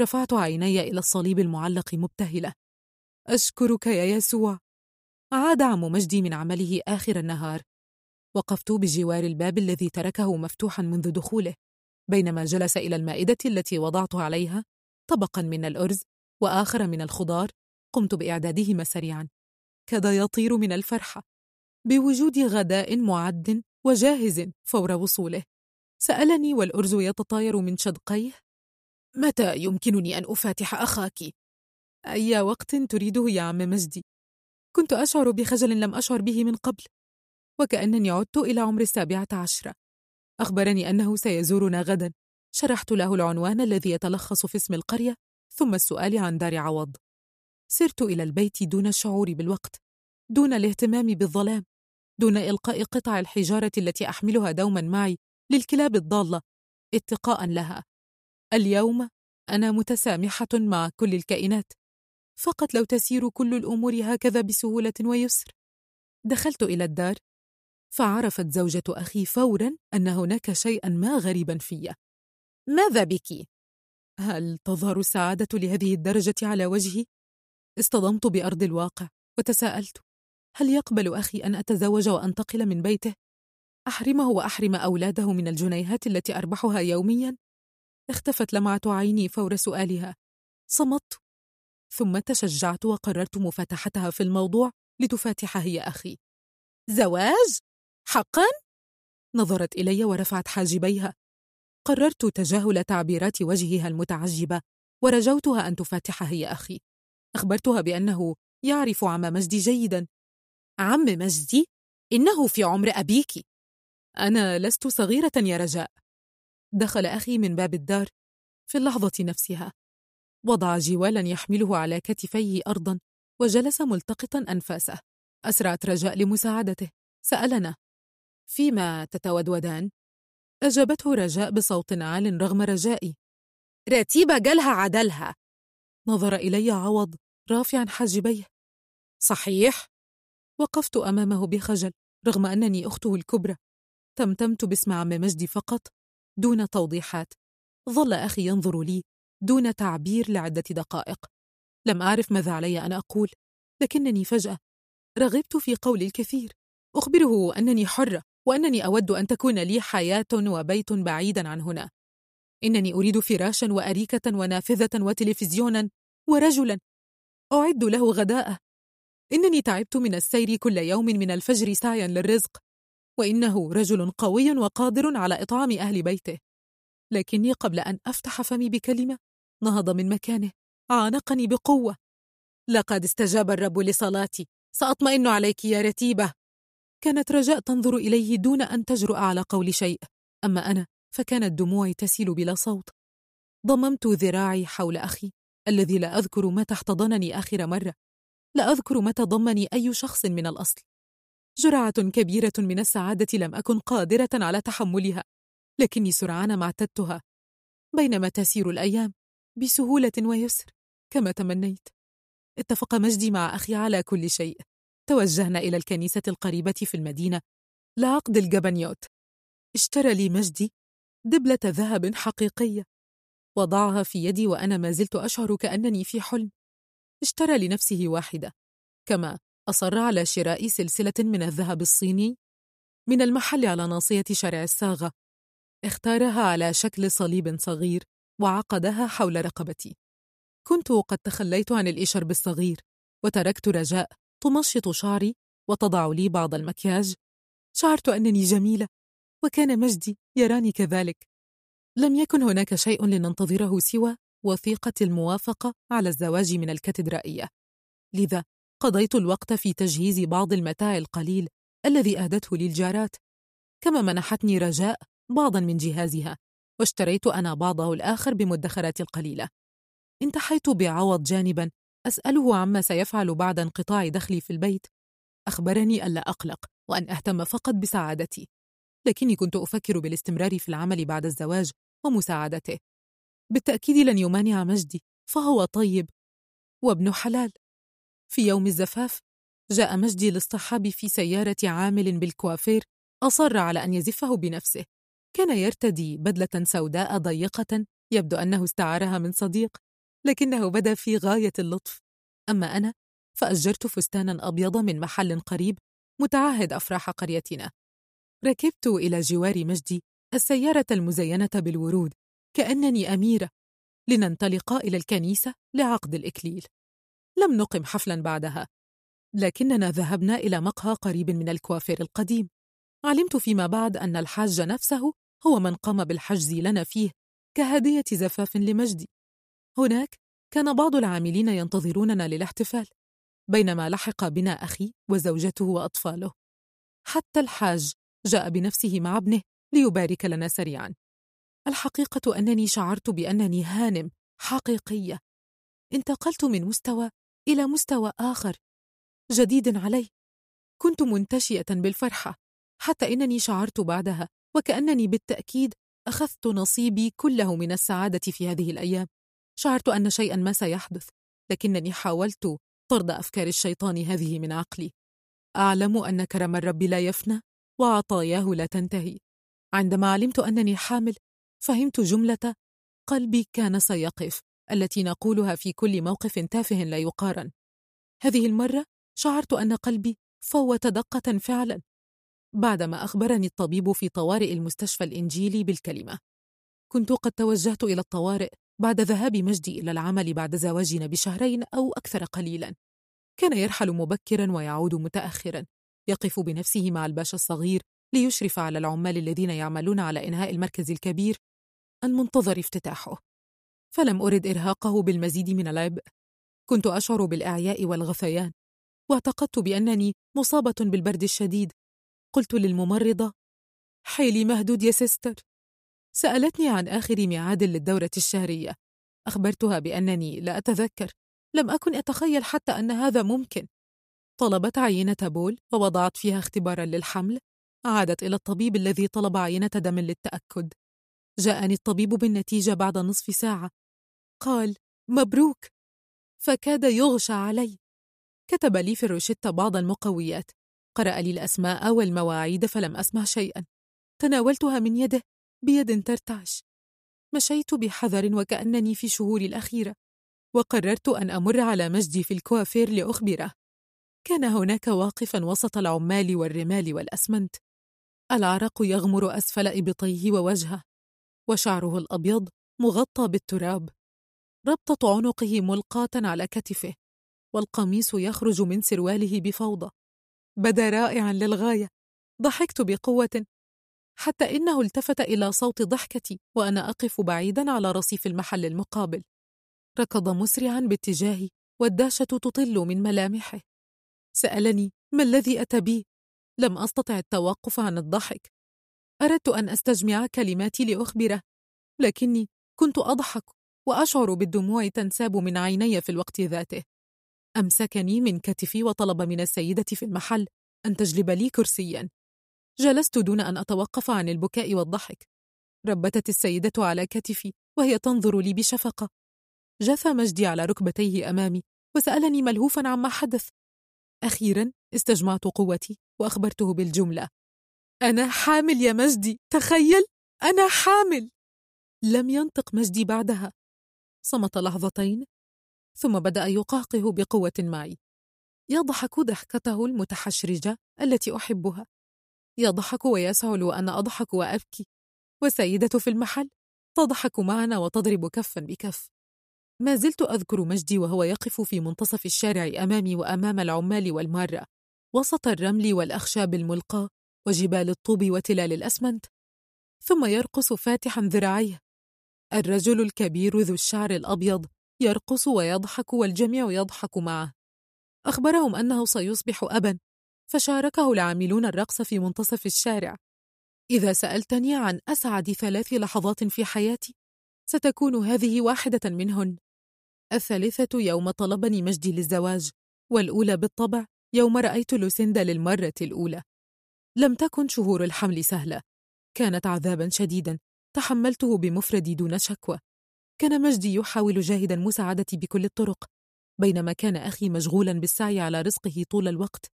رفعت عيني إلى الصليب المعلق مبتهلة. أشكرك يا يسوع. عاد عم مجدي من عمله آخر النهار. وقفت بجوار الباب الذي تركه مفتوحا منذ دخوله بينما جلس إلى المائدة التي وضعت عليها طبقا من الأرز وآخر من الخضار قمت بإعدادهما سريعا. كاد يطير من الفرحة. بوجود غداء معد وجاهز فور وصوله. سألني والأرز يتطاير من شدقيه. متى يمكنني أن أفاتح أخاك؟ أي وقت تريده يا عم مجدي؟ كنت أشعر بخجل لم أشعر به من قبل وكأنني عدت إلى عمر السابعة عشرة أخبرني أنه سيزورنا غدا. شرحت له العنوان الذي يتلخص في اسم القرية ثم السؤال عن دار عوض. سرت إلى البيت دون الشعور بالوقت. دون الاهتمام بالظلام دون إلقاء قطع الحجارة التي أحملها دوما معي للكلاب الضالة اتقاء لها اليوم أنا متسامحة مع كل الكائنات فقط لو تسير كل الأمور هكذا بسهولة ويسر دخلت إلى الدار فعرفت زوجة أخي فورا أن هناك شيئا ما غريبا في ماذا بك؟ هل تظهر السعادة لهذه الدرجة على وجهي؟ اصطدمت بأرض الواقع وتساءلت هل يقبل أخي أن أتزوج وأنتقل من بيته؟ أحرمه وأحرم أولاده من الجنيهات التي أربحها يوميا؟ اختفت لمعة عيني فور سؤالها صمت ثم تشجعت وقررت مفاتحتها في الموضوع لتفاتح هي أخي زواج؟ حقا؟ نظرت إلي ورفعت حاجبيها قررت تجاهل تعبيرات وجهها المتعجبة ورجوتها أن تفاتح هي أخي أخبرتها بأنه يعرف عم مجدي جيدا عم مجدي؟ إنه في عمر أبيك. أنا لست صغيرة يا رجاء. دخل أخي من باب الدار في اللحظة نفسها. وضع جوالا يحمله على كتفيه أرضا وجلس ملتقطا أنفاسه. أسرعت رجاء لمساعدته. سألنا فيما تتودودان؟ أجابته رجاء بصوت عال رغم رجائي. رتيبة جالها عدلها. نظر إلي عوض رافعا حاجبيه. صحيح؟ وقفت أمامه بخجل رغم أنني أخته الكبرى. تمتمت باسم عم مجدي فقط دون توضيحات. ظل أخي ينظر لي دون تعبير لعدة دقائق. لم أعرف ماذا علي أن أقول لكنني فجأة رغبت في قول الكثير. أخبره أنني حرة وأنني أود أن تكون لي حياة وبيت بعيدا عن هنا. إنني أريد فراشا وأريكة ونافذة وتلفزيونا ورجلا. أعد له غداءة. إنني تعبت من السير كل يوم من الفجر سعيا للرزق وإنه رجل قوي وقادر على إطعام أهل بيته. لكني قبل أن أفتح فمي بكلمة نهض من مكانه عانقني بقوة. لقد استجاب الرب لصلاتي سأطمئن عليك يا رتيبة. كانت رجاء تنظر إليه دون أن تجرؤ على قول شيء أما أنا فكانت دموعي تسيل بلا صوت. ضممت ذراعي حول أخي الذي لا أذكر متى احتضنني آخر مرة. لا أذكر متى ضمني أي شخص من الأصل. جرعة كبيرة من السعادة لم أكن قادرة على تحملها لكني سرعان ما اعتدتها. بينما تسير الأيام بسهولة ويسر كما تمنيت. اتفق مجدي مع أخي على كل شيء. توجهنا إلى الكنيسة القريبة في المدينة. لعقد الجبنيوت. اشترى لي مجدي دبلة ذهب حقيقية. وضعها في يدي وأنا ما زلت أشعر كأنني في حلم. اشترى لنفسه واحدة. كما أصر على شراء سلسلة من الذهب الصيني من المحل على ناصية شارع الساغة. اختارها على شكل صليب صغير وعقدها حول رقبتي. كنت قد تخليت عن الإشرب الصغير وتركت رجاء تمشط شعري وتضع لي بعض المكياج. شعرت أنني جميلة وكان مجدي يراني كذلك. لم يكن هناك شيء لننتظره سوى وثيقة الموافقة على الزواج من الكاتدرائية. لذا قضيت الوقت في تجهيز بعض المتاع القليل الذي أهدته لي الجارات كما منحتني رجاء بعضا من جهازها واشتريت أنا بعضه الآخر بمدخرات القليلة انتحيت بعوض جانبا أسأله عما سيفعل بعد انقطاع دخلي في البيت. أخبرني ألا أقلق وأن أهتم فقط بسعادتي لكني كنت أفكر بالاستمرار في العمل بعد الزواج ومساعدته. بالتأكيد لن يمانع مجدي فهو طيب وابن حلال. في يوم الزفاف جاء مجدي لاصطحاب في سيارة عامل بالكوافير أصر على أن يزفه بنفسه. كان يرتدي بدلة سوداء ضيقة يبدو أنه استعارها من صديق لكنه بدا في غاية اللطف. أما أنا فأجرت فستانا أبيض من محل قريب متعهد أفراح قريتنا. ركبت إلى جوار مجدي السيارة المزينة بالورود. كأنني أميرة لننطلق إلى الكنيسة لعقد الإكليل. لم نقم حفلا بعدها لكننا ذهبنا إلى مقهى قريب من الكوافير القديم. علمت فيما بعد أن الحاج نفسه هو من قام بالحجز لنا فيه كهدية زفاف لمجدي. هناك كان بعض العاملين ينتظروننا للاحتفال بينما لحق بنا أخي وزوجته وأطفاله. حتى الحاج جاء بنفسه مع ابنه ليبارك لنا سريعا. الحقيقة أنني شعرت بأنني هانم حقيقية. انتقلت من مستوى إلى مستوى آخر. جديد علي. كنت منتشية بالفرحة حتى إنني شعرت بعدها وكأنني بالتأكيد أخذت نصيبي كله من السعادة في هذه الأيام. شعرت أن شيئا ما سيحدث لكنني حاولت طرد أفكار الشيطان هذه من عقلي. أعلم أن كرم الرب لا يفنى وعطاياه لا تنتهي. عندما علمت أنني حامل فهمت جملة قلبي كان سيقف التي نقولها في كل موقف تافه لا يقارن. هذه المرة شعرت أن قلبي فوت دقة فعلا بعدما أخبرني الطبيب في طوارئ المستشفى الإنجيلي بالكلمة. كنت قد توجهت إلى الطوارئ بعد ذهاب مجدي إلى العمل بعد زواجنا بشهرين أو أكثر قليلا. كان يرحل مبكرا ويعود متأخرا يقف بنفسه مع الباشا الصغير ليشرف على العمال الذين يعملون على إنهاء المركز الكبير المنتظر افتتاحه. فلم أرد إرهاقه بالمزيد من العبء. كنت أشعر بالإعياء والغثيان. واعتقدت بأنني مصابة بالبرد الشديد. قلت للممرضة حيلي مهدود يا سيستر. سألتني عن آخر ميعاد للدورة الشهرية. أخبرتها بأنني لا أتذكر. لم أكن أتخيل حتى أن هذا ممكن. طلبت عينة بول ووضعت فيها اختبارا للحمل. عادت إلى الطبيب الذي طلب عينة دم للتأكد. جاءني الطبيب بالنتيجة بعد نصف ساعة. قال مبروك. فكاد يغشى علي. كتب لي في الروشتة بعض المقويات. قرأ لي الأسماء والمواعيد فلم أسمع شيئا. تناولتها من يده بيد ترتعش. مشيت بحذر وكأنني في شهوري الأخيرة. وقررت أن أمر على مجدي في الكوافير لأخبره. كان هناك واقفا وسط العمال والرمال والأسمنت. العرق يغمر أسفل إبطيه ووجهه. وشعره الأبيض مغطى بالتراب. ربطة عنقه ملقاة على كتفه والقميص يخرج من سرواله بفوضى. بدا رائعا للغاية. ضحكت بقوة. حتى إنه التفت إلى صوت ضحكتي وأنا أقف بعيدا على رصيف المحل المقابل. ركض مسرعا باتجاهي والداشة تطل من ملامحه. سألني ما الذي أتى بي؟ لم أستطع التوقف عن الضحك. أردت أن أستجمع كلماتي لأخبره لكني كنت أضحك وأشعر بالدموع تنساب من عيني في الوقت ذاته. أمسكني من كتفي وطلب من السيدة في المحل أن تجلب لي كرسيا. جلست دون أن أتوقف عن البكاء والضحك. ربتت السيدة على كتفي وهي تنظر لي بشفقة. جثى مجدي على ركبتيه أمامي وسألني ملهوفا عما حدث. أخيرا استجمعت قوتي وأخبرته بالجملة. أنا حامل يا مجدي تخيل أنا حامل. لم ينطق مجدي بعدها. صمت لحظتين ثم بدأ يقهقه بقوة معي. يضحك ضحكته المتحشرجة التي أحبها. يضحك ويسعل وأنا أضحك وأبكي. والسيدة في المحل تضحك معنا وتضرب كفا بكف. ما زلت أذكر مجدي وهو يقف في منتصف الشارع أمامي وأمام العمال والمارة. وسط الرمل والأخشاب الملقاة. وجبال الطوب وتلال الأسمنت ثم يرقص فاتحا ذراعيه. الرجل الكبير ذو الشعر الأبيض يرقص ويضحك والجميع يضحك معه. أخبرهم أنه سيصبح أبا فشاركه العاملون الرقص في منتصف الشارع. إذا سألتني عن أسعد ثلاث لحظات في حياتي ستكون هذه واحدة منهن. الثالثة يوم طلبني مجدي للزواج والأولى بالطبع يوم رأيت لوسيندا للمرة الأولى. لم تكن شهور الحمل سهلة. كانت عذابا شديدا. تحملته بمفردي دون شكوى. كان مجدي يحاول جاهدا مساعدتي بكل الطرق. بينما كان أخي مشغولا بالسعي على رزقه طول الوقت.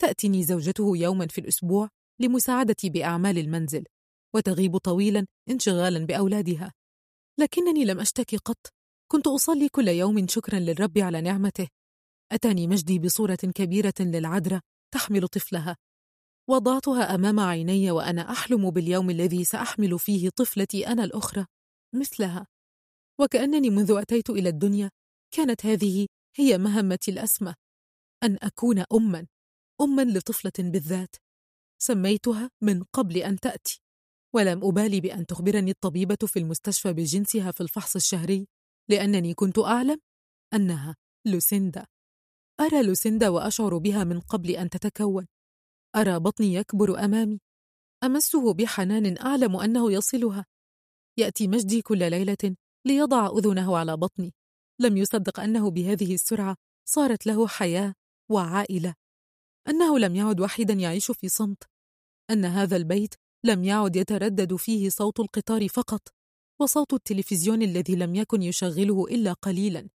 تأتني زوجته يوما في الأسبوع لمساعدتي بأعمال المنزل وتغيب طويلا انشغالا بأولادها. لكنني لم أشتكي قط. كنت أصلي كل يوم شكرا للرب على نعمته. أتاني مجدي بصورة كبيرة للعذراء تحمل طفلها. وضعتها أمام عيني وأنا أحلم باليوم الذي سأحمل فيه طفلتي أنا الأخرى مثلها. وكأنني منذ أتيت إلى الدنيا كانت هذه هي مهمتي الأسمى أن أكون أمًا أمًا لطفلة بالذات. سميتها من قبل أن تأتي. ولم أبالي بأن تخبرني الطبيبة في المستشفى بجنسها في الفحص الشهري لأنني كنت أعلم أنها لوسيندا. أرى لوسيندا وأشعر بها من قبل أن تتكون. أرى بطني يكبر أمامي. أمسه بحنان أعلم أنه يصلها. يأتي مجدي كل ليلة ليضع أذنه على بطني. لم يصدق أنه بهذه السرعة صارت له حياة وعائلة. أنه لم يعد وحيدا يعيش في صمت. أن هذا البيت لم يعد يتردد فيه صوت القطار فقط وصوت التلفزيون الذي لم يكن يشغله إلا قليلا.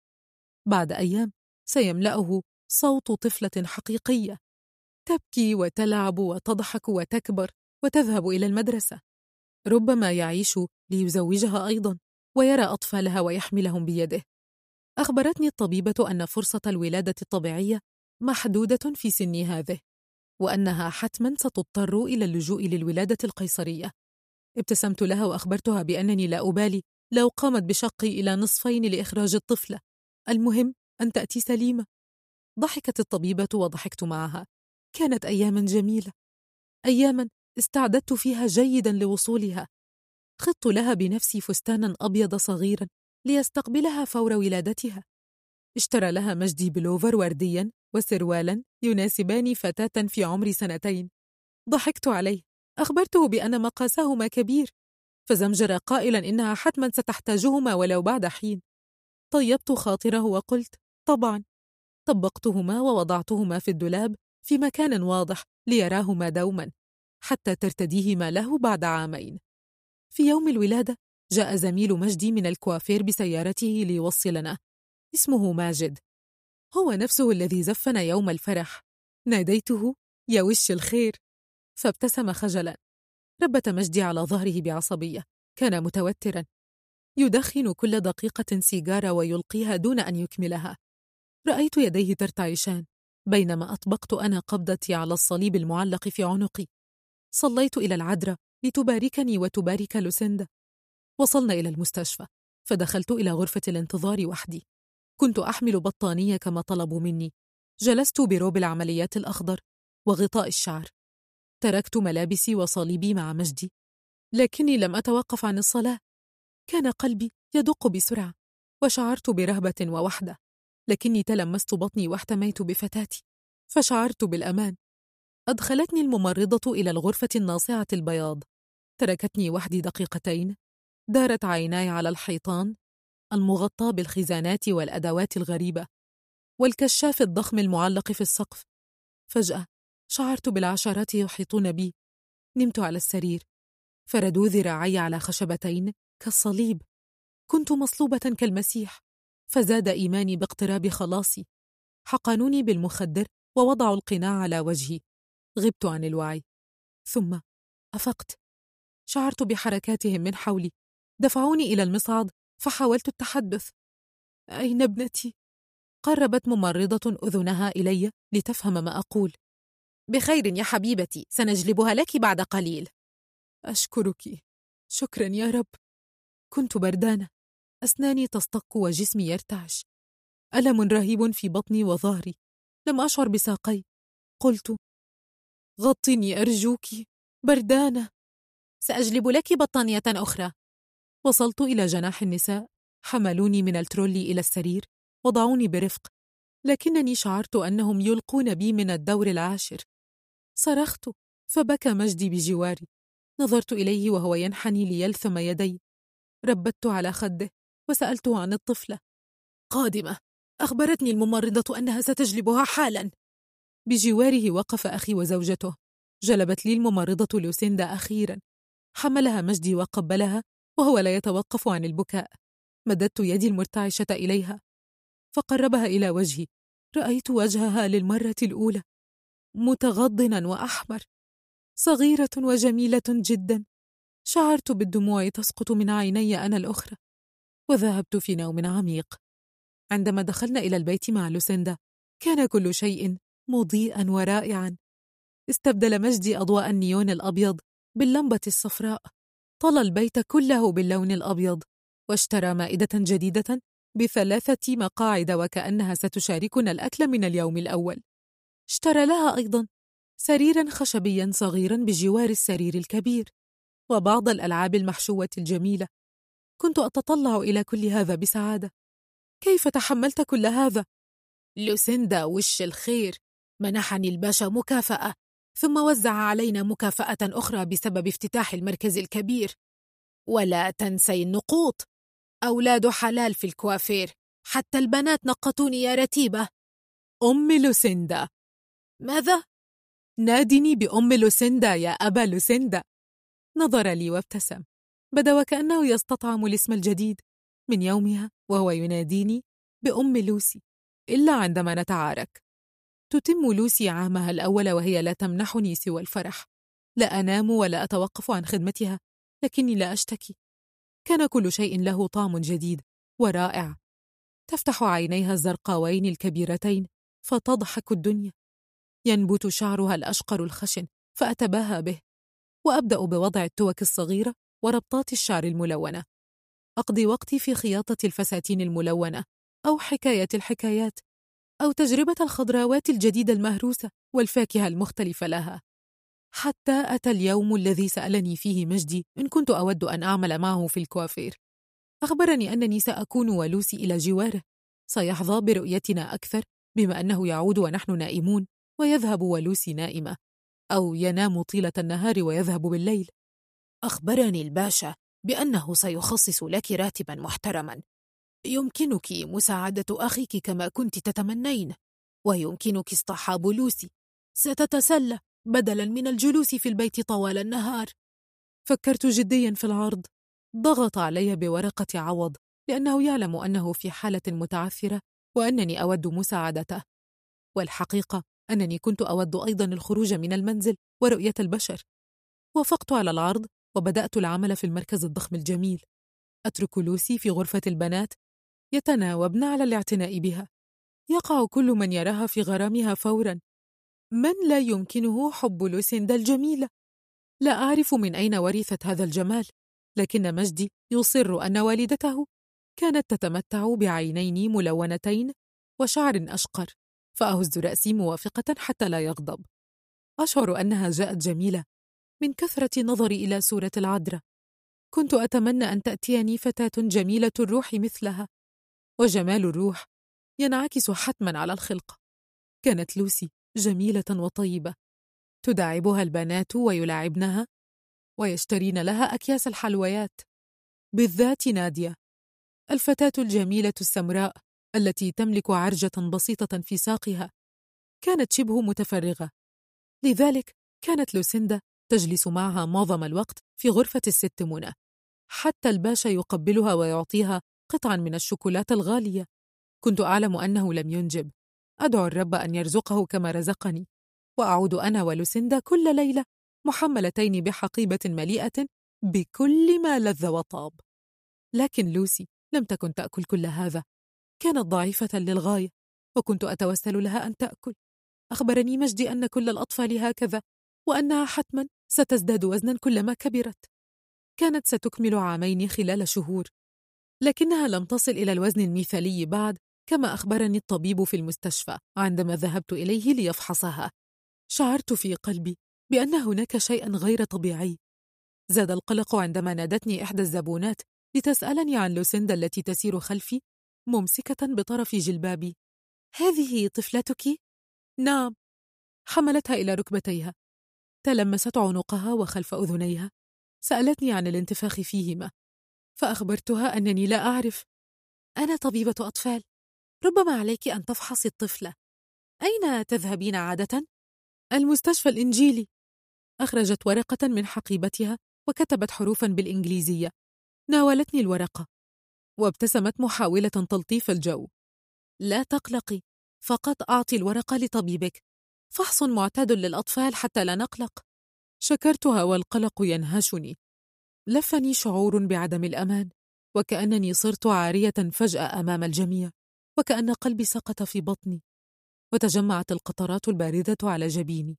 بعد أيام سيملأه صوت طفلة حقيقية تبكي وتلعب وتضحك وتكبر وتذهب إلى المدرسة. ربما يعيش ليزوجها أيضا ويرى أطفالها ويحملهم بيده. أخبرتني الطبيبة أن فرصة الولادة الطبيعية محدودة في سني هذه وأنها حتما ستضطر إلى اللجوء للولادة القيصرية. ابتسمت لها وأخبرتها بأنني لا أبالي لو قامت بشقي إلى نصفين لإخراج الطفلة. المهم أن تأتي سليمة. ضحكت الطبيبة وضحكت معها. كانت أياما جميلة أياما استعددت فيها جيدا لوصولها. خضت لها بنفسي فستانا أبيض صغيرا ليستقبلها فور ولادتها. اشترى لها مجدي بلوفر ورديا وسروالا يناسبان فتاة في عمر سنتين. ضحكت عليه أخبرته بأن مقاسهما كبير فزمجر قائلا إنها حتما ستحتاجهما ولو بعد حين. طيبت خاطره وقلت طبعا. طبقتهما ووضعتهما في الدولاب في مكان واضح ليراهما دوما حتى ترتديهما له بعد عامين. في يوم الولادة جاء زميل مجدي من الكوافير بسيارته ليوصلنا اسمه ماجد. هو نفسه الذي زفنا يوم الفرح. ناديته يا وش الخير؟ فابتسم خجلا. ربت مجدي على ظهره بعصبية. كان متوترا. يدخن كل دقيقة سيجارة ويلقيها دون أن يكملها. رأيت يديه ترتعشان. بينما أطبقت أنا قبضتي على الصليب المعلق في عنقي. صليت إلى العذراء لتباركني وتبارك لوسيندا. وصلنا إلى المستشفى فدخلت إلى غرفة الانتظار وحدي. كنت أحمل بطانية كما طلبوا مني. جلست بروب العمليات الأخضر وغطاء الشعر. تركت ملابسي وصليبي مع مجدي. لكني لم أتوقف عن الصلاة. كان قلبي يدق بسرعة وشعرت برهبة ووحدة. لكني تلمست بطني واحتميت بفتاتي فشعرت بالأمان. أدخلتني الممرضة إلى الغرفة الناصعة البياض. تركتني وحدي دقيقتين. دارت عيناي على الحيطان المغطى بالخزانات والأدوات الغريبة والكشاف الضخم المعلق في السقف. فجأة شعرت بالعشرات يحيطون بي. نمت على السرير. فردوا ذراعي على خشبتين كالصليب. كنت مصلوبة كالمسيح. فزاد إيماني باقتراب خلاصي. حقنوني بالمخدر ووضعوا القناع على وجهي. غبت عن الوعي. ثم أفقت. شعرت بحركاتهم من حولي. دفعوني إلى المصعد فحاولت التحدث. أين ابنتي؟ قربت ممرضة أذنها إلي لتفهم ما أقول. بخير يا حبيبتي سنجلبها لك بعد قليل. أشكرك. شكرا يا رب. كنت بردانة. أسناني تصطق وجسمي يرتعش. ألم رهيب في بطني وظهري. لم أشعر بساقي. قلت غطني أرجوك بردانة. سأجلب لك بطانية أخرى. وصلت إلى جناح النساء. حملوني من الترولي إلى السرير. وضعوني برفق. لكنني شعرت أنهم يلقون بي من الدور العاشر. صرخت فبكى مجدي بجواري. نظرت إليه وهو ينحني ليلثم يدي. ربت على خده. وسألته عن الطفلة. قادمة أخبرتني الممرضة أنها ستجلبها حالا. بجواره وقف أخي وزوجته. جلبت لي الممرضة لوسيندا أخيرا. حملها مجدي وقبلها وهو لا يتوقف عن البكاء. مددت يدي المرتعشة إليها. فقربها إلى وجهي. رأيت وجهها للمرة الأولى. متغضنا وأحمر. صغيرة وجميلة جدا. شعرت بالدموع تسقط من عيني أنا الأخرى. وذهبت في نوم عميق. عندما دخلنا إلى البيت مع لوسيندا كان كل شيء مضيئا ورائعا. استبدل مجدي أضواء النيون الأبيض باللمبة الصفراء. طلى البيت كله باللون الأبيض واشترى مائدة جديدة بثلاثة مقاعد وكأنها ستشاركنا الأكل من اليوم الأول. اشترى لها أيضا سريرا خشبيا صغيرا بجوار السرير الكبير وبعض الألعاب المحشوة الجميلة. كنت أتطلع إلى كل هذا بسعادة. كيف تحملت كل هذا؟ لوسيندا وش الخير؟ منحني الباشا مكافأة ثم وزع علينا مكافأة أخرى بسبب افتتاح المركز الكبير. ولا تنسي النقوط. أولاد حلال في الكوافير حتى البنات نقطوني يا رتيبة. أم لوسيندا. ماذا؟ نادني بأم لوسيندا يا أبا لوسيندا. نظر لي وابتسم. بدا وكأنه يستطعم الاسم الجديد من يومها وهو يناديني بأم لوسي إلا عندما نتعارك. تتم لوسي عامها الأول وهي لا تمنحني سوى الفرح. لا أنام ولا أتوقف عن خدمتها لكني لا أشتكي. كان كل شيء له طعم جديد ورائع. تفتح عينيها الزرقاوين الكبيرتين فتضحك الدنيا. ينبت شعرها الأشقر الخشن فأتباهى به. وأبدأ بوضع التوك الصغيرة وربطات الشعر الملونة. أقضي وقتي في خياطة الفساتين الملونة أو حكاية الحكايات أو تجربة الخضراوات الجديدة المهروسة والفاكهة المختلفة لها. حتى أتى اليوم الذي سألني فيه مجدي إن كنت أود أن أعمل معه في الكوافير. أخبرني أنني سأكون ولوسي إلى جواره. سيحظى برؤيتنا أكثر بما أنه يعود ونحن نائمون ويذهب ولوسي نائمة. أو ينام طيلة النهار ويذهب بالليل. أخبرني الباشا بأنه سيخصص لك راتبا محترما. يمكنك مساعدة أخيك كما كنت تتمنين ويمكنك اصطحاب لوسي. ستتسلى بدلا من الجلوس في البيت طوال النهار. فكرت جديا في العرض. ضغط علي بورقة عوض لأنه يعلم أنه في حالة متعثرة وأنني أود مساعدته. والحقيقة أنني كنت أود أيضا الخروج من المنزل ورؤية البشر. وافقت على العرض وبدأت العمل في المركز الضخم الجميل. أترك لوسي في غرفة البنات يتناوبن على الاعتناء بها. يقع كل من يراها في غرامها فورا. من لا يمكنه حب لوسيندا الجميلة؟ لا أعرف من أين ورثت هذا الجمال لكن مجدي يصر أن والدته كانت تتمتع بعينين ملونتين وشعر أشقر فأهز رأسي موافقة حتى لا يغضب. أشعر أنها جاءت جميلة. من كثرة نظري إلى صورة العذراء كنت أتمنى أن تأتيني فتاة جميلة الروح مثلها. وجمال الروح ينعكس حتما على الخلقة كانت لوسي جميلة وطيبة. تداعبها البنات ويلاعبنها ويشترين لها أكياس الحلويات. بالذات نادية الفتاة الجميلة السمراء التي تملك عرجة بسيطة في ساقها كانت شبه متفرغة. لذلك كانت لوسيندا تجلس معها معظم الوقت في غرفة الست منى. حتى الباشا يقبلها ويعطيها قطعا من الشوكولاتة الغالية. كنت أعلم أنه لم ينجب. أدعو الرب أن يرزقه كما رزقني. وأعود أنا ولوسيندا كل ليلة محملتين بحقيبة مليئة بكل ما لذ وطاب. لكن لوسي لم تكن تأكل كل هذا. كانت ضعيفة للغاية وكنت أتوسل لها أن تأكل. أخبرني مجدي أن كل الأطفال هكذا. وأنها حتما ستزداد وزنا كلما كبرت. كانت ستكمل عامين خلال شهور. لكنها لم تصل إلى الوزن المثالي بعد كما أخبرني الطبيب في المستشفى عندما ذهبت إليه ليفحصها. شعرت في قلبي بأن هناك شيئا غير طبيعي. زاد القلق عندما نادتني إحدى الزبونات لتسألني عن لوسيندا التي تسير خلفي ممسكة بطرف جلبابي. هذه طفلتك؟ نعم. حملتها إلى ركبتيها. تلمست عنقها وخلف أذنيها سألتني عن الانتفاخ فيهما فأخبرتها أنني لا أعرف. أنا طبيبة أطفال ربما عليك أن تفحصي الطفلة. أين تذهبين عادة؟ المستشفى الإنجيلي. أخرجت ورقة من حقيبتها وكتبت حروفا بالإنجليزية. ناولتني الورقة وابتسمت محاولة تلطيف الجو. لا تقلقي فقط أعطي الورقة لطبيبك. فحص معتاد للأطفال حتى لا نقلق. شكرتها والقلق ينهشني. لفني شعور بعدم الأمان وكأنني صرت عارية فجأة أمام الجميع وكأن قلبي سقط في بطني وتجمعت القطرات الباردة على جبيني.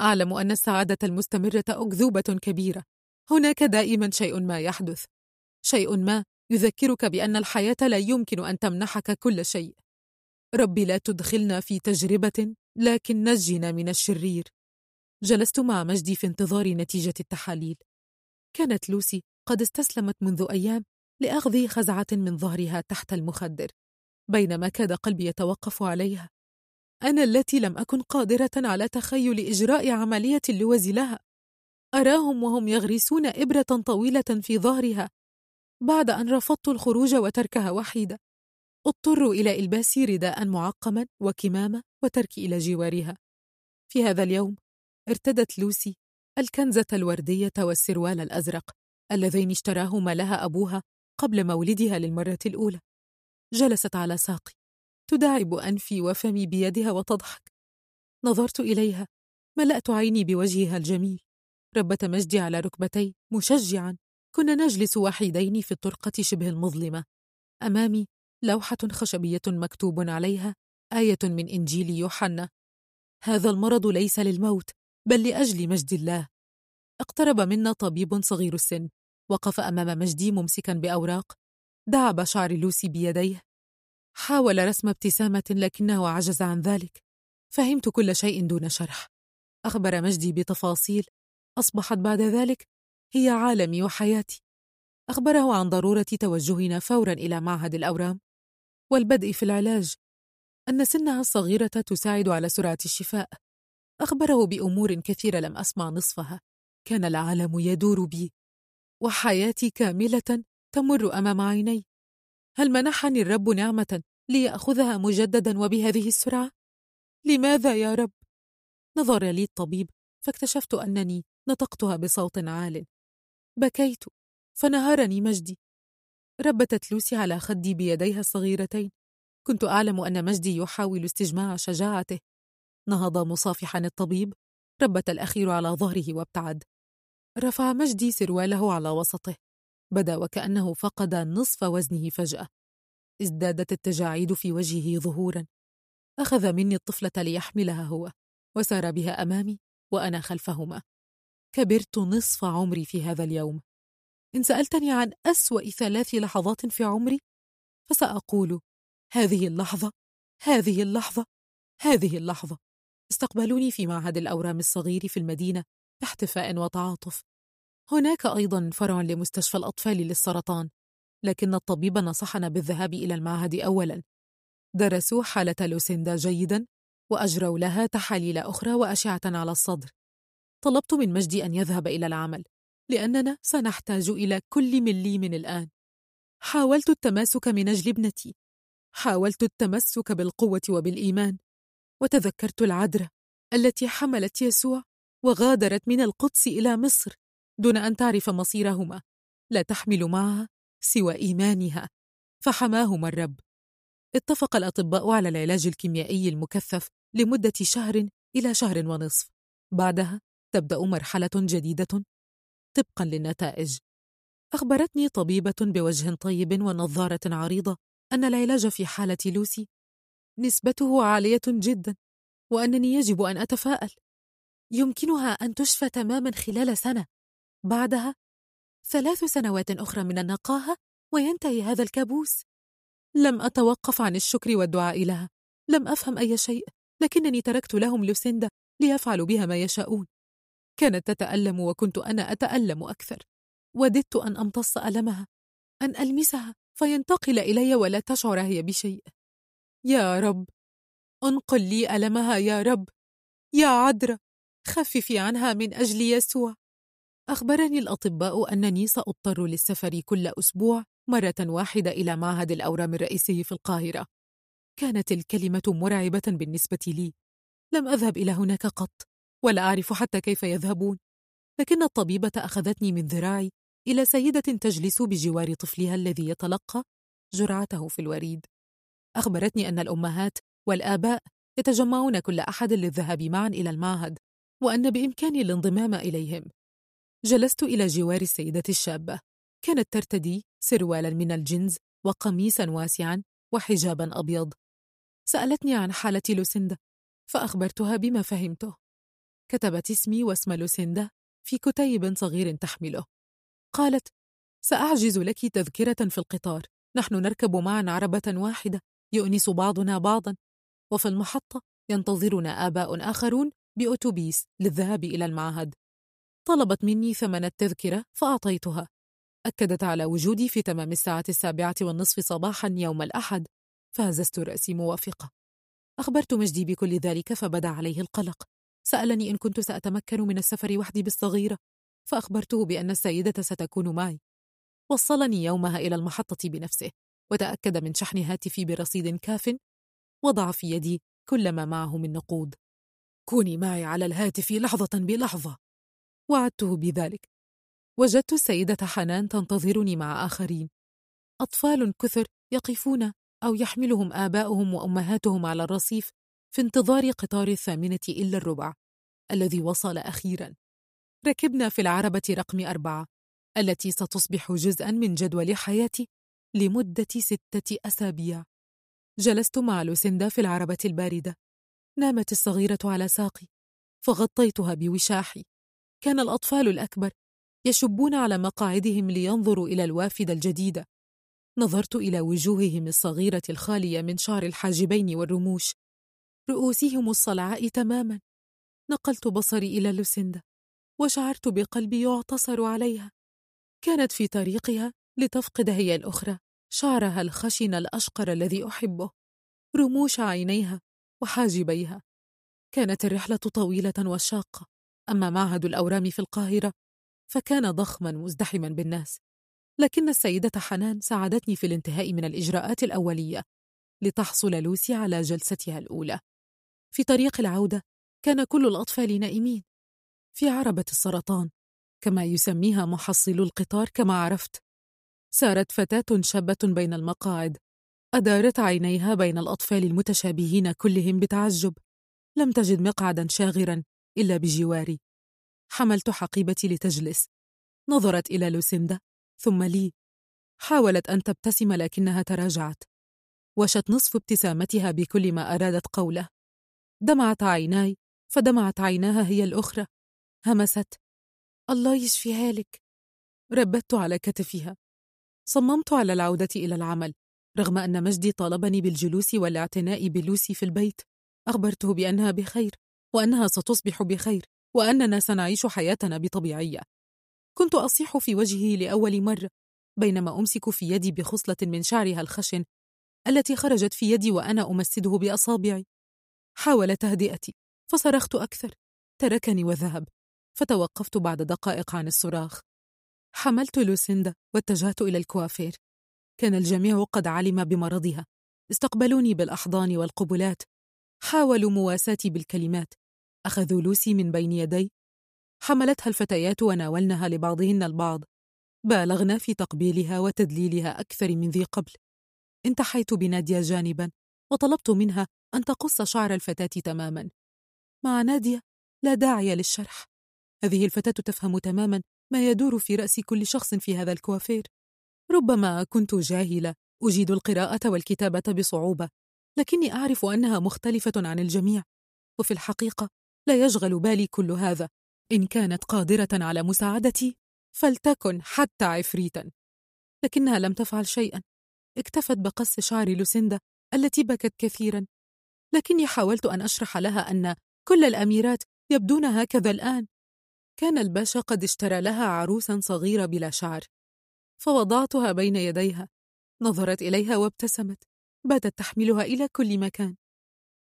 أعلم أن السعادة المستمرة أكذوبة كبيرة. هناك دائما شيء ما يحدث. شيء ما يذكرك بأن الحياة لا يمكن أن تمنحك كل شيء. ربي لا تدخلنا في تجربة لكن نجنا من الشرير. جلست مع مجدي في انتظار نتيجة التحاليل. كانت لوسي قد استسلمت منذ أيام لأخذ خزعة من ظهرها تحت المخدر بينما كاد قلبي يتوقف عليها. أنا التي لم أكن قادرة على تخيل إجراء عملية اللوز لها. أراهم وهم يغرسون إبرة طويلة في ظهرها بعد أن رفضت الخروج وتركها وحيدة. اضطر إلى إلباس رداء معقما وكمامة وترك إلى جوارها. في هذا اليوم ارتدت لوسي الكنزة الوردية والسروال الأزرق اللذين اشتراهما لها أبوها قبل مولدها للمرة الأولى. جلست على ساقي. تداعب أنفي وفمي بيدها وتضحك. نظرت إليها. ملأت عيني بوجهها الجميل. ربت مجدي على ركبتي مشجعا. كنا نجلس وحيدين في الطرقة شبه المظلمة. أمامي لوحة خشبية مكتوب عليها آية من إنجيل يوحنا. هذا المرض ليس للموت بل لأجل مجد الله. اقترب منا طبيب صغير السن وقف أمام مجدي ممسكا بأوراق. دعب شعر لوسي بيديه. حاول رسم ابتسامة لكنه عجز عن ذلك. فهمت كل شيء دون شرح. أخبر مجدي بتفاصيل. أصبحت بعد ذلك هي عالمي وحياتي. أخبره عن ضرورة توجهنا فورا إلى معهد الأورام. والبدء في العلاج. أن سنها الصغيرة تساعد على سرعة الشفاء. أخبره بأمور كثيرة لم أسمع نصفها. كان العالم يدور بي. وحياتي كاملة تمر أمام عيني. هل منحني الرب نعمة ليأخذها مجددا وبهذه السرعة؟ لماذا يا رب؟ نظر لي الطبيب فاكتشفت أنني نطقتها بصوت عال. بكيت فنهرني مجدي. ربتت لوسي على خدي بيديها الصغيرتين. كنت أعلم أن مجدي يحاول استجماع شجاعته. نهض مصافحا الطبيب. ربت الأخير على ظهره وابتعد. رفع مجدي سرواله على وسطه. بدا وكأنه فقد نصف وزنه فجأة. ازدادت التجاعيد في وجهه ظهورا. أخذ مني الطفلة ليحملها هو وسار بها أمامي وأنا خلفهما. كبرت نصف عمري في هذا اليوم. إن سألتني عن أسوأ ثلاث لحظات في عمري فسأقول هذه اللحظة هذه اللحظة هذه اللحظة. استقبلوني في معهد الأورام الصغير في المدينة باحتفاء وتعاطف. هناك أيضا فرع لمستشفى الأطفال للسرطان لكن الطبيب نصحنا بالذهاب إلى المعهد أولا. درسوا حالة لوسيندا جيدا وأجروا لها تحاليل أخرى وأشعة على الصدر. طلبت من مجدي أن يذهب إلى العمل. لأننا سنحتاج إلى كل مليم الآن. حاولت التماسك من أجل ابنتي. حاولت التمسك بالقوة وبالإيمان. وتذكرت العذراء التي حملت يسوع وغادرت من القدس إلى مصر دون أن تعرف مصيرهما. لا تحمل معها سوى إيمانها. فحماهما الرب. اتفق الأطباء على العلاج الكيميائي المكثف لمدة شهر إلى شهر ونصف. بعدها تبدأ مرحلة جديدة طبقا للنتائج. أخبرتني طبيبة بوجه طيب ونظارة عريضة أن العلاج في حالة لوسي نسبته عالية جدا وأنني يجب أن أتفاءل. يمكنها أن تشفى تماما خلال سنة. بعدها ثلاث سنوات أخرى من النقاهة وينتهي هذا الكابوس. لم أتوقف عن الشكر والدعاء لها. لم أفهم أي شيء لكنني تركت لهم لوسيندا ليفعلوا بها ما يشاءون. كانت تتألم وكنت أنا أتألم أكثر. وددت أن أمتص ألمها أن ألمسها فينتقل إلي ولا تشعر هي بشيء. يا رب أنقل لي ألمها يا رب. يا عذرة خففي عنها من أجل يسوع. أخبرني الأطباء أنني سأضطر للسفر كل أسبوع مرة واحدة إلى معهد الأورام الرئيسي في القاهرة. كانت الكلمة مرعبة بالنسبة لي. لم أذهب إلى هناك قط. ولا أعرف حتى كيف يذهبون. لكن الطبيبة أخذتني من ذراعي إلى سيدة تجلس بجوار طفلها الذي يتلقى جرعته في الوريد. أخبرتني أن الأمهات والآباء يتجمعون كل أحد للذهاب معا إلى المعهد وأن بإمكاني الانضمام إليهم. جلست إلى جوار السيدة الشابة. كانت ترتدي سروالا من الجنز وقميصا واسعا وحجابا أبيض. سألتني عن حالة لوسيندا فأخبرتها بما فهمته. كتبت اسمي واسم لوسيندا في كتيب صغير تحمله. قالت سأعجز لك تذكرة في القطار. نحن نركب معا عربة واحدة يؤنس بعضنا بعضا وفي المحطة ينتظرنا آباء آخرون بأتوبيس للذهاب إلى المعهد. طلبت مني ثمن التذكرة فأعطيتها. أكدت على وجودي في تمام الساعة السابعة والنصف صباحا يوم الأحد. فهززت رأسي موافقة. أخبرت مجدي بكل ذلك فبدأ عليه القلق. سألني إن كنت سأتمكن من السفر وحدي بالصغيرة فأخبرته بأن السيدة ستكون معي. وصلني يومها إلى المحطة بنفسه وتأكد من شحن هاتفي برصيد كاف وضع في يدي كل ما معه من نقود. كوني معي على الهاتف لحظة بلحظة. وعدته بذلك. وجدت السيدة حنان تنتظرني مع آخرين. أطفال كثر يقفون أو يحملهم آباؤهم وأمهاتهم على الرصيف في انتظار قطار الثامنة إلا الربع الذي وصل أخيرا. ركبنا في العربة رقم أربعة التي ستصبح جزءا من جدول حياتي لمدة ستة أسابيع. جلست مع لوسيندا في العربة الباردة. نامت الصغيرة على ساقي فغطيتها بوشاحي. كان الأطفال الأكبر يشبون على مقاعدهم لينظروا إلى الوافدة الجديدة نظرت إلى وجوههم الصغيرة الخالية من شعر الحاجبين والرموش. رؤوسهم الصلعاء تماما. نقلت بصري إلى لوسيندا وشعرت بقلبي يعتصر عليها. كانت في طريقها لتفقد هي الأخرى شعرها الخشن الأشقر الذي أحبه. رموش عينيها وحاجبيها. كانت الرحلة طويلة وشاقة أما معهد الأورام في القاهرة فكان ضخما مزدحما بالناس. لكن السيدة حنان ساعدتني في الانتهاء من الإجراءات الأولية لتحصل لوسي على جلستها الأولى. في طريق العودة كان كل الأطفال نائمين. في عربة السرطان كما يسميها محصلو القطار كما عرفت. سارت فتاة شابة بين المقاعد أدارت عينيها بين الأطفال المتشابهين كلهم بتعجب. لم تجد مقعدا شاغرا إلا بجواري. حملت حقيبتي لتجلس. نظرت إلى لوسيندا ثم لي. حاولت أن تبتسم لكنها تراجعت. وشت نصف ابتسامتها بكل ما أرادت قوله. دمعت عيناي فدمعت عيناها هي الأخرى. همست. الله يشفيها لك. ربت على كتفها. صممت على العودة إلى العمل رغم أن مجدي طالبني بالجلوس والاعتناء بلوسي في البيت. أخبرته بأنها بخير وأنها ستصبح بخير وأننا سنعيش حياتنا بطبيعية. كنت أصيح في وجهه لأول مرة بينما أمسك في يدي بخصلة من شعرها الخشن التي خرجت في يدي وأنا أمسده بأصابعي. حاول تهدئتي. فصرخت أكثر. تركني وذهب. فتوقفت بعد دقائق عن الصراخ. حملت لوسيندا واتجهت إلى الكوافير. كان الجميع قد علم بمرضها. استقبلوني بالأحضان والقبلات. حاولوا مواساتي بالكلمات. أخذوا لوسي من بين يدي. حملتها الفتيات وناولنها لبعضهن البعض. بالغنا في تقبيلها وتدليلها أكثر من ذي قبل. انتحيت بنادية جانبا وطلبت منها أن تقص شعر الفتاة تماما. مع نادية لا داعي للشرح. هذه الفتاة تفهم تماما ما يدور في رأس كل شخص في هذا الكوافير. ربما كنت جاهلة أجيد القراءة والكتابة بصعوبة لكني أعرف أنها مختلفة عن الجميع. وفي الحقيقة لا يشغل بالي كل هذا. إن كانت قادرة على مساعدتي فلتكن حتى عفريتا. لكنها لم تفعل شيئا. اكتفت بقص شعر لوسيندا التي بكت كثيرا. لكني حاولت أن أشرح لها أن كل الأميرات يبدون هكذا الآن. كان الباشا قد اشترى لها عروسا صغيرة بلا شعر فوضعتها بين يديها نظرت إليها وابتسمت باتت تحملها إلى كل مكان.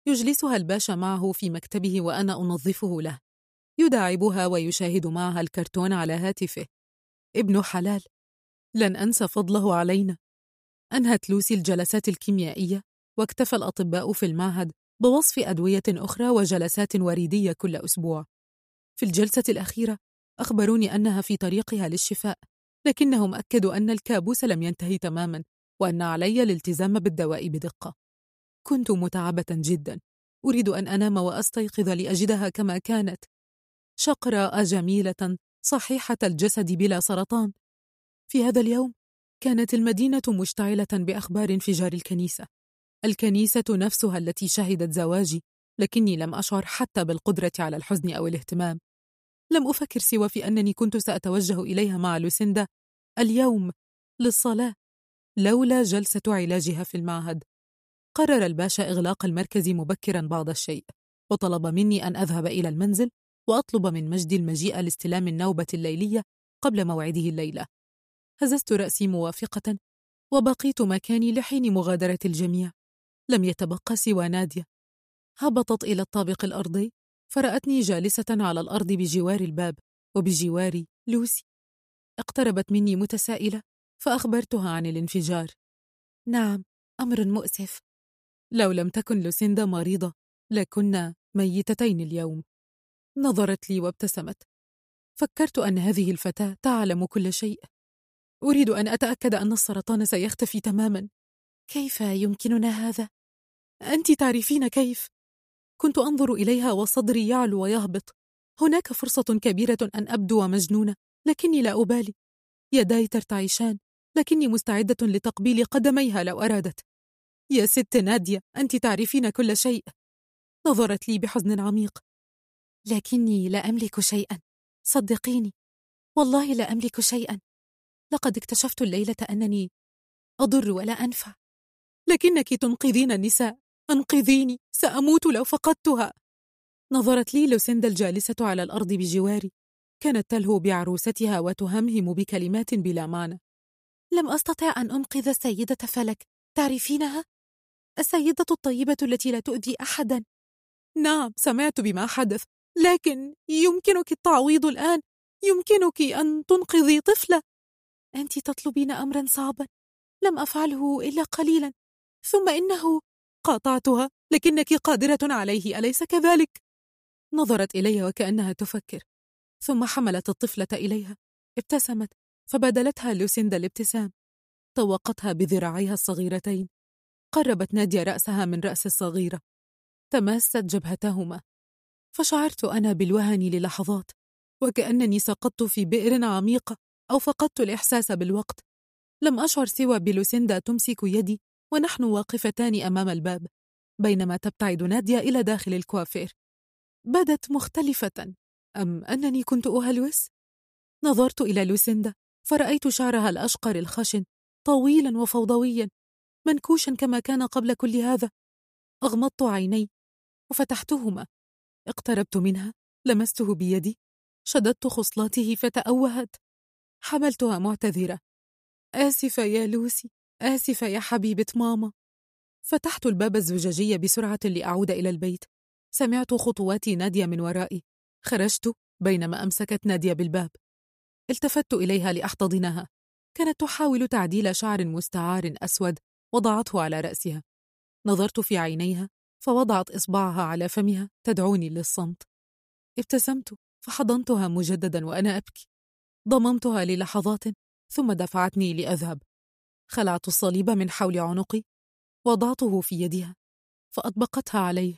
يجلسها الباشا معه في مكتبه وأنا أنظفه له. يداعبها ويشاهد معها الكرتون على هاتفه. ابن حلال لن أنسى فضله علينا. أنهت لوسي الجلسات الكيميائية واكتفى الأطباء في المعهد بوصف أدوية أخرى وجلسات وريدية كل أسبوع. في الجلسة الأخيرة أخبروني أنها في طريقها للشفاء لكنهم أكدوا أن الكابوس لم ينتهي تماما وأن علي الالتزام بالدواء بدقة. كنت متعبة جدا. أريد أن أنام وأستيقظ لأجدها كما كانت. شقراء جميلة صحيحة الجسد بلا سرطان. في هذا اليوم كانت المدينة مشتعلة بأخبار انفجار الكنيسة. الكنيسة نفسها التي شهدت زواجي لكني لم أشعر حتى بالقدرة على الحزن أو الاهتمام. لم أفكر سوى في أنني كنت سأتوجه إليها مع لوسيندا. اليوم للصلاة لولا جلسة علاجها في المعهد. قرر الباشا إغلاق المركز مبكرا بعض الشيء وطلب مني أن أذهب إلى المنزل وأطلب من مجدي المجيء لاستلام النوبة الليلية قبل موعده الليلة. هززت رأسي موافقة وبقيت مكاني لحين مغادرة الجميع. لم يتبقى سوى نادية. هبطت إلى الطابق الأرضي فرأتني جالسة على الأرض بجوار الباب وبجواري لوسي. اقتربت مني متسائلة فأخبرتها عن الانفجار. نعم أمر مؤسف. لو لم تكن لوسيندا مريضة لكنا ميتتين اليوم. نظرت لي وابتسمت. فكرت أن هذه الفتاة تعلم كل شيء. أريد أن أتأكد أن السرطان سيختفي تماما. كيف يمكننا هذا؟ أنت تعرفين كيف؟ كنت أنظر إليها وصدري يعلو ويهبط. هناك فرصة كبيرة أن أبدو مجنونة لكني لا أبالي. يداي ترتعشان لكني مستعدة لتقبيل قدميها لو أرادت. يا ست نادية أنت تعرفين كل شيء. نظرت لي بحزن عميق. لكني لا أملك شيئا. صدقيني. والله لا أملك شيئا. لقد اكتشفت الليلة أنني أضر ولا أنفع. لكنك تنقذين النساء. أنقذيني سأموت لو فقدتها. نظرت لي لوسيندا الجالسة على الأرض بجواري. كانت تلهو بعروستها وتهمهم بكلمات بلا معنى. لم أستطع أن أنقذ السيدة فلك. تعرفينها؟ السيدة الطيبة التي لا تؤذي أحدا. نعم سمعت بما حدث. لكن يمكنك التعويض الآن. يمكنك أن تنقذي طفلة. أنت تطلبين أمرا صعبا. لم أفعله إلا قليلا. ثم إنه قاطعتها لكنك قادرة عليه أليس كذلك؟ نظرت إلي وكأنها تفكر ثم حملت الطفلة إليها ابتسمت فبادلتها لوسيندا الابتسام طوقتها بذراعيها الصغيرتين قربت نادية رأسها من رأس الصغيرة تماست جبهتهما فشعرت أنا بالوهن للحظات وكأنني سقطت في بئر عميقة أو فقدت الإحساس بالوقت لم أشعر سوى بلوسيندا تمسك يدي ونحن واقفتان أمام الباب بينما تبتعد نادية إلى داخل الكوافير. بدت مختلفة. أم أنني كنت أهلوس؟ نظرت إلى لوسيندا فرأيت شعرها الأشقر الخشن طويلا وفوضويا منكوشا كما كان قبل كل هذا. أغمضت عيني وفتحتهما. اقتربت منها لمسته بيدي شددت خصلاته فتأوهت. حملتها معتذرة. آسفة يا لوسي. آسفة يا حبيبة ماما. فتحت الباب الزجاجي بسرعة لأعود إلى البيت. سمعت خطوات نادية من ورائي. خرجت بينما أمسكت نادية بالباب. التفت إليها لأحتضنها. كانت تحاول تعديل شعر مستعار أسود وضعته على رأسها. نظرت في عينيها فوضعت إصبعها على فمها تدعوني للصمت. ابتسمت فحضنتها مجددا وأنا أبكي. ضممتها للحظات ثم دفعتني لأذهب. خلعت الصليب من حول عنقي وضعته في يدها فأطبقتها عليه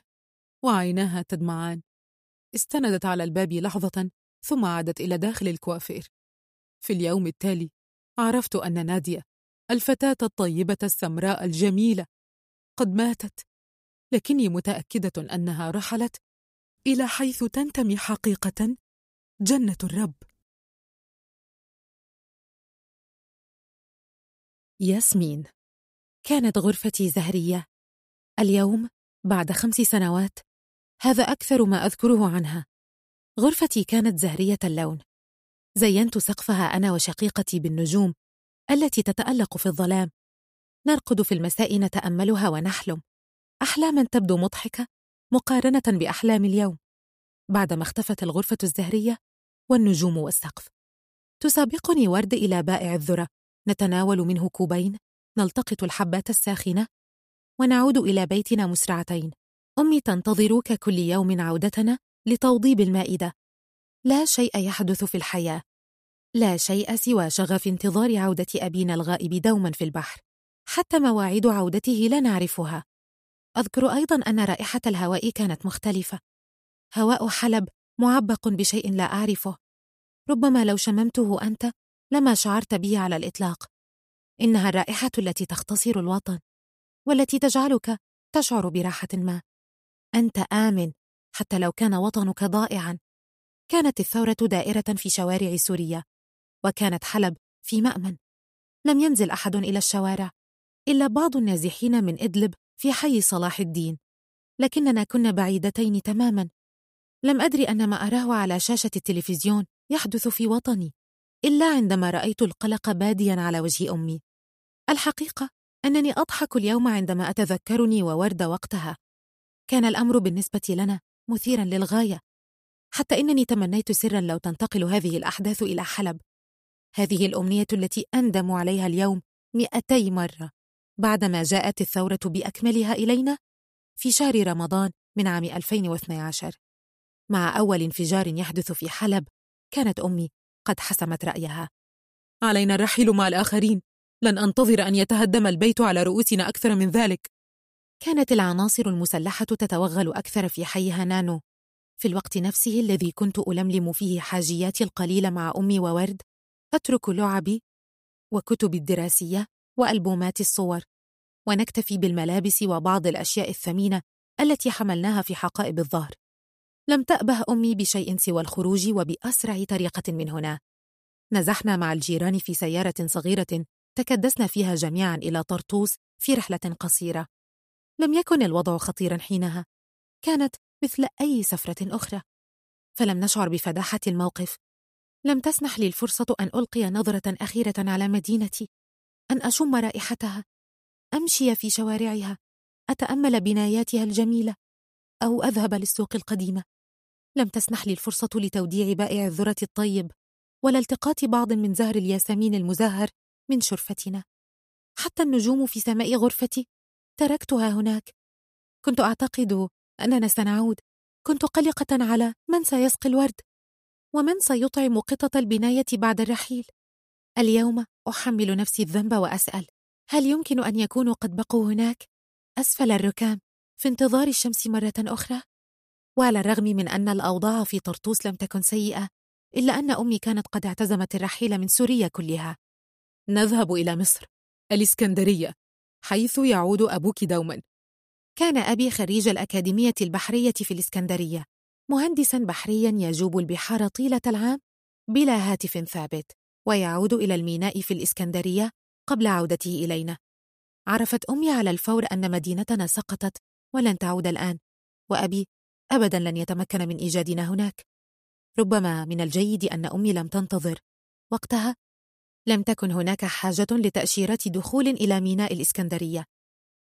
وعيناها تدمعان. استندت على الباب لحظة ثم عادت إلى داخل الكوافير. في اليوم التالي عرفت أن نادية الفتاة الطيبة السمراء الجميلة قد ماتت. لكني متأكدة أنها رحلت إلى حيث تنتمي حقيقة جنة الرب. ياسمين كانت غرفتي زهرية. اليوم بعد خمس سنوات هذا أكثر ما أذكره عنها. غرفتي كانت زهرية اللون. زينت سقفها أنا وشقيقتي بالنجوم التي تتألق في الظلام. نرقد في المساء نتأملها ونحلم. أحلاما تبدو مضحكة مقارنة بأحلام اليوم. بعدما اختفت الغرفة الزهرية والنجوم والسقف. تسابقني ورد إلى بائع الذرة. نتناول منه كوبين نلتقط الحبات الساخنة ونعود إلى بيتنا مسرعتين. أمي تنتظر ككل يوم عودتنا لتوضيب المائدة. لا شيء يحدث في الحياة. لا شيء سوى شغف انتظار عودة أبينا الغائب دوما في البحر. حتى مواعيد عودته لا نعرفها. أذكر أيضا أن رائحة الهواء كانت مختلفة. هواء حلب معبق بشيء لا أعرفه. ربما لو شممته أنت لما شعرت به على الإطلاق. إنها الرائحة التي تختصر الوطن والتي تجعلك تشعر براحة ما. أنت آمن حتى لو كان وطنك ضائعا. كانت الثورة دائرة في شوارع سوريا وكانت حلب في مأمن. لم ينزل أحد إلى الشوارع إلا بعض النازحين من إدلب في حي صلاح الدين. لكننا كنا بعيدتين تماما. لم أدري أن ما أراه على شاشة التلفزيون يحدث في وطني. إلا عندما رأيت القلق باديا على وجه أمي. الحقيقة أنني أضحك اليوم عندما أتذكرني وورد وقتها. كان الأمر بالنسبة لنا مثيرا للغاية. حتى إنني تمنيت سرا لو تنتقل هذه الأحداث إلى حلب. هذه الأمنية التي أندم عليها اليوم مئتي مرة. بعدما جاءت الثورة بأكملها إلينا في شهر رمضان من عام 2012 مع أول انفجار يحدث في حلب كانت أمي قد حسمت رأيها. علينا الرحيل مع الآخرين. لن أنتظر أن يتهدم البيت على رؤوسنا أكثر من ذلك. كانت العناصر المسلحة تتوغل أكثر في حي هنانو. في الوقت نفسه الذي كنت ألملم فيه حاجياتي القليلة مع أمي وورد أترك لعبي وكتبي الدراسية وألبومات الصور ونكتفي بالملابس وبعض الأشياء الثمينة التي حملناها في حقائب الظهر. لم تأبه أمي بشيء سوى الخروج وبأسرع طريقة من هنا. نزحنا مع الجيران في سيارة صغيرة تكدسنا فيها جميعا إلى طرطوس في رحلة قصيرة. لم يكن الوضع خطيرا حينها. كانت مثل أي سفرة أخرى. فلم نشعر بفداحة الموقف. لم تسمح لي الفرصة أن ألقي نظرة أخيرة على مدينتي. أن أشم رائحتها. أمشي في شوارعها. أتأمل بناياتها الجميلة. أو أذهب للسوق القديمة. لم تسمح لي الفرصة لتوديع بائع الذرة الطيب ولا التقاط بعض من زهر الياسمين المزهر من شرفتنا. حتى النجوم في سماء غرفتي تركتها هناك. كنت أعتقد أننا سنعود. كنت قلقة على من سيسقي الورد ومن سيطعم قطط البناية بعد الرحيل. اليوم أحمل نفسي الذنب وأسأل هل يمكن أن يكونوا قد بقوا هناك؟ أسفل الركام في انتظار الشمس مرة أخرى؟ وعلى الرغم من أن الأوضاع في طرطوس لم تكن سيئة إلا أن أمي كانت قد اعتزمت الرحيل من سوريا كلها. نذهب إلى مصر. الإسكندرية حيث يعود أبوك دوما. كان أبي خريج الأكاديمية البحرية في الإسكندرية مهندسا بحريا يجوب البحار طيلة العام بلا هاتف ثابت ويعود إلى الميناء في الإسكندرية قبل عودته إلينا. عرفت أمي على الفور أن مدينتنا سقطت ولن تعود الآن. وأبي أبدا لن يتمكن من إيجادنا هناك. ربما من الجيد أن أمي لم تنتظر. وقتها لم تكن هناك حاجة لتأشيرة دخول إلى ميناء الإسكندرية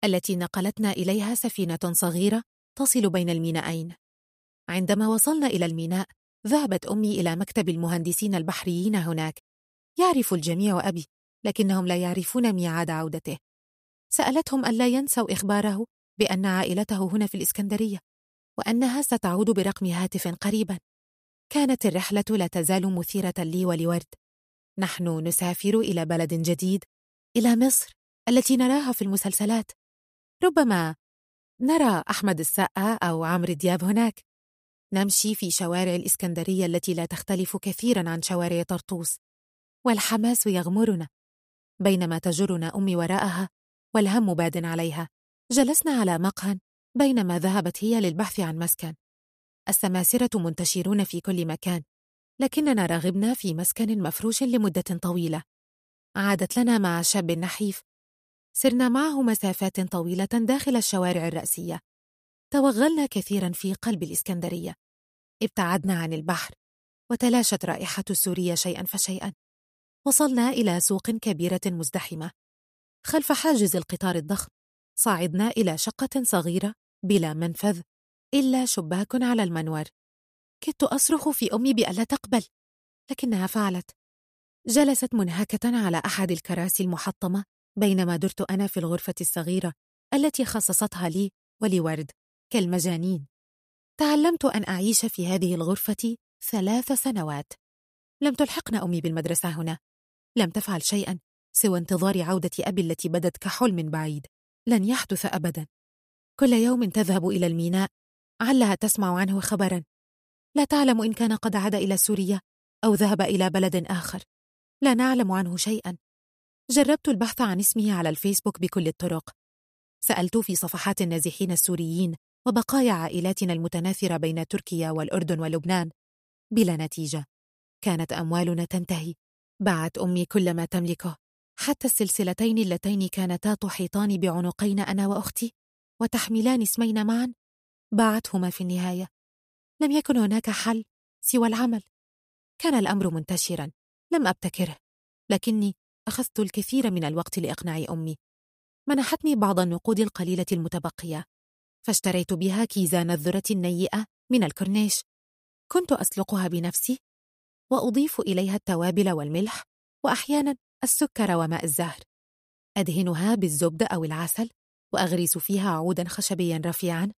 التي نقلتنا إليها سفينة صغيرة تصل بين المينائين. عندما وصلنا إلى الميناء ذهبت أمي إلى مكتب المهندسين البحريين هناك. يعرف الجميع أبي لكنهم لا يعرفون ميعاد عودته. سألتهم ألا ينسوا إخباره بأن عائلته هنا في الإسكندرية. وأنها ستعود برقم هاتف قريبا. كانت الرحلة لا تزال مثيرة لي ولورد. نحن نسافر إلى بلد جديد إلى مصر التي نراها في المسلسلات. ربما نرى أحمد السقا أو عمرو دياب هناك. نمشي في شوارع الإسكندرية التي لا تختلف كثيرا عن شوارع طرطوس. والحماس يغمرنا بينما تجرنا أمي وراءها والهم باد عليها. جلسنا على مقهى. بينما ذهبت هي للبحث عن مسكن. السماسرة منتشرون في كل مكان لكننا رغبنا في مسكن مفروش لمدة طويلة. عادت لنا مع شاب نحيف. سرنا معه مسافات طويلة داخل الشوارع الرئيسية توغلنا كثيرا في قلب الإسكندرية. ابتعدنا عن البحر وتلاشت رائحة سوريا شيئا فشيئا. وصلنا إلى سوق كبيرة مزدحمة. خلف حاجز القطار الضخم صعدنا إلى شقة صغيرة بلا منفذ إلا شباك على المنور كدت أصرخ في أمي بألا تقبل لكنها فعلت. جلست منهكة على أحد الكراسي المحطمة بينما درت أنا في الغرفة الصغيرة التي خصصتها لي ولورد كالمجانين. تعلمت أن أعيش في هذه الغرفة ثلاث سنوات. لم تلحقنا أمي بالمدرسة هنا. لم تفعل شيئا سوى انتظار عودة أبي التي بدت كحلم بعيد. لن يحدث أبدا. كل يوم تذهب إلى الميناء علها تسمع عنه خبرا. لا تعلم إن كان قد عاد إلى سوريا أو ذهب إلى بلد آخر. لا نعلم عنه شيئا. جربت البحث عن اسمه على الفيسبوك بكل الطرق. سألت في صفحات النازحين السوريين وبقايا عائلاتنا المتناثرة بين تركيا والأردن ولبنان. بلا نتيجة. كانت أموالنا تنتهي. باعت أمي كل ما تملكه. حتى السلسلتين اللتين كانتا تحيطان بعنقين أنا وأختي. وتحملان اسمين معا. باعتهما في النهاية. لم يكن هناك حل سوى العمل. كان الأمر منتشرا. لم أبتكره. لكني أخذت الكثير من الوقت لإقناع أمي. منحتني بعض النقود القليلة المتبقية. فاشتريت بها كيزان الذرة النيئة من الكورنيش. كنت أسلقها بنفسي. وأضيف إليها التوابل والملح. وأحيانا السكر وماء الزهر. أدهنها بالزبدة أو العسل. وأغرس فيها عودا خشبيا رفيعا.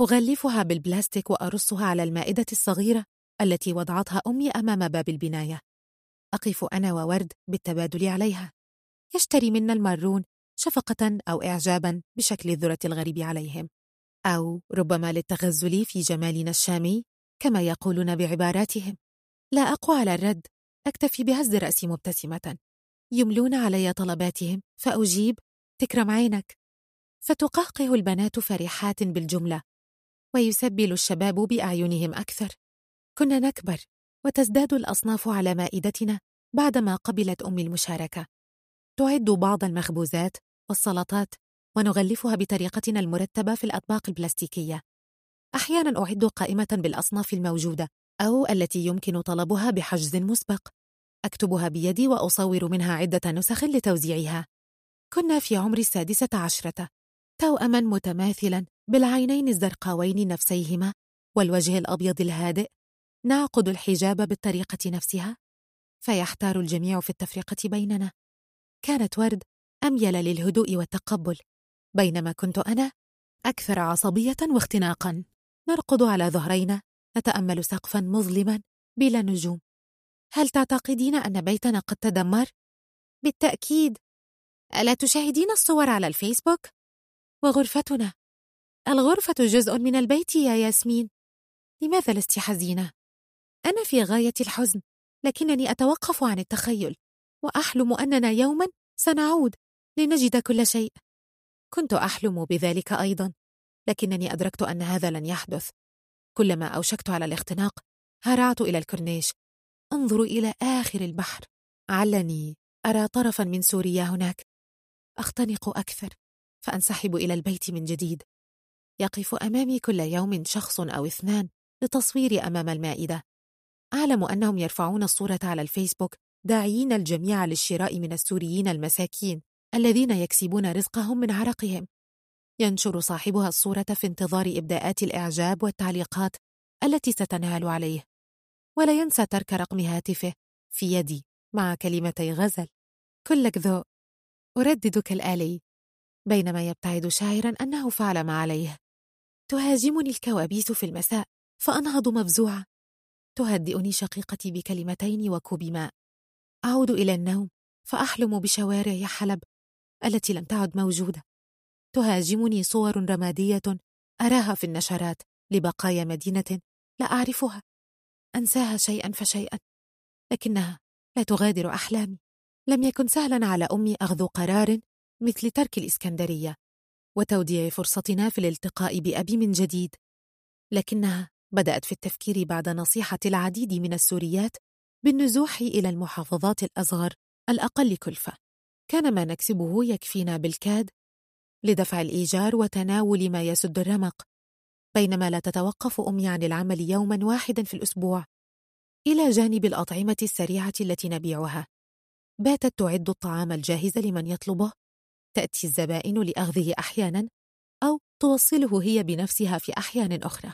أغلفها بالبلاستيك وأرصها على المائدة الصغيرة التي وضعتها أمي أمام باب البناية. أقف أنا وورد بالتبادل عليها. يشتري منا المارون شفقة أو إعجابا بشكل الذرة الغريب عليهم. أو ربما للتغزل في جمالنا الشامي كما يقولون بعباراتهم. لا أقوى على الرد أكتفي بهز رأسي مبتسمة. يملون علي طلباتهم فأجيب تكرم عينك. فتقهقه البنات فرحات بالجملة. ويسبل الشباب بأعينهم أكثر. كنا نكبر وتزداد الأصناف على مائدتنا بعدما قبلت أمي المشاركة. تعد بعض المخبوزات والسلطات ونغلفها بطريقتنا المرتبة في الأطباق البلاستيكية. أحيانا أعد قائمة بالأصناف الموجودة أو التي يمكن طلبها بحجز مسبق. أكتبها بيدي وأصور منها عدة نسخ لتوزيعها. كنا في عمر السادسة عشرة. توأما متماثلا بالعينين الزرقاوين نفسيهما والوجه الأبيض الهادئ نعقد الحجاب بالطريقة نفسها؟ فيحتار الجميع في التفرقة بيننا. كانت ورد أميل للهدوء والتقبل. بينما كنت أنا أكثر عصبية واختناقا. نرقد على ظهرينا نتأمل سقفا مظلما بلا نجوم. هل تعتقدين أن بيتنا قد تدمر؟ بالتأكيد. ألا تشاهدين الصور على الفيسبوك؟ وغرفتنا. الغرفة جزء من البيت يا ياسمين. لماذا لست حزينة؟ أنا في غاية الحزن لكنني أتوقف عن التخيل وأحلم أننا يوما سنعود لنجد كل شيء. كنت أحلم بذلك أيضا لكنني أدركت أن هذا لن يحدث. كلما أوشكت على الاختناق هرعت إلى الكورنيش. أنظر إلى آخر البحر. علني أرى طرفا من سوريا هناك. أختنق أكثر. فأنسحب إلى البيت من جديد. يقف أمامي كل يوم شخص أو اثنان لتصويري أمام المائدة. أعلم أنهم يرفعون الصورة على الفيسبوك داعيين الجميع للشراء من السوريين المساكين الذين يكسبون رزقهم من عرقهم. ينشر صاحبها الصورة في انتظار إبداءات الإعجاب والتعليقات التي ستنال عليه. ولا ينسى ترك رقم هاتفه في يدي مع كلمتي غزل. كلك ذوق أرددك الآلي. بينما يبتعد شاعرا أنه فعل ما عليه. تهاجمني الكوابيس في المساء فأنهض مفزوعة تهدئني شقيقتي بكلمتين وكوب ماء أعود إلى النوم فأحلم بشوارع حلب التي لم تعد موجودة. تهاجمني صور رمادية أراها في النشرات لبقايا مدينة لا أعرفها. أنساها شيئا فشيئا لكنها لا تغادر أحلامي. لم يكن سهلا على أمي أخذ قرار مثل ترك الإسكندرية وتوديع فرصتنا في الالتقاء بأبي من جديد. لكنها بدأت في التفكير بعد نصيحة العديد من السوريات بالنزوح إلى المحافظات الأصغر الأقل كلفة. كان ما نكسبه يكفينا بالكاد لدفع الإيجار وتناول ما يسد الرمق بينما لا تتوقف أمي عن العمل يوما واحدا في الأسبوع. إلى جانب الأطعمة السريعة التي نبيعها. باتت تعد الطعام الجاهز لمن يطلبه. تأتي الزبائن لأخذه أحيانا أو توصله هي بنفسها في أحيان أخرى.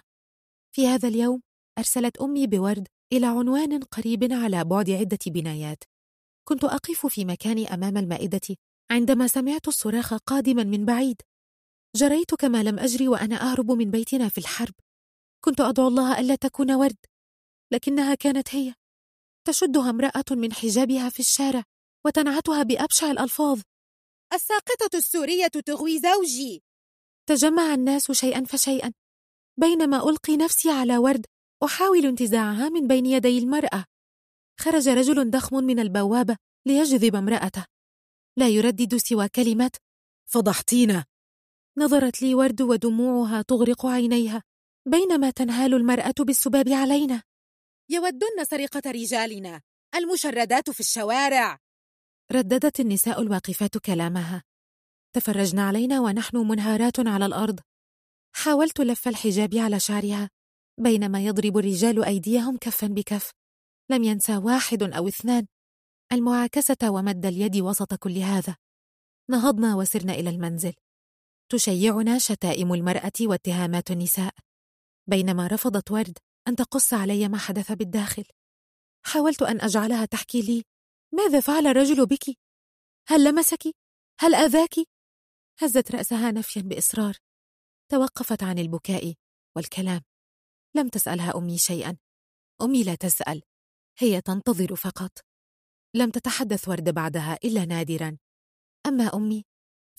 في هذا اليوم أرسلت أمي بورد إلى عنوان قريب على بعد عدة بنايات. كنت أقف في مكاني أمام المائدة عندما سمعت الصراخ قادما من بعيد. جريت كما لم أجري وأنا أهرب من بيتنا في الحرب. كنت أدعو الله ألا تكون ورد. لكنها كانت هي. تشدها امرأة من حجابها في الشارع وتنعتها بأبشع الألفاظ. الساقطة السورية تغوي زوجي. تجمع الناس شيئا فشيئا. بينما ألقي نفسي على ورد أحاول انتزاعها من بين يدي المرأة. خرج رجل ضخم من البوابة ليجذب امرأته. لا يردد سوى كلمة فضحتينا نظرت لي ورد ودموعها تغرق عينيها بينما تنهال المرأة بالسباب علينا. يودن سرقة رجالنا المشردات في الشوارع. رددت النساء الواقفات كلامها. تفرجن علينا ونحن منهارات على الأرض. حاولت لف الحجاب على شعرها بينما يضرب الرجال أيديهم كفا بكف. لم ينسى واحد أو اثنان. المعاكسة ومد اليد وسط كل هذا. نهضنا وسرنا إلى المنزل. تشيعنا شتائم المرأة واتهامات النساء. بينما رفضت ورد أن تقص علي ما حدث بالداخل. حاولت أن أجعلها تحكي لي ماذا فعل الرجل بك؟ هل لمسك؟ هل أذاك؟ هزت رأسها نفيا بإصرار. توقفت عن البكاء والكلام. لم تسألها أمي شيئا. أمي لا تسأل. هي تنتظر فقط. لم تتحدث ورد بعدها إلا نادرا. أما أمي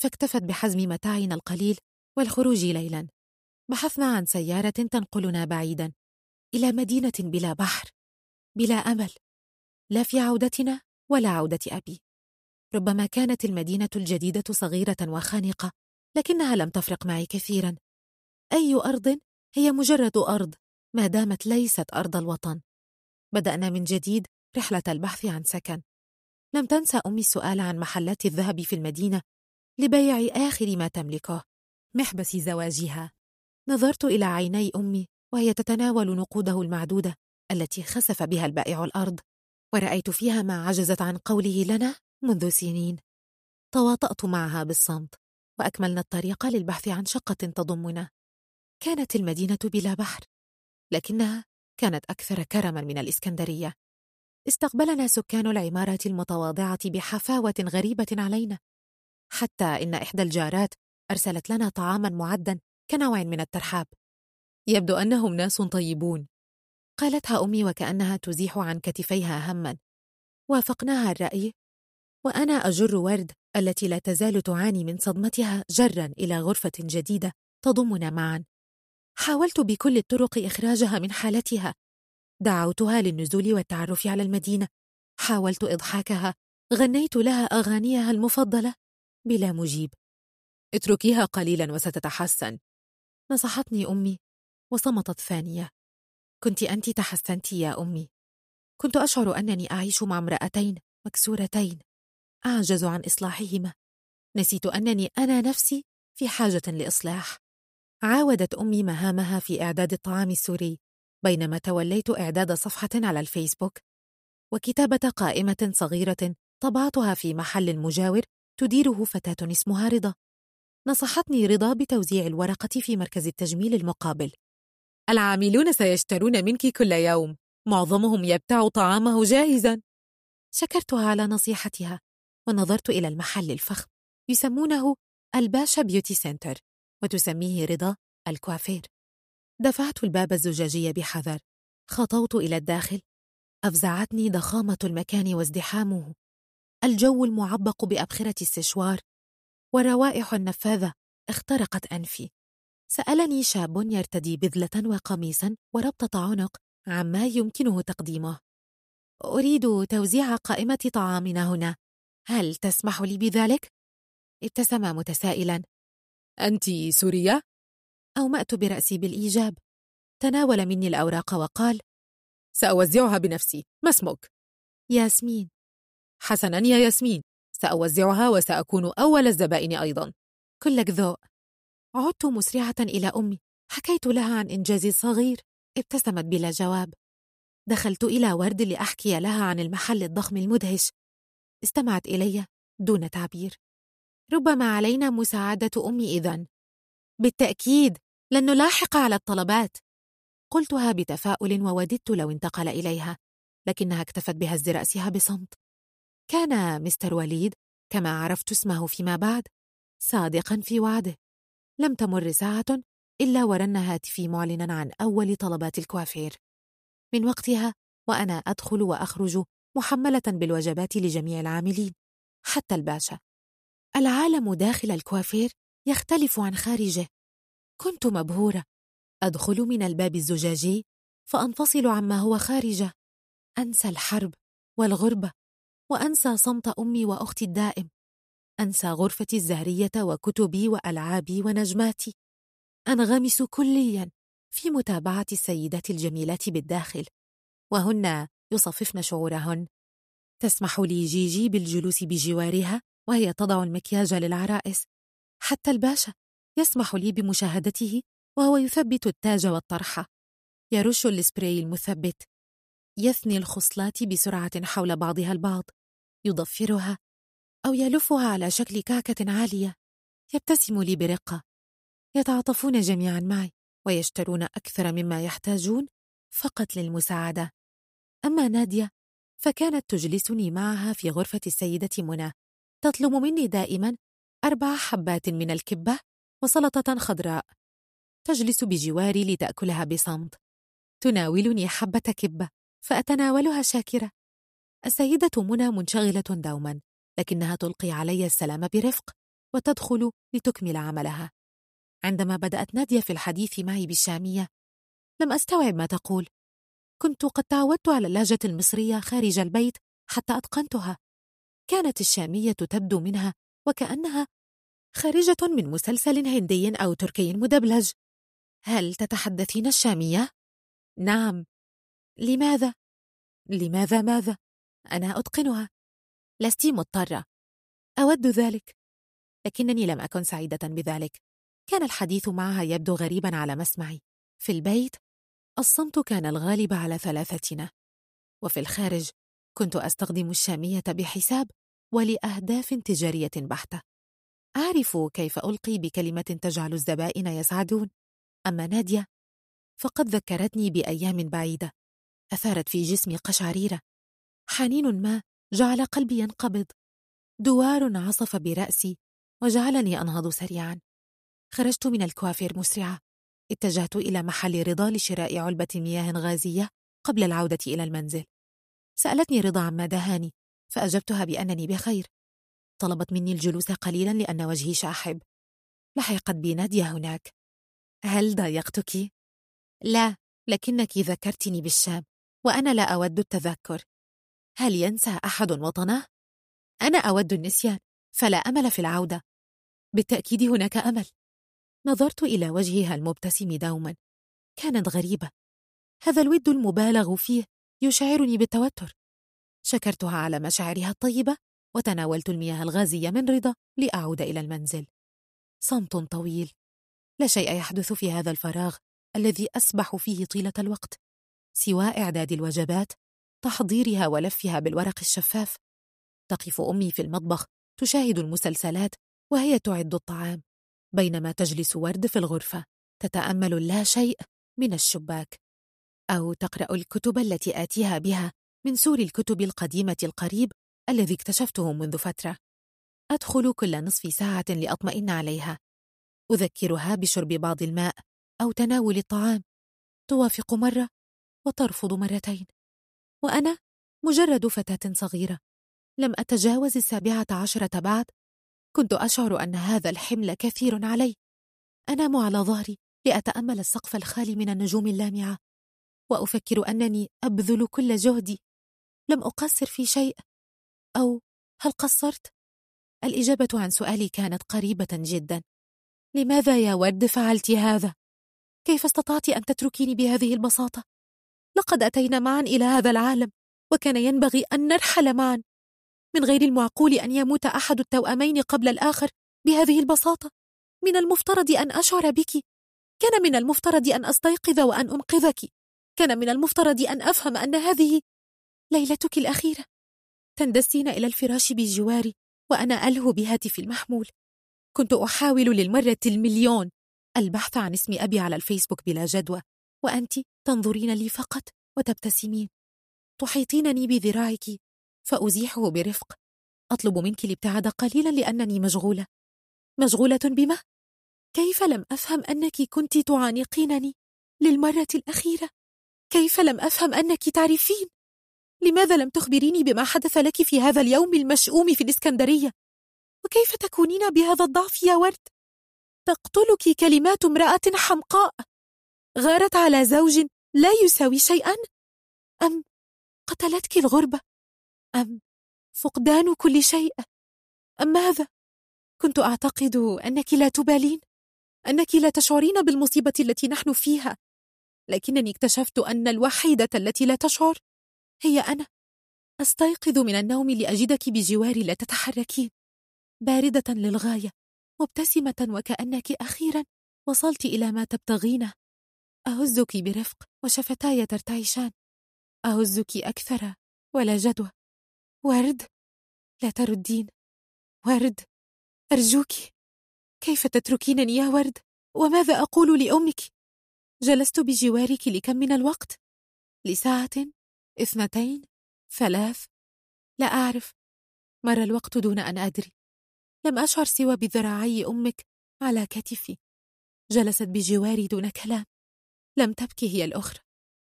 فاكتفت بحزم متاعنا القليل والخروج ليلا. بحثنا عن سيارة تنقلنا بعيدا. إلى مدينة بلا بحر بلا أمل. لا في عودتنا ولا عودة أبي. ربما كانت المدينة الجديدة صغيرة وخانقة لكنها لم تفرق معي كثيرا. أي أرض؟ هي مجرد أرض ما دامت ليست أرض الوطن. بدأنا من جديد رحلة البحث عن سكن. لم تنسى أمي السؤال عن محلات الذهب في المدينة لبيع آخر ما تملكه محبس زواجها. نظرت إلى عيني أمي وهي تتناول نقوده المعدودة التي خسف بها البائع الأرض. ورأيت فيها ما عجزت عن قوله لنا منذ سنين. تواطأت معها بالصمت وأكملنا الطريق للبحث عن شقة تضمنا. كانت المدينة بلا بحر لكنها كانت أكثر كرما من الإسكندرية. استقبلنا سكان العمارة المتواضعة بحفاوة غريبة علينا. حتى إن إحدى الجارات أرسلت لنا طعاما معدا كنوع من الترحاب. يبدو أنهم ناس طيبون. قالتها أمي وكأنها تزيح عن كتفيها هما. وافقناها الرأي وأنا أجر ورد التي لا تزال تعاني من صدمتها جرا إلى غرفة جديدة تضمنا معا. حاولت بكل الطرق إخراجها من حالتها. دعوتها للنزول والتعرف على المدينة. حاولت إضحاكها. غنيت لها أغانيها المفضلة. بلا مجيب. اتركيها قليلا وستتحسن. نصحتني أمي وصمتت ثانية. كنت أنت تحسنت يا أمي. كنت أشعر أنني أعيش مع امرأتين مكسورتين. أعجز عن إصلاحهما. نسيت أنني أنا نفسي في حاجة لإصلاح. عاودت أمي مهامها في إعداد الطعام السوري بينما توليت إعداد صفحة على الفيسبوك. وكتابة قائمة صغيرة طبعتها في محل مجاور تديره فتاة اسمها رضا. نصحتني رضا بتوزيع الورقة في مركز التجميل المقابل. العاملون سيشترون منك كل يوم. معظمهم يبتاع طعامه جاهزا. شكرتها على نصيحتها ونظرت إلى المحل الفخم. يسمونه الباشا beauty center وتسميه رضا الكوافير. دفعت الباب الزجاجي بحذر. خطوت إلى الداخل. أفزعتني ضخامة المكان وازدحامه. الجو المعبق بأبخرة السشوار. وروائح النفاذة اخترقت أنفي. سألني شاب يرتدي بذلة وقميصا وربطة عنق عما يمكنه تقديمه. أريد توزيع قائمة طعامنا هنا. هل تسمح لي بذلك؟ ابتسم متسائلا. أنت سورية؟ أومأت برأسي بالإيجاب. تناول مني الأوراق وقال سأوزعها بنفسي. ما اسمك؟ ياسمين. حسنا يا ياسمين. سأوزعها وسأكون أول الزبائن أيضا. كلك ذوق. عدت مسرعة إلى أمي. حكيت لها عن إنجازي الصغير. ابتسمت بلا جواب. دخلت إلى ورد لأحكي لها عن المحل الضخم المدهش. استمعت إلي دون تعبير. ربما علينا مساعدة أمي إذن بالتأكيد لن نلاحق على الطلبات. قلتها بتفاؤل ووددت لو انتقل إليها لكنها اكتفت بهز رأسها بصمت. كان مستر وليد كما عرفت اسمه فيما بعد صادقا في وعده. لم تمر ساعة إلا ورن هاتفي معلنا عن أول طلبات الكوافير. من وقتها وأنا أدخل وأخرج محملة بالوجبات لجميع العاملين حتى الباشا. العالم داخل الكوافير يختلف عن خارجه. كنت مبهورة. أدخل من الباب الزجاجي فأنفصل عما هو خارجه. أنسى الحرب والغربة وأنسى صمت أمي وأختي الدائم. أنسى غرفتي الزهرية وكتبي وألعابي ونجماتي. أنغمس كليا في متابعة السيدات الجميلات بالداخل. وهن يصففن شعورهن. تسمح لي جيجي بالجلوس بجوارها وهي تضع المكياج للعرائس. حتى الباشا يسمح لي بمشاهدته وهو يثبت التاج والطرحة يرش السبراي المثبت. يثني الخصلات بسرعة حول بعضها البعض. يضفرها أو يلفها على شكل كعكة عالية. يبتسم لي برقة. يتعاطفون جميعا معي ويشترون أكثر مما يحتاجون فقط للمساعدة. أما نادية فكانت تجلسني معها في غرفة السيدة منى. تطلب مني دائما أربع حبات من الكبة وسلطة خضراء. تجلس بجواري لتأكلها بصمت. تناولني حبة كبة فأتناولها شاكرة. السيدة منى منشغلة دوما. لكنها تلقي علي السلام برفق وتدخل لتكمل عملها عندما بدأت نادية في الحديث معي بالشامية لم أستوعب ما تقول كنت قد تعودت على اللهجة المصرية خارج البيت حتى أتقنتها كانت الشامية تبدو منها وكأنها خارجة من مسلسل هندي أو تركي مدبلج هل تتحدثين الشامية؟ نعم لماذا؟ لماذا ماذا؟ أنا أتقنها لست مضطرة. أود ذلك. لكنني لم أكن سعيدة بذلك. كان الحديث معها يبدو غريبا على مسمعي. في البيت الصمت كان الغالب على ثلاثتنا. وفي الخارج كنت أستخدم الشامية بحساب ولأهداف تجارية بحتة. أعرف كيف ألقي بكلمة تجعل الزبائن يسعدون. أما نادية فقد ذكرتني بأيام بعيدة. أثارت في جسمي قشعريرة. حنين ما جعل قلبي ينقبض. دوار عصف برأسي وجعلني أنهض سريعا. خرجت من الكوافير مسرعة. اتجهت إلى محل رضا لشراء علبة مياه غازية قبل العودة إلى المنزل. سألتني رضا عما دهاني فأجبتها بأنني بخير. طلبت مني الجلوس قليلا لأن وجهي شاحب. لحقت بي نادية هناك. هل ضايقتك؟ لا لكنك ذكرتني بالشام وأنا لا أود التذكر. هل ينسى أحد وطنه؟ أنا أود النسيان فلا أمل في العودة. بالتأكيد هناك أمل. نظرت إلى وجهها المبتسم دوما. كانت غريبة. هذا الود المبالغ فيه يشعرني بالتوتر. شكرتها على مشاعرها الطيبة وتناولت المياه الغازية من رضا لأعود إلى المنزل. صمت طويل. لا شيء يحدث في هذا الفراغ الذي أسبح فيه طيلة الوقت سوى إعداد الوجبات تحضيرها ولفها بالورق الشفاف. تقف أمي في المطبخ تشاهد المسلسلات وهي تعد الطعام بينما تجلس ورد في الغرفة تتأمل لا شيء من الشباك. أو تقرأ الكتب التي آتيها بها من سور الكتب القديمة القريب الذي اكتشفته منذ فترة. أدخل كل نصف ساعة لأطمئن عليها. أذكرها بشرب بعض الماء أو تناول الطعام. توافق مرة وترفض مرتين. وأنا مجرد فتاة صغيرة. لم أتجاوز السابعة عشرة بعد. كنت أشعر أن هذا الحمل كثير علي. أنام على ظهري لأتأمل السقف الخالي من النجوم اللامعة. وأفكر أنني أبذل كل جهدي. لم أقصر في شيء. أو هل قصرت؟ الإجابة عن سؤالي كانت قريبة جدا. لماذا يا ورد فعلت هذا؟ كيف استطعت أن تتركيني بهذه البساطة؟ لقد أتينا معا إلى هذا العالم وكان ينبغي أن نرحل معا. من غير المعقول أن يموت أحد التوأمين قبل الآخر بهذه البساطة. من المفترض أن أشعر بك. كان من المفترض أن أستيقظ وأن أنقذك. كان من المفترض أن أفهم أن هذه ليلتك الأخيرة. تندسين إلى الفراش بجواري وأنا ألهو بهاتفي المحمول. كنت أحاول للمرة المليون البحث عن اسم أبي على الفيسبوك بلا جدوى. وأنت تنظرين لي فقط وتبتسمين تحيطينني بذراعك فأزيحه برفق أطلب منك الابتعاد قليلا لأنني مشغولة مشغولة بما؟ كيف لم أفهم أنك كنت تعانقينني للمرة الأخيرة؟ كيف لم أفهم أنك تعرفين؟ لماذا لم تخبريني بما حدث لك في هذا اليوم المشؤوم في الإسكندرية؟ وكيف تكونين بهذا الضعف يا ورد؟ تقتلك كلمات امرأة حمقاء غارت على زوج لا يساوي شيئا؟ أم قتلتك الغربة؟ أم فقدان كل شيء؟ أم ماذا؟ كنت أعتقد أنك لا تبالين أنك لا تشعرين بالمصيبة التي نحن فيها لكنني اكتشفت أن الوحيدة التي لا تشعر هي أنا أستيقظ من النوم لأجدك بجواري لا تتحركين باردة للغاية مبتسمة وكأنك أخيرا وصلت إلى ما تبتغينه أهزك برفق وشفتاي ترتعشان. أهزك أكثر ولا جدوى. ورد؟ لا تردين. ورد؟ أرجوك. كيف تتركينني يا ورد؟ وماذا أقول لأمك؟ جلست بجوارك لكم من الوقت؟ لساعة؟ اثنتين؟ ثلاث؟ لا أعرف. مر الوقت دون أن أدري. لم أشعر سوى بذراعي أمك على كتفي. جلست بجواري دون كلام. لم تبكي هي الأخرى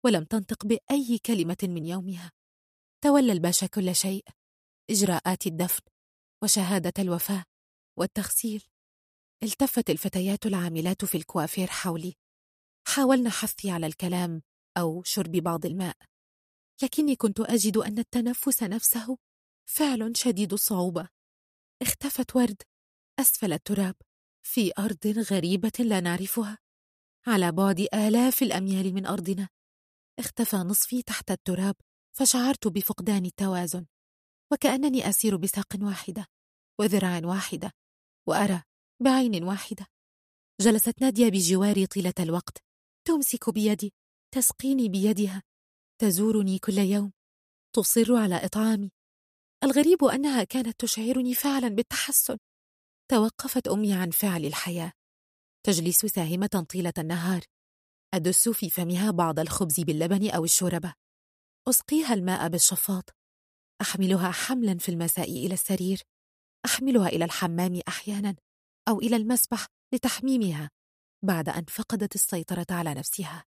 ولم تنطق بأي كلمة من يومها. تولى الباشا كل شيء إجراءات الدفن وشهادة الوفاة والتغسيل. التفت الفتيات العاملات في الكوافير حولي. حاولن حثي على الكلام أو شرب بعض الماء. لكني كنت أجد أن التنفس نفسه فعل شديد الصعوبة. اختفت ورد أسفل التراب في أرض غريبة لا نعرفها. على بعد آلاف الأميال من أرضنا. اختفى نصفي تحت التراب فشعرت بفقدان التوازن وكأنني أسير بساق واحدة وذراع واحدة وأرى بعين واحدة. جلست نادية بجواري طيلة الوقت تمسك بيدي تسقيني بيدها تزورني كل يوم تصر على إطعامي. الغريب أنها كانت تشعرني فعلا بالتحسن. توقفت أمي عن فعل الحياة. تجلس ساهمة طيلة النهار. أدس في فمها بعض الخبز باللبن أو الشوربة. أسقيها الماء بالشفاط. أحملها حملا في المساء إلى السرير. أحملها إلى الحمام أحيانا أو إلى المسبح لتحميمها بعد أن فقدت السيطرة على نفسها.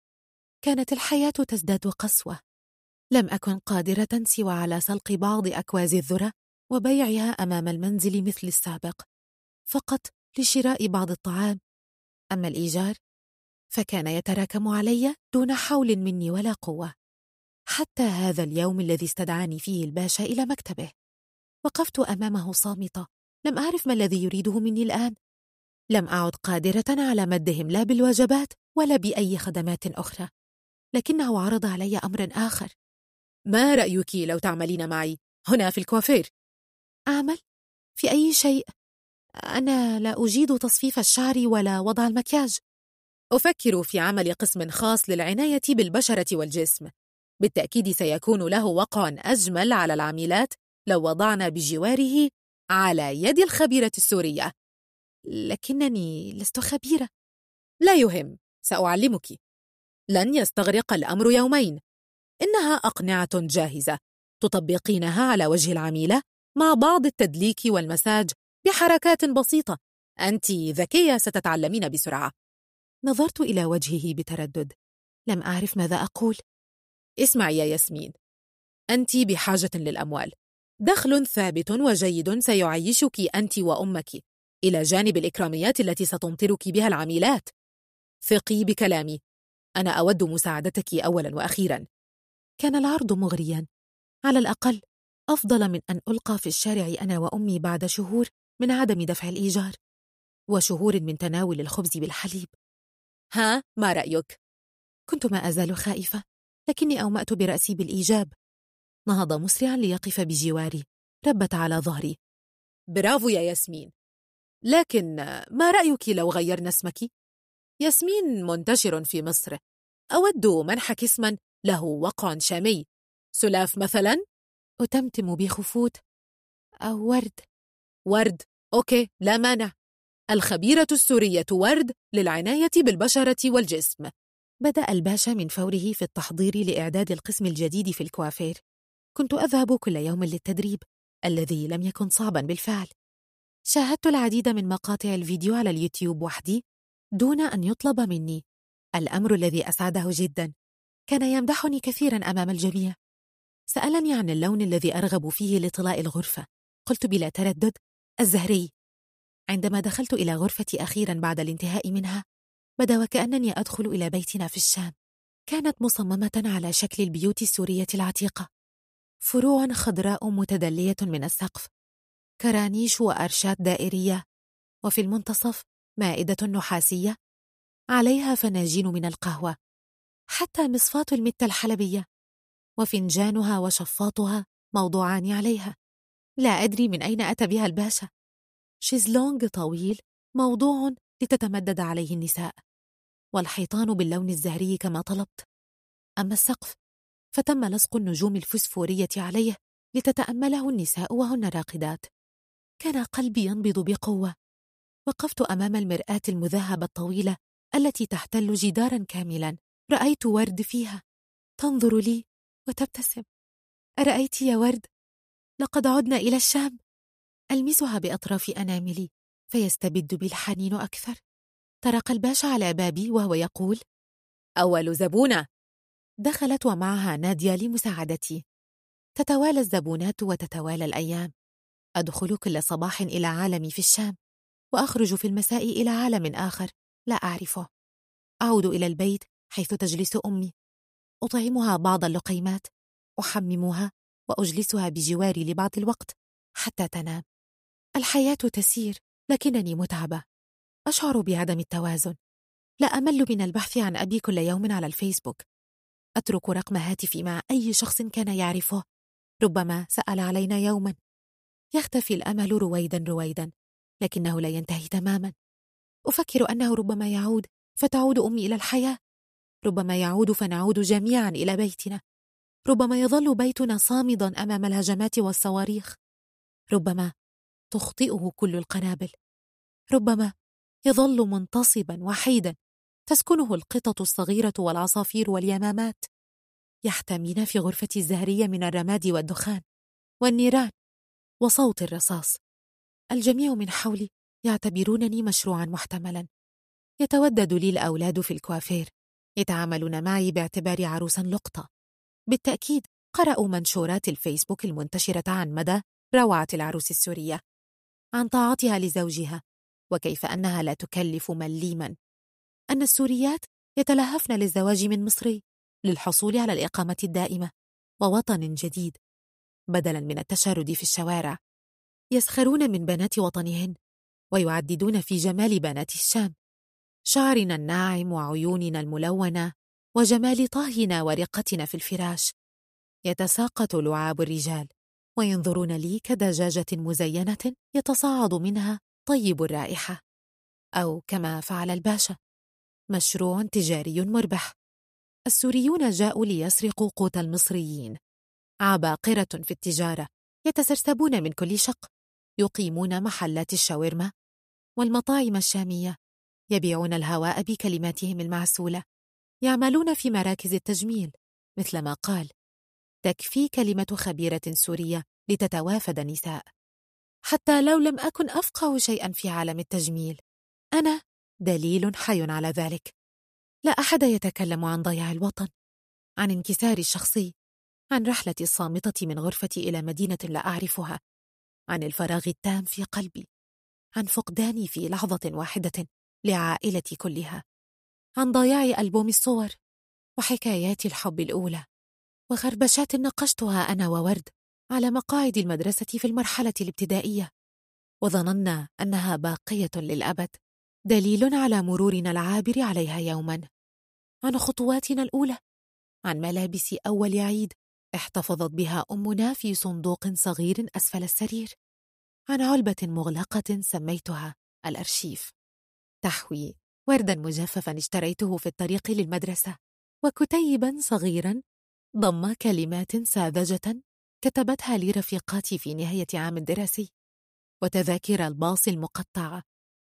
كانت الحياة تزداد قسوة. لم أكن قادرة سوى على سلق بعض أكواز الذرة وبيعها أمام المنزل مثل السابق. فقط لشراء بعض الطعام أما الإيجار فكان يتراكم علي دون حول مني ولا قوة حتى هذا اليوم الذي استدعاني فيه الباشا إلى مكتبه وقفت أمامه صامتة لم أعرف ما الذي يريده مني الآن لم أعد قادرة على مدهم لا بالوجبات ولا بأي خدمات أخرى لكنه عرض علي أمرا آخر ما رأيك لو تعملين معي هنا في الكوافير؟ أعمل؟ في أي شيء؟ أنا لا أجيد تصفيف الشعر ولا وضع المكياج. أفكر في عمل قسم خاص للعناية بالبشرة والجسم. بالتأكيد سيكون له وقع أجمل على العاملات لو وضعنا بجواره على يد الخبيرة السورية. لكنني لست خبيرة. لا يهم سأعلمك. لن يستغرق الأمر يومين. إنها أقنعة جاهزة تطبقينها على وجه العميلة مع بعض التدليك والمساج بحركات بسيطة. أنت ذكية ستتعلمين بسرعة. نظرت إلى وجهه بتردد. لم أعرف ماذا أقول. اسمعي يا ياسمين. أنت بحاجة للأموال. دخل ثابت وجيد سيعيشك أنت وأمك. إلى جانب الإكراميات التي ستمطرك بها العميلات. ثقي بكلامي. أنا أود مساعدتك أولا وأخيرا. كان العرض مغريا. على الأقل أفضل من أن ألقى في الشارع أنا وأمي بعد شهور. من عدم دفع الإيجار وشهور من تناول الخبز بالحليب. ها ما رأيك؟ كنت ما أزال خائفة لكني أومأت برأسي بالإيجاب. نهض مسرعا ليقف بجواري ربت على ظهري. برافو يا ياسمين. لكن ما رأيك لو غيرنا اسمك؟ ياسمين منتشر في مصر. أود منحك اسما له وقع شامي. سلاف مثلا؟ أتمتم بخفوت. أو ورد. ورد؟ okay لا مانع. الخبيرة السورية ورد للعناية بالبشرة والجسم. بدأ الباشا من فوره في التحضير لإعداد القسم الجديد في الكوافير. كنت أذهب كل يوم للتدريب الذي لم يكن صعبا بالفعل. شاهدت العديد من مقاطع الفيديو على اليوتيوب وحدي دون أن يطلب مني. الأمر الذي أسعده جدا. كان يمدحني كثيرا أمام الجميع. سألني عن اللون الذي أرغب فيه لطلاء الغرفة. قلت بلا تردد الزهري. عندما دخلت إلى غرفتي أخيرا بعد الانتهاء منها بدا وكأنني أدخل إلى بيتنا في الشام. كانت مصممة على شكل البيوت السورية العتيقة. فروع خضراء متدلية من السقف. كرانيش وأرشات دائرية. وفي المنتصف مائدة نحاسية. عليها فناجين من القهوة. حتى مصفاة المتة الحلبية. وفنجانها وشفاطها موضوعان عليها. لا أدري من أين أتى بها الباشا. شيزلونج طويل موضوع لتتمدد عليه النساء. والحيطان باللون الزهري كما طلبت. أما السقف فتم لصق النجوم الفسفورية عليه لتتأمله النساء وهن راقدات. كان قلبي ينبض بقوة. وقفت أمام المرآة المذهبة الطويلة التي تحتل جدارا كاملا. رأيت ورد فيها. تنظر لي وتبتسم. أرأيت يا ورد؟ لقد عدنا إلى الشام. ألمسها بأطراف أناملي فيستبد بي الحنين أكثر. طرق الباشا على بابي وهو يقول أول زبونة. دخلت ومعها نادية لمساعدتي. تتوالى الزبونات وتتوالى الأيام. أدخل كل صباح إلى عالمي في الشام وأخرج في المساء إلى عالم آخر لا أعرفه. أعود إلى البيت حيث تجلس أمي. أطعمها بعض اللقيمات أحممها وأجلسها بجواري لبعض الوقت حتى تنام. الحياة تسير لكنني متعبة. أشعر بعدم التوازن. لا أمل من البحث عن أبي كل يوم على الفيسبوك. أترك رقم هاتفي مع أي شخص كان يعرفه. ربما سأل علينا يوما. يختفي الأمل رويدا رويدا. لكنه لا ينتهي تماما. أفكر أنه ربما يعود فتعود أمي إلى الحياة. ربما يعود فنعود جميعا إلى بيتنا. ربما يظل بيتنا صامدا أمام الهجمات والصواريخ. ربما تخطئه كل القنابل. ربما يظل منتصبا وحيدا تسكنه القطط الصغيرة والعصافير واليمامات. يحتمين في غرفتي الزهرية من الرماد والدخان والنيران وصوت الرصاص. الجميع من حولي يعتبرونني مشروعا محتملا. يتودد لي الأولاد في الكوافير. يتعاملون معي باعتباري عروسا لقطة. بالتأكيد قرأوا منشورات الفيسبوك المنتشرة عن مدى روعة العروس السورية عن طاعتها لزوجها وكيف أنها لا تكلف مليما. أن السوريات يتلهفن للزواج من مصري للحصول على الإقامة الدائمة ووطن جديد بدلا من التشرد في الشوارع. يسخرون من بنات وطنهن ويعددون في جمال بنات الشام. شعرنا الناعم وعيوننا الملونة وجمال طهنا ورقتنا في الفراش. يتساقط لعاب الرجال وينظرون لي كدجاجة مزينة يتصاعد منها طيب الرائحة. أو كما فعل الباشا مشروع تجاري مربح. السوريون جاءوا ليسرقوا قوت المصريين. عباقرة في التجارة يتسرسبون من كل شق. يقيمون محلات الشاورما والمطاعم الشامية يبيعون الهواء بكلماتهم المعسولة. يعملون في مراكز التجميل مثلما قال تكفي كلمة خبيرة سورية لتتوافد نساء. حتى لو لم أكن أفقه شيئا في عالم التجميل أنا دليل حي على ذلك. لا أحد يتكلم عن ضياع الوطن عن انكساري الشخصي عن رحلتي الصامتة من غرفتي إلى مدينة لا أعرفها عن الفراغ التام في قلبي عن فقداني في لحظة واحدة لعائلتي كلها. عن ضياع ألبوم الصور وحكايات الحب الأولى وخربشات نقشتها أنا وورد على مقاعد المدرسة في المرحلة الابتدائية وظننا أنها باقية للأبد دليل على مرورنا العابر عليها يوما. عن خطواتنا الأولى عن ملابس أول عيد احتفظت بها أمنا في صندوق صغير أسفل السرير عن علبة مغلقة سميتها الأرشيف. تحوي وردا مجففا اشتريته في الطريق للمدرسة. وكتيبا صغيرا ضم كلمات ساذجة كتبتها لي رفيقاتي في نهاية عام دراسي. وتذاكر الباص المقطعة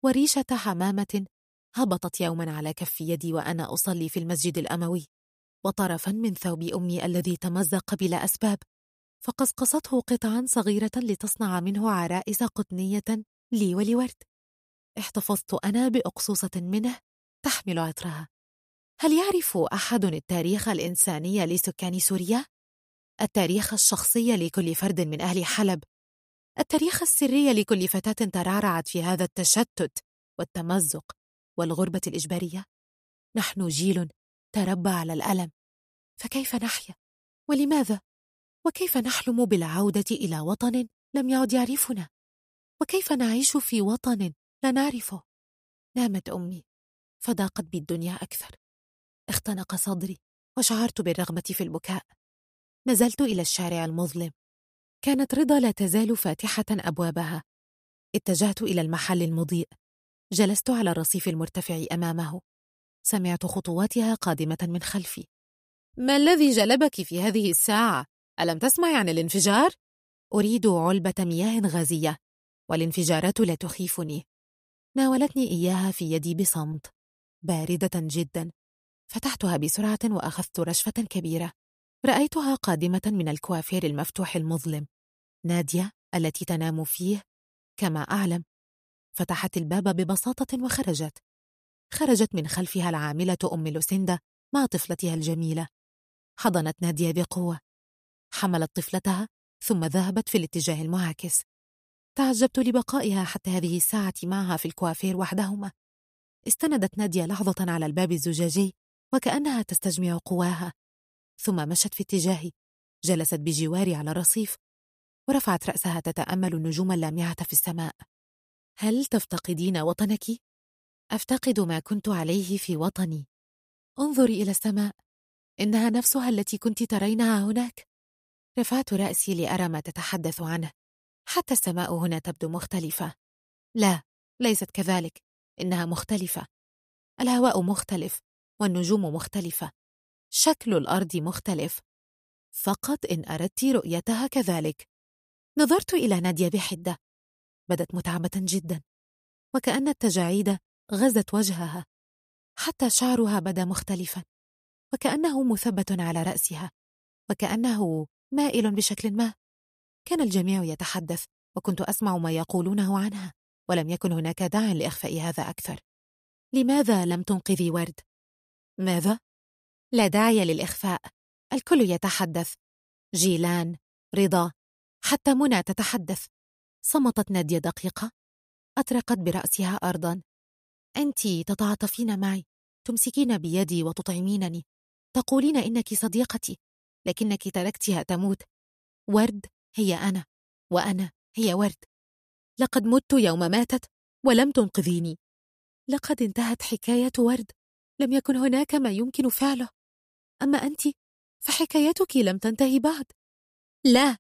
وريشة حمامة هبطت يوما على كف يدي وأنا أصلي في المسجد الأموي. وطرفا من ثوب أمي الذي تمزق بلا أسباب. فقصقصته قطعا صغيرة لتصنع منه عرائس قطنية لي ولورد. احتفظت أنا بأقصوصة منه تحمل عطرها هل يعرف أحد التاريخ الإنساني لسكان سوريا؟ التاريخ الشخصي لكل فرد من أهل حلب التاريخ السري لكل فتاة ترعرعت في هذا التشتت والتمزق والغربة الإجبارية نحن جيل تربى على الألم فكيف نحيا؟ ولماذا؟ وكيف نحلم بالعودة إلى وطن لم يعد يعرفنا؟ وكيف نعيش في وطن لا نعرفه؟ نامت أمي. فضاقت بي الدنيا أكثر. اختنق صدري وشعرت بالرغبة في البكاء. نزلت إلى الشارع المظلم. كانت رضا لا تزال فاتحة أبوابها. اتجهت إلى المحل المضيء. جلست على الرصيف المرتفع أمامه. سمعت خطواتها قادمة من خلفي. ما الذي جلبك في هذه الساعة؟ ألم تسمعي عن الانفجار؟ أريد علبة مياه غازية. والانفجارات لا تخيفني. ناولتني إياها في يدي بصمت باردة جدا. فتحتها بسرعة وأخذت رشفة كبيرة. رأيتها قادمة من الكوافير المفتوح المظلم. نادية التي تنام فيه كما أعلم. فتحت الباب ببساطة وخرجت. خرجت من خلفها العاملة أم لوسيندا مع طفلتها الجميلة. حضنت نادية بقوة. حملت طفلتها ثم ذهبت في الاتجاه المعاكس. تعجبت لبقائها حتى هذه الساعة معها في الكوافير وحدهما. استندت نادية لحظة على الباب الزجاجي وكأنها تستجمع قواها. ثم مشت في اتجاهي. جلست بجواري على الرصيف ورفعت رأسها تتأمل النجوم اللامعة في السماء. هل تفتقدين وطنك؟ أفتقد ما كنت عليه في وطني. انظري إلى السماء. إنها نفسها التي كنت ترينها هناك. رفعت رأسي لأرى ما تتحدث عنه. حتى السماء هنا تبدو مختلفة. لا ليست كذلك إنها مختلفة. الهواء مختلف والنجوم مختلفة. شكل الأرض مختلف. فقط إن أردت رؤيتها كذلك. نظرت إلى نادية بحدة. بدت متعبة جدا. وكأن التجاعيد غزت وجهها. حتى شعرها بدا مختلفا. وكأنه مثبت على رأسها. وكأنه مائل بشكل ما. كان الجميع يتحدث وكنت أسمع ما يقولونه عنها ولم يكن هناك داع لإخفاء هذا أكثر. لماذا لم تنقذي ورد؟ ماذا؟ لا داعي للإخفاء. الكل يتحدث. جيلان رضا حتى منى تتحدث. صمتت نادية دقيقة. أطرقت برأسها أرضا. أنت تتعاطفين معي. تمسكين بيدي وتطعمينني. تقولين إنك صديقتي لكنك تركتها تموت. ورد هي أنا وأنا هي ورد. لقد مت يوم ماتت ولم تنقذيني. لقد انتهت حكاية ورد. لم يكن هناك ما يمكن فعله. أما أنت فحكايتك لم تنتهي بعد. لا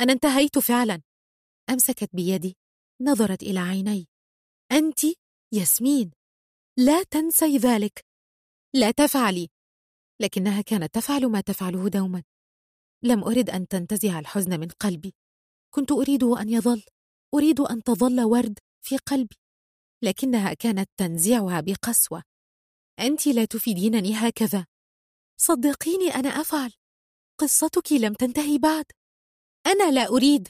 أنا انتهيت فعلا. أمسكت بيدي نظرت إلى عيني. أنت ياسمين لا تنسي ذلك. لا تفعلي. لكنها كانت تفعل ما تفعله دوما. لم أرد أن تنتزع الحزن من قلبي. كنت أريد أن يظل. أريد أن تظل ورد في قلبي. لكنها كانت تنزعها بقسوة. أنت لا تفيدينني هكذا. صدقيني أنا أفعل. قصتك لم تنتهي بعد. أنا لا أريد.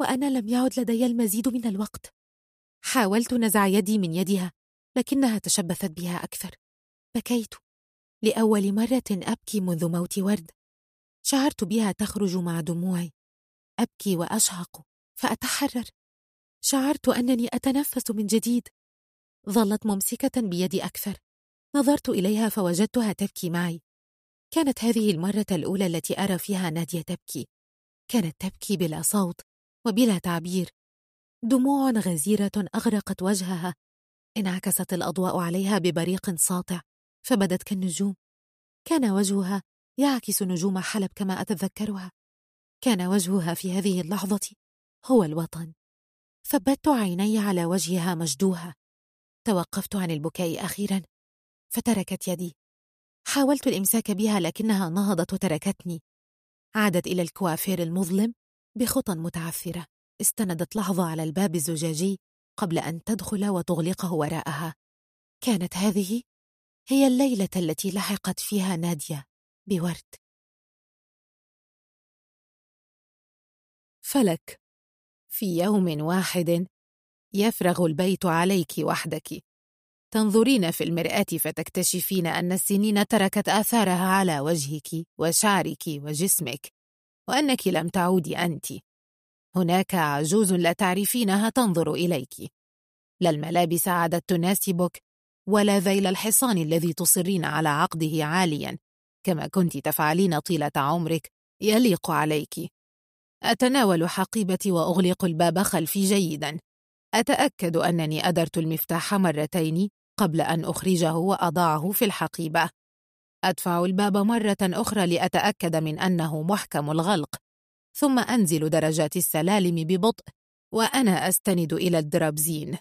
وأنا لم يعد لدي المزيد من الوقت. حاولت نزع يدي من يدها لكنها تشبثت بها أكثر. بكيت. لأول مرة أبكي منذ موت ورد. شعرت بها تخرج مع دموعي. أبكي وأشهق فأتحرر. شعرت أنني أتنفس من جديد. ظلت ممسكة بيدي أكثر. نظرت إليها فوجدتها تبكي معي. كانت هذه المرة الأولى التي أرى فيها نادية تبكي. كانت تبكي بلا صوت وبلا تعبير. دموع غزيرة أغرقت وجهها. انعكست الأضواء عليها ببريق ساطع فبدت كالنجوم. كان وجهها يعكس نجوم حلب كما أتذكرها. كان وجهها في هذه اللحظة هو الوطن. ثبت عيني على وجهها مجدوها. توقفت عن البكاء أخيرا. فتركت يدي. حاولت الإمساك بها لكنها نهضت وتركتني. عادت إلى الكوافير المظلم بخطى متعثرة. استندت لحظة على الباب الزجاجي قبل أن تدخل وتغلقه وراءها. كانت هذه هي الليلة التي لحقت فيها نادية. بورد. فلك. في يوم واحد يفرغ البيت عليك وحدك. تنظرين في المرآة فتكتشفين أن السنين تركت آثارها على وجهك وشعرك وجسمك وأنك لم تعودي أنت. هناك عجوز لا تعرفينها تنظر إليك. لا الملابس عادت تناسبك ولا ذيل الحصان الذي تصرين على عقده عاليا. كما كنت تفعلين طيلة عمرك يليق عليك. أتناول حقيبتي وأغلق الباب خلفي جيدا. أتأكد أنني أدرت المفتاح مرتين قبل أن أخرجه وأضعه في الحقيبة. أدفع الباب مرة أخرى لأتأكد من أنه محكم الغلق. ثم أنزل درجات السلالم ببطء وأنا أستند إلى الدرابزين.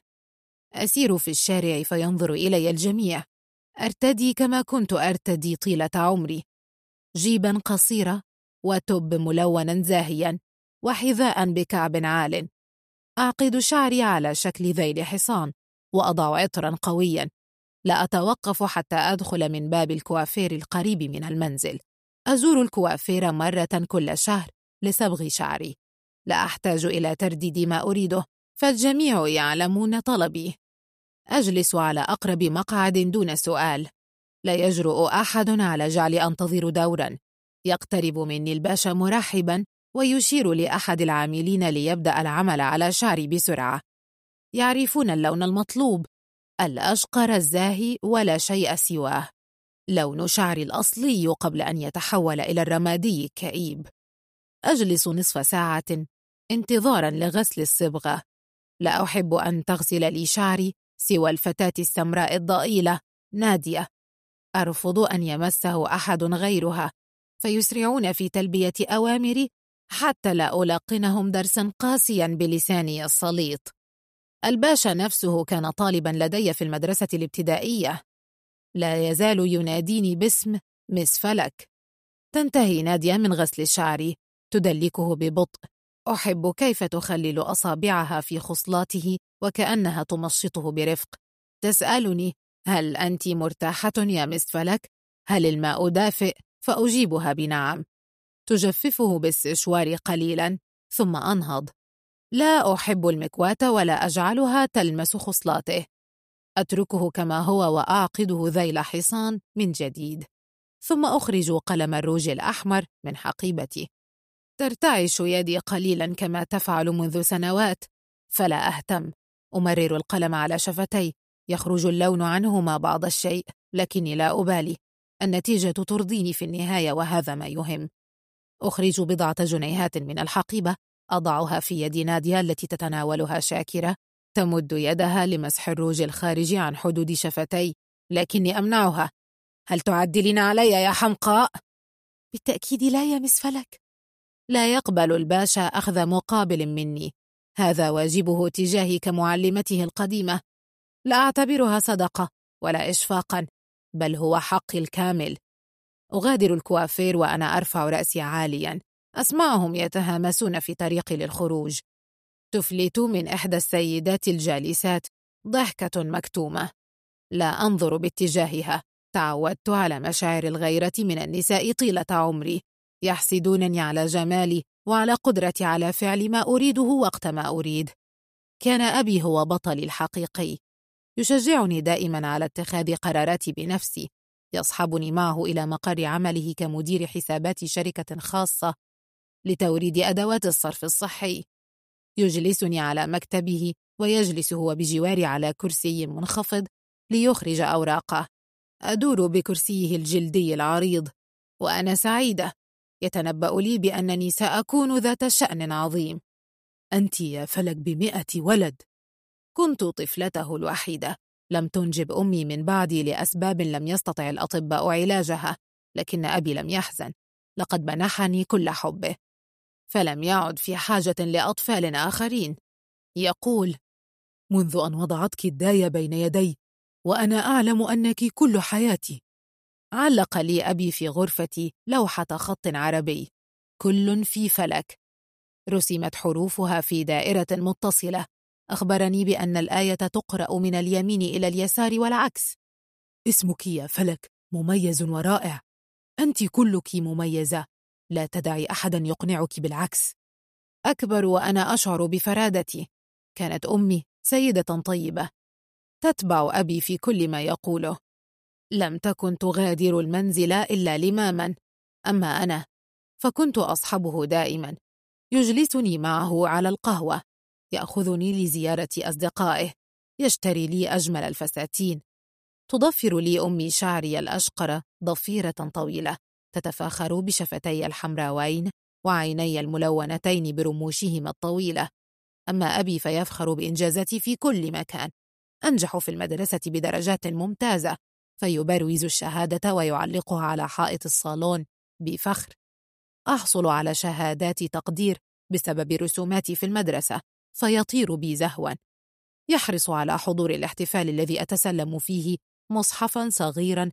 أسير في الشارع فينظر إلي الجميع. أرتدي كما كنت أرتدي طيلة عمري. جيبا قصيرة و top ملونا زاهيا وحذاء بكعب عال. أعقد شعري على شكل ذيل حصان وأضع عطرا قويا. لا أتوقف حتى أدخل من باب الكوافير القريب من المنزل. أزور الكوافير مرة كل شهر لصبغ شعري. لا أحتاج إلى ترديد ما أريده فالجميع يعلمون طلبي. أجلس على أقرب مقعد دون سؤال. لا يجرؤ أحد على جعل أنتظر دورا. يقترب مني الباشا مرحبا ويشير لأحد العاملين ليبدأ العمل على شعري بسرعة. يعرفون اللون المطلوب. الأشقر الزاهي ولا شيء سواه. لون شعري الأصلي قبل أن يتحول إلى الرمادي الكئيب أجلس نصف ساعة. انتظارا لغسل الصبغة. لا أحب أن تغسل لي شعري. سوى الفتاة السمراء الضئيلة نادية. أرفض أن يمسه أحد غيرها. فيسرعون في تلبية أوامري حتى لا ألقنهم درسا قاسيا بلساني السليط الباشا نفسه كان طالبا لدي في المدرسة الابتدائية. لا يزال يناديني باسم مس فلك. تنتهي نادية من غسل شعري تدلكه ببطء. أحب كيف تخلل أصابعها في خصلاته وكأنها تمشطه برفق. تسألني هل أنت مرتاحة يا مس فلك؟ هل الماء دافئ؟ فأجيبها بنعم. تجففه بالسشوار قليلا ثم أنهض. لا أحب المكواة ولا أجعلها تلمس خصلاته. أتركه كما هو وأعقده ذيل حصان من جديد. ثم أخرج قلم الروج الأحمر من حقيبتي. ترتعش يدي قليلا كما تفعل منذ سنوات فلا أهتم. أمرر القلم على شفتي. يخرج اللون عنهما بعض الشيء لكني لا أبالي. النتيجة ترضيني في النهاية وهذا ما يهم. أخرج بضعة جنيهات من الحقيبة. أضعها في يد نادية التي تتناولها شاكرة. تمد يدها لمسح الروج الخارج عن حدود شفتي. لكني أمنعها. هل تعدلين علي يا حمقاء؟ بالتأكيد لا يا مس فلك. لا يقبل الباشا أخذ مقابل مني. هذا واجبه تجاهي كمعلمته القديمة. لا أعتبرها صدقة ولا إشفاقا بل هو حقي الكامل. أغادر الكوافير وأنا أرفع رأسي عاليا. أسمعهم يتهامسون في طريقي للخروج. تفلت من إحدى السيدات الجالسات ضحكة مكتومة. لا أنظر باتجاهها. تعودت على مشاعر الغيرة من النساء طيلة عمري. يحسدونني على جمالي وعلى قدرتي على فعل ما أريده وقت ما أريد. كان أبي هو بطلي الحقيقي. يشجعني دائما على اتخاذ قراراتي بنفسي. يصحبني معه إلى مقر عمله كمدير حسابات شركة خاصة لتوريد أدوات الصرف الصحي. يجلسني على مكتبه ويجلس هو بجواري على كرسي منخفض ليخرج أوراقه. أدور بكرسيه الجلدي العريض وأنا سعيدة. يتنبأ لي بأنني سأكون ذات شأن عظيم. أنت يا فلك بمئة ولد. كنت طفلته الوحيدة. لم تنجب أمي من بعدي لأسباب لم يستطع الأطباء علاجها لكن أبي لم يحزن. لقد منحني كل حبه. فلم يعد في حاجة لأطفال آخرين. يقول منذ أن وضعتك الداية بين يدي وأنا أعلم أنك كل حياتي علق لي أبي في غرفتي لوحة خط عربي. كل في فلك. رسمت حروفها في دائرة متصلة. أخبرني بأن الآية تقرأ من اليمين إلى اليسار والعكس. اسمك يا فلك مميز ورائع. أنت كلك مميزة. لا تدعي أحدا يقنعك بالعكس. أكبر وأنا أشعر بفرادتي. كانت أمي سيدة طيبة. تتبع أبي في كل ما يقوله. لم تكن تغادر المنزل إلا لماما أما أنا فكنت أصحبه دائما يجلسني معه على القهوة يأخذني لزيارة أصدقائه يشتري لي أجمل الفساتين تضفر لي أمي شعري الأشقر ضفيرة طويلة تتفاخر بشفتي الحمراوين وعيني الملونتين برموشهما الطويلة أما أبي فيفخر بإنجازاتي في كل مكان أنجح في المدرسة بدرجات ممتازة. فيبروز الشهادة ويعلقها على حائط الصالون بفخر. أحصل على شهادات تقدير بسبب رسوماتي في المدرسة فيطير بي زهوا. يحرص على حضور الاحتفال الذي أتسلم فيه مصحفا صغيرا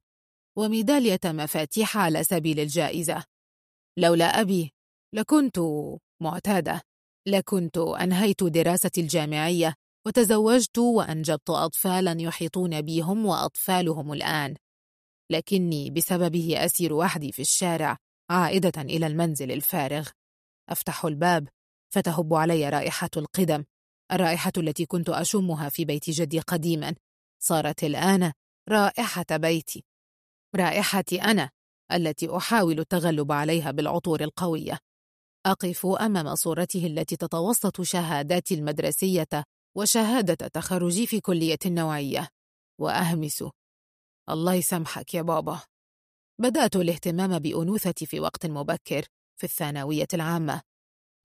وميدالية مفاتيح على سبيل الجائزة. لولا أبي لكنت معتادة لكنت أنهيت دراستي الجامعية وتزوجت وأنجبت أطفالا يحيطون بي هم وأطفالهم الآن. لكني بسببه أسير وحدي في الشارع عائدة إلى المنزل الفارغ. أفتح الباب فتهب علي رائحة القدم الرائحة التي كنت أشمها في بيت جدي قديما. صارت الآن رائحة بيتي رائحتي أنا التي أحاول التغلب عليها بالعطور القوية. أقف أمام صورته التي تتوسط شهاداتي المدرسية وشهادة تخرجي في كلية النوعية وأهمس. الله يسامحك يا بابا. بدأت الاهتمام بأنوثتي في وقت مبكر في الثانوية العامة.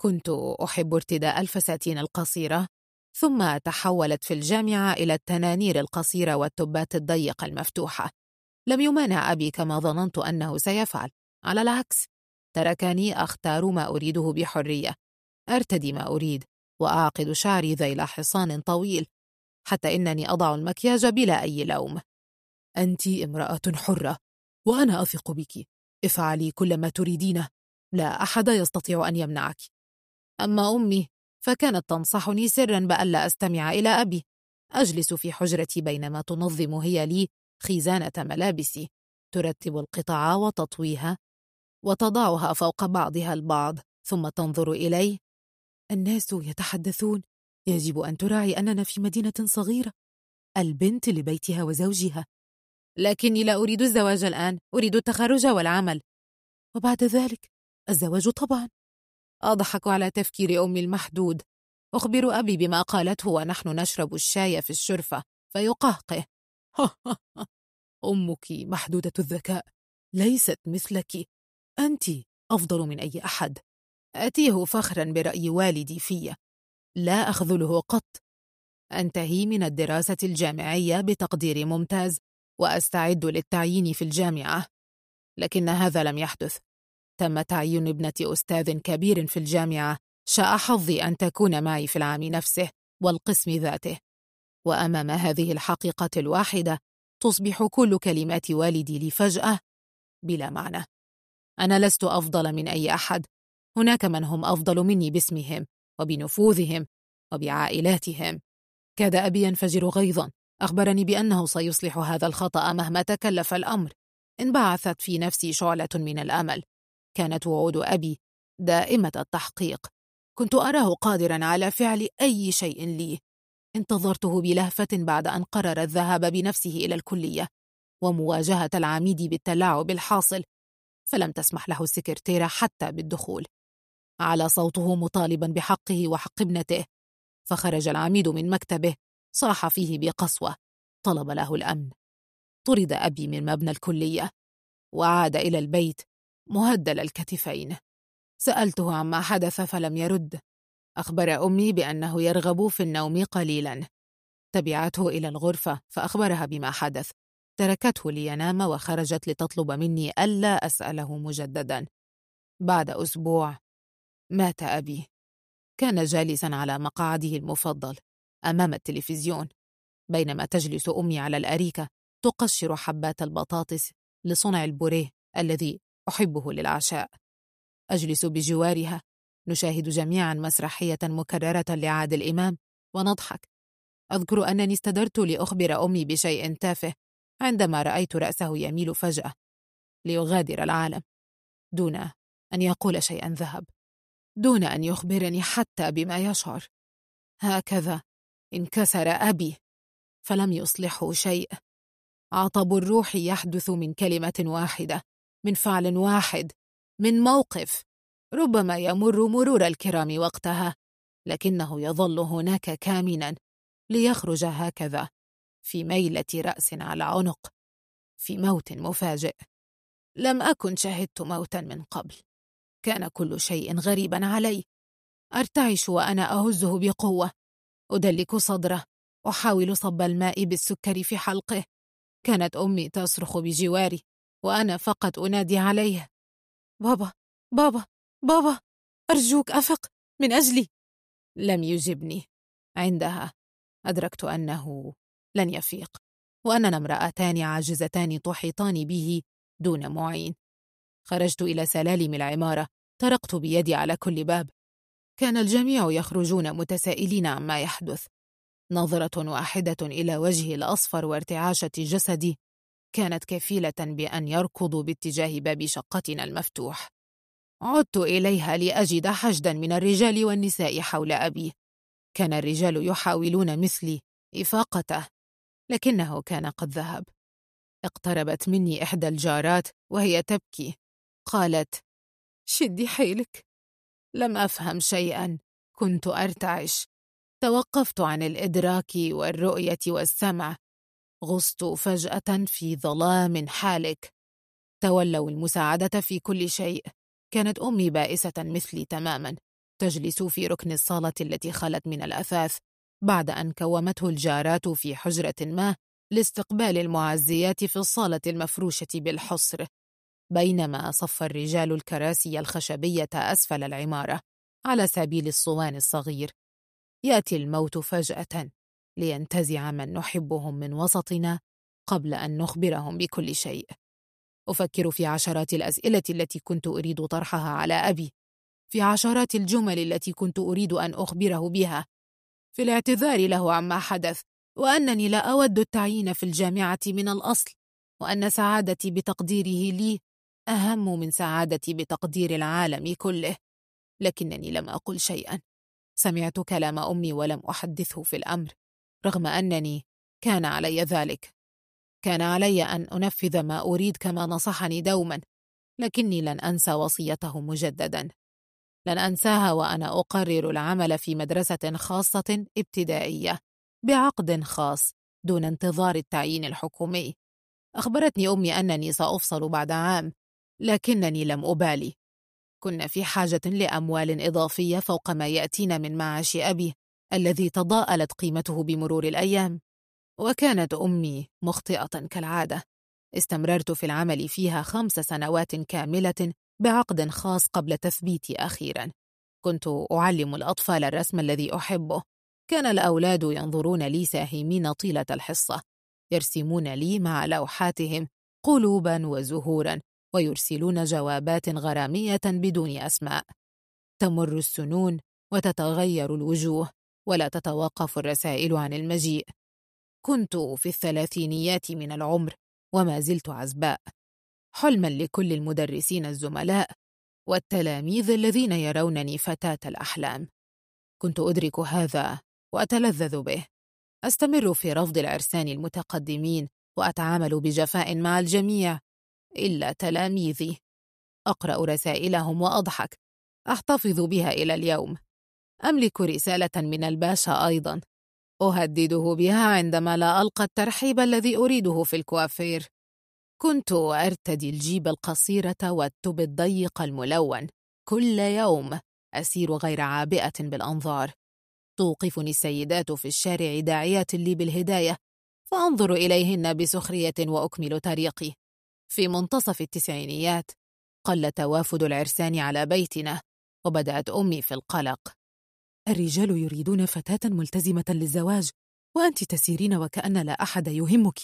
كنت أحب ارتداء الفساتين القصيرة ثم تحولت في الجامعة إلى التنانير القصيرة والتبات الضيقة المفتوحة. لم يمانع أبي كما ظننت أنه سيفعل. على العكس تركني أختار ما أريده بحرية. أرتدي ما أريد. وأعقد شعري ذيل حصان طويل حتى إنني أضع المكياج بلا أي لوم. أنت امرأة حرة وأنا أثق بك. افعلي كل ما تريدينه. لا أحد يستطيع أن يمنعك. أما أمي فكانت تنصحني سرا بألا أستمع إلى أبي. أجلس في حجرتي بينما تنظم هي لي خزانة ملابسي. ترتب القطع وتطويها وتضعها فوق بعضها البعض ثم تنظر إلي الناس يتحدثون. يجب أن تراعي أننا في مدينة صغيرة البنت لبيتها وزوجها. لكني لا أريد الزواج الآن أريد التخرج والعمل. وبعد ذلك الزواج طبعا. أضحك على تفكير أمي المحدود. أخبر أبي بما قالته ونحن نشرب الشاي في الشرفة فيقهقه. أمك محدودة الذكاء ليست مثلك. أنت أفضل من أي أحد. أتيه فخرا برأي والدي في. لا أخذله قط. أنتهي من الدراسة الجامعية بتقدير ممتاز وأستعد للتعيين في الجامعة. لكن هذا لم يحدث. تم تعيين ابنة أستاذ كبير في الجامعة شاء حظي أن تكون معي في العام نفسه والقسم ذاته. وأمام هذه الحقيقة الواحدة تصبح كل كلمات والدي لي فجأة بلا معنى. أنا لست أفضل من أي أحد. هناك من هم أفضل مني باسمهم وبنفوذهم وبعائلاتهم. كاد أبي ينفجر غيظا. أخبرني بأنه سيصلح هذا الخطأ مهما تكلف الأمر. انبعثت في نفسي شعلة من الأمل. كانت وعود أبي دائمة التحقيق. كنت أراه قادرا على فعل أي شيء لي. انتظرته بلهفة بعد أن قرر الذهاب بنفسه إلى الكلية ومواجهة العميد بالتلاعب الحاصل. فلم تسمح له السكرتيرة حتى بالدخول. على صوته مطالبا بحقه وحق ابنته. فخرج العميد من مكتبه صاح فيه بقسوة طلب له الأمن. طرد أبي من مبنى الكلية وعاد إلى البيت مهدل الكتفين. سألته عما حدث فلم يرد. أخبر أمي بأنه يرغب في النوم قليلا. تبعته إلى الغرفة فأخبرها بما حدث. تركته لينام وخرجت لتطلب مني ألا أسأله مجددا. بعد أسبوع مات أبي. كان جالسا على مقعده المفضل أمام التلفزيون بينما تجلس أمي على الأريكة تقشر حبات البطاطس لصنع البوريه الذي أحبه للعشاء. أجلس بجوارها نشاهد جميعا مسرحية مكررة لعادل إمام ونضحك. أذكر أنني استدرت لأخبر أمي بشيء تافه عندما رأيت رأسه يميل فجأة ليغادر العالم دون أن يقول شيئا ذهب. دون أن يخبرني حتى بما يشعر. هكذا انكسر أبي. فلم يصلحه شيء. عطب الروح يحدث من كلمة واحدة من فعل واحد من موقف. ربما يمر مرور الكرام وقتها لكنه يظل هناك كامنا ليخرج هكذا في ميلة رأس على عنق في موت مفاجئ. لم أكن شهدت موتا من قبل. كان كل شيء غريبا علي. أرتعش وأنا أهزه بقوة. أدلك صدره. أحاول صب الماء بالسكر في حلقه. كانت أمي تصرخ بجواري وأنا فقط أنادي عليه. بابا بابا بابا أرجوك أفق من أجلي. لم يجبني. عندها. أدركت أنه لن يفيق. وأننا امرأتان عاجزتان تحيطان به دون معين. خرجت إلى سلالم العمارة. طرقت بيدي على كل باب. كان الجميع يخرجون متسائلين عما يحدث. نظرة واحدة إلى وجهي الأصفر وارتعاشة جسدي كانت كفيلة بأن يركضوا باتجاه باب شقتنا المفتوح. عدت إليها لأجد حشدا من الرجال والنساء حول أبي. كان الرجال يحاولون مثلي إفاقته لكنه كان قد ذهب. اقتربت مني إحدى الجارات وهي تبكي. قالت شدي حيلك. لم أفهم شيئا. كنت أرتعش. توقفت عن الإدراك والرؤية والسمع. غصت فجأة في ظلام حالك. تولوا المساعدة في كل شيء. كانت أمي بائسة مثلي تماما. تجلس في ركن الصالة التي خلت من الأثاث. بعد أن كومته الجارات في حجرة ما لاستقبال المعزيات في الصالة المفروشة بالحصر. بينما صف الرجال الكراسي الخشبية أسفل العمارة على سبيل الصوان الصغير. يأتي الموت فجأة لينتزع من نحبهم من وسطنا قبل أن نخبرهم بكل شيء. أفكر في عشرات الأسئلة التي كنت أريد طرحها على أبي. في عشرات الجمل التي كنت أريد أن أخبره بها. في الاعتذار له عما حدث وأنني لا أود التعيين في الجامعة من الأصل وأن سعادتي بتقديره لي أهم من سعادتي بتقدير العالم كله لكنني لم أقل شيئا. سمعت كلام أمي ولم أحدثه في الأمر رغم أنني كان علي ذلك. كان علي أن أنفذ ما أريد كما نصحني دوما لكني لن أنسى وصيته مجددا. لن أنساها وأنا أقرر العمل في مدرسة خاصة ابتدائية بعقد خاص دون انتظار التعيين الحكومي. أخبرتني أمي أنني سأفصل بعد عام. لكنني لم أبالي. كنا في حاجة لأموال إضافية فوق ما يأتينا من معاش أبي الذي تضاءلت قيمته بمرور الأيام. وكانت أمي مخطئة كالعادة. استمررت في العمل فيها خمس سنوات كاملة بعقد خاص قبل تثبيتي أخيرا. كنت أعلم الأطفال الرسم الذي أحبه. كان الأولاد ينظرون لي ساهمين طيلة الحصة. يرسمون لي مع لوحاتهم قلوبا وزهورا. ويرسلون جوابات غرامية بدون أسماء. تمر السنون وتتغير الوجوه ولا تتوقف الرسائل عن المجيء. كنت في الثلاثينيات من العمر وما زلت عزباء. حلما لكل المدرسين الزملاء والتلاميذ الذين يرونني فتاة الأحلام. كنت أدرك هذا وأتلذذ به. أستمر في رفض العرسان المتقدمين وأتعامل بجفاء مع الجميع إلا تلاميذي. أقرأ رسائلهم وأضحك. أحتفظ بها إلى اليوم. أملك رسالة من الباشا أيضا. أهدده بها عندما لا ألقى الترحيب الذي أريده في الكوافير. كنت أرتدي الجيب القصيرة والتوب الضيق الملون. كل يوم أسير غير عابئة بالأنظار. توقفني السيدات في الشارع داعيات لي بالهداية. فأنظر إليهن بسخرية وأكمل طريقي. في منتصف التسعينيات. قل توافد العرسان على بيتنا وبدأت أمي في القلق. الرجال يريدون فتاة ملتزمة للزواج وأنت تسيرين وكأن لا أحد يهمك.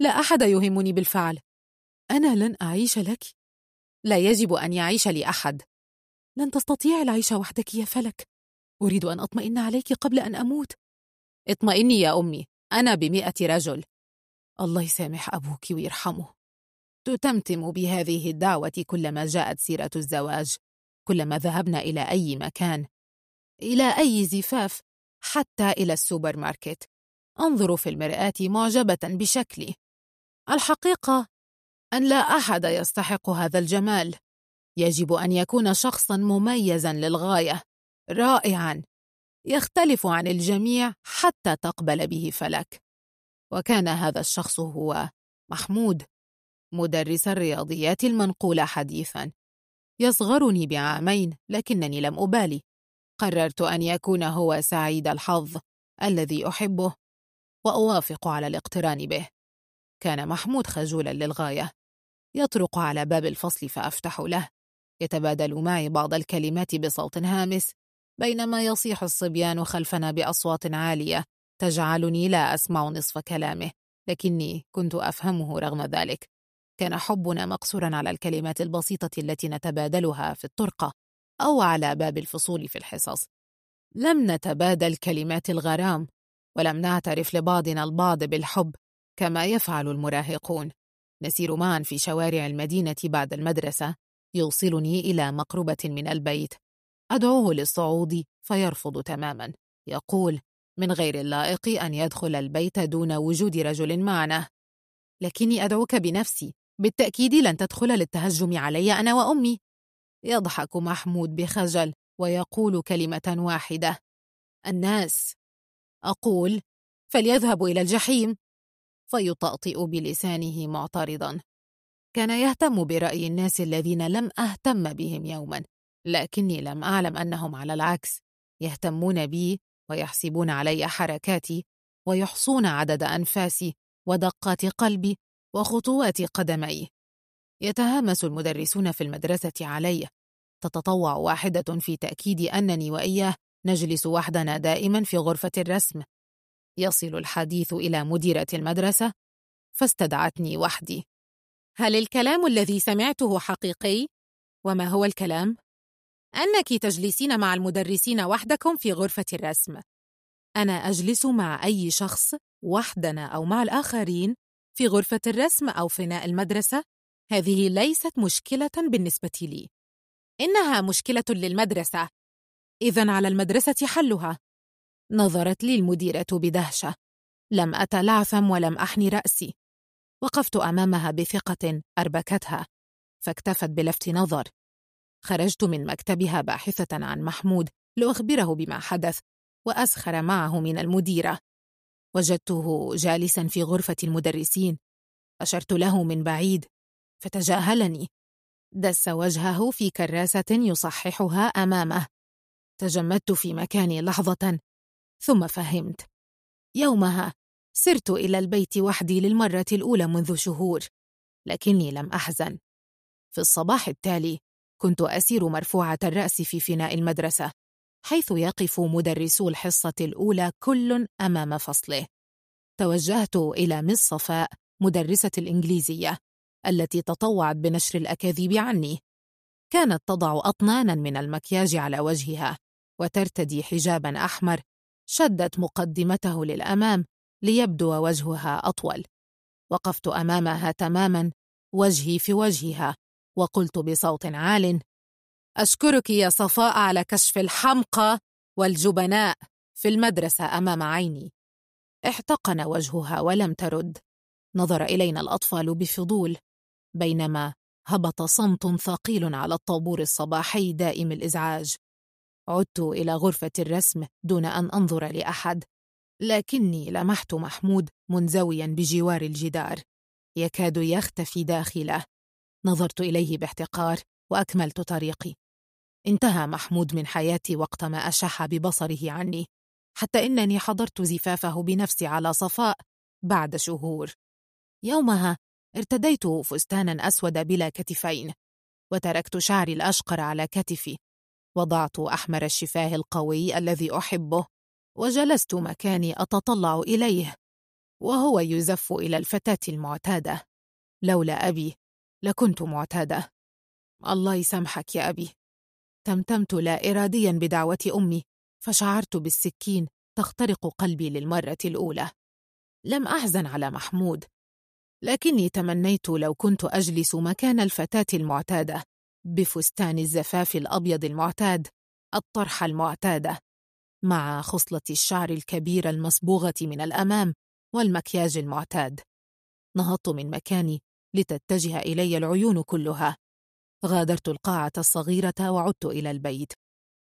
لا أحد يهمني بالفعل. أنا لن أعيش لك. لا يجب أن يعيش لي أحد لن تستطيعي العيش وحدك يا فلك. أريد أن أطمئن عليك قبل أن أموت. اطمئني يا أمي. أنا بمئة رجل. الله يسامح أبوك ويرحمه. تتمتم بهذه الدعوة كلما جاءت سيرة الزواج كلما ذهبنا إلى أي مكان إلى أي زفاف حتى إلى السوبر ماركت. أنظر في المرآة معجبة بشكلي. الحقيقة أن لا أحد يستحق هذا الجمال. يجب أن يكون شخصا مميزا للغاية رائعا يختلف عن الجميع حتى تقبل به فلك. وكان هذا الشخص هو محمود. مدرس الرياضيات المنقولة حديثا. يصغرني بعامين لكنني لم أبالي. قررت أن يكون هو سعيد الحظ الذي أحبه وأوافق على الاقتران به. كان محمود خجولا للغاية. يطرق على باب الفصل فأفتح له. يتبادل معي بعض الكلمات بصوت هامس بينما يصيح الصبيان خلفنا بأصوات عالية تجعلني لا أسمع نصف كلامه لكني كنت أفهمه رغم ذلك. كان حبنا مقصورا على الكلمات البسيطة التي نتبادلها في الطرقة أو على باب الفصول في الحصص. لم نتبادل كلمات الغرام ولم نعترف لبعضنا البعض بالحب كما يفعل المراهقون. نسير معا في شوارع المدينة بعد المدرسة يوصلني إلى مقربة من البيت. أدعوه للصعود فيرفض تماما. يقول من غير اللائق أن يدخل البيت دون وجود رجل معنا. لكني أدعوك بنفسي بالتأكيد لن تدخل للتهجم علي أنا وأمي. يضحك محمود بخجل ويقول كلمة واحدة. الناس. أقول فليذهبوا إلى الجحيم. فيطأطئ بلسانه معترضا. كان يهتم برأي الناس الذين لم أهتم بهم يوما لكني لم أعلم أنهم على العكس. يهتمون بي ويحسبون علي حركاتي ويحصون عدد أنفاسي ودقات قلبي وخطوات قدمي. يتهامس المدرسون في المدرسة علي تتطوع واحدة في تأكيد أنني وإياه نجلس وحدنا دائما في غرفة الرسم. يصل الحديث إلى مديرة المدرسة. فاستدعتني وحدي. هل الكلام الذي سمعته حقيقي؟ وما هو الكلام؟ أنك تجلسين مع المدرسين وحدكم في غرفة الرسم. أنا أجلس مع أي شخص وحدنا أو مع الآخرين في غرفة الرسم أو فناء المدرسة. هذه ليست مشكلة بالنسبة لي. إنها مشكلة للمدرسة. إذا على المدرسة حلها. نظرت لي المديرة بدهشة. لم أتلعثم ولم أحني رأسي. وقفت أمامها بثقة أربكتها. فاكتفت بلفت نظر. خرجت من مكتبها باحثة عن محمود لأخبره بما حدث. وأسخر معه من المديرة. وجدته جالسا في غرفة المدرسين. أشرت له من بعيد. فتجاهلني. دس وجهه في كراسة يصححها أمامه. تجمدت في مكاني لحظة. ثم فهمت. يومها سرت إلى البيت وحدي للمرة الأولى منذ شهور. لكني لم أحزن. في الصباح التالي كنت أسير مرفوعة الرأس في فناء المدرسة. حيث يقف مدرسو الحصة الأولى كل أمام فصله. توجهت إلى مس صفاء مدرسة الإنجليزية التي تطوعت بنشر الأكاذيب عني. كانت تضع أطنانا من المكياج على وجهها وترتدي حجابا أحمر شدت مقدمته للأمام ليبدو وجهها أطول. وقفت أمامها تماما وجهي في وجهها وقلت بصوت عال أشكرك يا صفاء على كشف الحمقى والجبناء في المدرسة أمام عيني. احتقن وجهها ولم ترد. نظر إلينا الأطفال بفضول بينما هبط صمت ثقيل على الطابور الصباحي دائم الإزعاج. عدت إلى غرفة الرسم دون أن أنظر لأحد لكني لمحت محمود منزويا بجوار الجدار. يكاد يختفي داخله. نظرت إليه باحتقار. وأكملت طريقي. انتهى محمود من حياتي وقتما أشح ببصره عني حتى إنني حضرت زفافه بنفسي على صفاء بعد شهور. يومها ارتديت فستانا أسود بلا كتفين وتركت شعري الأشقر على كتفي. وضعت أحمر الشفاه القوي الذي أحبه وجلست مكاني أتطلع إليه. وهو يزف إلى الفتاة المعتادة. لولا أبي لكنت معتادة. الله يسامحك يا أبي. تمتمت لا إراديا بدعوة أمي فشعرت بالسكين تخترق قلبي للمرة الأولى. لم أحزن على محمود لكني تمنيت لو كنت أجلس مكان الفتاة المعتادة بفستان الزفاف الأبيض المعتاد الطرحة المعتادة مع خصلة الشعر الكبيرة المصبوغة من الأمام والمكياج المعتاد. نهضت من مكاني لتتجه إلي العيون كلها. غادرت القاعة الصغيرة وعدت إلى البيت.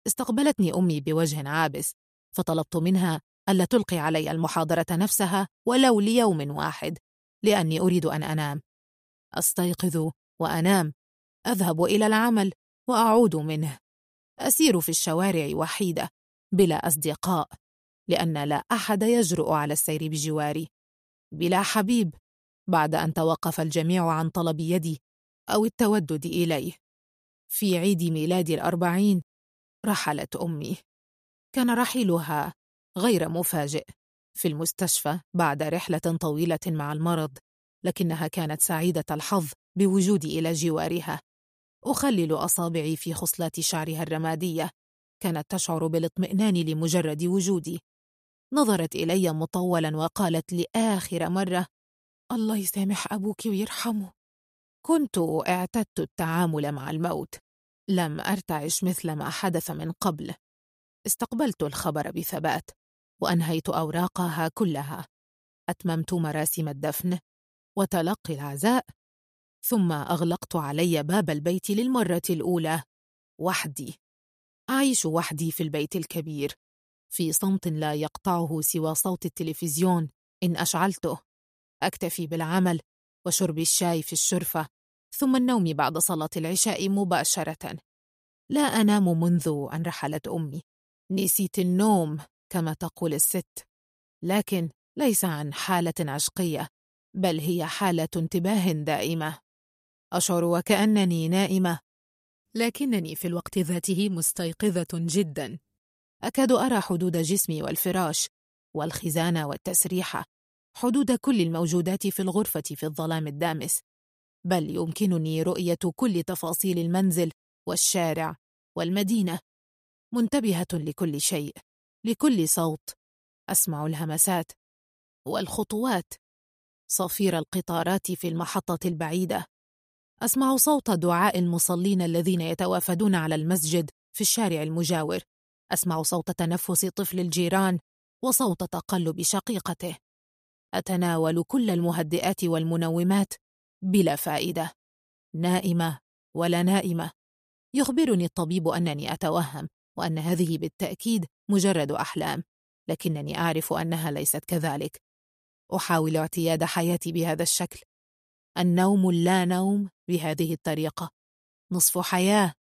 استقبلتني أمي بوجه عابس فطلبت منها ألا تلقي علي المحاضرة نفسها ولو ليوم واحد لأني أريد أن أنام. أستيقظ وأنام أذهب إلى العمل وأعود منه. أسير في الشوارع وحيدة بلا أصدقاء لأن لا أحد يجرؤ على السير بجواري. بلا حبيب بعد أن توقف الجميع عن طلب يدي أو التودد إليه. في عيد ميلادي الأربعين رحلت أمي. كان رحيلها غير مفاجئ في المستشفى بعد رحلة طويلة مع المرض لكنها كانت سعيدة الحظ بوجودي إلى جوارها. أخلل أصابعي في خصلات شعرها الرمادية. كانت تشعر بالاطمئنان لمجرد وجودي. نظرت إلي مطولا وقالت لآخر مرة الله يسامح أبوك ويرحمه. كنت اعتدت التعامل مع الموت. لم أرتعش مثل ما حدث من قبل. استقبلت الخبر بثبات وأنهيت أوراقها كلها. أتممت مراسم الدفن وتلقي العزاء ثم أغلقت علي باب البيت للمرة الأولى. وحدي. أعيش وحدي في البيت الكبير في صمت لا يقطعه سوى صوت التلفزيون إن أشعلته. أكتفي بالعمل وشرب الشاي في الشرفة ثم النوم بعد صلاة العشاء مباشرة. لا أنام منذ أن رحلت أمي. نسيت النوم كما تقول الست لكن ليس عن حالة عشقية بل هي حالة انتباه دائمة. أشعر وكأنني نائمة لكنني في الوقت ذاته مستيقظة جدا. أكاد أرى حدود جسمي والفراش والخزانة والتسريحة. حدود كل الموجودات في الغرفة في الظلام الدامس بل يمكنني رؤية كل تفاصيل المنزل والشارع والمدينة. منتبهة لكل شيء لكل صوت. أسمع الهمسات والخطوات. صفير القطارات في المحطة البعيدة. أسمع صوت دعاء المصلين الذين يتوافدون على المسجد في الشارع المجاور. أسمع صوت تنفس طفل الجيران وصوت تقلب شقيقته. أتناول كل المهدئات والمنومات بلا فائدة. نائمة ولا نائمة. يخبرني الطبيب أنني أتوهم وأن هذه بالتأكيد مجرد أحلام لكنني أعرف أنها ليست كذلك. أحاول اعتياد حياتي بهذا الشكل. النوم اللا نوم بهذه الطريقة. نصف حياة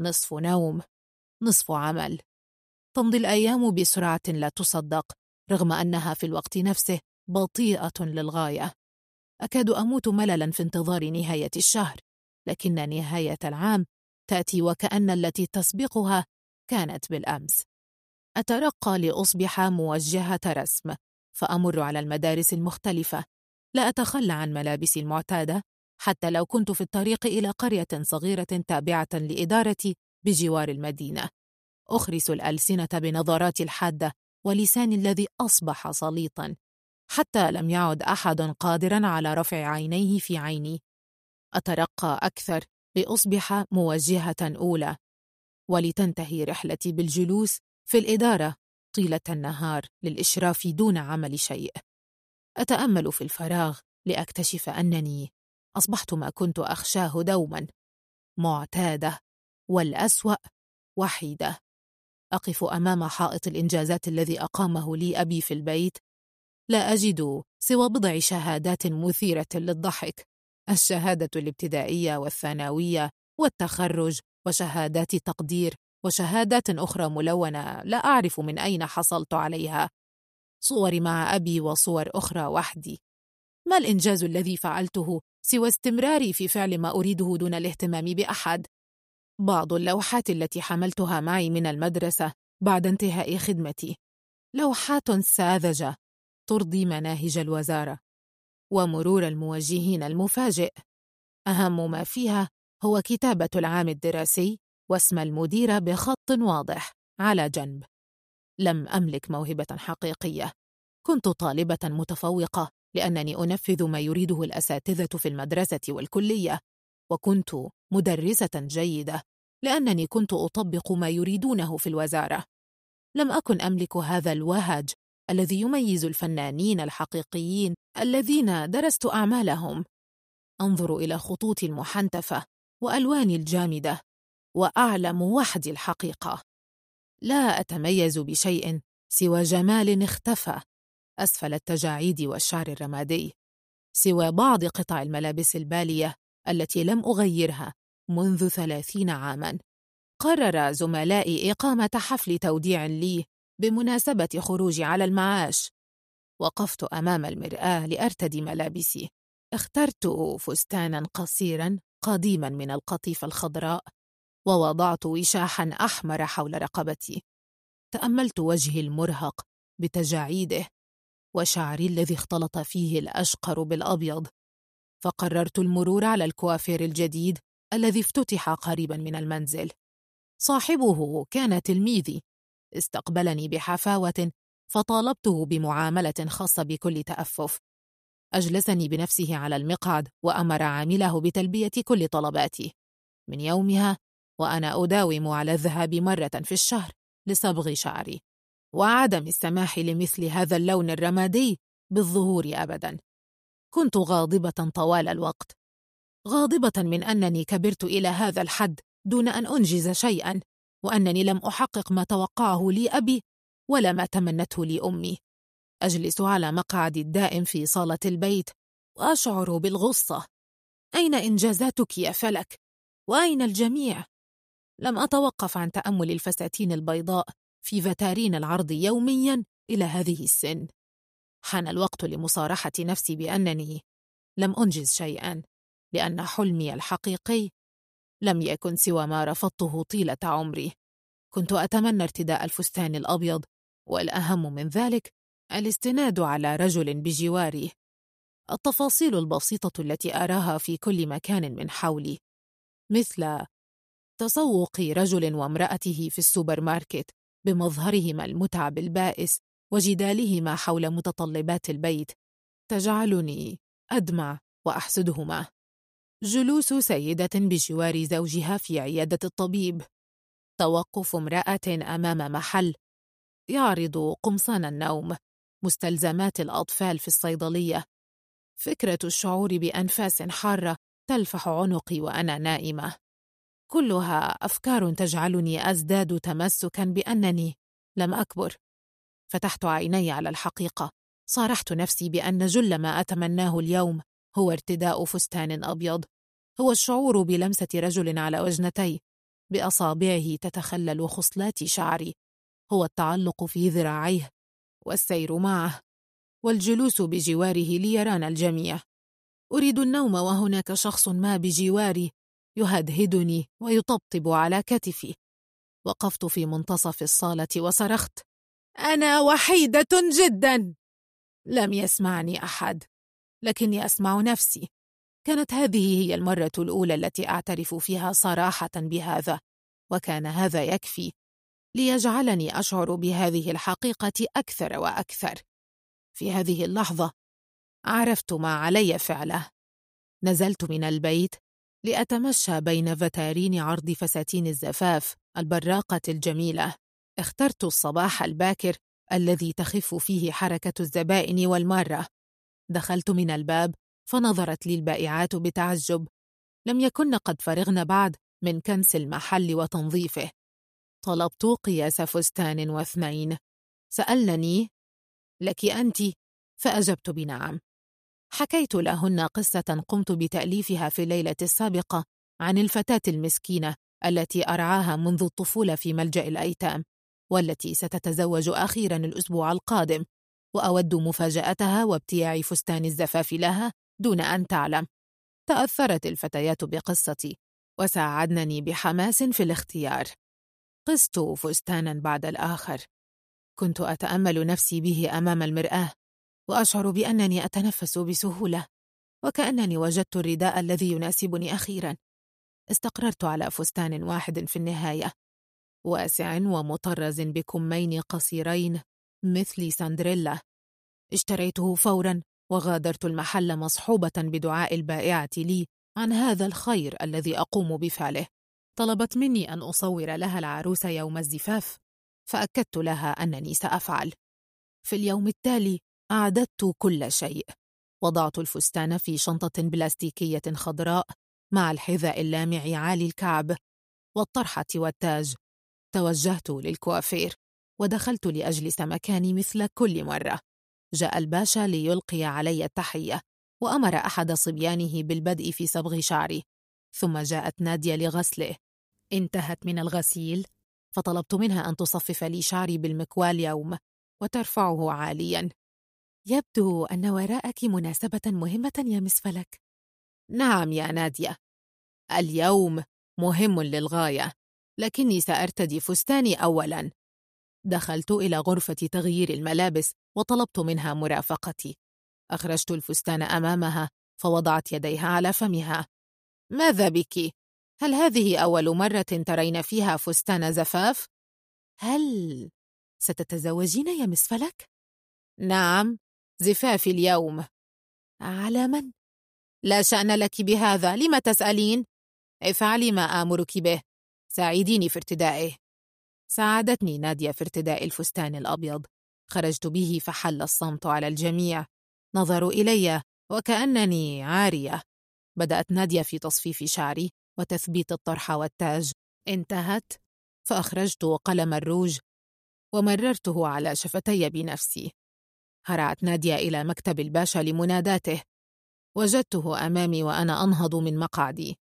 نصف نوم نصف عمل. تمضي الأيام بسرعة لا تصدق رغم أنها في الوقت نفسه. بطيئة للغاية. أكاد أموت مللا في انتظار نهاية الشهر لكن نهاية العام تأتي وكأن التي تسبقها كانت بالأمس. أترقى لأصبح موجهة رسم فأمر على المدارس المختلفة. لا أتخلى عن ملابسي المعتادة حتى لو كنت في الطريق إلى قرية صغيرة تابعة لإدارتي بجوار المدينة. أخرس الألسنة بنظراتي الحادة ولساني الذي أصبح سليطا حتى لم يعد أحد قادرا على رفع عينيه في عيني. أترقى أكثر لأصبح موجهة أولى. ولتنتهي رحلتي بالجلوس في الإدارة طيلة النهار للإشراف دون عمل شيء. أتأمل في الفراغ لأكتشف أنني أصبحت ما كنت أخشاه دوما. معتادة والأسوأ وحيدة. أقف أمام حائط الإنجازات الذي أقامه لي أبي في البيت لا أجد سوى بضع شهادات مثيرة للضحك. الشهادة الابتدائية والثانوية والتخرج وشهادات تقدير وشهادات أخرى ملونة لا أعرف من أين حصلت عليها. صوري مع أبي وصور أخرى وحدي. ما الإنجاز الذي فعلته سوى استمراري في فعل ما أريده دون الاهتمام بأحد؟ بعض اللوحات التي حملتها معي من المدرسة بعد انتهاء خدمتي. لوحات ساذجة ترضي مناهج الوزارة ومرور الموجهين المفاجئ. أهم ما فيها هو كتابة العام الدراسي واسم المدير بخط واضح على جنب. لم أملك موهبة حقيقية. كنت طالبة متفوقة لأنني أنفذ ما يريده الأساتذة في المدرسة والكلية وكنت مدرسة جيدة لأنني كنت أطبق ما يريدونه في الوزارة. لم أكن أملك هذا الوهج الذي يميز الفنانين الحقيقيين الذين درست أعمالهم. أنظر إلى خطوط المحنتفة وألواني الجامدة وأعلم وحدي الحقيقة. لا أتميز بشيء سوى جمال اختفى أسفل التجاعيد والشعر الرمادي سوى بعض قطع الملابس البالية التي لم أغيرها منذ ثلاثين عاماً. قرر زملائي إقامة حفل توديع لي بمناسبة خروجي على المعاش. وقفت أمام المرآة لأرتدي ملابسي. اخترت فستانا قصيرا قديما من القطيفة الخضراء ووضعت وشاحا أحمر حول رقبتي. تأملت وجهي المرهق بتجاعيده وشعري الذي اختلط فيه الأشقر بالأبيض. فقررت المرور على الكوافير الجديد الذي افتتح قريبا من المنزل. صاحبه كان تلميذي. استقبلني بحفاوة فطالبته بمعاملة خاصة بكل تأفف. أجلسني بنفسه على المقعد وأمر عامله بتلبية كل طلباتي. من يومها وأنا أداوم على الذهاب مرة في الشهر لصبغ شعري. وعدم السماح لمثل هذا اللون الرمادي بالظهور أبدا. كنت غاضبة طوال الوقت. غاضبة من أنني كبرت إلى هذا الحد دون أن أنجز شيئا. وأنني لم أحقق ما توقعه لي أبي ولا ما تمنته لي أمي أجلس على مقعدي الدائم في صالة البيت وأشعر بالغصة أين إنجازاتك يا فلك؟ وأين الجميع؟ لم أتوقف عن تأمل الفساتين البيضاء في فتارين العرض يوميا إلى هذه السن حان الوقت لمصارحة نفسي بأنني لم أنجز شيئا لأن حلمي الحقيقي لم يكن سوى ما رفضته طيلة عمري. كنت أتمنى ارتداء الفستان الأبيض والأهم من ذلك الاستناد على رجل بجواري. التفاصيل البسيطة التي أراها في كل مكان من حولي مثل تسوق رجل وامرأته في السوبر ماركت بمظهرهما المتعب البائس وجدالهما حول متطلبات البيت تجعلني أدمع وأحسدهما. جلوس سيدة بجوار زوجها في عيادة الطبيب. توقف امرأة أمام محل. يعرض قمصان النوم. مستلزمات الأطفال في الصيدلية. فكرة الشعور بأنفاس حارة تلفح عنقي وأنا نائمة. كلها أفكار تجعلني أزداد تمسكا بأنني لم أكبر. فتحت عيني على الحقيقة. صارحت نفسي بأن جل ما أتمناه اليوم هو ارتداء فستان أبيض. هو الشعور بلمسة رجل على وجنتي بأصابعه تتخلل خصلات شعري. هو التعلق في ذراعيه. والسير معه. والجلوس بجواره ليرانا الجميع. أريد النوم وهناك شخص ما بجواري. يهدهدني ويطبطب على كتفي. وقفت في منتصف الصالة وصرخت. أنا وحيدة جدا! لم يسمعني أحد. لكني أسمع نفسي. كانت هذه هي المرة الأولى التي أعترف فيها صراحة بهذا وكان هذا يكفي ليجعلني أشعر بهذه الحقيقة أكثر وأكثر. في هذه اللحظة عرفت ما علي فعله. نزلت من البيت لأتمشى بين فتارين عرض فساتين الزفاف البراقة الجميلة. اخترت الصباح الباكر الذي تخف فيه حركة الزبائن والمارة. دخلت من الباب فنظرت لي البائعات بتعجب. لم يكن قد فرغن بعد من كنس المحل وتنظيفه. طلبت قياس فستان واثنين. سألنني لك أنت؟ فأجبت بنعم. حكيت لهن قصة قمت بتأليفها في الليلة السابقة عن الفتاة المسكينة التي أرعاها منذ الطفولة في ملجأ الأيتام والتي ستتزوج أخيرا الأسبوع القادم. وأود مفاجأتها وابتياع فستان الزفاف لها دون أن تعلم. تأثرت الفتيات بقصتي وساعدنني بحماس في الاختيار. قست فستانا بعد الآخر. كنت أتأمل نفسي به أمام المرآة وأشعر بأنني أتنفس بسهولة وكأنني وجدت الرداء الذي يناسبني أخيرا. استقررت على فستان واحد في النهاية واسع ومطرز بكمين قصيرين. مثل ساندريلا. اشتريته فورا وغادرت المحل مصحوبة بدعاء البائعة لي عن هذا الخير الذي أقوم بفعله. طلبت مني أن أصور لها العروس يوم الزفاف فأكدت لها أنني سأفعل. في اليوم التالي أعددت كل شيء. وضعت الفستان في شنطة بلاستيكية خضراء مع الحذاء اللامع عالي الكعب والطرحة والتاج. توجهت للكوافير. ودخلت لأجلس مكاني مثل كل مرة. جاء الباشا ليلقي علي التحية وأمر أحد صبيانه بالبدء في صبغ شعري. ثم جاءت نادية لغسله. انتهت من الغسيل. فطلبت منها أن تصفف لي شعري بالمكوال يوم وترفعه عاليا. يبدو أن وراءك مناسبة مهمة يا مس فلك. نعم يا نادية. اليوم مهم للغاية لكني سأرتدي فستاني أولا. دخلت إلى غرفة تغيير الملابس وطلبت منها مرافقتي أخرجت الفستان أمامها فوضعت يديها على فمها ماذا بك؟ هل هذه أول مرة ترين فيها فستان زفاف؟ هل ستتزوجين يا مس فلك؟ نعم زفاف اليوم على من؟ لا شأن لك بهذا لم تسألين؟ افعلي ما آمرك به ساعديني في ارتدائه ساعدتني نادية في ارتداء الفستان الأبيض. خرجت به فحل الصمت على الجميع. نظروا إلي وكأنني عارية. بدأت نادية في تصفيف شعري وتثبيت الطرحة والتاج. انتهت. فأخرجت قلم الروج ومررته على شفتي بنفسي. هرعت نادية إلى مكتب الباشا لمناداته. وجدته أمامي وأنا أنهض من مقعدي.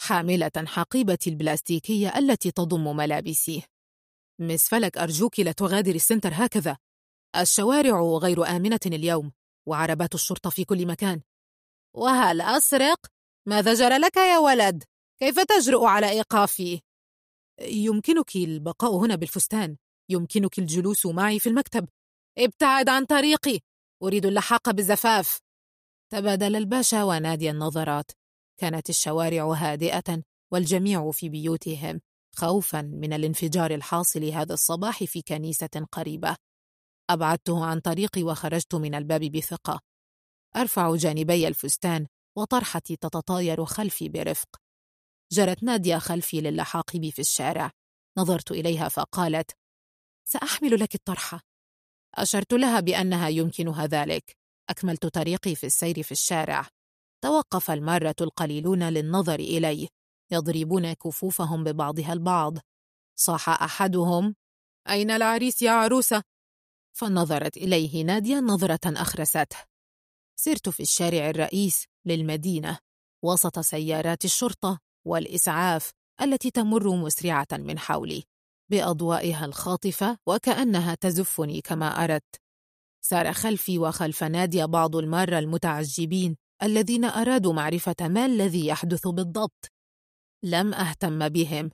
حاملة حقيبتي البلاستيكية التي تضم ملابسي. مس فلك أرجوك لا تغادري السنتر هكذا. الشوارع غير آمنة اليوم وعربات الشرطة في كل مكان. وهل أسرق؟ ماذا جرى لك يا ولد؟ كيف تجرؤ على إيقافي؟ يمكنك البقاء هنا بالفستان. يمكنك الجلوس معي في المكتب. ابتعد عن طريقي. أريد اللحاق بالزفاف. تبادل الباشا ونادي النظرات. كانت الشوارع هادئة والجميع في بيوتهم. خوفا من الانفجار الحاصل هذا الصباح في كنيسة قريبة. أبعدته عن طريقي وخرجت من الباب بثقة. أرفع جانبي الفستان وطرحتي تتطاير خلفي برفق. جرت نادية خلفي للحاق بي في الشارع. نظرت إليها فقالت سأحمل لك الطرحة أشرت لها بأنها يمكنها ذلك. أكملت طريقي في السير في الشارع. توقف المارة القليلون للنظر إلي. يضربون كفوفهم ببعضها البعض. صاح أحدهم أين العريس يا عروسة؟ فنظرت إليه نادية نظرة أخرسته. سرت في الشارع الرئيس للمدينة وسط سيارات الشرطة والإسعاف التي تمر مسرعة من حولي بأضوائها الخاطفة وكأنها تزفني كما أردت. سار خلفي وخلف نادية بعض المارة المتعجبين الذين أرادوا معرفة ما الذي يحدث بالضبط. لم أهتم بهم.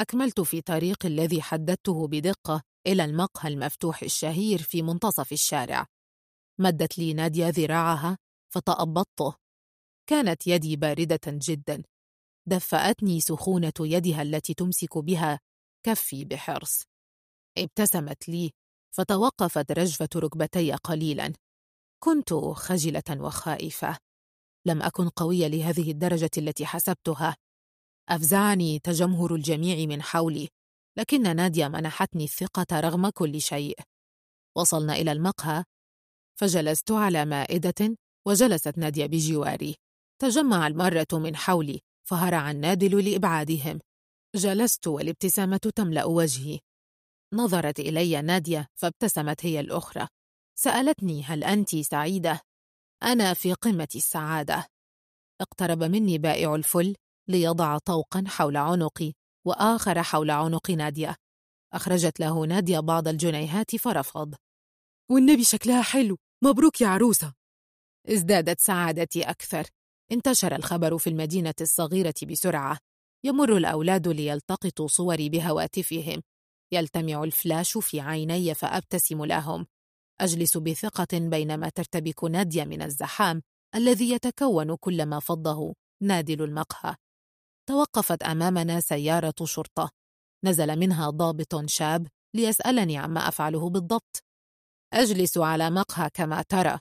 أكملت في طريق الذي حددته بدقة إلى المقهى المفتوح الشهير في منتصف الشارع. مدت لي نادية ذراعها فتأبطته كانت يدي باردة جدا. دفأتني سخونة يدها التي تمسك بها كفي بحرص. ابتسمت لي فتوقفت رجفة ركبتي قليلا. كنت خجلة وخائفة. لم أكن قوية لهذه الدرجة التي حسبتها. أفزعني تجمهر الجميع من حولي لكن نادية منحتني الثقة رغم كل شيء. وصلنا إلى المقهى فجلست على مائدة وجلست نادية بجواري. تجمع المرة من حولي فهرع النادل لإبعادهم. جلست والابتسامة تملأ وجهي. نظرت إلي نادية فابتسمت هي الأخرى. سألتني هل أنت سعيدة؟ أنا في قمة السعادة. اقترب مني بائع الفل. ليضع طوقا حول عنقي وآخر حول عنق نادية. أخرجت له نادية بعض الجنيهات فرفض. والنبي شكلها حلو. مبروك يا عروسة. ازدادت سعادتي أكثر. انتشر الخبر في المدينة الصغيرة بسرعة. يمر الأولاد ليلتقطوا صوري بهواتفهم. يلتمع الفلاش في عيني فأبتسم لهم. أجلس بثقة بينما ترتبك نادية من الزحام الذي يتكون كلما فضه نادل المقهى. توقفت أمامنا سيارة شرطة. نزل منها ضابط شاب ليسألني عما أفعله بالضبط. أجلس على مقهى كما ترى.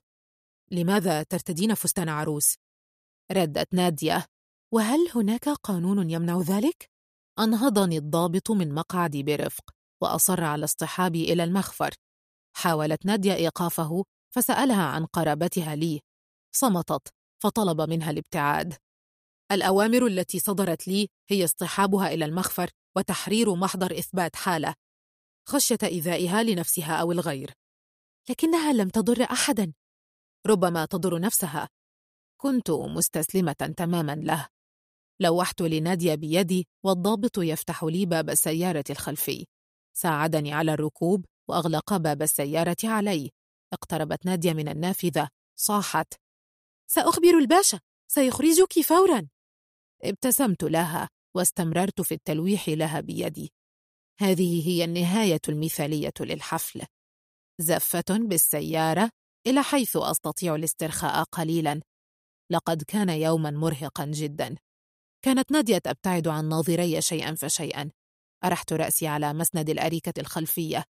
لماذا ترتدين فستان عروس؟ ردت نادية. وهل هناك قانون يمنع ذلك؟ أنهضني الضابط من مقعدي برفق وأصر على اصطحابي إلى المخفر. حاولت نادية إيقافه فسألها عن قرابتها لي. صمتت فطلب منها الابتعاد. الأوامر التي صدرت لي هي اصطحابها إلى المخفر وتحرير محضر إثبات حالة خشية إيذائها لنفسها أو الغير. لكنها لم تضر أحدا. ربما تضر نفسها. كنت مستسلمة تماما له. لوحت لنادية بيدي والضابط يفتح لي باب السيارة الخلفي. ساعدني على الركوب وأغلق باب السيارة علي. اقتربت نادية من النافذة. صاحت. سأخبر الباشا. سيخرجك فورا. ابتسمت لها واستمررت في التلويح لها بيدي. هذه هي النهاية المثالية للحفل. زفة بالسيارة إلى حيث أستطيع الاسترخاء قليلا. لقد كان يوما مرهقا جدا. كانت نادية تبتعد عن ناظري شيئا فشيئا. أرحت رأسي على مسند الأريكة الخلفية.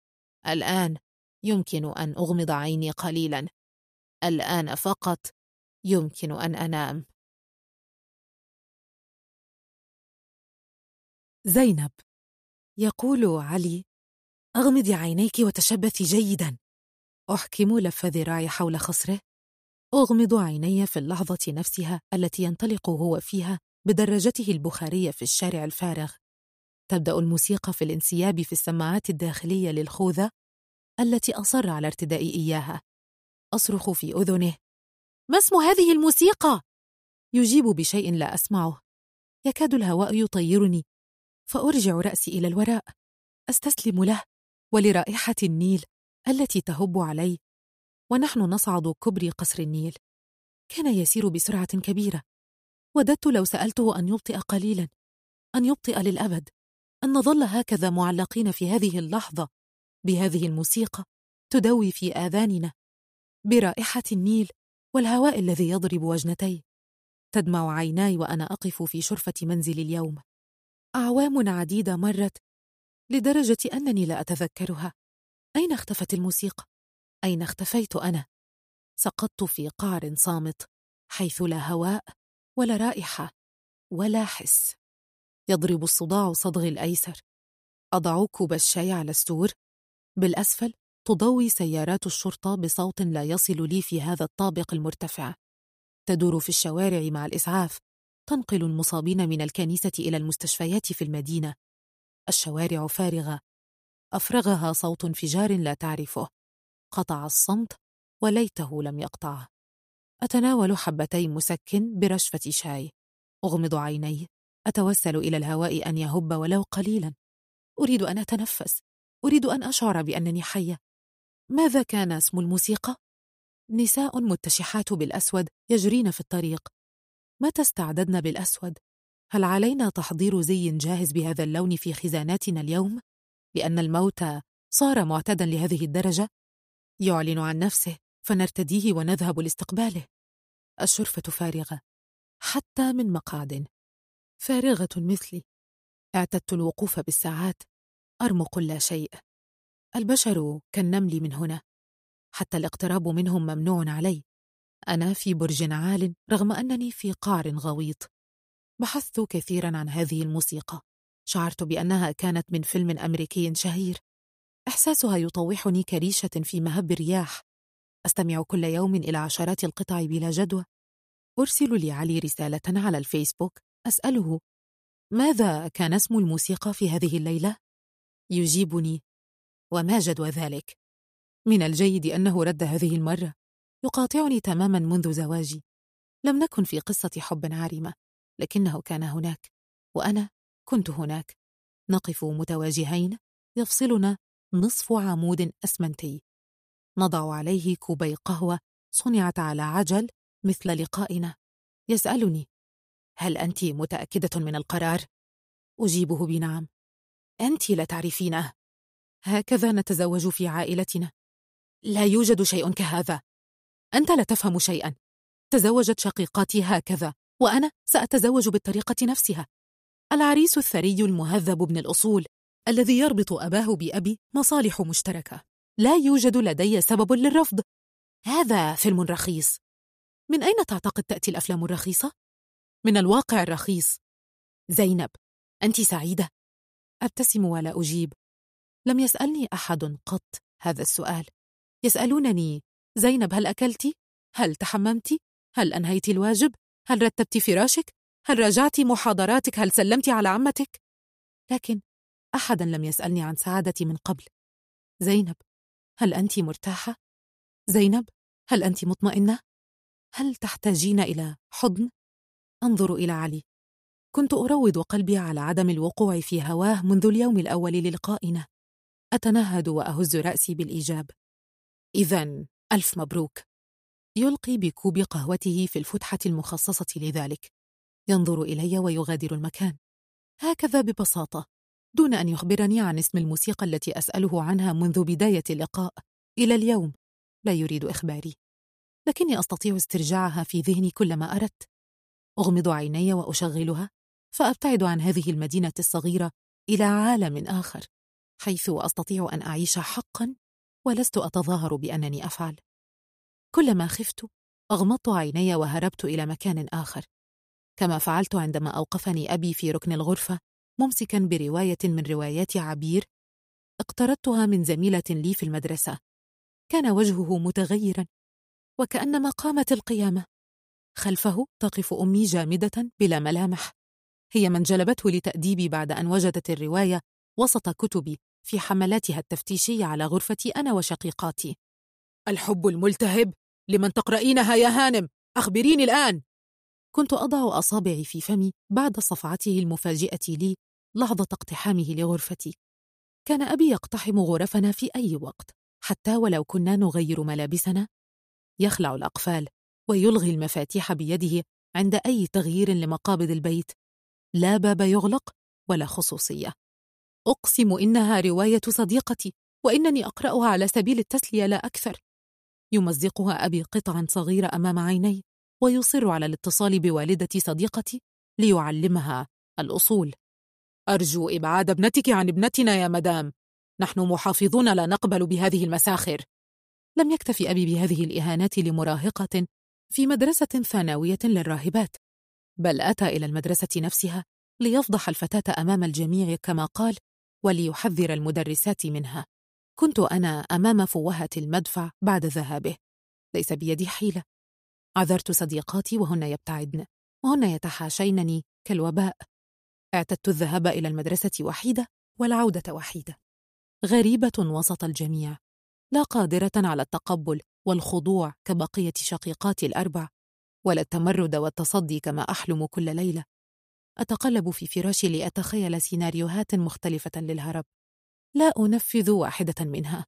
الآن يمكن أن أغمض عيني قليلا. الآن فقط يمكن أن أنام. زينب. يقول علي أغمضي عينيك وتشبثي جيدا. أحكم لف ذراعي حول خصره. أغمض عيني في اللحظة نفسها التي ينطلق هو فيها بدراجته البخارية في الشارع الفارغ. تبدأ الموسيقى في الانسياب في السماعات الداخلية للخوذة التي أصر على ارتداء إياها. أصرخ في أذنه. ما اسم هذه الموسيقى؟ يجيب بشيء لا أسمعه. يكاد الهواء يطيرني. فأرجع رأسي إلى الوراء أستسلم له ولرائحة النيل التي تهب علي ونحن نصعد كبري قصر النيل. كان يسير بسرعة كبيرة وددت لو سألته أن يبطئ قليلا أن يبطئ للأبد أن نظل هكذا معلقين في هذه اللحظة بهذه الموسيقى تدوي في آذاننا برائحة النيل والهواء الذي يضرب وجنتي. تدمع عيناي وأنا أقف في شرفة منزلي اليوم. أعوام عديدة مرت لدرجة أنني لا أتذكرها. أين اختفت الموسيقى؟ أين اختفيت أنا؟ سقطت في قعر صامت حيث لا هواء ولا رائحة ولا حس. يضرب الصداع صدغي الأيسر. أضع كوب الشاي على السور. بالأسفل تضوي سيارات الشرطة بصوت لا يصل لي في هذا الطابق المرتفع. تدور في الشوارع مع الإسعاف. تنقل المصابين من الكنيسة إلى المستشفيات في المدينة. الشوارع فارغة. أفرغها صوت انفجار لا تعرفه. قطع الصمت وليته لم يقطع أتناول حبتي مسكن برشفة شاي. أغمض عيني. أتوسل إلى الهواء أن يهب ولو قليلا. أريد أن أتنفس. أريد أن أشعر بأنني حية. ماذا كان اسم الموسيقى؟ نساء متشحات بالأسود يجرين في الطريق. متى استعددنا بالأسود؟ هل علينا تحضير زي جاهز بهذا اللون في خزاناتنا اليوم؟ لأن الموت صار معتدا لهذه الدرجة؟ يعلن عن نفسه فنرتديه ونذهب لاستقباله الشرفة فارغة حتى من مقعد فارغة مثلي اعتدت الوقوف بالساعات أرمق لا شيء البشر كالنمل من هنا حتى الاقتراب منهم ممنوع علي أنا في برج عال رغم أنني في قعر غويط. بحثت كثيرا عن هذه الموسيقى. شعرت بأنها كانت من فيلم أمريكي شهير. إحساسها يطوحني كريشة في مهب الرياح. أستمع كل يوم إلى عشرات القطع بلا جدوى. أرسل لعلي رسالة على الفيسبوك. أسأله ماذا كان اسم الموسيقى في هذه الليلة؟ يجيبني. وما جدوى ذلك؟ من الجيد أنه رد هذه المرة. يقاطعني تماما منذ زواجي. لم نكن في قصة حب عارمة لكنه كان هناك وأنا كنت هناك. نقف متواجهين يفصلنا نصف عمود أسمنتي. نضع عليه كوبي قهوة صنعت على عجل مثل لقائنا. يسألني هل أنت متأكدة من القرار؟ أجيبه بنعم. أنت لا تعرفينه. هكذا نتزوج في عائلتنا. لا يوجد شيء كهذا. أنت لا تفهم شيئا. تزوجت شقيقاتي هكذا وأنا سأتزوج بالطريقة نفسها. العريس الثري المهذب ابن الأصول الذي يربط أباه بأبي مصالح مشتركة. لا يوجد لدي سبب للرفض. هذا فيلم رخيص. من أين تعتقد تأتي الأفلام الرخيصة؟ من الواقع الرخيص. زينب أنت سعيدة. أبتسم ولا أجيب. لم يسألني أحد قط هذا السؤال. يسألونني زينب هل أكلت؟ هل تحممت؟ هل أنهيت الواجب؟ هل رتبت فراشك؟ هل راجعت محاضراتك؟ هل سلمت على عمتك؟ لكن أحدا لم يسألني عن سعادتي من قبل. زينب هل أنت مرتاحة؟ زينب هل أنت مطمئنة؟ هل تحتاجين إلى حضن؟ أنظر إلى علي. كنت أروض قلبي على عدم الوقوع في هواه منذ اليوم الأول للقائنا. أتنهد وأهز رأسي بالإيجاب. اذا ألف مبروك. يلقي بكوب قهوته في الفتحة المخصصة لذلك. ينظر إلي ويغادر المكان. هكذا ببساطة. دون أن يخبرني عن اسم الموسيقى التي أسأله عنها منذ بداية اللقاء. إلى اليوم. لا يريد إخباري. لكني أستطيع استرجاعها في ذهني كلما أردت. أغمض عيني وأشغلها. فأبتعد عن هذه المدينة الصغيرة إلى عالم آخر. حيث أستطيع أن أعيش حقا ولست أتظاهر بأنني أفعل. كلما خفت أغمضت عيني وهربت إلى مكان آخر. كما فعلت عندما أوقفني أبي في ركن الغرفة ممسكا برواية من روايات عبير اقترضتها من زميلة لي في المدرسة. كان وجهه متغيرا وكأنما قامت القيامة. خلفه تقف أمي جامدة بلا ملامح. هي من جلبته لتأديبي بعد أن وجدت الرواية وسط كتبي. في حملاتها التفتيشية على غرفتي أنا وشقيقاتي. الحب الملتهب! لمن تقرأينها يا هانم؟ أخبريني الآن! كنت أضع أصابعي في فمي بعد صفعته المفاجئة لي لحظة اقتحامه لغرفتي. كان أبي يقتحم غرفنا في أي وقت حتى ولو كنا نغير ملابسنا. يخلع الأقفال ويلغي المفاتيح بيده عند أي تغيير لمقابض البيت. لا باب يغلق ولا خصوصية. أقسم إنها رواية صديقتي وإنني أقرأها على سبيل التسلية لا أكثر. يمزقها أبي قطعا صغيرة أمام عيني ويصر على الاتصال بوالدة صديقتي ليعلمها الأصول. أرجو إبعاد ابنتك عن ابنتنا يا مدام. نحن محافظون لا نقبل بهذه المساخر. لم يكتفي أبي بهذه الإهانات لمراهقة في مدرسة ثانوية للراهبات بل أتى إلى المدرسة نفسها ليفضح الفتاة أمام الجميع كما قال وليحذر المدرسات منها. كنت أنا أمام فوهة المدفع بعد ذهابه. ليس بيدي حيلة. عذرت صديقاتي وهن يبتعدن. وهن يتحاشينني كالوباء. اعتدت الذهاب إلى المدرسة وحيدة والعودة وحيدة. غريبة وسط الجميع. لا قادرة على التقبل والخضوع كبقية شقيقاتي الأربع. ولا التمرد والتصدي كما أحلم كل ليلة. أتقلب في فراشي لأتخيل سيناريوهات مختلفة للهرب. لا أنفذ واحدة منها.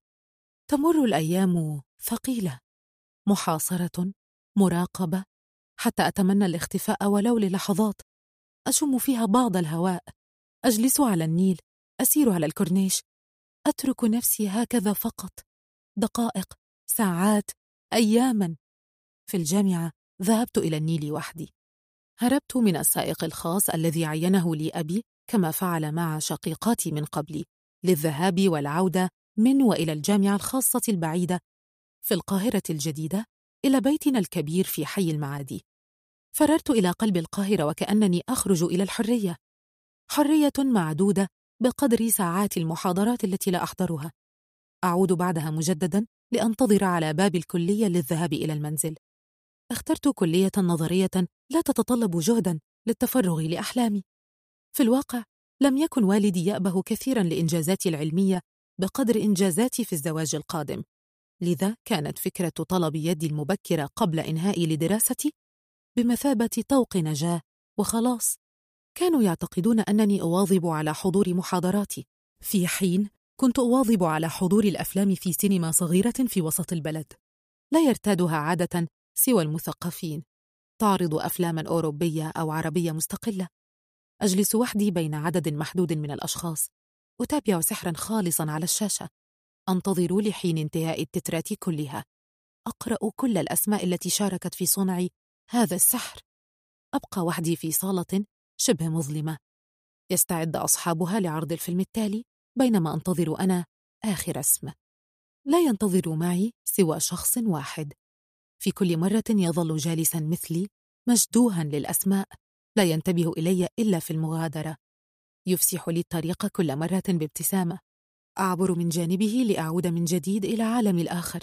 تمر الأيام ثقيلة محاصرة مراقبة حتى أتمنى الاختفاء ولو للحظات. أشم فيها بعض الهواء. أجلس على النيل. أسير على الكورنيش. أترك نفسي هكذا فقط. دقائق ساعات اياما. في الجامعة ذهبت إلى النيل وحدي. هربت من السائق الخاص الذي عينه لي ابي كما فعل مع شقيقاتي من قبلي للذهاب والعودة من وإلى الجامعة الخاصة البعيدة في القاهرة الجديدة إلى بيتنا الكبير في حي المعادي. فررت إلى قلب القاهرة وكأنني أخرج إلى الحرية. حرية معدودة بقدر ساعات المحاضرات التي لا أحضرها. أعود بعدها مجددا لأنتظر على باب الكلية للذهاب إلى المنزل. اخترت كلية نظرية لا تتطلب جهدا للتفرغ لأحلامي. في الواقع لم يكن والدي يأبه كثيرا لإنجازاتي العلمية بقدر إنجازاتي في الزواج القادم. لذا كانت فكرة طلب يدي المبكرة قبل إنهائي لدراستي بمثابة طوق نجاة وخلاص. كانوا يعتقدون أنني أواظب على حضور محاضراتي. في حين كنت أواظب على حضور الأفلام في سينما صغيرة في وسط البلد. لا يرتادها عادة سوى المثقفين تعرض أفلاما أوروبية أو عربية مستقلة. أجلس وحدي بين عدد محدود من الأشخاص أتابع سحرا خالصا على الشاشة. أنتظر لحين انتهاء التترات كلها. أقرأ كل الأسماء التي شاركت في صنع هذا السحر. أبقى وحدي في صالة شبه مظلمة. يستعد أصحابها لعرض الفيلم التالي بينما أنتظر أنا آخر اسم. لا ينتظر معي سوى شخص واحد. في كل مرة يظل جالسا مثلي مشدوها للأسماء لا ينتبه إلي إلا في المغادرة. يفسح لي الطريق كل مرة بابتسامة. أعبر من جانبه لأعود من جديد إلى عالمي الآخر.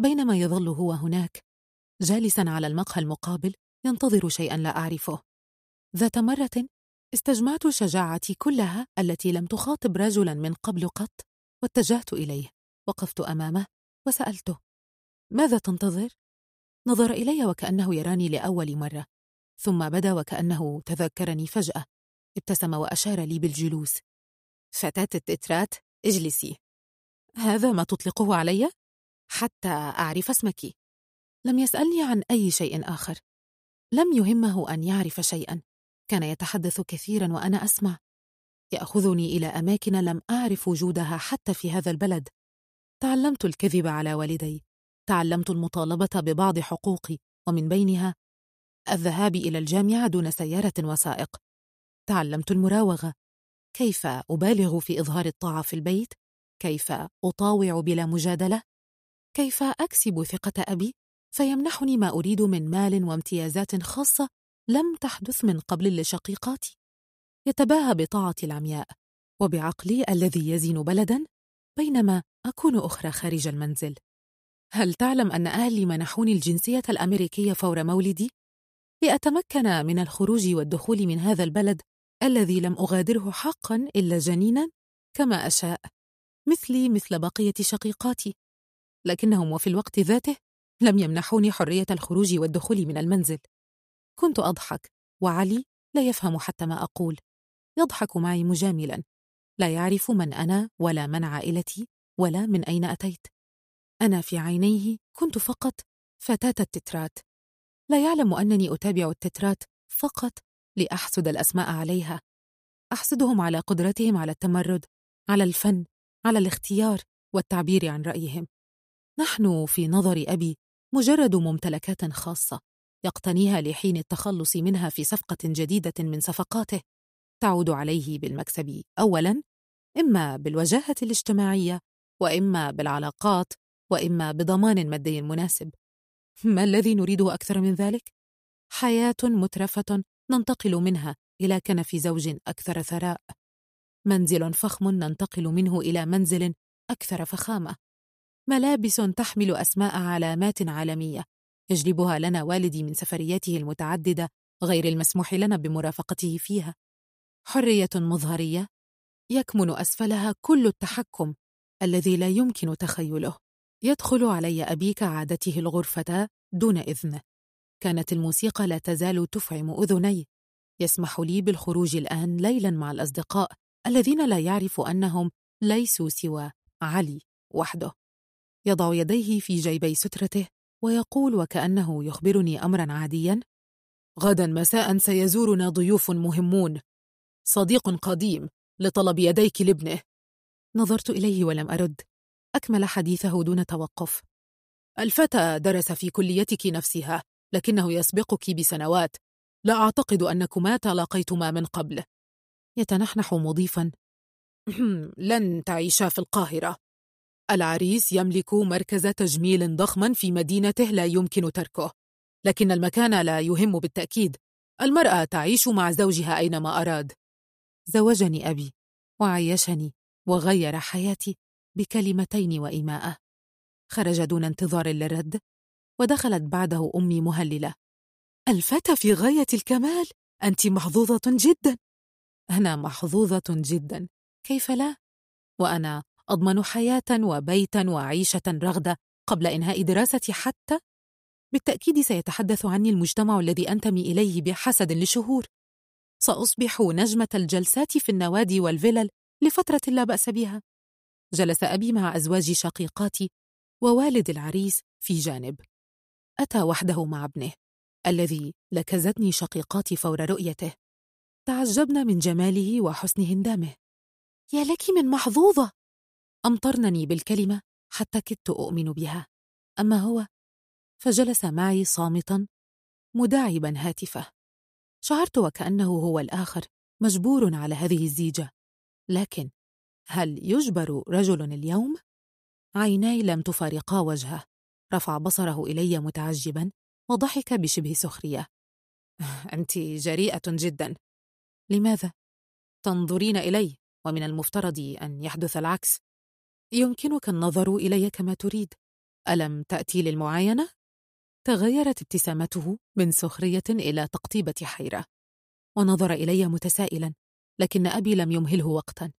بينما يظل هو هناك جالسا على المقهى المقابل ينتظر شيئا لا أعرفه. ذات مرة استجمعت شجاعتي كلها التي لم تخاطب رجلا من قبل قط واتجهت إليه وقفت أمامه وسألته ماذا تنتظر؟ نظر إلي وكأنه يراني لأول مرة ثم بدا وكأنه تذكرني فجأة ابتسم وأشار لي بالجلوس. فتاة التترات اجلسي. هذا ما تطلقه علي؟ حتى أعرف اسمك. لم يسألني عن أي شيء آخر. لم يهمه أن يعرف شيئا. كان يتحدث كثيرا وأنا أسمع. يأخذني إلى أماكن لم أعرف وجودها حتى في هذا البلد. تعلمت الكذب على والدي. تعلمت المطالبة ببعض حقوقي ومن بينها الذهاب إلى الجامعة دون سيارة وسائق. تعلمت المراوغة. كيف أبالغ في إظهار الطاعة في البيت؟ كيف أطاوع بلا مجادلة؟ كيف أكسب ثقة أبي؟ فيمنحني ما أريد من مال وامتيازات خاصة لم تحدث من قبل لشقيقاتي. يتباهى بطاعتي العمياء وبعقلي الذي يزين بلدا بينما أكون أخرى خارج المنزل. هل تعلم أن أهلي منحوني الجنسية الأمريكية فور مولدي؟ لأتمكن من الخروج والدخول من هذا البلد الذي لم أغادره حقا إلا جنينا كما أشاء مثلي مثل بقية شقيقاتي. لكنهم وفي الوقت ذاته لم يمنحوني حرية الخروج والدخول من المنزل. كنت أضحك وعلي لا يفهم حتى ما أقول. يضحك معي مجاملا. لا يعرف من أنا ولا من عائلتي ولا من أين أتيت. أنا في عينيه كنت فقط فتاة التترات. لا يعلم أنني أتابع التترات فقط لأحسد الأسماء عليها. أحسدهم على قدرتهم على التمرد على الفن على الاختيار والتعبير عن رأيهم. نحن في نظر أبي مجرد ممتلكات خاصة يقتنيها لحين التخلص منها في صفقة جديدة من صفقاته تعود عليه بالمكسب أولاً إما بالوجاهة الاجتماعية وإما بالعلاقات وإما بضمان مادي مناسب. ما الذي نريده أكثر من ذلك؟ حياة مترفة ننتقل منها إلى كنف زوج أكثر ثراء. منزل فخم ننتقل منه إلى منزل أكثر فخامة. ملابس تحمل أسماء علامات عالمية. يجلبها لنا والدي من سفرياته المتعددة غير المسموح لنا بمرافقته فيها. حرية مظهرية يكمن أسفلها كل التحكم الذي لا يمكن تخيله. يدخل علي أبي كعادته الغرفة دون إذن. كانت الموسيقى لا تزال تفعم أذني. يسمح لي بالخروج الآن ليلا مع الأصدقاء الذين لا يعرف أنهم ليسوا سوى علي وحده. يضع يديه في جيبي سترته ويقول وكأنه يخبرني أمرا عاديا غدا مساء سيزورنا ضيوف مهمون. صديق قديم لطلب يديك لابنه. نظرت إليه ولم أرد. أكمل حديثه دون توقف. الفتى درس في كليتك نفسها لكنه يسبقك بسنوات. لا أعتقد أنكما تلاقيتما من قبل. يتنحنح مضيفا. لن تعيشا في القاهرة. العريس يملك مركز تجميل ضخما في مدينته لا يمكن تركه. لكن المكان لا يهم بالتأكيد. المرأة تعيش مع زوجها أينما أراد. زوجني أبي وعيشني وغير حياتي. بكلمتين وإيماءة. خرج دون انتظار للرد ودخلت بعده أمي مهللة. الفتى في غاية الكمال أنت محظوظة جدا. أنا محظوظة جدا. كيف لا؟ وأنا أضمن حياة وبيتا وعيشة رغدة قبل إنهاء دراستي حتى؟ بالتأكيد سيتحدث عني المجتمع الذي أنتمي إليه بحسد لشهور. سأصبح نجمة الجلسات في النوادي والفلل لفترة لا بأس بها. جلس أبي مع أزواج شقيقاتي ووالد العريس في جانب. أتى وحده مع ابنه الذي لكزتني شقيقاتي فور رؤيته. تعجبن من جماله وحسن هندامه. يا لك من محظوظة! أمطرنني بالكلمة حتى كدت أؤمن بها. أما هو فجلس معي صامتا مداعبا هاتفه. شعرت وكأنه هو الآخر مجبور على هذه الزيجة. لكن هل يجبر رجل اليوم؟ عيناي لم تفارقا وجهه. رفع بصره إلي متعجبا وضحك بشبه سخرية. أنت جريئة جدا. لماذا؟ تنظرين إلي ومن المفترض أن يحدث العكس. يمكنك النظر إلي كما تريد. ألم تأتي للمعاينة؟ تغيرت ابتسامته من سخرية إلى تقطيبة حيرة. ونظر إلي متسائلا لكن أبي لم يمهله وقتا.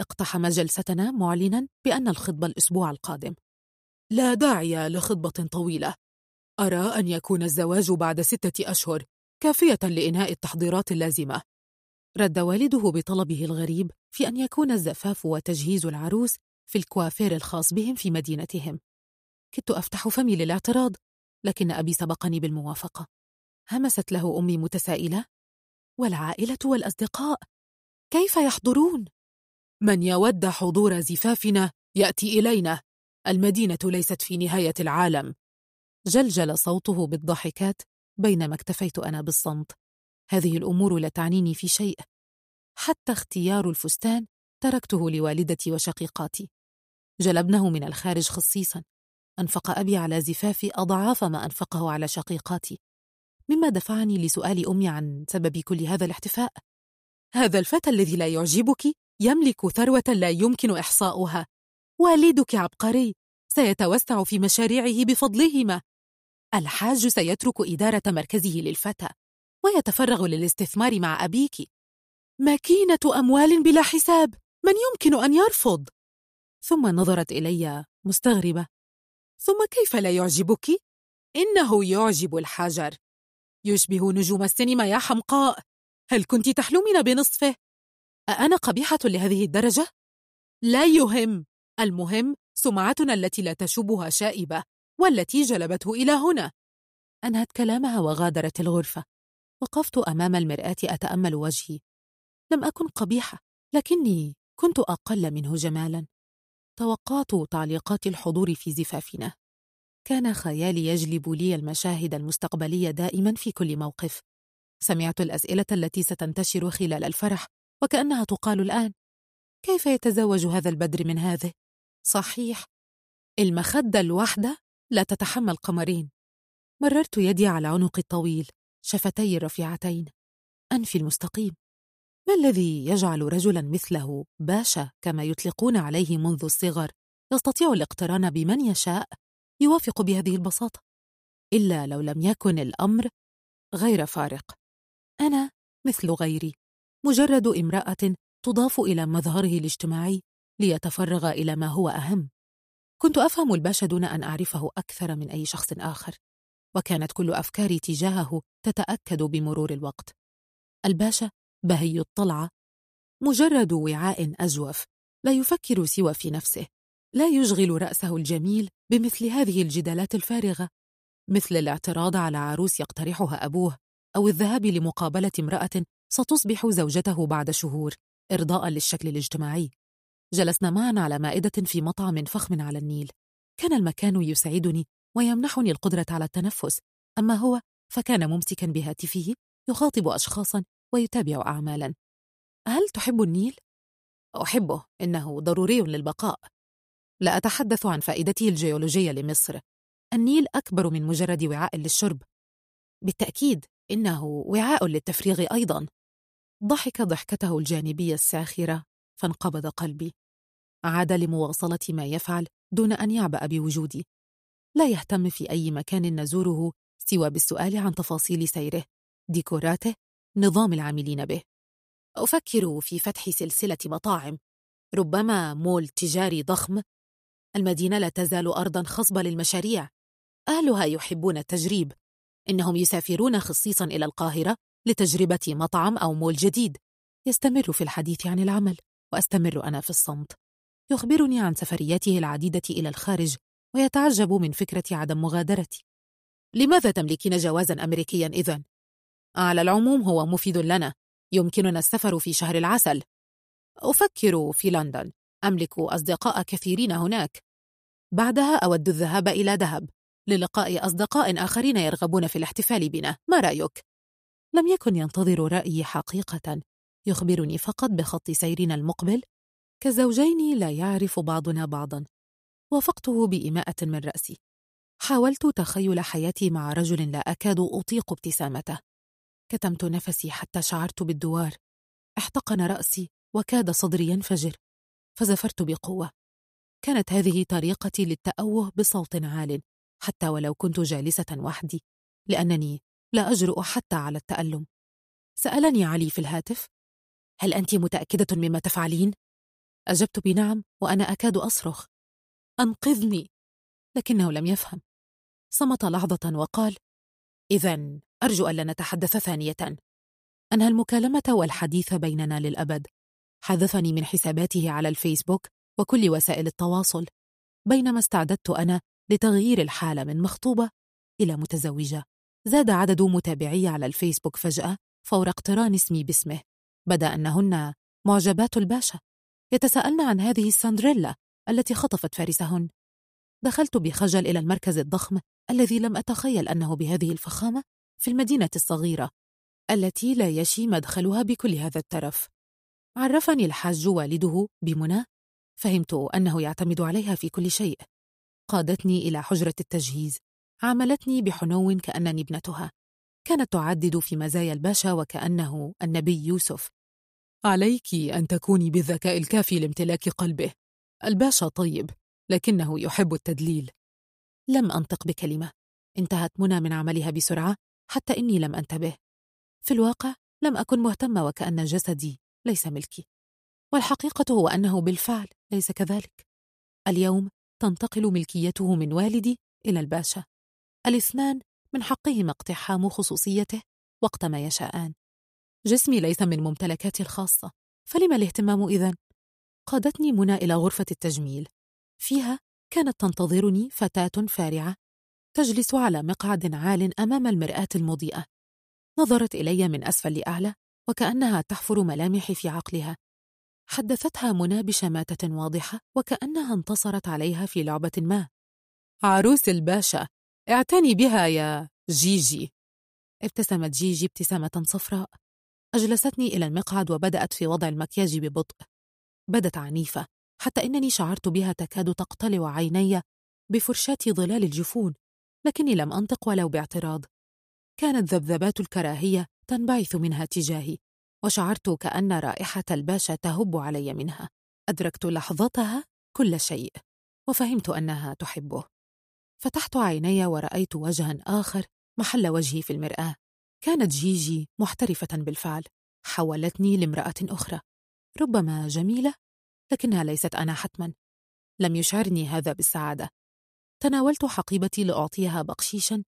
اقتحم جلستنا معلنا بأن الخطبة الأسبوع القادم. لا داعي لخطبة طويلة. أرى أن يكون الزواج بعد ستة أشهر كافية لإنهاء التحضيرات اللازمة. رد والده بطلبه الغريب في أن يكون الزفاف وتجهيز العروس في الكوافير الخاص بهم في مدينتهم. كدت أفتح فمي للاعتراض لكن أبي سبقني بالموافقة. همست له أمي متسائلة. والعائلة والأصدقاء كيف يحضرون؟ من يود حضور زفافنا يأتي إلينا. المدينة ليست في نهاية العالم. جلجل صوته بالضحكات بينما اكتفيت أنا بالصمت. هذه الأمور لا تعنيني في شيء. حتى اختيار الفستان تركته لوالدتي وشقيقاتي. جلبنه من الخارج خصيصا. أنفق أبي على زفافي أضعاف ما أنفقه على شقيقاتي. مما دفعني لسؤال أمي عن سبب كل هذا الاحتفاء. هذا الفتى الذي لا يعجبك؟ يملك ثروة لا يمكن إحصاؤها والدك عبقري سيتوسع في مشاريعه بفضلهما الحاج سيترك إدارة مركزه للفتى ويتفرغ للاستثمار مع أبيك ماكينة أموال بلا حساب من يمكن أن يرفض؟ ثم نظرت إلي مستغربة ثم كيف لا يعجبك؟ إنه يعجب الحجر يشبه نجوم السينما يا حمقاء هل كنت تحلمين بنصفه؟ أأنا قبيحة لهذه الدرجة؟ لا يهم. المهم سمعتنا التي لا تشوبها شائبة والتي جلبته إلى هنا. أنهت كلامها وغادرت الغرفة. وقفت أمام المرآة أتأمل وجهي. لم أكن قبيحة لكني كنت أقل منه جمالا. توقعت تعليقات الحضور في زفافنا. كان خيالي يجلب لي المشاهد المستقبلية دائما في كل موقف. سمعت الأسئلة التي ستنتشر خلال الفرح. وكأنها تقال الآن. كيف يتزوج هذا البدر من هذه؟ صحيح. المخدة الواحدة لا تتحمل قمرين. مررت يدي على عنقي الطويل شفتي الرفيعتين. أنفي المستقيم. ما الذي يجعل رجلا مثله باشا كما يطلقون عليه منذ الصغر؟ يستطيع الاقتران بمن يشاء؟ يوافق بهذه البساطة. إلا لو لم يكن الأمر غير فارق. أنا مثل غيري. مجرد امرأة تضاف إلى مظهره الاجتماعي ليتفرغ إلى ما هو أهم. كنت أفهم الباشا دون أن أعرفه أكثر من أي شخص آخر وكانت كل أفكاري تجاهه تتأكد بمرور الوقت. الباشا بهي الطلعة مجرد وعاء أجوف لا يفكر سوى في نفسه لا يشغل رأسه الجميل بمثل هذه الجدالات الفارغة. مثل الاعتراض على عروس يقترحها أبوه أو الذهاب لمقابلة امرأة ستصبح زوجته بعد شهور إرضاء للشكل الاجتماعي. جلسنا معا على مائدة في مطعم فخم على النيل. كان المكان يسعدني ويمنحني القدرة على التنفس. أما هو فكان ممسكا بهاتفه يخاطب أشخاصا ويتابع أعمالا. هل تحب النيل؟ أحبه إنه ضروري للبقاء. لا أتحدث عن فائدته الجيولوجية لمصر. النيل أكبر من مجرد وعاء للشرب. بالتأكيد إنه وعاء للتفريغ أيضا. ضحك ضحكته الجانبية الساخرة فانقبض قلبي. عاد لمواصلة ما يفعل دون أن يعبأ بوجودي. لا يهتم في أي مكان نزوره سوى بالسؤال عن تفاصيل سيره ديكوراته نظام العاملين به. أفكر في فتح سلسلة مطاعم ربما مول تجاري ضخم. المدينة لا تزال أرضا خصبة للمشاريع. أهلها يحبون التجريب إنهم يسافرون خصيصا إلى القاهرة. لتجربة مطعم أو مول جديد. يستمر في الحديث عن العمل وأستمر أنا في الصمت. يخبرني عن سفرياته العديدة إلى الخارج ويتعجب من فكرة عدم مغادرتي. لماذا تملكين جوازا أمريكيا إذن؟ على العموم هو مفيد لنا. يمكننا السفر في شهر العسل. أفكر في لندن. أملك أصدقاء كثيرين هناك. بعدها أود الذهاب إلى دهب. للقاء أصدقاء آخرين يرغبون في الاحتفال بنا. ما رأيك؟ لم يكن ينتظر رأيي حقيقة. يخبرني فقط بخط سيرنا المقبل. كزوجين لا يعرف بعضنا بعضا. وافقته بإماءة من رأسي. حاولت تخيل حياتي مع رجل لا أكاد أطيق ابتسامته. كتمت نفسي حتى شعرت بالدوار. احتقن رأسي وكاد صدري ينفجر. فزفرت بقوة. كانت هذه طريقتي للتأوه بصوت عال. حتى ولو كنت جالسة وحدي. لأنني لا أجرؤ حتى على التألم. سألني علي في الهاتف. هل أنت متأكدة مما تفعلين؟ أجبت بنعم وأنا أكاد أصرخ. أنقذني. لكنه لم يفهم. صمت لحظة وقال إذا أرجو ألا نتحدث ثانية. أنهى المكالمة والحديث بيننا للأبد. حذفني من حساباته على الفيسبوك وكل وسائل التواصل. بينما استعددت أنا لتغيير الحالة من مخطوبة إلى متزوجة. زاد عدد متابعي على الفيسبوك فجأة فور اقتران اسمي باسمه. بدأ أنهن معجبات الباشا. يتساءلن عن هذه السندريلا التي خطفت فارسهن. دخلت بخجل إلى المركز الضخم الذي لم أتخيل أنه بهذه الفخامة في المدينة الصغيرة التي لا يشي مدخلها بكل هذا الترف. عرفني الحاج والده بمنى. فهمت أنه يعتمد عليها في كل شيء. قادتني إلى حجرة التجهيز. عاملتني بحنو كأنني ابنتها. كانت تعدد في مزايا الباشا وكأنه النبي يوسف. عليك أن تكوني بالذكاء الكافي لامتلاك قلبه. الباشا طيب لكنه يحب التدليل. لم أنطق بكلمة. انتهت منى من عملها بسرعة حتى إني لم أنتبه. في الواقع لم أكن مهتمة وكأن جسدي ليس ملكي. والحقيقة هو أنه بالفعل ليس كذلك. اليوم تنتقل ملكيته من والدي إلى الباشا. الاثنان من حقهما اقتحام خصوصيته وقت ما يشاءان. جسمي ليس من ممتلكاتي الخاصة فلما الاهتمام إذن؟ قادتني منى إلى غرفة التجميل. فيها كانت تنتظرني فتاة فارعة تجلس على مقعد عال أمام المرآة المضيئة. نظرت إلي من أسفل لأعلى وكأنها تحفر ملامحي في عقلها. حدثتها منى بشماتة واضحة وكأنها انتصرت عليها في لعبة ما. عروس الباشا! اعتني بها يا جيجي. ابتسمت جيجي ابتسامة صفراء أجلستني إلى المقعد وبدأت في وضع المكياج ببطء. بدت عنيفة حتى إنني شعرت بها تكاد تقتلع عيني بفرشاة ظلال الجفون لكني لم أنطق ولو باعتراض. كانت ذبذبات الكراهية تنبعث منها تجاهي وشعرت كأن رائحة الباشا تهب علي منها. أدركت لحظتها كل شيء وفهمت أنها تحبه. فتحت عيني ورأيت وجها آخر محل وجهي في المرآة. كانت جيجي محترفة بالفعل. حولتني لامرأة أخرى. ربما جميلة لكنها ليست أنا حتما. لم يشعرني هذا بالسعادة. تناولت حقيبتي لأعطيها بقشيشا.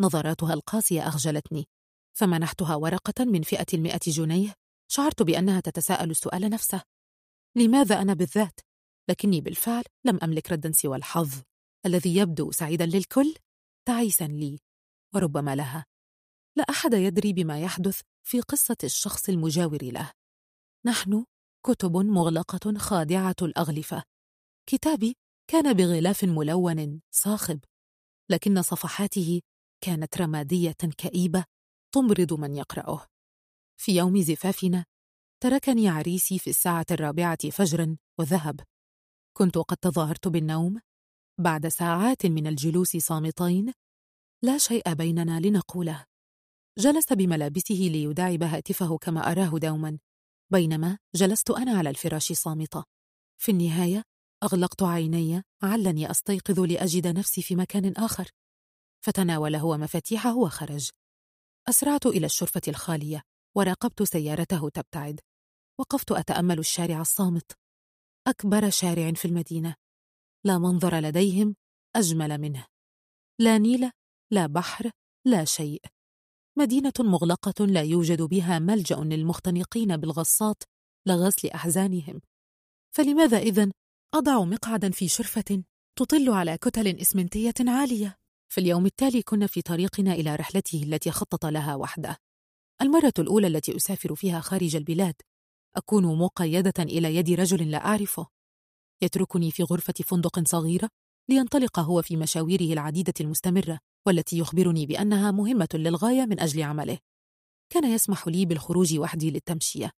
نظراتها القاسية أخجلتني. فمنحتها ورقة من فئة المئة جنيه. شعرت بأنها تتساءل السؤال نفسه. لماذا أنا بالذات؟ لكني بالفعل لم أملك ردا سوى الحظ. الذي يبدو سعيدا للكل تعيسا لي. وربما لها. لا أحد يدري بما يحدث في قصة الشخص المجاور له. نحن كتب مغلقة خادعة الأغلفة. كتابي كان بغلاف ملون صاخب لكن صفحاته كانت رمادية كئيبة تمرض من يقرأه. في يوم زفافنا تركني عريسي في الساعة الرابعة فجرا وذهب. كنت قد تظاهرت بالنوم بعد ساعات من الجلوس صامتين لا شيء بيننا لنقوله. جلس بملابسه ليداعب هاتفه كما أراه دوما بينما جلست أنا على الفراش صامتة. في النهاية أغلقت عيني علني أستيقظ لأجد نفسي في مكان آخر. فتناول هو مفاتيحه وخرج. أسرعت إلى الشرفة الخالية وراقبت سيارته تبتعد. وقفت أتأمل الشارع الصامت. أكبر شارع في المدينة. لا منظر لديهم أجمل منه. لا نيل لا بحر لا شيء. مدينة مغلقة لا يوجد بها ملجأ للمختنقين بالغصات لغسل أحزانهم. فلماذا إذن أضع مقعدا في شرفة تطل على كتل إسمنتية عالية؟ في اليوم التالي كنا في طريقنا إلى رحلته التي خطط لها وحده. المرة الأولى التي أسافر فيها خارج البلاد أكون مقيدة إلى يد رجل لا أعرفه. يتركني في غرفة فندق صغيرة لينطلق هو في مشاويره العديدة المستمرة والتي يخبرني بأنها مهمة للغاية من أجل عمله. كان يسمح لي بالخروج وحدي للتمشية.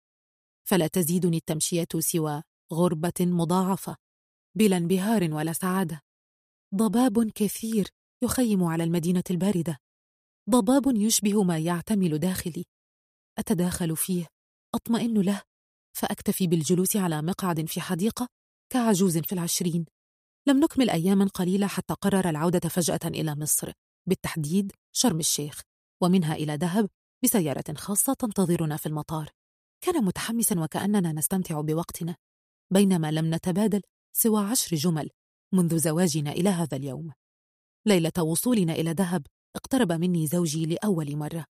فلا تزيدني التمشية سوى غربة مضاعفة بلا انبهار ولا سعادة. ضباب كثير يخيم على المدينة الباردة. ضباب يشبه ما يعتمل داخلي. أتداخل فيه أطمئن له فأكتفي بالجلوس على مقعد في حديقة كعجوز في العشرين. لم نكمل أياما قليلة حتى قرر العودة فجأة إلى مصر. بالتحديد شرم الشيخ ومنها إلى دهب بسيارة خاصة تنتظرنا في المطار. كان متحمسا وكأننا نستمتع بوقتنا. بينما لم نتبادل سوى عشر جمل منذ زواجنا إلى هذا اليوم. ليلة وصولنا إلى دهب اقترب مني زوجي لأول مرة.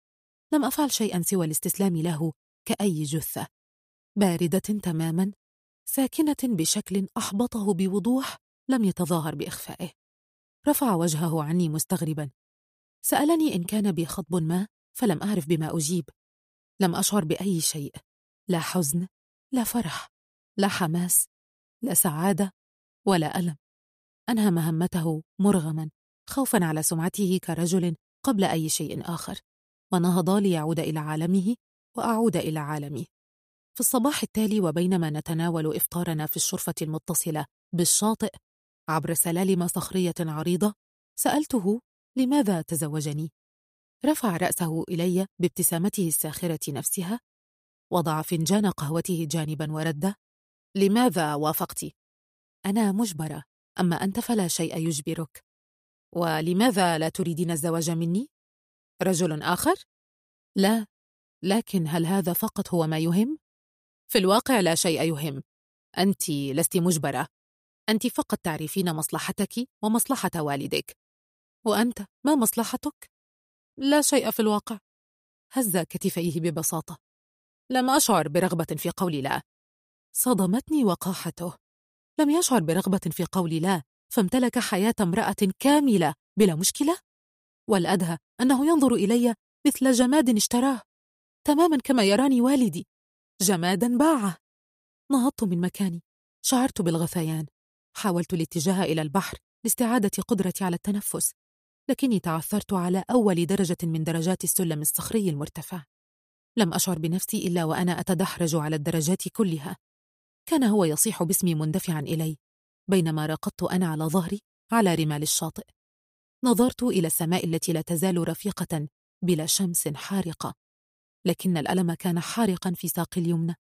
لم أفعل شيئا سوى الاستسلام له كأي جثة. باردة تماما ساكنة بشكل أحبطه بوضوح لم يتظاهر بإخفائه. رفع وجهه عني مستغربا. سألني إن كان بي خطب ما فلم أعرف بما أجيب. لم أشعر بأي شيء. لا حزن لا فرح لا حماس لا سعادة ولا ألم. أنهى مهمته مرغما خوفا على سمعته كرجل قبل أي شيء آخر. ونهض ليعود إلى عالمه وأعود إلى عالمي. في الصباح التالي وبينما نتناول إفطارنا في الشرفة المتصلة بالشاطئ عبر سلالم صخرية عريضة سألته لماذا تزوجني؟ رفع رأسه إلي بابتسامته الساخرة نفسها وضع فنجان قهوته جانبا ورد لماذا وافقت؟ أنا مجبرة أما أنت فلا شيء يجبرك ولماذا لا تريدين الزواج مني؟ رجل آخر؟ لا لكن هل هذا فقط هو ما يهم؟ في الواقع لا شيء يهم. أنت لست مجبرة. أنت فقط تعرفين مصلحتك ومصلحة والدك. وأنت ما مصلحتك؟ لا شيء في الواقع. هز كتفيه ببساطة. لم أشعر برغبة في قول لا. صدمتني وقاحته. لم يشعر برغبة في قول لا فامتلك حياة امرأة كاملة بلا مشكلة؟ والأدهى أنه ينظر إلي مثل جماد اشتراه. تماما كما يراني والدي. جمادا باعه. نهضت من مكاني. شعرت بالغثيان. حاولت الاتجاه إلى البحر لاستعادة قدرتي على التنفس لكني تعثرت على أول درجة من درجات السلم الصخري المرتفع. لم أشعر بنفسي إلا وأنا أتدحرج على الدرجات كلها. كان هو يصيح باسمي مندفعا إلي بينما راقدت أنا على ظهري على رمال الشاطئ. نظرت إلى السماء التي لا تزال رفيقة بلا شمس حارقة. لكن الألم كان حارقا في ساقي اليمنى.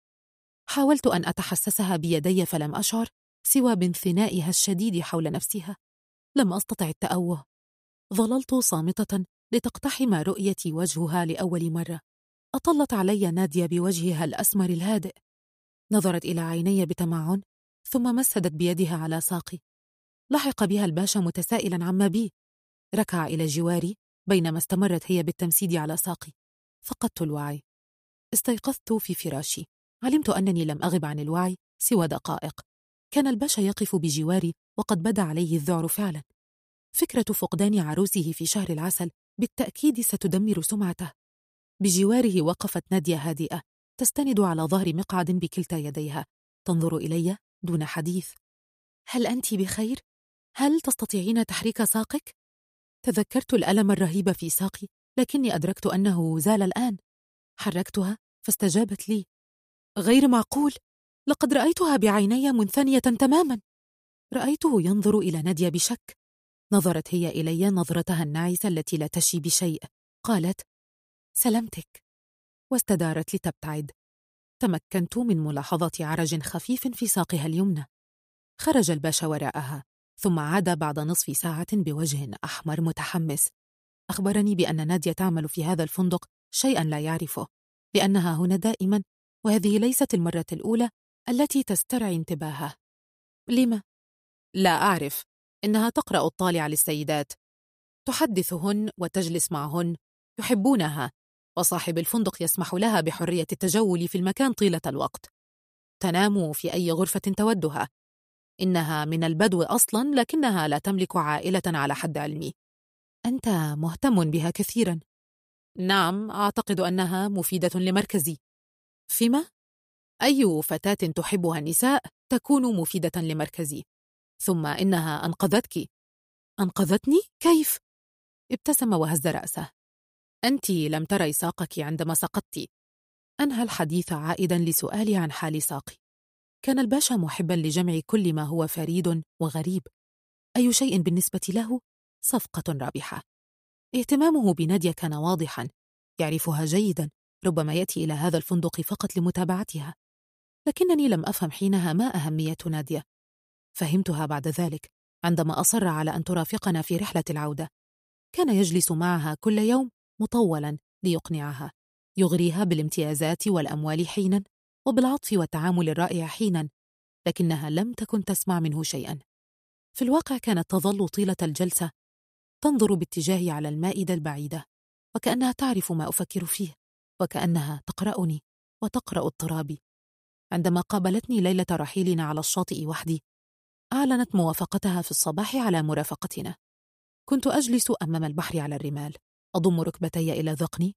حاولت أن أتحسسها بيدي فلم أشعر سوى بانثنائها الشديد حول نفسها. لم أستطع التأوه. ظللت صامتة لتقتحم رؤيتي وجهها لأول مرة. أطلت علي نادية بوجهها الأسمر الهادئ. نظرت إلى عيني بتمعن ثم مسدت بيدها على ساقي. لحق بها الباشا متسائلا عما بي. ركع إلى جواري بينما استمرت هي بالتمسيد على ساقي. فقدت الوعي. استيقظت في فراشي. علمت أنني لم أغب عن الوعي سوى دقائق. كان الباشا يقف بجواري وقد بدا عليه الذعر فعلا. فكرة فقدان عروسه في شهر العسل بالتأكيد ستدمر سمعته. بجواره وقفت نادية هادئة تستند على ظهر مقعد بكلتا يديها. تنظر إلي دون حديث. هل أنت بخير؟ هل تستطيعين تحريك ساقك؟ تذكرت الألم الرهيب في ساقي. لكني أدركت أنه زال الآن. حركتها فاستجابت لي. غير معقول. لقد رأيتها بعيني منثنية تماما. رأيته ينظر إلى نادية بشك. نظرت هي إلي نظرتها الناعسة التي لا تشي بشيء. قالت سلامتك. واستدارت لتبتعد. تمكنت من ملاحظة عرج خفيف في ساقها اليمنى. خرج الباشا وراءها ثم عاد بعد نصف ساعة بوجه أحمر متحمس. أخبرني بأن نادية تعمل في هذا الفندق شيئا لا يعرفه لأنها هنا دائما وهذه ليست المرة الأولى التي تسترعي انتباهه. لما؟ لا أعرف. إنها تقرأ الطالع للسيدات. تحدثهن وتجلس معهن. يحبونها. وصاحب الفندق يسمح لها بحرية التجول في المكان طيلة الوقت. تنام في أي غرفة تودها. إنها من البدو أصلا لكنها لا تملك عائلة على حد علمي. أنت مهتم بها كثيرا. نعم أعتقد أنها مفيدة لمركزي. فيما؟ أي فتاة تحبها النساء تكون مفيدة لمركزي. ثم إنها أنقذتك. أنقذتني؟ كيف؟ ابتسم وهز رأسه. أنت لم تري ساقك عندما سقطت. أنهى الحديث عائدا لسؤالي عن حال ساقي. كان الباشا محبا لجمع كل ما هو فريد وغريب. أي شيء بالنسبة له؟ صفقة رابحة. اهتمامه بنادية كان واضحا يعرفها جيدا ربما يأتي إلى هذا الفندق فقط لمتابعتها. لكنني لم أفهم حينها ما أهمية نادية. فهمتها بعد ذلك عندما أصر على أن ترافقنا في رحلة العودة. كان يجلس معها كل يوم مطولا ليقنعها يغريها بالامتيازات والأموال حينا وبالعطف والتعامل الرائع حينا لكنها لم تكن تسمع منه شيئا. في الواقع كانت تظل طيلة الجلسة تنظر باتجاهي على المائدة البعيدة وكأنها تعرف ما أفكر فيه وكأنها تقرأني وتقرأ اضطرابي. عندما قابلتني ليلة رحيلنا على الشاطئ وحدي أعلنت موافقتها في الصباح على مرافقتنا. كنت أجلس أمام البحر على الرمال أضم ركبتي إلى ذقني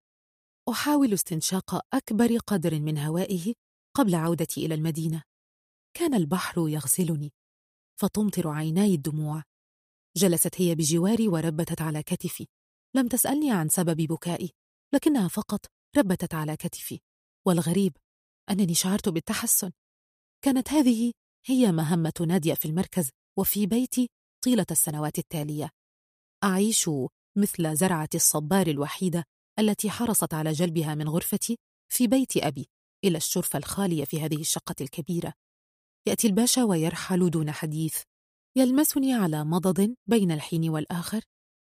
أحاول استنشاق أكبر قدر من هوائه قبل عودتي إلى المدينة. كان البحر يغسلني فتمطر عيناي الدموع جلست هي بجواري وربتت على كتفي. لم تسألني عن سبب بكائي لكنها فقط ربتت على كتفي. والغريب أنني شعرت بالتحسن. كانت هذه هي مهمة نادية في المركز وفي بيتي طيلة السنوات التالية. أعيش مثل زرعة الصبار الوحيدة التي حرصت على جلبها من غرفتي في بيت أبي إلى الشرفة الخالية في هذه الشقة الكبيرة. يأتي الباشا ويرحل دون حديث. يلمسني على مضض بين الحين والآخر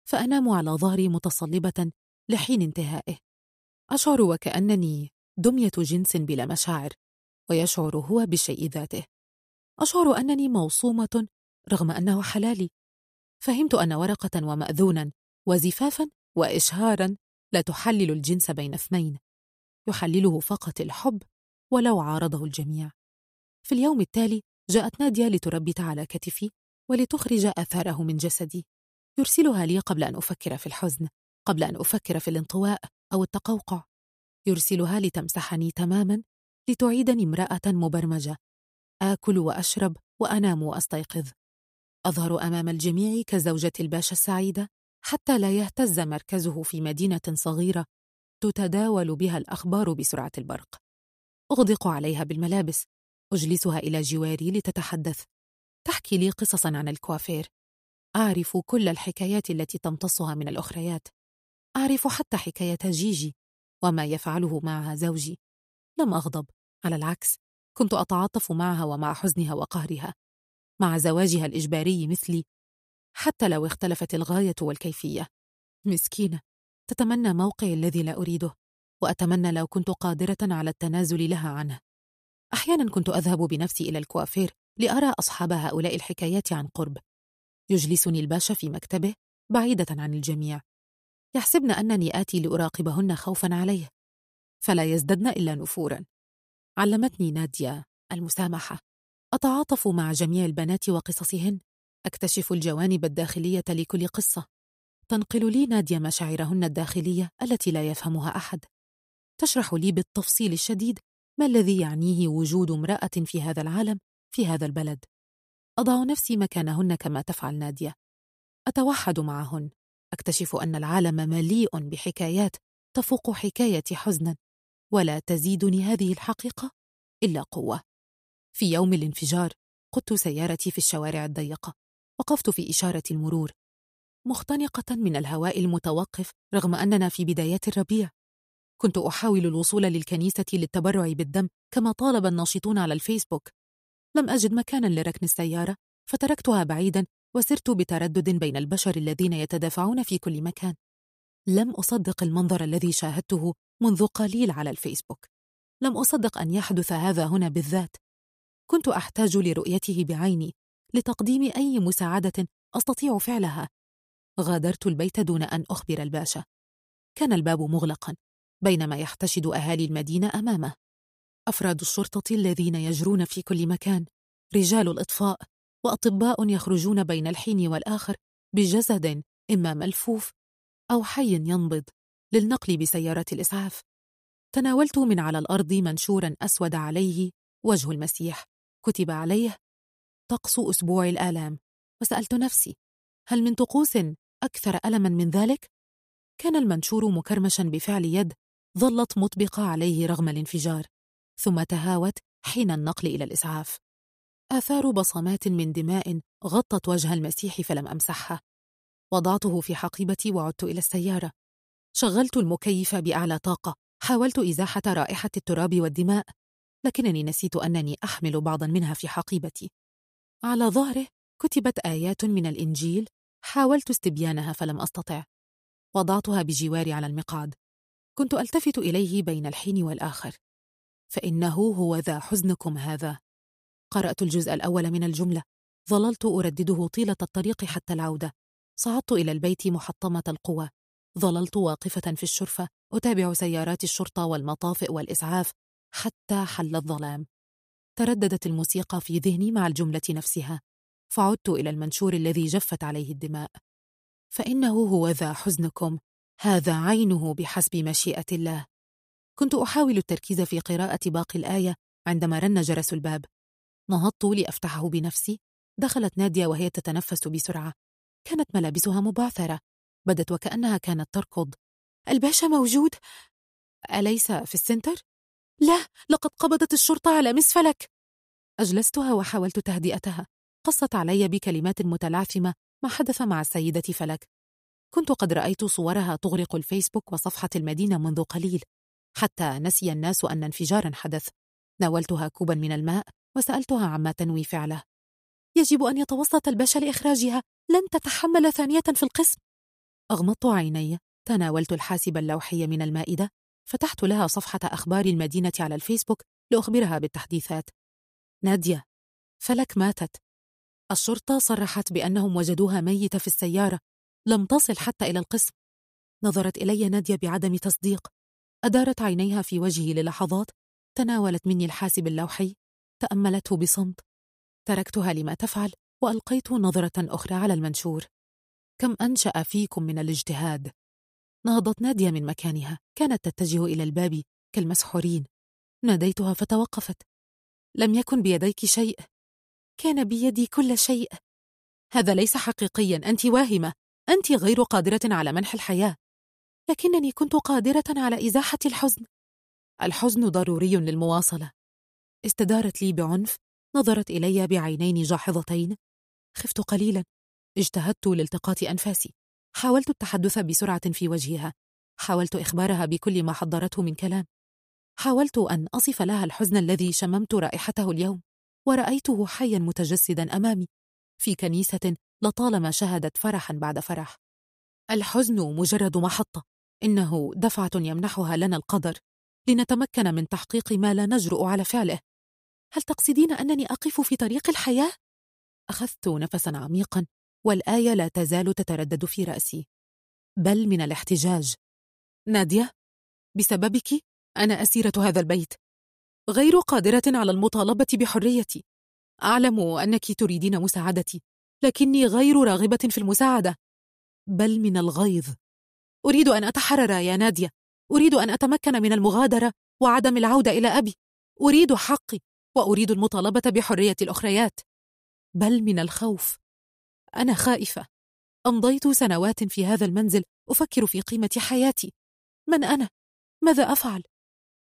فأنام على ظهري متصلبة لحين انتهائه. أشعر وكأنني دمية جنس بلا مشاعر ويشعر هو بالشيء ذاته. أشعر أنني موصومة رغم أنه حلالي. فهمت أن ورقة ومأذونا وزفافا وإشهارا لا تحلل الجنس بين اثنين. يحلله فقط الحب ولو عارضه الجميع. في اليوم التالي جاءت نادية لتربت على كتفي ولتخرج آثاره من جسدي. يرسلها لي قبل أن أفكر في الحزن قبل أن أفكر في الانطواء أو التقوقع. يرسلها لتمسحني تماما لتعيدني امرأة مبرمجة. آكل وأشرب وأنام وأستيقظ. أظهر أمام الجميع كزوجة الباشا السعيدة حتى لا يهتز مركزه في مدينة صغيرة تتداول بها الأخبار بسرعة البرق. أغدق عليها بالملابس. أجلسها إلى جواري لتتحدث. تحكي لي قصصا عن الكوافير. أعرف كل الحكايات التي تمتصها من الأخريات. أعرف حتى حكاية جيجي وما يفعله معها زوجي. لم أغضب. على العكس كنت أتعاطف معها ومع حزنها وقهرها. مع زواجها الإجباري مثلي حتى لو اختلفت الغاية والكيفية. مسكينة. تتمنى موقعي الذي لا أريده وأتمنى لو كنت قادرة على التنازل لها عنه. أحيانا كنت أذهب بنفسي إلى الكوافير لأرى أصحاب هؤلاء الحكايات عن قرب. يجلسني الباشا في مكتبه بعيدة عن الجميع. يحسبن أنني آتي لأراقبهن خوفا عليه. فلا يزددن إلا نفورا. علمتني نادية المسامحة. أتعاطف مع جميع البنات وقصصهن. أكتشف الجوانب الداخلية لكل قصة. تنقل لي نادية مشاعرهن الداخلية التي لا يفهمها أحد. تشرح لي بالتفصيل الشديد ما الذي يعنيه وجود امرأة في هذا العالم في هذا البلد. أضع نفسي مكانهن كما تفعل نادية. أتوحد معهن. أكتشف أن العالم مليء بحكايات تفوق حكاية حزنا. ولا تزيدني هذه الحقيقة إلا قوة. في يوم الانفجار قدت سيارتي في الشوارع الضيقة. وقفت في إشارة المرور. مختنقة من الهواء المتوقف رغم أننا في بدايات الربيع. كنت أحاول الوصول للكنيسة للتبرع بالدم كما طالب الناشطون على الفيسبوك. لم أجد مكانا لركن السيارة فتركتها بعيدا وسرت بتردد بين البشر الذين يتدافعون في كل مكان. لم أصدق المنظر الذي شاهدته منذ قليل على الفيسبوك. لم أصدق أن يحدث هذا هنا بالذات. كنت أحتاج لرؤيته بعيني لتقديم أي مساعدة أستطيع فعلها. غادرت البيت دون أن أخبر الباشا. كان الباب مغلقا بينما يحتشد أهالي المدينة أمامه. أفراد الشرطة الذين يجرون في كل مكان. رجال الإطفاء وأطباء يخرجون بين الحين والآخر بجسد إما ملفوف أو حي ينبض للنقل بسيارة الإسعاف. تناولت من على الأرض منشورا أسود عليه وجه المسيح. كتب عليه طقس أسبوع الآلام. وسألت نفسي هل من طقوس أكثر ألما من ذلك؟ كان المنشور مكرمشا بفعل يد ظلت مطبقة عليه رغم الانفجار. ثم تهاوت حين النقل إلى الإسعاف. آثار بصمات من دماء غطت وجه المسيح فلم أمسحها. وضعته في حقيبتي وعدت إلى السيارة. شغلت المكيف بأعلى طاقة. حاولت إزاحة رائحة التراب والدماء لكنني نسيت أنني أحمل بعضا منها في حقيبتي. على ظهره كتبت آيات من الإنجيل. حاولت استبيانها فلم أستطع. وضعتها بجواري على المقعد. كنت ألتفت إليه بين الحين والآخر. فإنه هو ذا حزنكم هذا. قرأت الجزء الأول من الجملة. ظللت أردده طيلة الطريق حتى العودة. صعدت إلى البيت محطمة القوى. ظللت واقفة في الشرفة. أتابع سيارات الشرطة والمطافئ والإسعاف حتى حل الظلام. ترددت الموسيقى في ذهني مع الجملة نفسها. فعدت إلى المنشفة الذي جفت عليه الدماء. فإنه هوذا حزنكم. هذا عينه بحسب مشيئة الله. كنت أحاول التركيز في قراءة باقي الآية عندما رن جرس الباب. نهضت لأفتحه بنفسي. دخلت نادية وهي تتنفس بسرعة. كانت ملابسها مبعثرة. بدت وكأنها كانت تركض. الباشا موجود؟ أليس في السنتر؟ لا لقد قبضت الشرطة على مس فلك. أجلستها وحاولت تهدئتها. قصت علي بكلمات متلعثمه ما حدث مع السيدة فلك. كنت قد رأيت صورها تغرق الفيسبوك وصفحة المدينة منذ قليل. حتى نسي الناس أن انفجارا حدث. ناولتها كوبا من الماء وسألتها عما تنوي فعله. يجب أن يتوسط الباشا لإخراجها لن تتحمل ثانية في القسم. أغمضت عيني. تناولت الحاسب اللوحي من المائدة فتحت لها صفحة أخبار المدينة على الفيسبوك لأخبرها بالتحديثات. نادية. فلك ماتت. الشرطة صرحت بأنهم وجدوها ميتة في السيارة. لم تصل حتى إلى القسم. نظرت إلي نادية بعدم تصديق. أدارت عينيها في وجهي للحظات تناولت مني الحاسب اللوحي تأملته بصمت. تركتها لما تفعل وألقيت نظرة أخرى على المنشور. كم أنشأ فيكم من الاجتهاد؟ نهضت نادية من مكانها كانت تتجه إلى الباب كالمسحورين. ناديتها فتوقفت. لم يكن بيديك شيء. كان بيدي كل شيء. هذا ليس حقيقيا أنت واهمة. أنت غير قادرة على منح الحياة. لكنني كنت قادرة على إزاحة الحزن. الحزن ضروري للمواصلة. استدارت لي بعنف نظرت إلي بعينين جاحظتين. خفت قليلا. اجتهدت لالتقاط أنفاسي. حاولت التحدث بسرعة في وجهها. حاولت إخبارها بكل ما حضرته من كلام. حاولت أن أصف لها الحزن الذي شممت رائحته اليوم. ورأيته حيا متجسدا أمامي. في كنيسة لطالما شهدت فرحا بعد فرح. الحزن مجرد محطة. إنه دفعة يمنحها لنا القدر لنتمكن من تحقيق ما لا نجرؤ على فعله. هل تقصدين أنني أقف في طريق الحياة؟ أخذت نفسا عميقا والآية لا تزال تتردد في رأسي. بل من الاحتجاج. نادية بسببك أنا أسيرة هذا البيت. غير قادرة على المطالبة بحريتي. أعلم أنك تريدين مساعدتي لكني غير راغبة في المساعدة. بل من الغيظ. أريد أن أتحرر يا نادية. أريد أن أتمكن من المغادرة وعدم العودة إلى أبي. أريد حقي وأريد المطالبة بحرية الأخريات. بل من الخوف. أنا خائفة. أمضيت سنوات في هذا المنزل أفكر في قيمة حياتي. من أنا؟ ماذا أفعل؟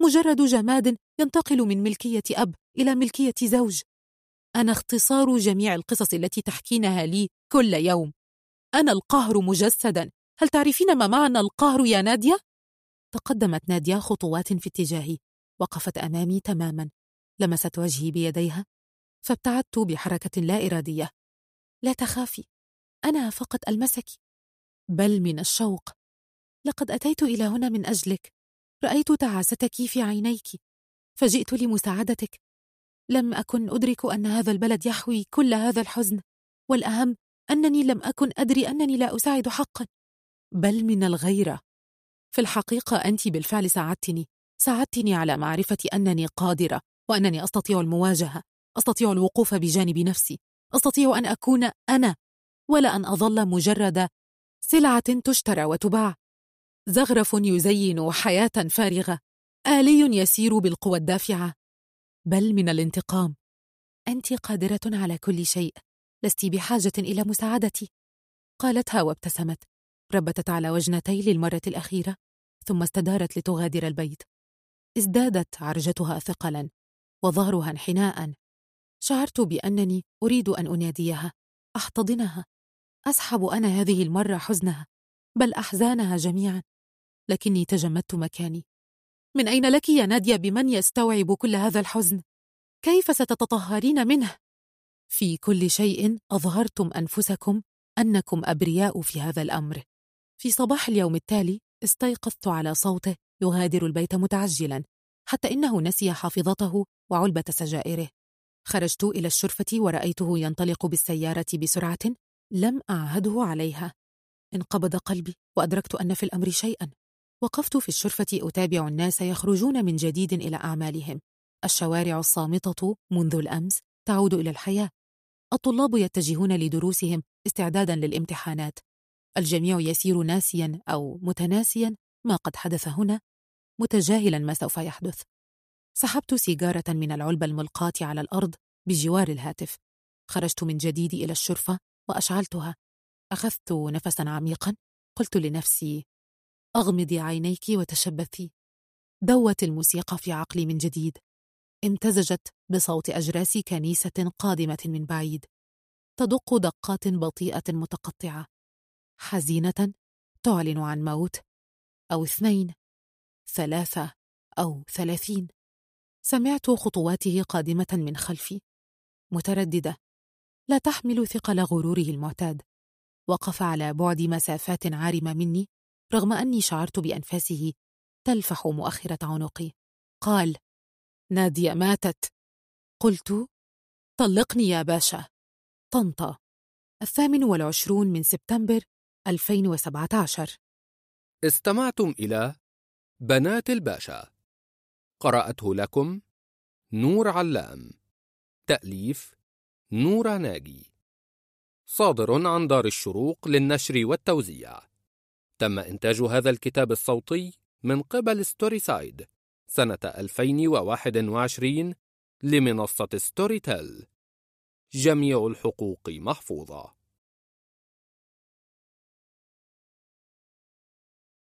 مجرد جماد ينتقل من ملكية أب إلى ملكية زوج. أنا اختصار جميع القصص التي تحكينها لي كل يوم. أنا القهر مجسدا. هل تعرفين ما معنى القهر يا نادية؟ تقدمت نادية خطوات في اتجاهي وقفت أمامي تماما لمست وجهي بيديها فابتعدت بحركة لا إرادية. لا تخافي أنا فقط ألمسك. بل من الشوق. لقد أتيت إلى هنا من أجلك. رأيت تعاستك في عينيك. فجئت لمساعدتك. لم أكن أدرك أن هذا البلد يحوي كل هذا الحزن. والأهم أنني لم أكن أدري أنني لا أساعد حقا. بل من الغيرة. في الحقيقة أنت بالفعل ساعدتني. ساعدتني على معرفة أنني قادرة وأنني أستطيع المواجهة أستطيع الوقوف بجانب نفسي أستطيع أن أكون أنا ولا أن أظل مجرد سلعة تشترى وتباع. زغرف يزين حياة فارغة آلي يسير بالقوى الدافعة. بل من الانتقام. أنت قادرة على كل شيء. لست بحاجة إلى مساعدتي. قالتها وابتسمت. ربتت على وجنتي للمرة الأخيرة ثم استدارت لتغادر البيت. ازدادت عرجتها ثقلا وظهرها انحناء. شعرت بأنني أريد أن أناديها. أحتضنها. أسحب أنا هذه المرة حزنها. بل أحزانها جميعا. لكني تجمدت مكاني. من أين لك يا نادية؟ بمن يستوعب كل هذا الحزن؟ كيف ستتطهرين منه؟ في كل شيء أظهرتم أنفسكم أنكم أبرياء في هذا الأمر. في صباح اليوم التالي استيقظت على صوته يغادر البيت متعجلا حتى إنه نسي حافظته وعلبة سجائره. خرجت إلى الشرفة ورأيته ينطلق بالسيارة بسرعة لم أعهده عليها. انقبض قلبي وأدركت أن في الأمر شيئا. وقفت في الشرفة أتابع الناس يخرجون من جديد إلى أعمالهم. الشوارع الصامتة منذ الأمس تعود إلى الحياة. الطلاب يتجهون لدروسهم استعدادا للامتحانات. الجميع يسير ناسيا أو متناسيا ما قد حدث هنا متجاهلا ما سوف يحدث. سحبت سيجارة من العلبة الملقاة على الأرض بجوار الهاتف. خرجت من جديد إلى الشرفة وأشعلتها. أخذت نفسا عميقا. قلت لنفسي أغمضي عينيك وتشبثي. دوت الموسيقى في عقلي من جديد. امتزجت بصوت أجراس كنيسة قادمة من بعيد. تدق دقات بطيئة متقطعة. حزينة تعلن عن موت أو اثنين ثلاثة أو ثلاثين. سمعت خطواته قادمة من خلفي. مترددة. لا تحمل ثقل غروره المعتاد. وقف على بعد مسافات عارمة مني رغم أني شعرت بأنفاسه تلفح مؤخرة عنقي. قال نادية ماتت. قلت طلقني يا باشا. طنطا. الثامن والعشرون من سبتمبر 2017 استمعتم إلى بنات الباشا. قرأته لكم نور علام. تأليف نورا ناجي. صادر عن دار الشروق للنشر والتوزيع. تم إنتاج هذا الكتاب الصوتي من قبل Storyside سنة 2021 لمنصة Storytel. جميع الحقوق محفوظة.